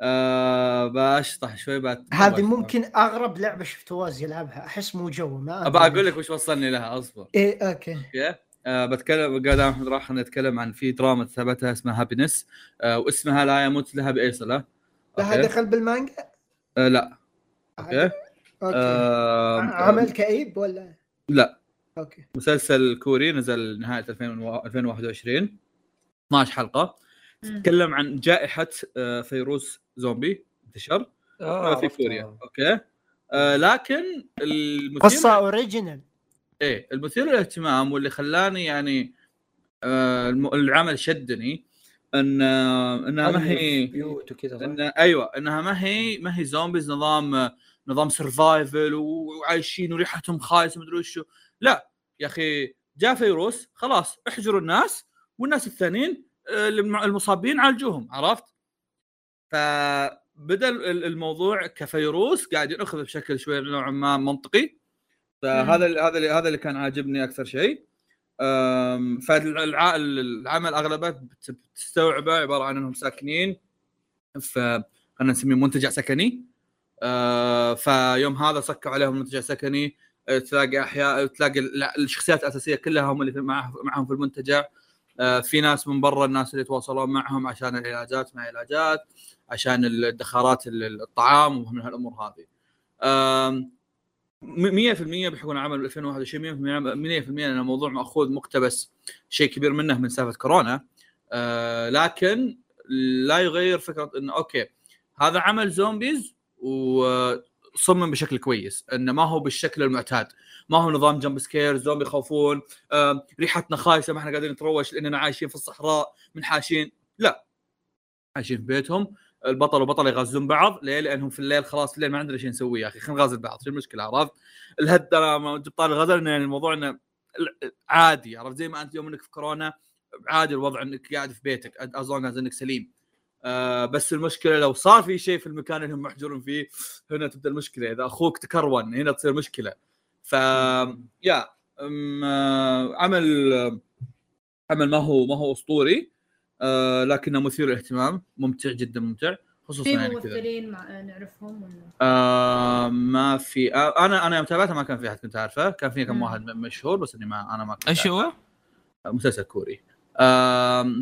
S1: آه بشطح شوي بعد.
S6: هذه ممكن أغرب لعبة شفت فواز يلعبها. أحس مو جو ما
S1: ابى أقول لك وش وصلني لها أصبر.
S6: إيه okay.
S1: okay. آه بتكلم قدام احمد راح نتكلم عن في دراما ثبتها اسمها Happiness آه واسمها لا يموت لها بأي صلة.
S6: لها؟ دخل بالمانجا
S1: آه لا. okay
S6: okay.
S1: آه
S6: عمل كئيب ولا؟
S1: لا.
S6: okay.
S1: مسلسل كوري نزل نهاية 2000 2021 12 حلقة. تتكلم عن جائحة آه، فيروس زومبي انتشر. آه في
S5: عرفتها.
S1: كوريا. okay. آه لكن المثير
S6: قصة original
S1: إيه المثير للاهتمام واللي خلاني يعني آه العمل شدني إن آه، إنها ما هي
S5: بيوت وكذا صح؟
S1: إن أيوه إنها ما هي ما هي zombies نظام نظام survival وعايشين وريحتهم خايسة مدري وشو لا يا أخي جاء فيروس خلاص احجروا الناس والناس الثانيين آه، الم- المصابين عالجوهم عرفت؟ فبدأ ال- الموضوع كفيروس قاعد ياخذ بشكل شوي نوعا ما منطقي. فهذا هذا اللي- هذا اللي كان عاجبني أكثر شيء. فالعمل أغلبه بت- بتستوعبه عبارة عن إنهم ساكنين في خلينا نسميه منتجع سكني. آه، فيوم هذا سكوا عليهم منتجع سكني آه، تلاقي أحياء تلاقي ال- الشخصيات الأساسية كلها هم اللي معهم في المنتجع. آه، في ناس من برا الناس اللي يتواصلون معهم عشان العلاجات مع علاجات عشان الادخارات ال- الطعام ومن هالأمور هذه. آم، م- 100% بيكون عمل 2021 100% 100% لأن الموضوع مأخوذ مقتبس شيء كبير منه من سالفة كورونا. لكن لا يغير فكرة انه okay هذا عمل zombies وصمم بشكل كويس إنه ما هو بالشكل المعتاد. ما هو نظام jump scare zombie يخوفون ريحتنا خايسة ما إحنا قادرين نتروش لأننا عايشين في الصحراء منحاشين لا. عايشين في بيتهم البطل والبطلة يغازلون بعض. ليه؟ لأنهم في الليل خلاص في الليل ما عندنا شيء نسويه يا أخي خلينا نغازل بعض شو المشكلة عرفت؟ الهد ما جبت طاري الغزل يعني الموضوع إنه عادي عرفت؟ زي ما أنت يوم إنك في كورونا عادي الوضع إنك قاعد في بيتك از إنك سليم. آه بس المشكلة لو صار في شيء في المكان اللي هم محجورين فيه هنا تبدأ المشكلة إذا أخوك تكرون هنا تصير مشكلة ف يا آه، عمل آه، عمل ما هو ما هو أسطوري آه لكنه مثير للاهتمام ممتع جدا ممتع خصوصا
S2: في
S1: يعني
S2: ممثلين. نعرفهم ولا
S1: آه ما في آه أنا أنا يوم تابعتها ما كان في أحد كنت عارفه كان في كم. واحد مشهور بس إني ما أنا ما كنت
S4: إيش هو؟
S1: عارفه. مسلسل كوري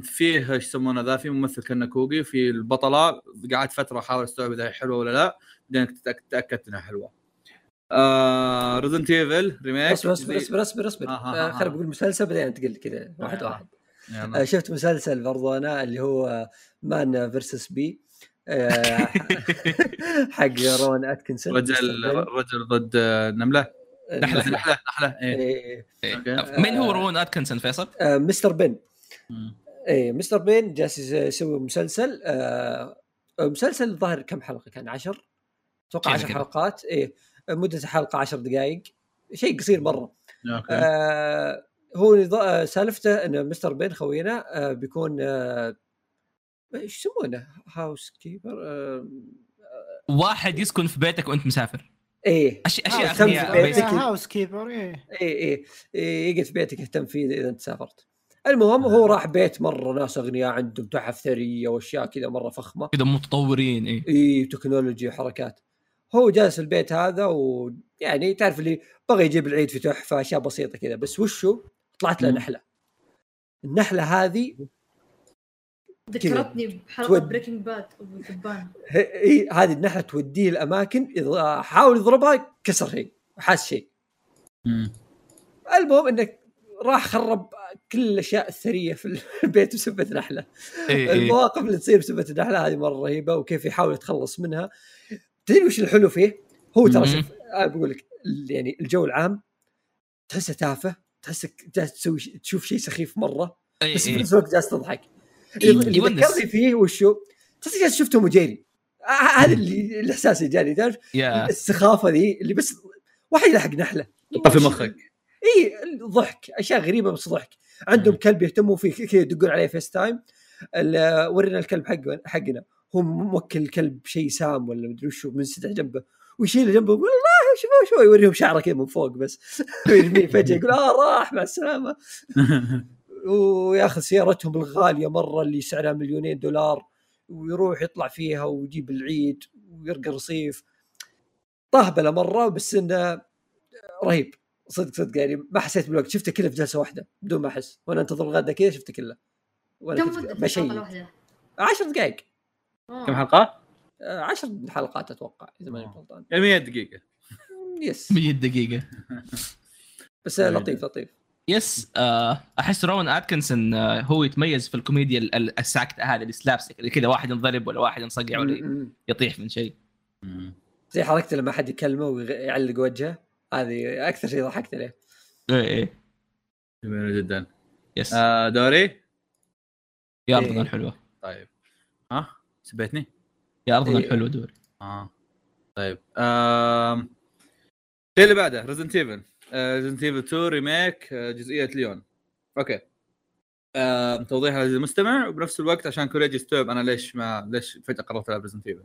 S1: فيه إيش يسمونه ذا في ممثل كنا كوغي في البطلة قعدت فترة أحاول أستوعب إذا هي حلوة ولا لا بعدين تأكدت إنها حلوة آه Resident Evil remake
S5: اصبر اصبر اصبر اصبر اصبر
S1: آه، آه،
S5: آه،
S1: آه.
S5: خليني بقول مسلسل بعدين تقول كذا واحد
S1: آه.
S5: واحد. آه، شفت مسلسل برضو أنا اللي هو Man Versus Bee آه، حق رون أتكنسون
S1: رجل رجل ضد آه، نملة
S4: نحلة.
S1: نحلة نحله
S5: إيه
S4: إيه.
S1: إيه.
S4: مين هو رون أتكنسون فيصل؟
S5: آه، Mr.
S1: Bean
S5: إيه Mr. Bean جالس يس- يسوي مسلسل آه مسلسل الظاهر كم حلقة؟ كان عشر؟ أتوقع
S4: شيء
S5: عشر
S4: زي كذا.
S5: حلقات. إيه مدة الحلقة عشر دقائق. شيء قصير مرة.
S1: okay.
S5: آه هو نض- آه، سالفته إن Mr. Bean خوينا آه بيكون آه إيش يسمونه؟ housekeeper آه
S4: واحد يسكن في بيتك وأنت مسافر. إيه.
S6: أشياء. housekeeper إيه.
S5: إيه إيه, إيه يقعد في بيتك يهتم فيه إذا أنت سافرت. المهم هو راح بيت مرة ناس أغنياء عندهم تحف أثرية وأشياء كذا مرة فخمة.
S4: كذا متطورين اي
S5: إي technology وحركات. هو جالس البيت هذا ويعني تعرف اللي بغى يجيب العيد في تحفة أشياء بسيطة كذا. بس وشو؟ طلعت له. نحلة. النحلة هذه
S2: ذكرتني بحلقة
S5: تود-
S2: Breaking Bad أبو
S5: هي- هذه النحلة توديه الأماكن إذا حاول يضربها كسر شيء حاس شيء. المهم إنك راح خرب كل الأشياء الأثرية في البيت
S4: بسبة نحلة
S5: المواقف اللي تصير بسبب النحله هذه مرة رهيبة وكيف يحاول يتخلص منها. تدري وش الحلو فيه؟ هو ترى. شوف بقول لك يعني الجو العام تحسه تافه تحسك جالس تسوي تشوف شيء سخيف مرة
S4: إي
S5: بس في نفس الوقت جالس تضحك. اللي. ذكرني فيه وشو تحس جالس شفت توم وجيري آه، هذا اللي الإحساس اللي جاني تعرف؟ السخافة ذي اللي بس واحد يلحق نحله
S1: حطها في مخك.
S5: إي ضحك أشياء غريبة بس ضحك. عندهم كلب يهتموا فيه كذا يدقون عليه FaceTime ورينا الكلب حقنا حقنا. هو موكل الكلب شيء سام ولا مدري وشو منسدح جنبه. ويشيله جنبه يقول الله شوفوا شوي يوريهم شعره كذا من فوق بس. ويرميه فجأة يقول آه راح مع السلامة. وياخذ سيارتهم الغالية مرة اللي سعرها مليونين دولار ويروح يطلع فيها ويجيب العيد ويرقى رصيف طهبله مرة بس إنه رهيب. صدق صدق يعني ما حسيت بالوقت. شفته كله في جلسة واحدة بدون ما أحس. وأنا أنتظر الغداء كذا شفته كله. وأنا
S2: كم
S5: مدة
S2: الحلقة الواحده؟
S5: عشر دقائق.
S2: آه.
S1: كم حلقة؟
S5: آه، عشر حلقات أتوقع إذا ماني غلطان.
S1: يعني 100 دقيقة.
S5: yes.
S4: 100 دقيقة.
S5: بس آه، لطيف لطيف.
S4: yes آه أحس رون آتكنسون آه هو يتميز في الكوميديا ال- ال- الساكتة هذه ال slapstick اللي كذا واحد ينضرب ولا واحد ينصقع ولا. يطيح من شيء.
S5: زي حركته لما حد يكلمه ويعلق وجهه. هذه أكثر شيء ضحكت عليه.
S4: اي اي
S1: جميل جدا.
S4: yes
S1: آه دوري؟
S4: يا ارضنا
S5: إيه.
S4: الحلوة
S1: طيب. ها؟ سبيتني؟
S4: يا ارضنا
S5: إيه.
S4: الحلوة دوري.
S1: آه. طيب. الشيء اللي بعده Resident Evil Resident Evil 2 remake آه، جزئية ليون. okay. آم... توضيح للمستمع وبنفس الوقت عشان كوريج يستوعب أنا ليش ما ليش فجأة قررت ألعب Resident
S6: Evil.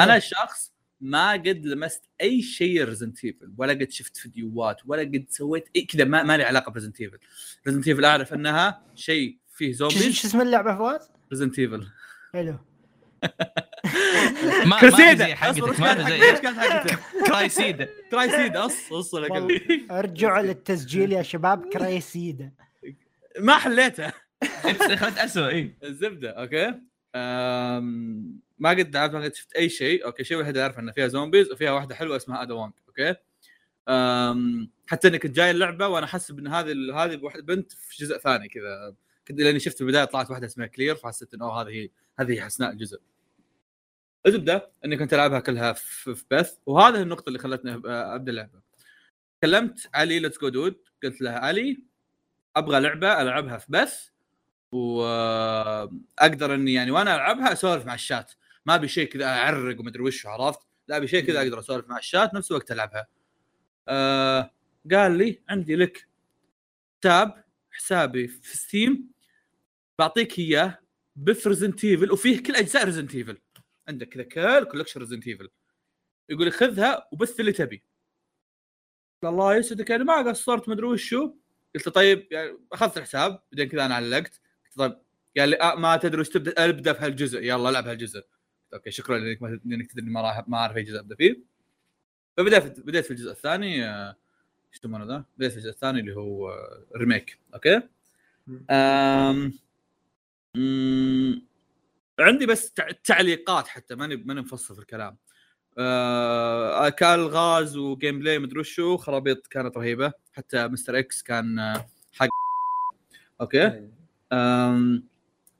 S1: أنا شخص ما قد لمست أي شيء Resident Evil ولا قد شفت فيديوهات ولا قد سويت أي كذا ما, ما لي علاقة ب Resident Evil Resident Evil أعرف إنها شيء فيه
S6: شو
S1: zombies
S6: شو اسم اللعبة فواز؟
S1: Resident Evil
S6: حلو.
S4: ما ما زي حقتك ما
S1: حقتك؟ إيش
S4: زي
S1: كانت حقتك؟
S4: كرايسيدا
S1: ترايسيد اص اص
S6: ارجعوا للتسجيل يا شباب كريسيدا
S1: ما حليتها.
S4: دخلت اسوء اي
S1: الزبدة okay. ما قد لعبت ما قد شفت أي شيء. okay شيء واحد أعرف انه فيها zombies وفيها واحدة حلوة اسمها ادا وانج okay؟ أم... حتى إني كنت جاي اللعبة وأنا حاسب ان هذه هذه بنت في جزء ثاني كذا. كنت لاني شفت في البداية طلعت واحدة اسمها كلير فحسيت انه أوه، هذه هذه اثناء الجزء. الزبدة إني كنت ألعبها كلها في, بث وهذه النقطة اللي خلتني أبدأ اللعبة. كلمت علي let's go dude قلت له علي أبغى لعبة ألعبها في بث واقدر إني يعني وأنا ألعبها أسولف مع الشات. ما أبي شيء كذا أعرق ومدري وش عرفت؟ لا أبي شيء كذا أقدر أسولف مع الشات نفس الوقت ألعبها. آه قال لي عندي لك تاب حسابي في Steam بعطيك إياه بف Resident Evil وفيه كل أجزاء Resident Evil. عندك كذا كل collection Resident Evil. يقول خذها وبث اللي تبي. الله يسعدك يعني ما قصرت مدري وشو قلت له طيب يعني أخذت الحساب بعدين كذا أنا علقت. قلت طيب قال لي آه ما تدري وش تبدأ أبدأ في هالجزء. يلا ألعب هالجزء. okay شكرا لإنك ما لإنك تدري ما راح ما أعرف أي جزء أبدأ فيه. فبدأت بديت في الجزء الثاني آه، إيش يسمونه ذا؟ بديت في الجزء الثاني اللي هو آه، remake
S5: okay؟
S1: أم... مم... عندي بس تع- تعليقات حتى ماني ماني مفصل في الكلام. آه... كالغاز و gameplay مدري وشو خرابيط كانت رهيبة. حتى Mr. X كان آه، حق. okay؟ أم...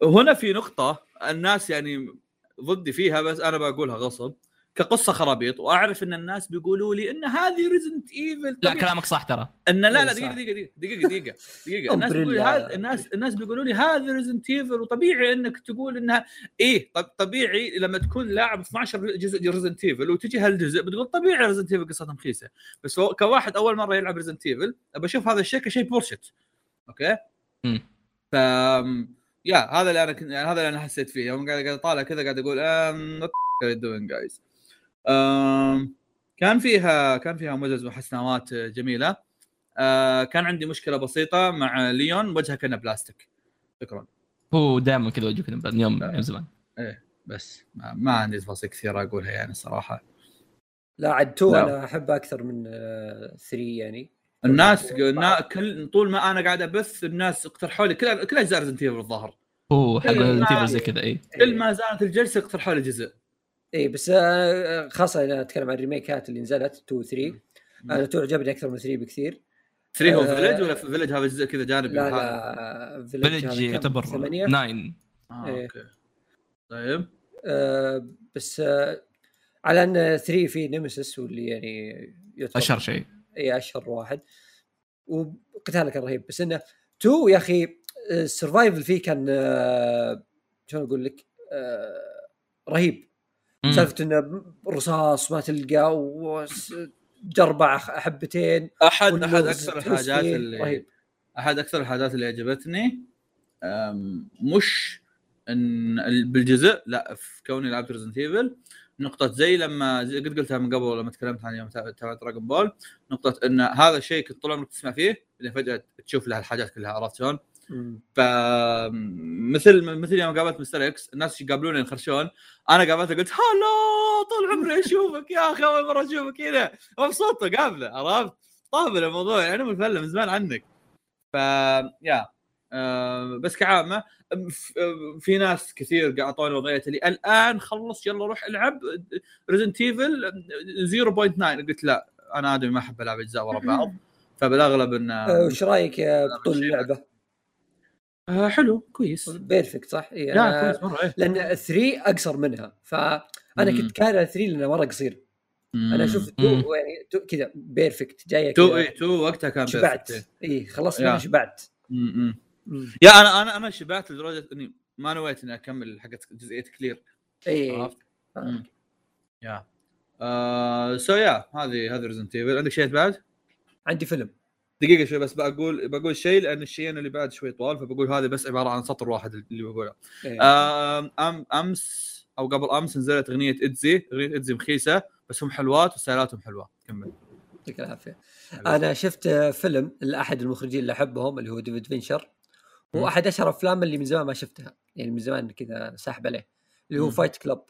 S1: هنا في نقطة الناس يعني ضدي فيها بس أنا بقولها غصب كقصة خرابيط وأعرف إن الناس بيقولوا لي إن هذه Resident Evil
S4: لا كلامك صح ترى
S1: إن لا لا
S5: صح.
S1: دقيقة دقيقة دقيقة دقيقة دقيقة الناس. بيقولوا هذا الناس الناس بيقولوا لي هذه Resident Evil وطبيعي إنك تقول انها إيه طب طبيعي لما تكون لاعب 12 جزء Resident Evil وتجي هالجزء بتقول طبيعي Resident Evil قصتها مخيسة بس هو كواحد أول مرة يلعب Resident Evil أبى أشوف هذا الشيء كشيء بورشت
S4: Okay.
S1: ف yeah هذا اللي أنا كنت يعني هذا اللي أنا حسيت فيه. يوم قاعد قاعد اطالع كذا قاعد أقول أم guys? أم، كان فيها كان فيها مزز وحسنات جميلة. أه، كان عندي مشكلة بسيطة مع ليون وجهه كأنه بلاستيك. شكرا.
S4: هو دائما كذا وجهه كذا من يوم من زمان.
S1: بس ما, ما عندي تفاصيل كثيرة أقولها يعني صراحة.
S5: لا عاد تو
S1: لا.
S5: أنا أحب أكثر من 3 يعني.
S1: الناس نا- كل طول ما أنا قاعد أبث الناس اقترحوا لي كل كل أجزاء Resident Evil الظاهر.
S4: هو حق
S1: ما-
S4: Evil زي كذا إي.
S1: كل ما زالت الجلسة اقترحوا لي جزء.
S5: إي بس آه، خاصة أنا أتكلم عن الريميكات اللي نزلت 2 و 3 أنا two عجبني أكثر من 3 بكثير.
S1: 3 هو
S5: آه،
S1: فيلج ولا فيلج هذا جزء كذا جانبي؟
S5: لا؟ لا
S4: Village يعتبر
S5: ثمانية.
S4: 9
S1: آه،
S5: إيه.
S1: okay. طيب.
S5: آه بس آه على أن 3 في Nemesis واللي يعني يعتبر
S4: أشهر شيء.
S5: إي أشهر واحد. وقتاله كان رهيب بس إنه 2 يا أخي ال survival فيه كان آه شلون أقول لك؟ آه رهيب. سالفة إنه رصاص ما تلقى وجربع حبتين.
S1: احد أحد
S5: أكثر
S1: الحاجات اللي
S5: رهيب.
S1: أحد أكثر الحاجات اللي عجبتني مش إن ال- بالجزء لا في كوني لعبت Resident Evil نقطة زي لما زي قد قلتها من قبل لما تكلمت عن يوم تابعت Dragon Ball نقطة إن هذا الشيء كنت طول عمرك تسمع فيه بعدين فجأة تشوف له الحاجات كلها عرفت شلون؟
S5: مم.
S1: ف مثل يوم قابلت Mr. X الناس يقابلوني ينخرشون أنا قابلته قلت هلا طول عمري أشوفك يا أخي أول مرة أشوفك هنا. مبسوط قابله عرفت؟ طابل الموضوع يعني من الفله من زمان عنك. ف yeah آه بس كعامة في ناس كثير قاعد اعطوني وضعيه اللي الآن خلص يلا روح العب. Resident Evil 0.9 قلت لا أنا آدمي ما أحب ألعب أجزاء ورا بعض. فبالأغلب انه
S5: آه، وش رأيك يا بطول اللعبة؟
S1: آه حلو كويس.
S5: Perfect صح؟ إيه
S1: لا كويس مرة إيه.
S5: لأن 3 أقصر منها. فانا
S1: مم.
S5: كنت كاره 3 لأنه مرة قصير. أنا أشوف 2
S4: مم.
S5: يعني كذا perfect جاية
S1: two
S5: كذا.
S1: اي two وقتها كان
S5: شبعت.
S1: perfect، إيه.
S5: اي خلصت شبعت. مم.
S1: Yeah أنا أنا أنا شبعت لدرجة إني ما نويت إني أكمل حقت جزئية كلير.
S5: اي
S1: عرفت؟
S5: آه.
S1: Yeah. آه so yeah هذه هذه Resident Evil عندك شيء بعد؟
S5: عندي فيلم.
S1: دقيقة شوي بس بقول بقول شيء لأن الشيئين اللي بعد شوي طوال فبقول هذه بس عبارة عن سطر واحد اللي بقوله.
S5: إيه.
S1: آم أم أمس أو قبل أمس نزلت أغنية ITZY أغنية ITZY مخيسة بس هم حلوات وستايلاتهم حلوة. كمل.
S5: يعطيك العافية. أنا شفت فيلم لأحد المخرجين اللي أحبهم اللي هو ديفيد فينشر. هو أحد أشهر أفلام اللي من زمان ما شفتها. يعني من زمان كذا ساحب عليه. اللي هو. Fight Club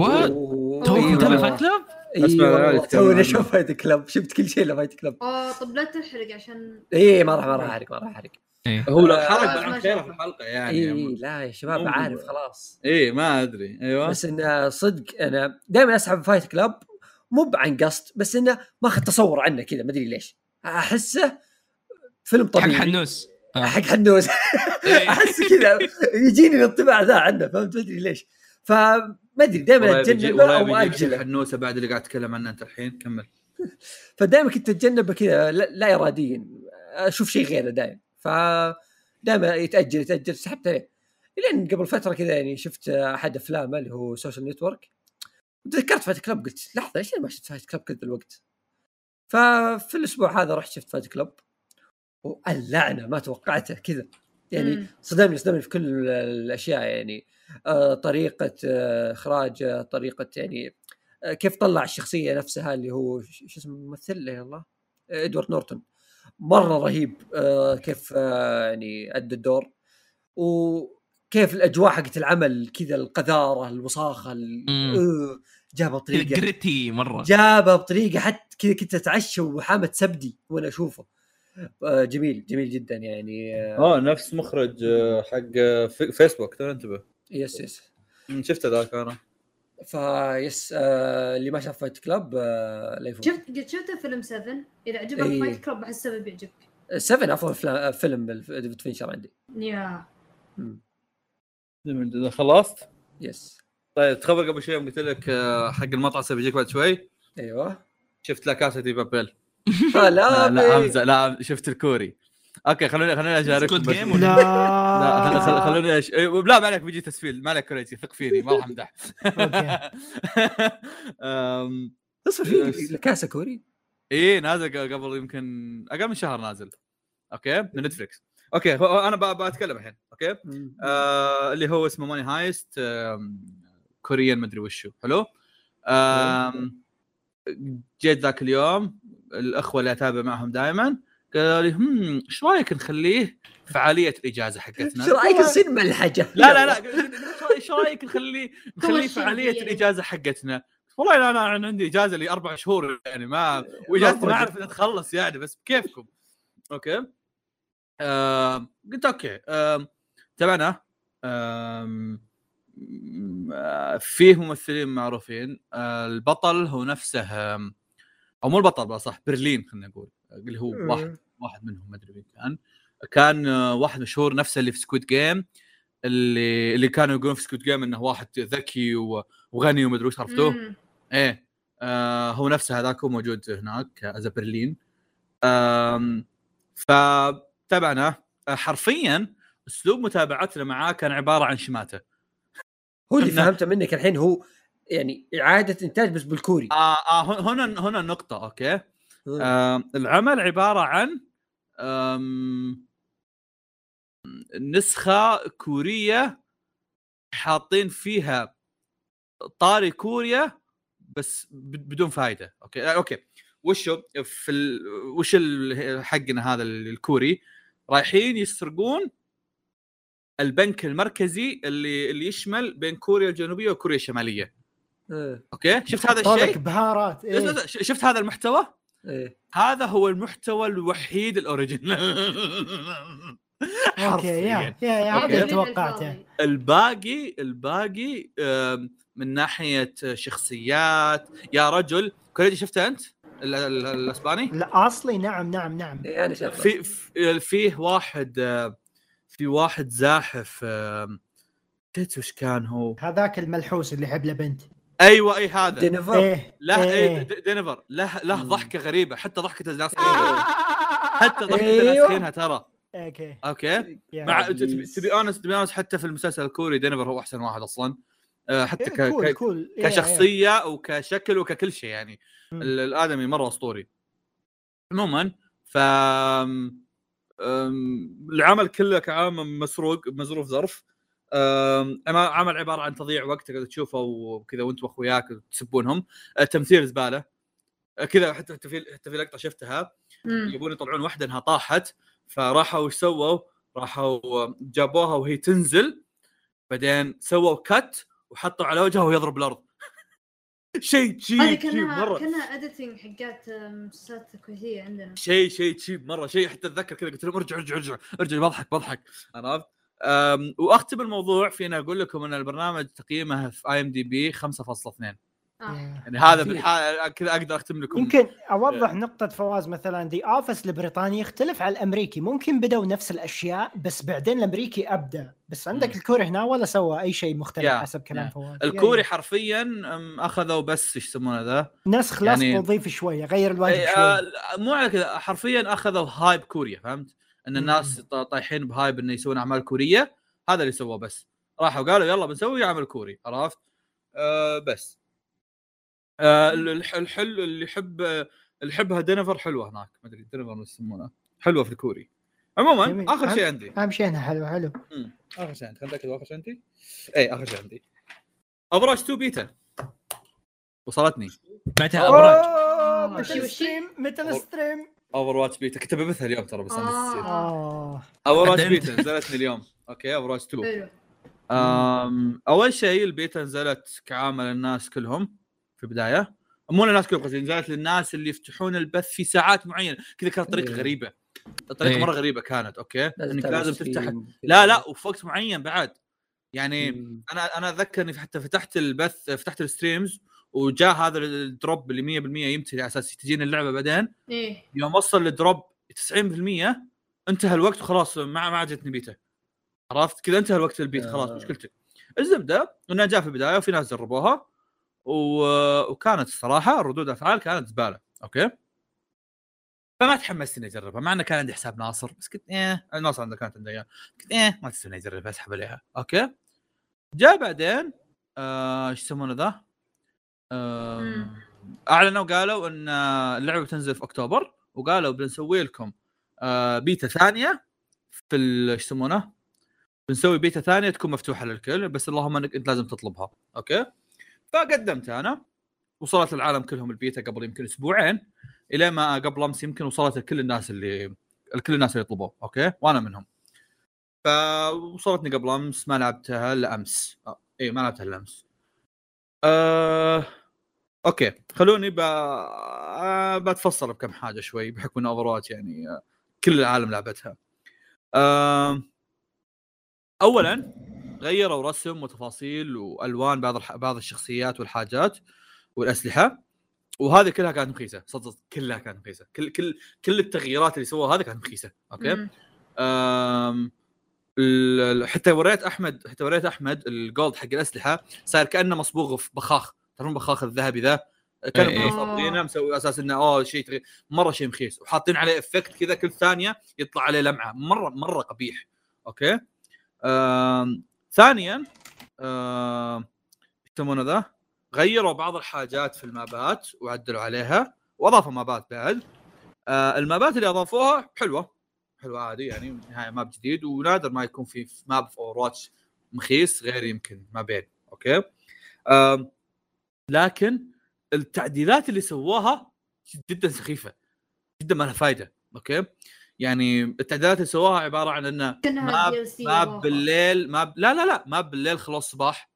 S4: what
S5: و-
S4: توك
S5: إي
S4: متابع
S5: والله.
S4: Fight Club؟
S5: اي والله.
S1: يتكلمون
S5: توني. أشوف Fight Club شفت كل شيء ل Fight Club
S2: آه طب لا تحرق عشان
S5: اي ما راح ما راح أحرق ما راح أحرق.
S4: إيه.
S1: هو لو
S5: آه،
S1: حرق
S2: شاء
S1: خيره في. الحلقة
S5: اي
S1: يعني
S5: لا يا شباب عارف خلاص.
S1: اي ما أدري. أيوه.
S5: بس انه صدق أنا دائما أسحب Fight Club مو عن قصد بس إنه ماخذ تصور عنه كذا ما أدري ليش. أحسه فيلم
S4: حق
S5: طبيعي.
S4: حنوس. آه.
S5: حق حنوس
S4: إيه.
S5: أحس كذا. يجيني الانطباع ذا عنه فهمت؟ ما أدري ليش. فما أدري دائما
S1: والله أو
S5: اجله
S1: حنوسة بعد اللي قاعد تتكلم عنه أنت الحين. كمل.
S5: فدائما كنت أتجنبه كذا لا, اراديا. أشوف شيء غيره دائما ف دائما يتأجل يتأجل. سحبت عليه لين قبل فترة كذا يعني شفت أحد أفلامه اللي هو Social Network تذكرت Fight Club قلت لحظة إيش ما شفت Fight Club كل ذا الوقت؟ ففي الأسبوع هذا رحت شفت Fight Club. واللعنه ما توقعته كذا. يعني. صدمني صدمني في كل الأشياء يعني آه، طريقة آه، اخراجه طريقة يعني آه، كيف طلع الشخصية نفسها اللي هو شو اسمه الممثل لا الله؟ آه، إدوارد نورتون. مرة رهيب آه، كيف آه، يعني أدى الدور. و كيف الأجواء حقت العمل كذا القذارة
S4: الوساخة.
S5: آه، جابها بطريقة
S4: gritty مرة.
S5: جابها بطريقة حتى كذا كنت أتعشى وحامة سبدي وأنا أشوفه. آه، جميل جميل جدا يعني آه،
S3: آه نفس مخرج آه، حق آه، في- فيسبوك تو انتبه.
S5: Yes
S3: yes. شفته ذاك أنا.
S5: فيس آه اللي ما شاف Fight Club آه لا يفوت
S2: شفت قد شفت فيلم 7 إذا عجبك
S5: إيه.
S2: Fight Club احسه بيعجبك.
S5: 7 افضل فيلم ديفيد فينشر عندي.
S2: يا.
S3: إذا خلصت؟
S5: Yes.
S3: طيب تخبر قبل شوي يوم قلت لك آه، حق المطعم بيجيك بعد شوي.
S5: أيوه.
S3: شفت La Casa de Papel.
S5: آه لا
S1: لا. همزه لا شفت الكوري. Okay خلوني خلوني اشارككم بس-؟
S3: لا
S1: لا خل- خل- خلوني أش... إيه، لا ما عليك بيجي تسفيل. ما عليك كوريتي ثق فيني ما راح امدح
S5: أصلا في كاسه كوري
S1: إيه نازل قبل يمكن أقل من شهر نازل. أوكي من Netflix أوكي هو أنا ب- بتكلم الحين أوكي؟ آه اللي هو اسمه Money Heist Korean مدري وشو. حلو؟ جيت ذاك اليوم. الأخوة اللي أتابع معهم دائما قالوا لي هم إيش رأيك نخليه فعالية الإجازة حقتنا؟
S5: إيش رأيك نصير ملحجة؟
S1: لا لا لا إيش رأيك نخليه نخليه فعالية
S2: يعني.
S1: الإجازة حقتنا؟ والله لا أنا أنا عندي إجازة لي أربع شهور يعني ما وإجازتي ما أعرف انها تخلص يعني بس بكيفكم. أوكي؟ آم، قلت أوكي. آم، م- آه، فيه ممثلين معروفين. آه، البطل هو نفسه آم، أو مو البطل بقى صح برلين خلينا نقول اللي هو واحد واحد منهم ما أدري مين كان. كان آه، واحد مشهور نفسه اللي في Squid Game اللي اللي كانوا يقولون في Squid Game إنه واحد ذكي وغني ومدري وش عرفتوه؟ إيه آه هو نفسه هذاك هو موجود هناك as برلين آم فتابعنا آه، حرفيا أسلوب متابعتنا معاه كان عبارة عن شماتة.
S5: هو اللي فهمته منك الحين هو يعني إعادة إنتاج بس بالكوري.
S1: آه آه هن- هنا هنا النقطه أوكي.
S5: آه.
S1: العمل عبارة عن نسخة كورية حاطين فيها طاري كوريا بس بدون فائده أوكي آه، أوكي. وشو؟ في ال... وش. حقنا هذا ال- الكوري؟ رايحين يسرقون البنك المركزي اللي اللي يشمل بين كوريا الجنوبية وكوريا الشمالية.
S5: آه.
S1: أوكي؟ شفت هذا الشيء؟
S6: بهارات إيه.
S1: شفت هذا المحتوى؟
S5: إيه.
S1: هذا هو المحتوى الوحيد ال
S6: original. أوكي يا
S1: حرفياً.
S6: يا. هذا توقعته.
S1: الباقي الباقي من ناحية شخصيات. يا رجل كوريجي شفته أنت؟ ال- ال- الأسباني؟
S6: لا أصلي نعم نعم نعم.
S5: إيه،
S1: في في- فيه واحد في واحد زاحف نسيت وش كان هو؟
S6: هذاك الملحوس اللي يحب له بنت
S1: أيوه أي هذا.
S5: دينيفر.
S6: إيه
S1: له
S6: إيه،
S1: إيه.
S6: إيه.
S1: دينيفر. له له. ضحكة غريبة حتى ضحكة الناس حتى ضحكة
S5: أيوه.
S1: ناسخينها ترى. أوكي.
S6: أوكي.
S1: مع.
S5: to
S1: be honest to be honest حتى في المسلسل الكوري دينيفر هو أحسن واحد أصلا. آه، حتى ك...
S6: إيه، cool
S1: ك...
S6: cool يا.
S1: كشخصية وكشكل وككل شيء يعني. الآدمي مرة أسطوري. عموما ف أم، العمل كله كعام مسروق مزروف ظرف. عمل عبارة عن تضييع وقت تقدر تشوفه وكذا وأنت وأخوياك تسبونهم. أه، تمثيل زبالة. أه، كذا حتى في حتى في لقطة شفتها. يبون يطلعون واحدة إنها طاحت. فراحوا وش سووا؟ راحوا جابوها وهي تنزل. بعدين سووا cut وحطوا على وجهها وهي يضرب الأرض. شيء cheap
S2: cheap
S1: مرة.
S2: كأنها editing حقات مسلسلات كويتيه عندنا.
S1: شيء شيء cheap مرة. شيء حتى أتذكر كذا قلت لهم ارجع ارجع ارجع ارجع. بضحك بضحك. عرفت؟ وأختم الموضوع في ان أقول لكم إن البرنامج تقييمه في IMDb 5.2
S2: آه.
S1: يعني هذا. بالحال كذا أقدر أختم لكم
S6: يمكن أوضح نقطة فواز مثلا The Office البريطاني يختلف عن الأمريكي ممكن بدوا نفس الأشياء بس بعدين الأمريكي ابدع بس عندك. الكوري هنا ولا سوى أي شيء مختلف
S1: يا،
S6: حسب كلام
S1: يا.
S6: فواز
S1: الكوري
S6: يعني
S1: حرفيا أخذوا بس إيش يسمونه ذا
S6: نسخ لصق
S1: يعني-
S6: وضيف شوية غير الواجب
S1: إيه،
S6: شوي
S1: آه، مو على كذا حرفيا أخذوا hype كوريا فهمت؟ إن الناس طايحين ب hype إنه يسوون أعمال كورية. هذا اللي سووه بس. راحوا قالوا يلا بنسوي عمل كوري عرفت؟ آه بس. آه الح- الحل اللي يحب اللي يحبها دينيفر حلوة هناك. ما أدري دينيفر وش يسمونها حلوة في الكوري. عموما
S6: جميل. آخر
S1: شيء عندي.
S6: أهم شيء إنها حلو. حلو.
S1: آخر شيء عندي. خلينا نتأكد آخر شيء عندي. اي آخر شيء عندي. Overwatch 2 بيتا. وصلتني.
S4: متى أبراج؟
S6: ال
S2: stream؟
S6: متى ال
S1: stream؟ Overwatch beta كنت ببثها اليوم ترى بس أنا نسيت
S2: آه.
S1: آه
S4: Overwatch.
S1: beta نزلت لي اليوم أوكي Overwatch 2
S2: حلو
S1: أم أول شيء البيتا نزلت كعامه للناس كلهم في البداية مو للناس كلهم قصدي نزلت للناس اللي يفتحون البث في ساعات معينة كذا كانت طريقة
S5: إيه.
S1: غريبة الطريقة
S4: إيه.
S1: مرة غريبة كانت أوكي
S5: إنك
S1: لازم تفتح. لا لا وفي وقت معين بعد يعني
S5: مم.
S1: أنا أنا أتذكر إني حتى فتحت البث فتحت ال streams وجاء هذا ال drop اللي 100% يمتلي على أساس تجيني اللعبة بعدين.
S2: إيه.
S1: يوم وصل ال drop 90% انتهى الوقت وخلاص ما ما عاد جتني بيتا عرفت؟ كذا انتهى الوقت البيت خلاص
S5: آه.
S1: مشكلتك الزبدة إنها جاء في البداية وفي ناس جربوها و... وكانت الصراحة ردود أفعال كانت زبالة. أوكي؟ فما تحمست اني أجربها مع إنه كان عندي حساب ناصر بس قلت إيه ناصر عنده كانت عنده اياه قلت إيه ما تستنى اجربها أسحب عليها. أوكي؟ جاء بعدين آه، إيش يسمونه ذا؟ أعلنوا قالوا إن اللعبة بتنزل في أكتوبر وقالوا بنسوي لكم آه، بيتا ثانية في إيش يسمونه؟ بنسوي بيتا ثانية تكون مفتوحة للكل بس اللهم إنك أنت لازم تطلبها أوكي؟ فقدمت أنا وصلت العالم كلهم البيتا قبل يمكن أسبوعين إلى ما قبل أمس يمكن وصلت لكل الناس اللي كل الناس اللي يطلبوه أوكي؟ وأنا منهم. فوصلتني قبل أمس ما لعبتها إلا أمس آه. إي ما لعبتها إلا أمس. آه... أوكي خلوني ب... آه... بتفصل بكم حاجة شوي بحكم إن Over يعني آه... كل العالم لعبتها. آه... اولا غيروا رسم وتفاصيل وألوان بعض الح... بعض الشخصيات والحاجات والأسلحة وهذه كلها كانت مخيسة صدق كلها كانت مخيسة كل كل كل التغييرات اللي سووها هذه كانت مخيسة okay
S2: مم.
S1: حتى وريت احمد حتى وريت أحمد ال gold حق الأسلحة صار كأنه مصبوغ في بخاخ. تعرفون بخاخ الذهبي ذا؟ كانوا
S4: إيه.
S1: مصابينه مسوي أساس إنه اوه شيء. مرة شيء مخيس. وحاطين عليه effect كذا كل ثانية يطلع عليه لمعة. مره مرة قبيح. okay؟ أم... ثانيا يسمونه ذا؟ غيروا بعض الحاجات في المابات وعدلوا عليها. وأضافوا مابات بعد. آه المابات اللي أضافوها حلوة. حلوة عادي يعني نهاية map جديد ونادر ما يكون في map في Overwatch مخيس غير يمكن مابين okay آم لكن التعديلات اللي سووها جدا سخيفة جدا ما لها فايدة okay يعني التعديلات اللي سووها عبارة عن
S2: إنه
S1: map
S2: map.
S1: بالليل map لا لا لا map بالليل خلوه الصباح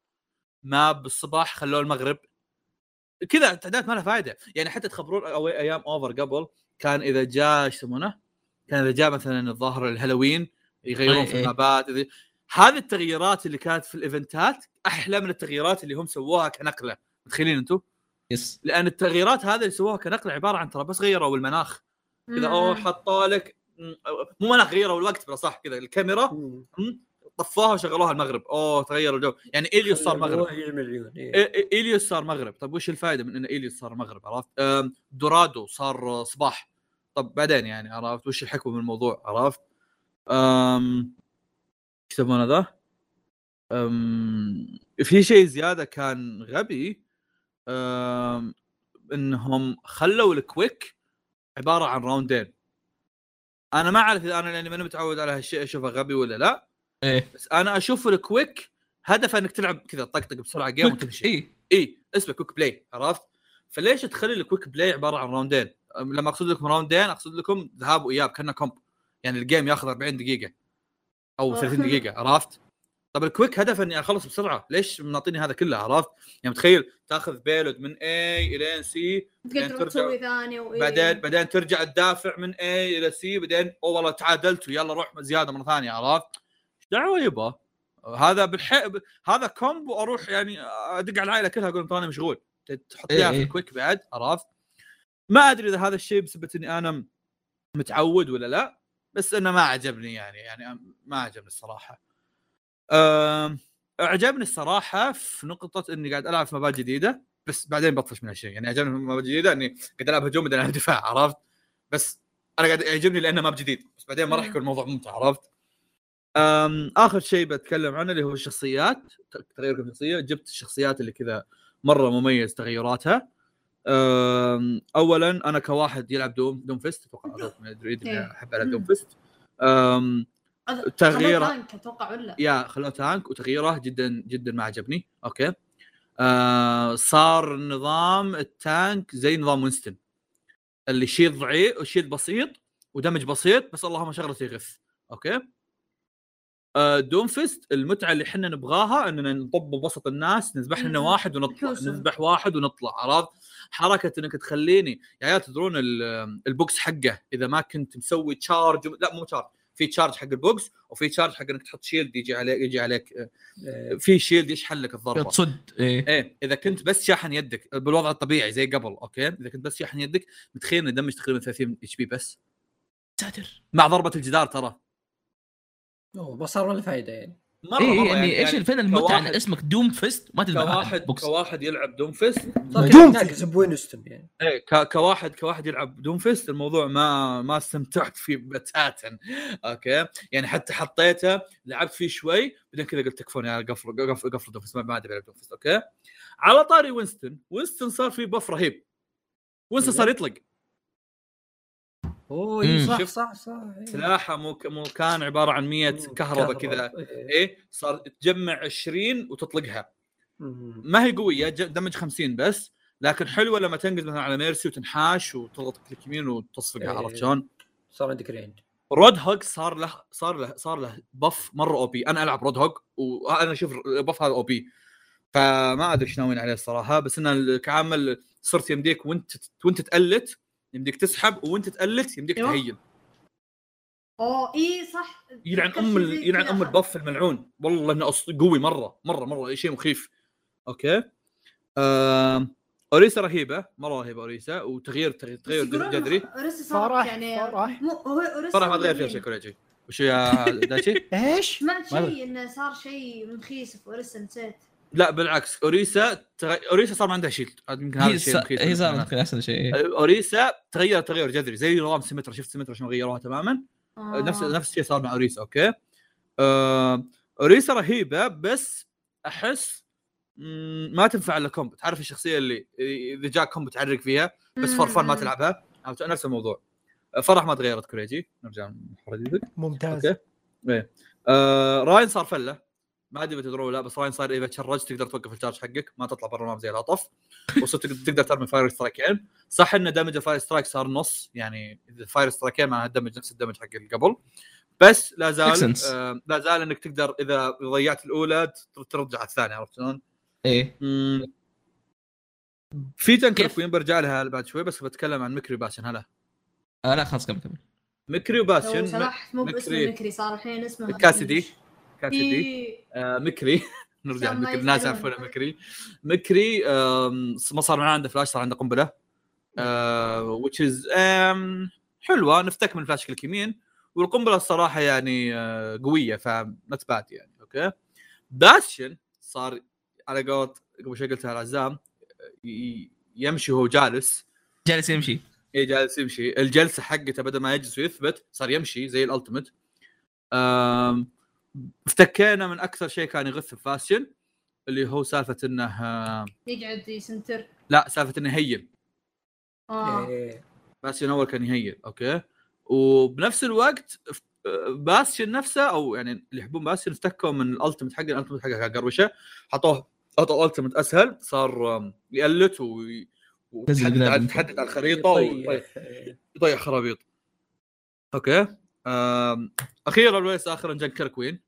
S1: map بالصباح خلوه المغرب كذا تعديلات ما لها فائده يعني حتى تخبرون أيام Over قبل كان إذا جاء إيش يسمونه؟ كان إذا جاء مثلا الظاهر الهالوين يغيرون في. المابات هذه التغييرات اللي كانت في الإيفنتات أحلى من التغييرات اللي هم سووها كنقلة متخيلين أنتم؟
S4: yes.
S1: لأن التغييرات هذه اللي سووها كنقلة عبارة عن ترى بس غيروا المناخ. كذا. أوه حطوا لك مو مناخ غيروا الوقت بالاصح كذا. الكاميرا طفوها وشغلوها المغرب. أوه تغير الجو. يعني Ilios صار مغرب.
S5: إيه.
S1: إي- Ilios صار مغرب. طيب وش الفائده من إن Ilios صار مغرب؟ عرفت؟ Dorado صار صباح. طب بعدين يعني عرفت؟ وش الحكمه من الموضوع؟ عرفت؟ أم، إيش يسمونه ذا؟ أم، في شيء زيادة كان غبي أم، إنهم خلوا ال quick عبارة عن راوندين أنا ما أعرف إذا أنا لأني ماني متعود على هالشيء أشوفه غبي ولا لا.
S4: إيه.
S1: بس أنا أشوف ال quick هدفه إنك تلعب كذا طقطق بسرعة game وتمشي
S4: اي
S1: اي اسمه quick play عرفت؟ فليش تخلي ال quick play عبارة عن راوندين؟ لما أقصد لكم راوندين أقصد لكم ذهاب وإياب كأنه comp يعني ال game ياخذ 40 دقيقة أو 30 دقيقة عرفت؟ طب ال quick هدف إني أخلص بسرعة ليش منعطيني هذا كله عرفت؟ يعني متخيل تأخذ payload من A إلى C
S2: تقدر
S1: ترجع-
S2: تسوي ثاني وإيه.
S1: بعدين بعدين ترجع تدافع من A إلى C بعدين اوه والله تعادلت ويلا روح زيادة مرة ثانية عرفت؟ إيش دعوة يبا؟ هذا بالح... ب- هذا comp وأروح يعني أدق على العائلة كلها أقول تراني مشغول تحط
S4: إيه
S1: في.
S4: ال
S1: quick بعد عرفت؟ ما أدري إذا هذا الشيء بسبب إني أنا متعود ولا لا بس إنه ما عجبني يعني يعني ما عجبني الصراحة. أعجبني الصراحة في نقطة إني قاعد ألعب في مبات جديدة بس بعدين بطفش من هالشيء يعني عجبني في مبات جديدة إني قاعد ألعب هجوم بعدين العب دفاع عرفت؟ بس أنا قاعد يعجبني لأنه ماب جديد بس بعدين ما راح. يكون الموضوع ممتع عرفت؟ آخر شيء بتكلم عنه اللي هو الشخصيات تغير الشخصيه جبت الشخصيات اللي كذا مرة مميز تغيراتها. اولا أنا كواحد يلعب Doom Doomfist أتوقع ادري
S2: إيه.
S1: أحب ألعب Doomfist. أم...
S2: هذا-
S1: تغيير-
S2: خلوه tank أتوقع ولا؟
S1: يا خلوه tank وتغييره جدا جدا ما عجبني. okay. آه صار نظام ال tank زي نظام Winston. اللي shield ضعيف و shield بسيط و damage بسيط بس اللهم شغلته يغث. okay. Doomfist المتعة اللي إحنا نبغاها إننا نطب بوسط الناس نذبح لنا
S2: مم.
S1: واحد ونطلع. نذبح واحد ونطلع عرفت؟ حركة إنك تخليني يا عيال تدرون ال- ال box حقه إذا ما كنت مسوي charge لا مو charge في charge حق ال box وفي charge حق إنك تحط shield يجي عليك يجي عليك آه،
S5: آه،
S1: في shield يشحن لك الضربة.
S4: تصد إيه.
S1: إيه إذا كنت بس شاحن يدك بالوضع الطبيعي زي قبل okay؟ إذا كنت بس شاحن يدك متخيل إن damage تقريبا 30 HP بس.
S4: ساتر.
S1: مع ضربة الجدار ترى.
S5: أوه، ما صار ولا فايدة يعني.
S1: مرة
S4: إيه
S1: مرة
S4: يعني إيش فين المتعة
S1: إن
S4: اسمك Doomfist ما تذبح
S1: كواحد
S4: box.
S1: كواحد يلعب
S6: Doomfist
S5: Doom ب Winston يعني.
S1: إيه ك- كواحد كواحد يلعب Doomfist الموضوع ما ما استمتعت فيه بتاتا. okay؟ يعني حتى حطيته لعبت فيه شوي بعدين كذا قلت تكفون يا قفل قفل قفل Doomfist ما ما أدري العب Doomfist okay؟ على طاري Winston Winston صار فيه buff رهيب. Winston صار يطلق.
S5: أوه إي،
S4: مم.
S5: صح؟ صح صح إي.
S1: سلاحه مو مو كان عباره عن 100
S5: مم،
S1: كهرباء كذا
S5: إيه.
S1: إيه صار تجمع 20 وتطلقها
S5: مم.
S1: ما هي قوية damage 50 بس لكن حلوة لما تنقز مثلا على Mercy وتنحاش وتضغط click يمين وتصفقها
S5: إيه.
S1: عرفت شلون؟
S5: صار عندك
S1: range Roadhog صار له صار له صار له buff مرة OP أنا ألعب Roadhog وأنا أشوف ال buff هذا OP فما أدري إيش ناويين عليه الصراحه بس إنه كعامل صرت يمديك وأنت وأنت تألت يمديك تسحب وانت تالت يمديك. تهيل
S2: اوه اي صح
S1: يلعن
S2: أم
S1: يلعن. أم البف الملعون والله انه أص... قوي مرة مرة مرة شيء مخيف أوكي آم... اوريسا رهيبة مرة رهيبة اوريسا وتغيير تغيير, جذري
S2: أوريسا صارت يعني
S6: فرح.
S2: مو هو أوريسا
S1: صراحة ما تغير فيها شيء كوريجي وشو يا داشي؟
S6: إيش؟
S2: سمعت؟ شيء إنه صار شيء مخيس في Orisa نسيت
S1: لا بالعكس. Orisa تغ... Orisa صار ما عندها shield هذا يمكن هذا الشيء
S4: صار هي
S1: بالنسبة
S4: يمكن أحسن شيء. إيه.
S1: Orisa تغير تغير جذري زي نظام Symmetra شفت Symmetra شلون غيروها تماما؟
S2: آه.
S1: نفس نفس الشيء صار مع Orisa okay؟ آه... Orisa رهيبة بس أحس ما تنفع إلا comp تعرف الشخصية اللي إذا جاك comp تعرق فيها بس for fun ما. تلعبها؟ نفس الموضوع. فرح ما تغيرت كوريجي نرجع
S6: ممتاز.
S1: أوكي؟ إيه. آه راين صار فلة. ما أدري إذا تدرون لا بس راين صار إذا تشرجت تقدر توقف الشارج حقك ما تطلع برا الماب زي العطف وصرت تقدر- ترمي فاير سترايكين صح إن دمج الفاير سترايك صار نص يعني إذا فاير سترايكين معناها الدمج نفس الدمج حق اللي قبل بس لا زال. آه لا زال إنك تقدر إذا ضيعت الأولى ترجع الثانية عرفت شلون؟ إيه. في تنكر
S4: كيف؟
S1: كوين برجع لها بعد شوي بس بتكلم عن مكري وباسن هلا
S4: آه لا خلاص كمل كمل
S1: مكري
S2: لو
S1: وباسن
S2: سمحت مو باسم
S1: مكري.
S2: مكري صار الحين اسمه
S1: كاسدي.
S2: إيه.
S1: آه مكري. نرجع مكري. الناس. يعرفونه مكري. مكري ما صار معاه عنده فلاش صار عنده قنبلة. آه which is آم، حلوة. نفتك من فلاش كليك يمين والقنبلة الصراحة يعني آه قوية فنت باد يعني أوكي. باستيون صار على قولة قبل شوي قلتها على عزام ي- يمشي وهو جالس.
S4: جالس يمشي.
S1: إي جالس يمشي. الجلسة حقته بدل ما يجلس ويثبت صار يمشي زي ال ultimate. افتكينا من أكثر شيء كان يغث في باستيون اللي هو سالفة إنه
S2: يقعد يسنتر
S1: لا سالفة إنه يهيل
S2: آه
S5: إيه.
S1: باستيون أول كان ي heal okay وبنفس الوقت ف- باستيون نفسه أو يعني اللي يحبون باستيون افتكوا من ال ultimate حقه ال ultimate حقه كان قروشة حطوه حطوا ال ultimate أسهل صار آم، يقلت و
S4: نزل
S1: وتحدد
S4: قدام.
S1: على- الخريطة ويطيح
S5: إيه.
S1: خرابيط okay. أخيرا وليس اخرا Junker Queen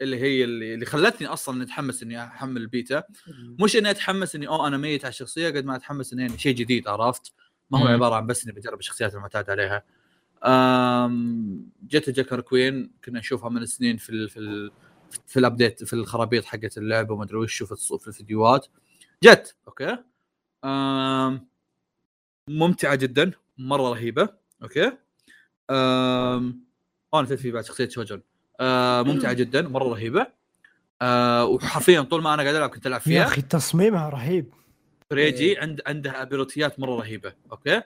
S1: اللي هي اللي, اللي خلتني أصلا أتحمس إني أحمل البيتا. مش إني أتحمس إني أوه أنا ميت على الشخصية قد ما أتحمس إني يعني شيء جديد عرفت؟ ما هو. عبارة عن بس إني بجرب الشخصيات المعتاد عليها. أم... جت Junker Queen كنا نشوفها من سنين في ال... في ال... في ال update في الخرابيط حقت اللعبة وما أدري وش في الفيديوهات. جت okay؟ أم... ممتعة جدا مرة رهيبة okay؟ أم... نسيت في بعد شخصية سوجورن أه ممتعة جدا مرة رهيبة. أه وحرفيا طول ما أنا قاعد ألعب كنت ألعب
S6: يا
S1: فيها.
S6: أخي تصميمها رهيب.
S1: فريجي عند عندها ability ات مرة رهيبة. okay؟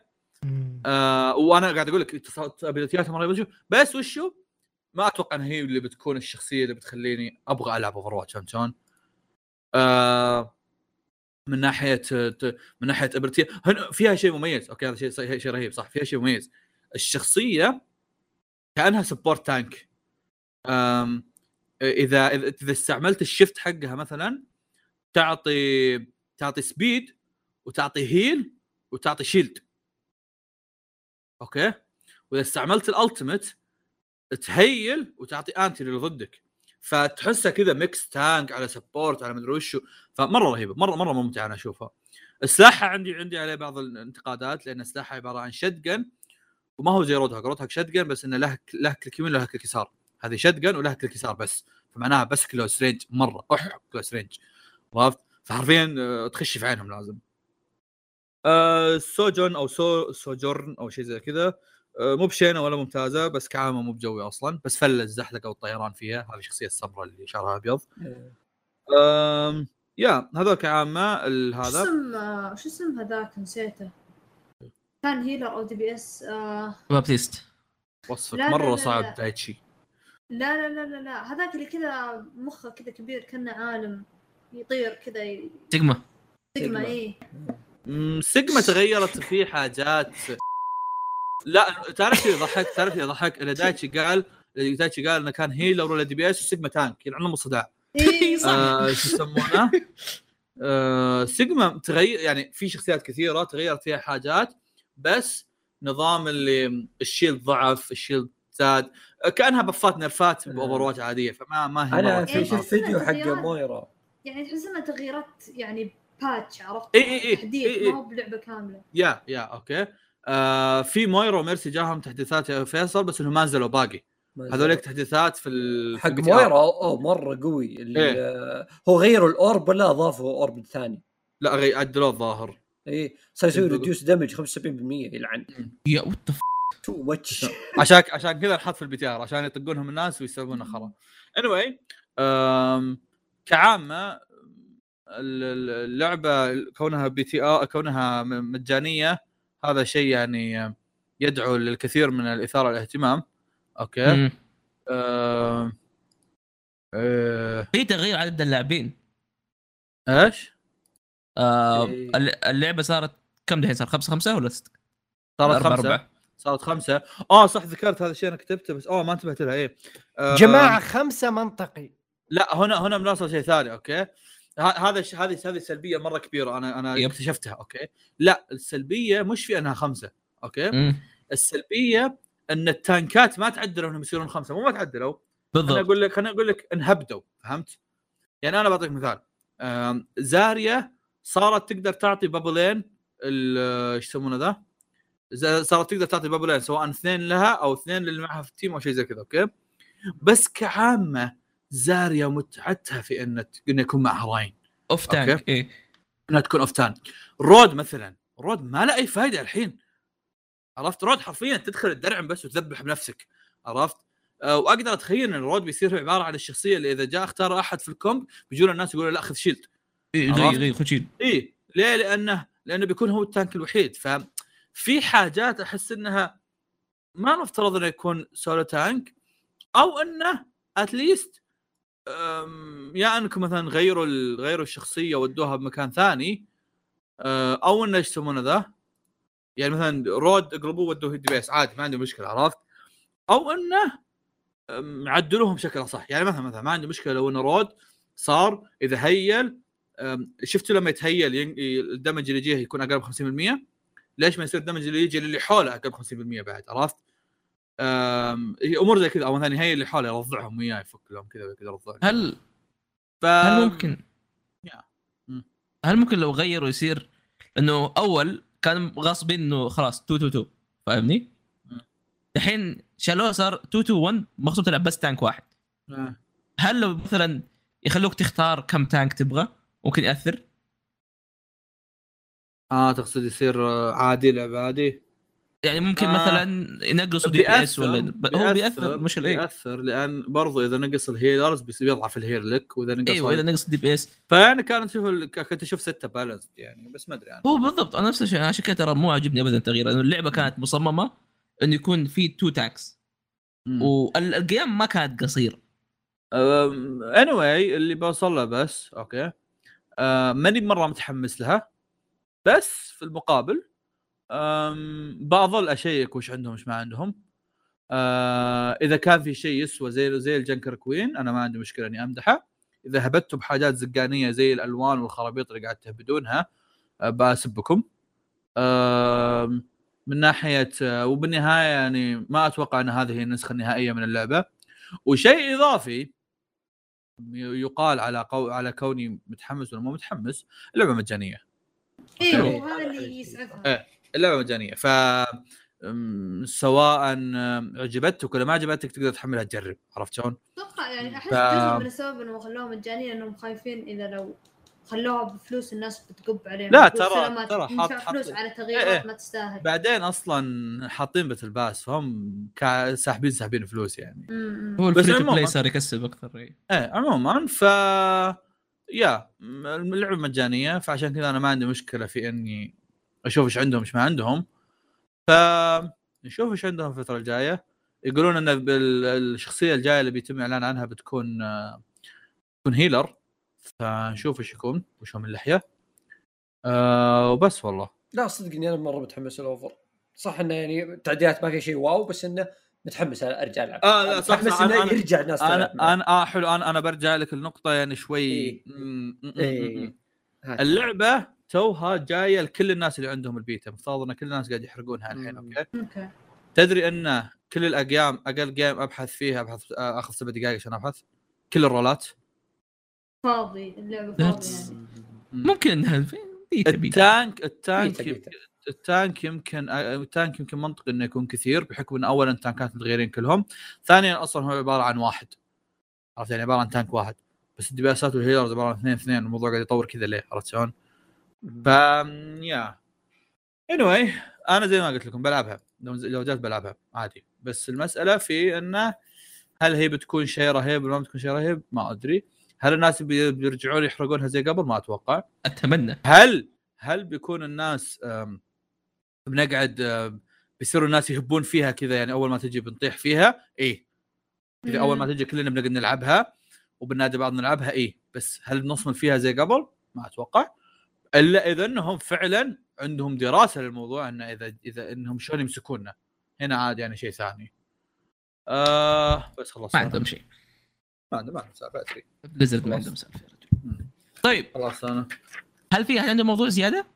S1: آه وأنا قاعد أقول لك ability اتها مرة رهيبة. بس وشو ما أتوقع إن هي اللي بتكون الشخصية اللي بتخليني أبغى ألعب Overwatch فهمت شلون؟ آه من ناحية من ناحية ability هن- فيها شيء مميز. okay هذا شيء شيء رهيب صح؟ فيها شيء مميز. الشخصية كأنها support tank إذا إذا استعملت ال shift حقها مثلا تعطي تعطي speed وتعطي heal وتعطي shield okay؟ وإذا استعملت ال ultimate ت heal وتعطي anti اللي ضدك. فتحسها كذا mix tank على support على مدري وشو. فمرة رهيبة مرة مرة ممتعة أنا أشوفها. سلاحها عندي عندي عليه بعض الانتقادات لأن سلاحها عبارة عن shotgun وما هو زي Roadhog Roadhog shotgun بس إنه له له click يمين وله click يسار. هذه shotgun ولها click يسار بس. فمعناها بس close range مرة. اح close range عرفت؟ فحرفيا آه، تخش في عينهم لازم. آه سوجون أو سو سوجورن أو شيء زي كذا. آه مو بشينة ولا ممتازة بس كعامة مو بجوي أصلا. بس فل الزحلقة والطيران فيها. هذه شخصية السمراء اللي شعرها أبيض. يا هذول كعامة. ال-
S2: شو
S1: هذا.
S2: اسم آه، شو اسم هذاك؟ نسيته. كان healer أو DPS آه.
S4: بابتيست
S1: وصفك
S2: لا، لا،
S1: مرة
S2: لا،
S1: صعب
S2: لا.
S1: دايتشي
S2: لا لا لا لا لا. هذاك اللي كذا مخه كذا كبير كأنه عالم. يطير كذا ي-
S4: سيجما.
S2: سيجما. إيه.
S1: مم، سيجما تغيرت في حاجات. لا تعرف شو يضحك؟ تعرف اللي دايتشي قال اللي دايتشي قال إنه كان healer ولا DPS وسيجما tank يلعنهم الصداع.
S2: إيه
S1: آه، شو يسمونه؟ آه، سيجما تغير يعني في شخصيات كثيرة تغيرت فيها حاجات بس نظام اللي ال shield ضعف ال shield زاد آه، كأنها buff ات nerf ات ب Overwatch عادية فما ما هي أنا
S5: في شفت فيديو حق. مويرا.
S2: يعني تحس انها تغييرات يعني patch عرفت؟
S1: إيه، إيه، إيه،
S2: تحديث
S1: إيه، إيه.
S2: ما هو بلعبة كاملة.
S1: yeah yeah okay. آه في مويرا وميرسي جاهم تحديثات يا فيصل بس إنهم ما نزلوا باقي.
S5: ما
S1: هذولك تحديثات في
S5: حق. مويرا أوه مرة قوي. اللي
S1: إيه.
S5: آه، هو غيروا ال orb ولا اضافوا orb ثاني؟
S1: لا غي عدلوه الظاهر.
S5: اي صار يسوي radius damage 75% يلعن.
S4: yeah way
S5: too much
S1: عشان عشان كذا نحط في ال PTR عشان يطقونهم الناس ويسوون خرا anyway آم، كعامة ال- ال- اللعبة كونها PTR كونها م- مجانية هذا شيء يعني يدعو للكثير من الإثارة والاهتمام
S4: okay.
S1: آم، آه،
S4: في تغيير عدد اللاعبين
S1: إيش؟
S4: آه
S5: إيه.
S4: الل- اللعبة صارت كم دحين صار خمسة خمسة ولا ست؟
S1: صارت
S4: أربعة.
S1: صارت خمسة. آه صح ذكرت هذا الشيء أنا كتبته بس اوه ما انتبهت لها إيه. آه،
S6: جماعة خمسة منطقي.
S1: لا هنا هنا بنوصل شيء ثاني okay؟ هذا هذه هذه سلبية مرة كبيرة أنا أنا
S4: yep.
S1: اكتشفتها okay؟ لا السلبية مش في أنها خمسة okay؟
S4: مم.
S1: السلبية إن ال tank ات ما تعدلوا انهم يصيرون خمسة مو ما تعدلوا. أنا
S4: بالضبط
S1: أقول لك أنا أقول لك انهبدوا فهمت؟ يعني أنا بعطيك مثال. زاريا صارت تقدر تعطي bubble ين ال- إيش يسمونه ذا؟ صارت تقدر تعطي bubble ين سواء اثنين لها أو اثنين اللي معها في ال team أو شيء زي كذا okay؟ بس كعامة زاريا متعتها في إن إن يكون معها راين
S4: off tank إيه.
S1: إنها تكون off tank رود مثلا رود ما له أي فائده الحين. عرفت؟ رود حرفيا تدخل الدرع بس وتذبح بنفسك. عرفت؟ أه وأقدر أتخيل إن رود بيصير عبارة عن الشخصية اللي إذا جاء اختار أحد في ال comp بيجون الناس يقولوا لا خذ
S4: shield
S1: عرفت؟
S4: غير غير خشيل
S1: اي ليه؟ لأنه لأنه بيكون هو ال tank الوحيد. ففي حاجات أحس إنها ما نفترض إنه يكون solo tank أو إنه at least يا إنكم مثلا غيروا غيروا الشخصية ودوها بمكان ثاني أه، أو إنه إيش يسمونه ذا؟ يعني مثلا رود اقلبوه ودوه DPS عادي ما عندي مشكلة عرفت؟ أو إنه عدلوهم بشكل أصح يعني مثلا مثلا ما عندي مشكلة لو انه رود صار اذا هيل شفتوا لما يتهيل ال damage اللي يجيه يكون أقل ب 50% ليش ما يصير ال damage اللي يجي للي حوله أقل ب 50% بعد عرفت؟ هي أمور زي كذا أو مثلا يهيل اللي حوله يرضعهم وياه يفك لهم كذا كذا يرضعهم
S4: هل
S1: ف...
S4: هل ممكن.
S1: مم.
S4: هل ممكن لو غيروا يصير إنه أول كان غصبين إنه خلاص 2 2 2 فاهمني؟ الحين شالوه صار 2 2 1 مقصود تلعب بس tank واحد
S1: آه.
S4: هل لو مثلا يخلوك تختار كم تانك تبغى ممكن يأثر؟
S1: آه تقصد يصير عادي لعب عادي
S4: يعني ممكن
S1: آه.
S4: مثلا ينقصوا DPS ولا هو بيأثر مش الايه
S1: بيأثر لأن برضو إذا نقص ال healers بيصير يضعف ال heal لك وإذا نقص
S4: أيوه إذا نقص DPS
S1: فيعني كانت تشوف ال- كنت أشوف ستة balance يعني بس ما أدري
S4: هو بالضبط أنا نفس الشيء أنا عشان كذا ترى مو عاجبني ابدا التغيير لأنه اللعبة كانت مصممة انه يكون في two
S1: tanks.
S4: والقيام ما كانت قصير
S1: اني anyway, اللي بوصل له بس أوكي. آه ماني مرة متحمس لها. بس في المقابل بظل أشيك وش عندهم وش ما عندهم. آه إذا كان في شيء يسوى زي زي ال Junker Queen أنا ما عندي مشكلة إني أمدحه. إذا هبتوا بحاجات زقانية زي الألوان والخرابيط اللي قاعد تهبدونها آه بسبكم آم، من ناحية آه، وبالنهاية يعني ما أتوقع إن هذه هي النسخة النهائية من اللعبة. وشيء إضافي يقال على قو... على كوني متحمس ولا مو متحمس اللعبه مجانية.
S2: أيوه هذا اللي يسعفها
S1: إيه. اللعبة مجانية ف سواء عجبتك ولا ما عجبتك تقدر تحملها تجرب عرفت شلون؟
S2: أتوقع يعني أحس
S1: ف-
S2: جزء من السبب إنهم خلوها مجانية إنهم خايفين إذا لو خلوها بفلوس الناس بتقب عليهم
S1: لا، ترى- ترى حاط-
S2: ندفع فلوس على
S1: إيه،
S2: تغييرات
S1: إيه.
S2: ما تستاهل
S1: بعدين أصلا حاطين battle pass فهم كا- ساحبين ساحبين فلوس يعني.
S4: هو ال
S1: free
S4: play صار يكسب أكثر إيه.
S1: إيه عموما ف يا اللعبة مجانية فعشان كذا أنا ما عندي مشكلة في إني أشوف إيش عندهم إيش ما عندهم. ف نشوف إيش عندهم الفترة الجاية. يقولون إن الشخصية الجاية اللي بيتم الاعلان عنها بتكون بتكون healer فنشوف إيش يكون وش من اللحية. أه وبس والله.
S5: لا صدق إني أنا مرة متحمس الاوفر صح إنه يعني التعديلات ما في شيء wow بس إنه متحمس أرجع ألعب.
S1: آه، لا، صح،
S5: متحمس
S1: صح،
S5: إنه
S1: أنا- أنا-
S5: يرجع الناس تلعب أنا.
S1: أنا آه حلو أنا أنا برجع لك النقطة يعني شوي.
S5: إيه.
S1: م- م-
S5: إيه.
S1: اللعبة توها جاية لكل الناس اللي عندهم البيتا. مفترض إن كل الناس قاعد يحرقونها الحين. أوكي؟
S2: أوكي.
S1: تدري إن كل الأيام أقل game أبحث فيها أبحث آه، أخذ سبع دقائق عشان أبحث. كل الرولات.
S2: فاضي اللعبة
S4: لا
S2: فاضي
S4: تس-
S2: يعني.
S4: ممكن إنها ال
S1: tank ال
S5: tank. ال
S1: tank يمكن التانك يمكن منطقي إنه يكون كثير بحكم إن اولا التانكات متغيرين كلهم. ثانيا أصلا هو عبارة عن واحد. عرفت يعني؟ عبارة عن tank واحد. بس ال DPS ات وال healers عبارة عن اثنين اثنين الموضوع قاعد يطول كذا ليه؟ عرفت شلون؟ ف يا. Anyway أنا زي ما قلت لكم بلعبها. لو لو جات بلعبها عادي. بس المسألة في إنه هل هي بتكون شيء رهيب ولا ما بتكون شيء رهيب؟ ما أدري. هل الناس بي- بيرجعون يحرقونها زي قبل؟ ما أتوقع.
S4: أتمنى.
S1: هل هل بيكون الناس أم، بنقعد أم، بيصيروا الناس يهبون فيها كذا يعني أول ما تجي بنطيح فيها إيه. إذا أول ما تجي كلنا بنقعد نلعبها وبننادي بعض نلعبها إيه. بس هل بنصمد فيها زي قبل؟ ما أتوقع. إلا إذا إنهم فعلا عندهم دراسة للموضوع إنه إذا إذا إنهم شلون يمسكوننا هنا عاد يعني شيء ثاني. آه بس خلاص
S4: ما عندهم شيء.
S1: ما عندهم ما عندهم سالفة.
S4: Blizzard ما. عندهم سالفة. يا رجل. طيب.
S1: خلاص أنا.
S4: هل في أحد عنده موضوع زيادة؟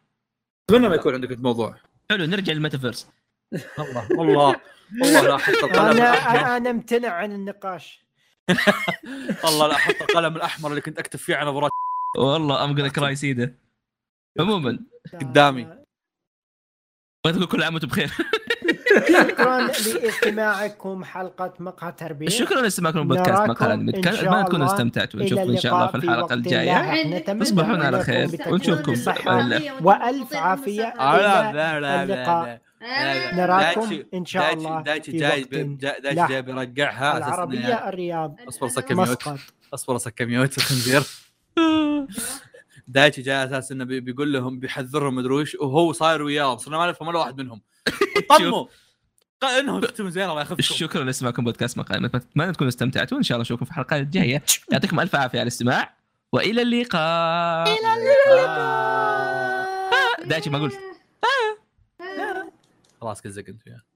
S1: أتمنى ما يكون عندك موضوع.
S4: حلو نرجع للميتافيرس.
S1: والله والله والله لا أحط القلم الأحمر.
S6: أنا أنا امتنع عن النقاش.
S1: والله لا أحط القلم الأحمر اللي كنت أكتب فيه عن نظرات
S4: والله ام كراي سيده عموما.
S1: قدامي.
S4: بغيت أقول كل عام وأنتم بخير.
S6: شكرا لاستماعكم حلقة مقهى تربية.
S4: شكرا لاستماعكم بودكاست
S6: نراكم
S4: مقهى
S6: شاء
S4: اتمنى تكونوا استمتعتوا ونشوفكم إن شاء الله في الحلقة
S6: الجاية. نتمنى
S4: تصبحون على خير. ونشوفكم.
S6: إلى
S1: لا لا
S6: اللقاء. نراكم إن شاء الله
S1: دايتشي
S6: في
S1: جاي
S6: لاحق.
S1: جاي إنه-
S6: العربية الرياض
S1: أصبر سكر ميوت.
S6: مسقط.
S1: أصبر سكر ميوت الخنزير دايتشي جاي على أساس إنه بي- بيقول لهم بيحذرهم مدري وش. وهو صاير وياهم. صرنا ما نفهم ولا واحد منهم. طموا إنهم تختموا زين الله يخفكم
S4: شكرا لاستماعكم بودكاست الانمي اتمنى تكونوا استمتعتوا وان شاء الله نشوفكم في الحلقات الجاية. يعطيكم ألف عافية على الاستماع وإلى اللقاء. إلى اللقاء. دايتشي ما قلت.
S1: خلاص كذا انت وياه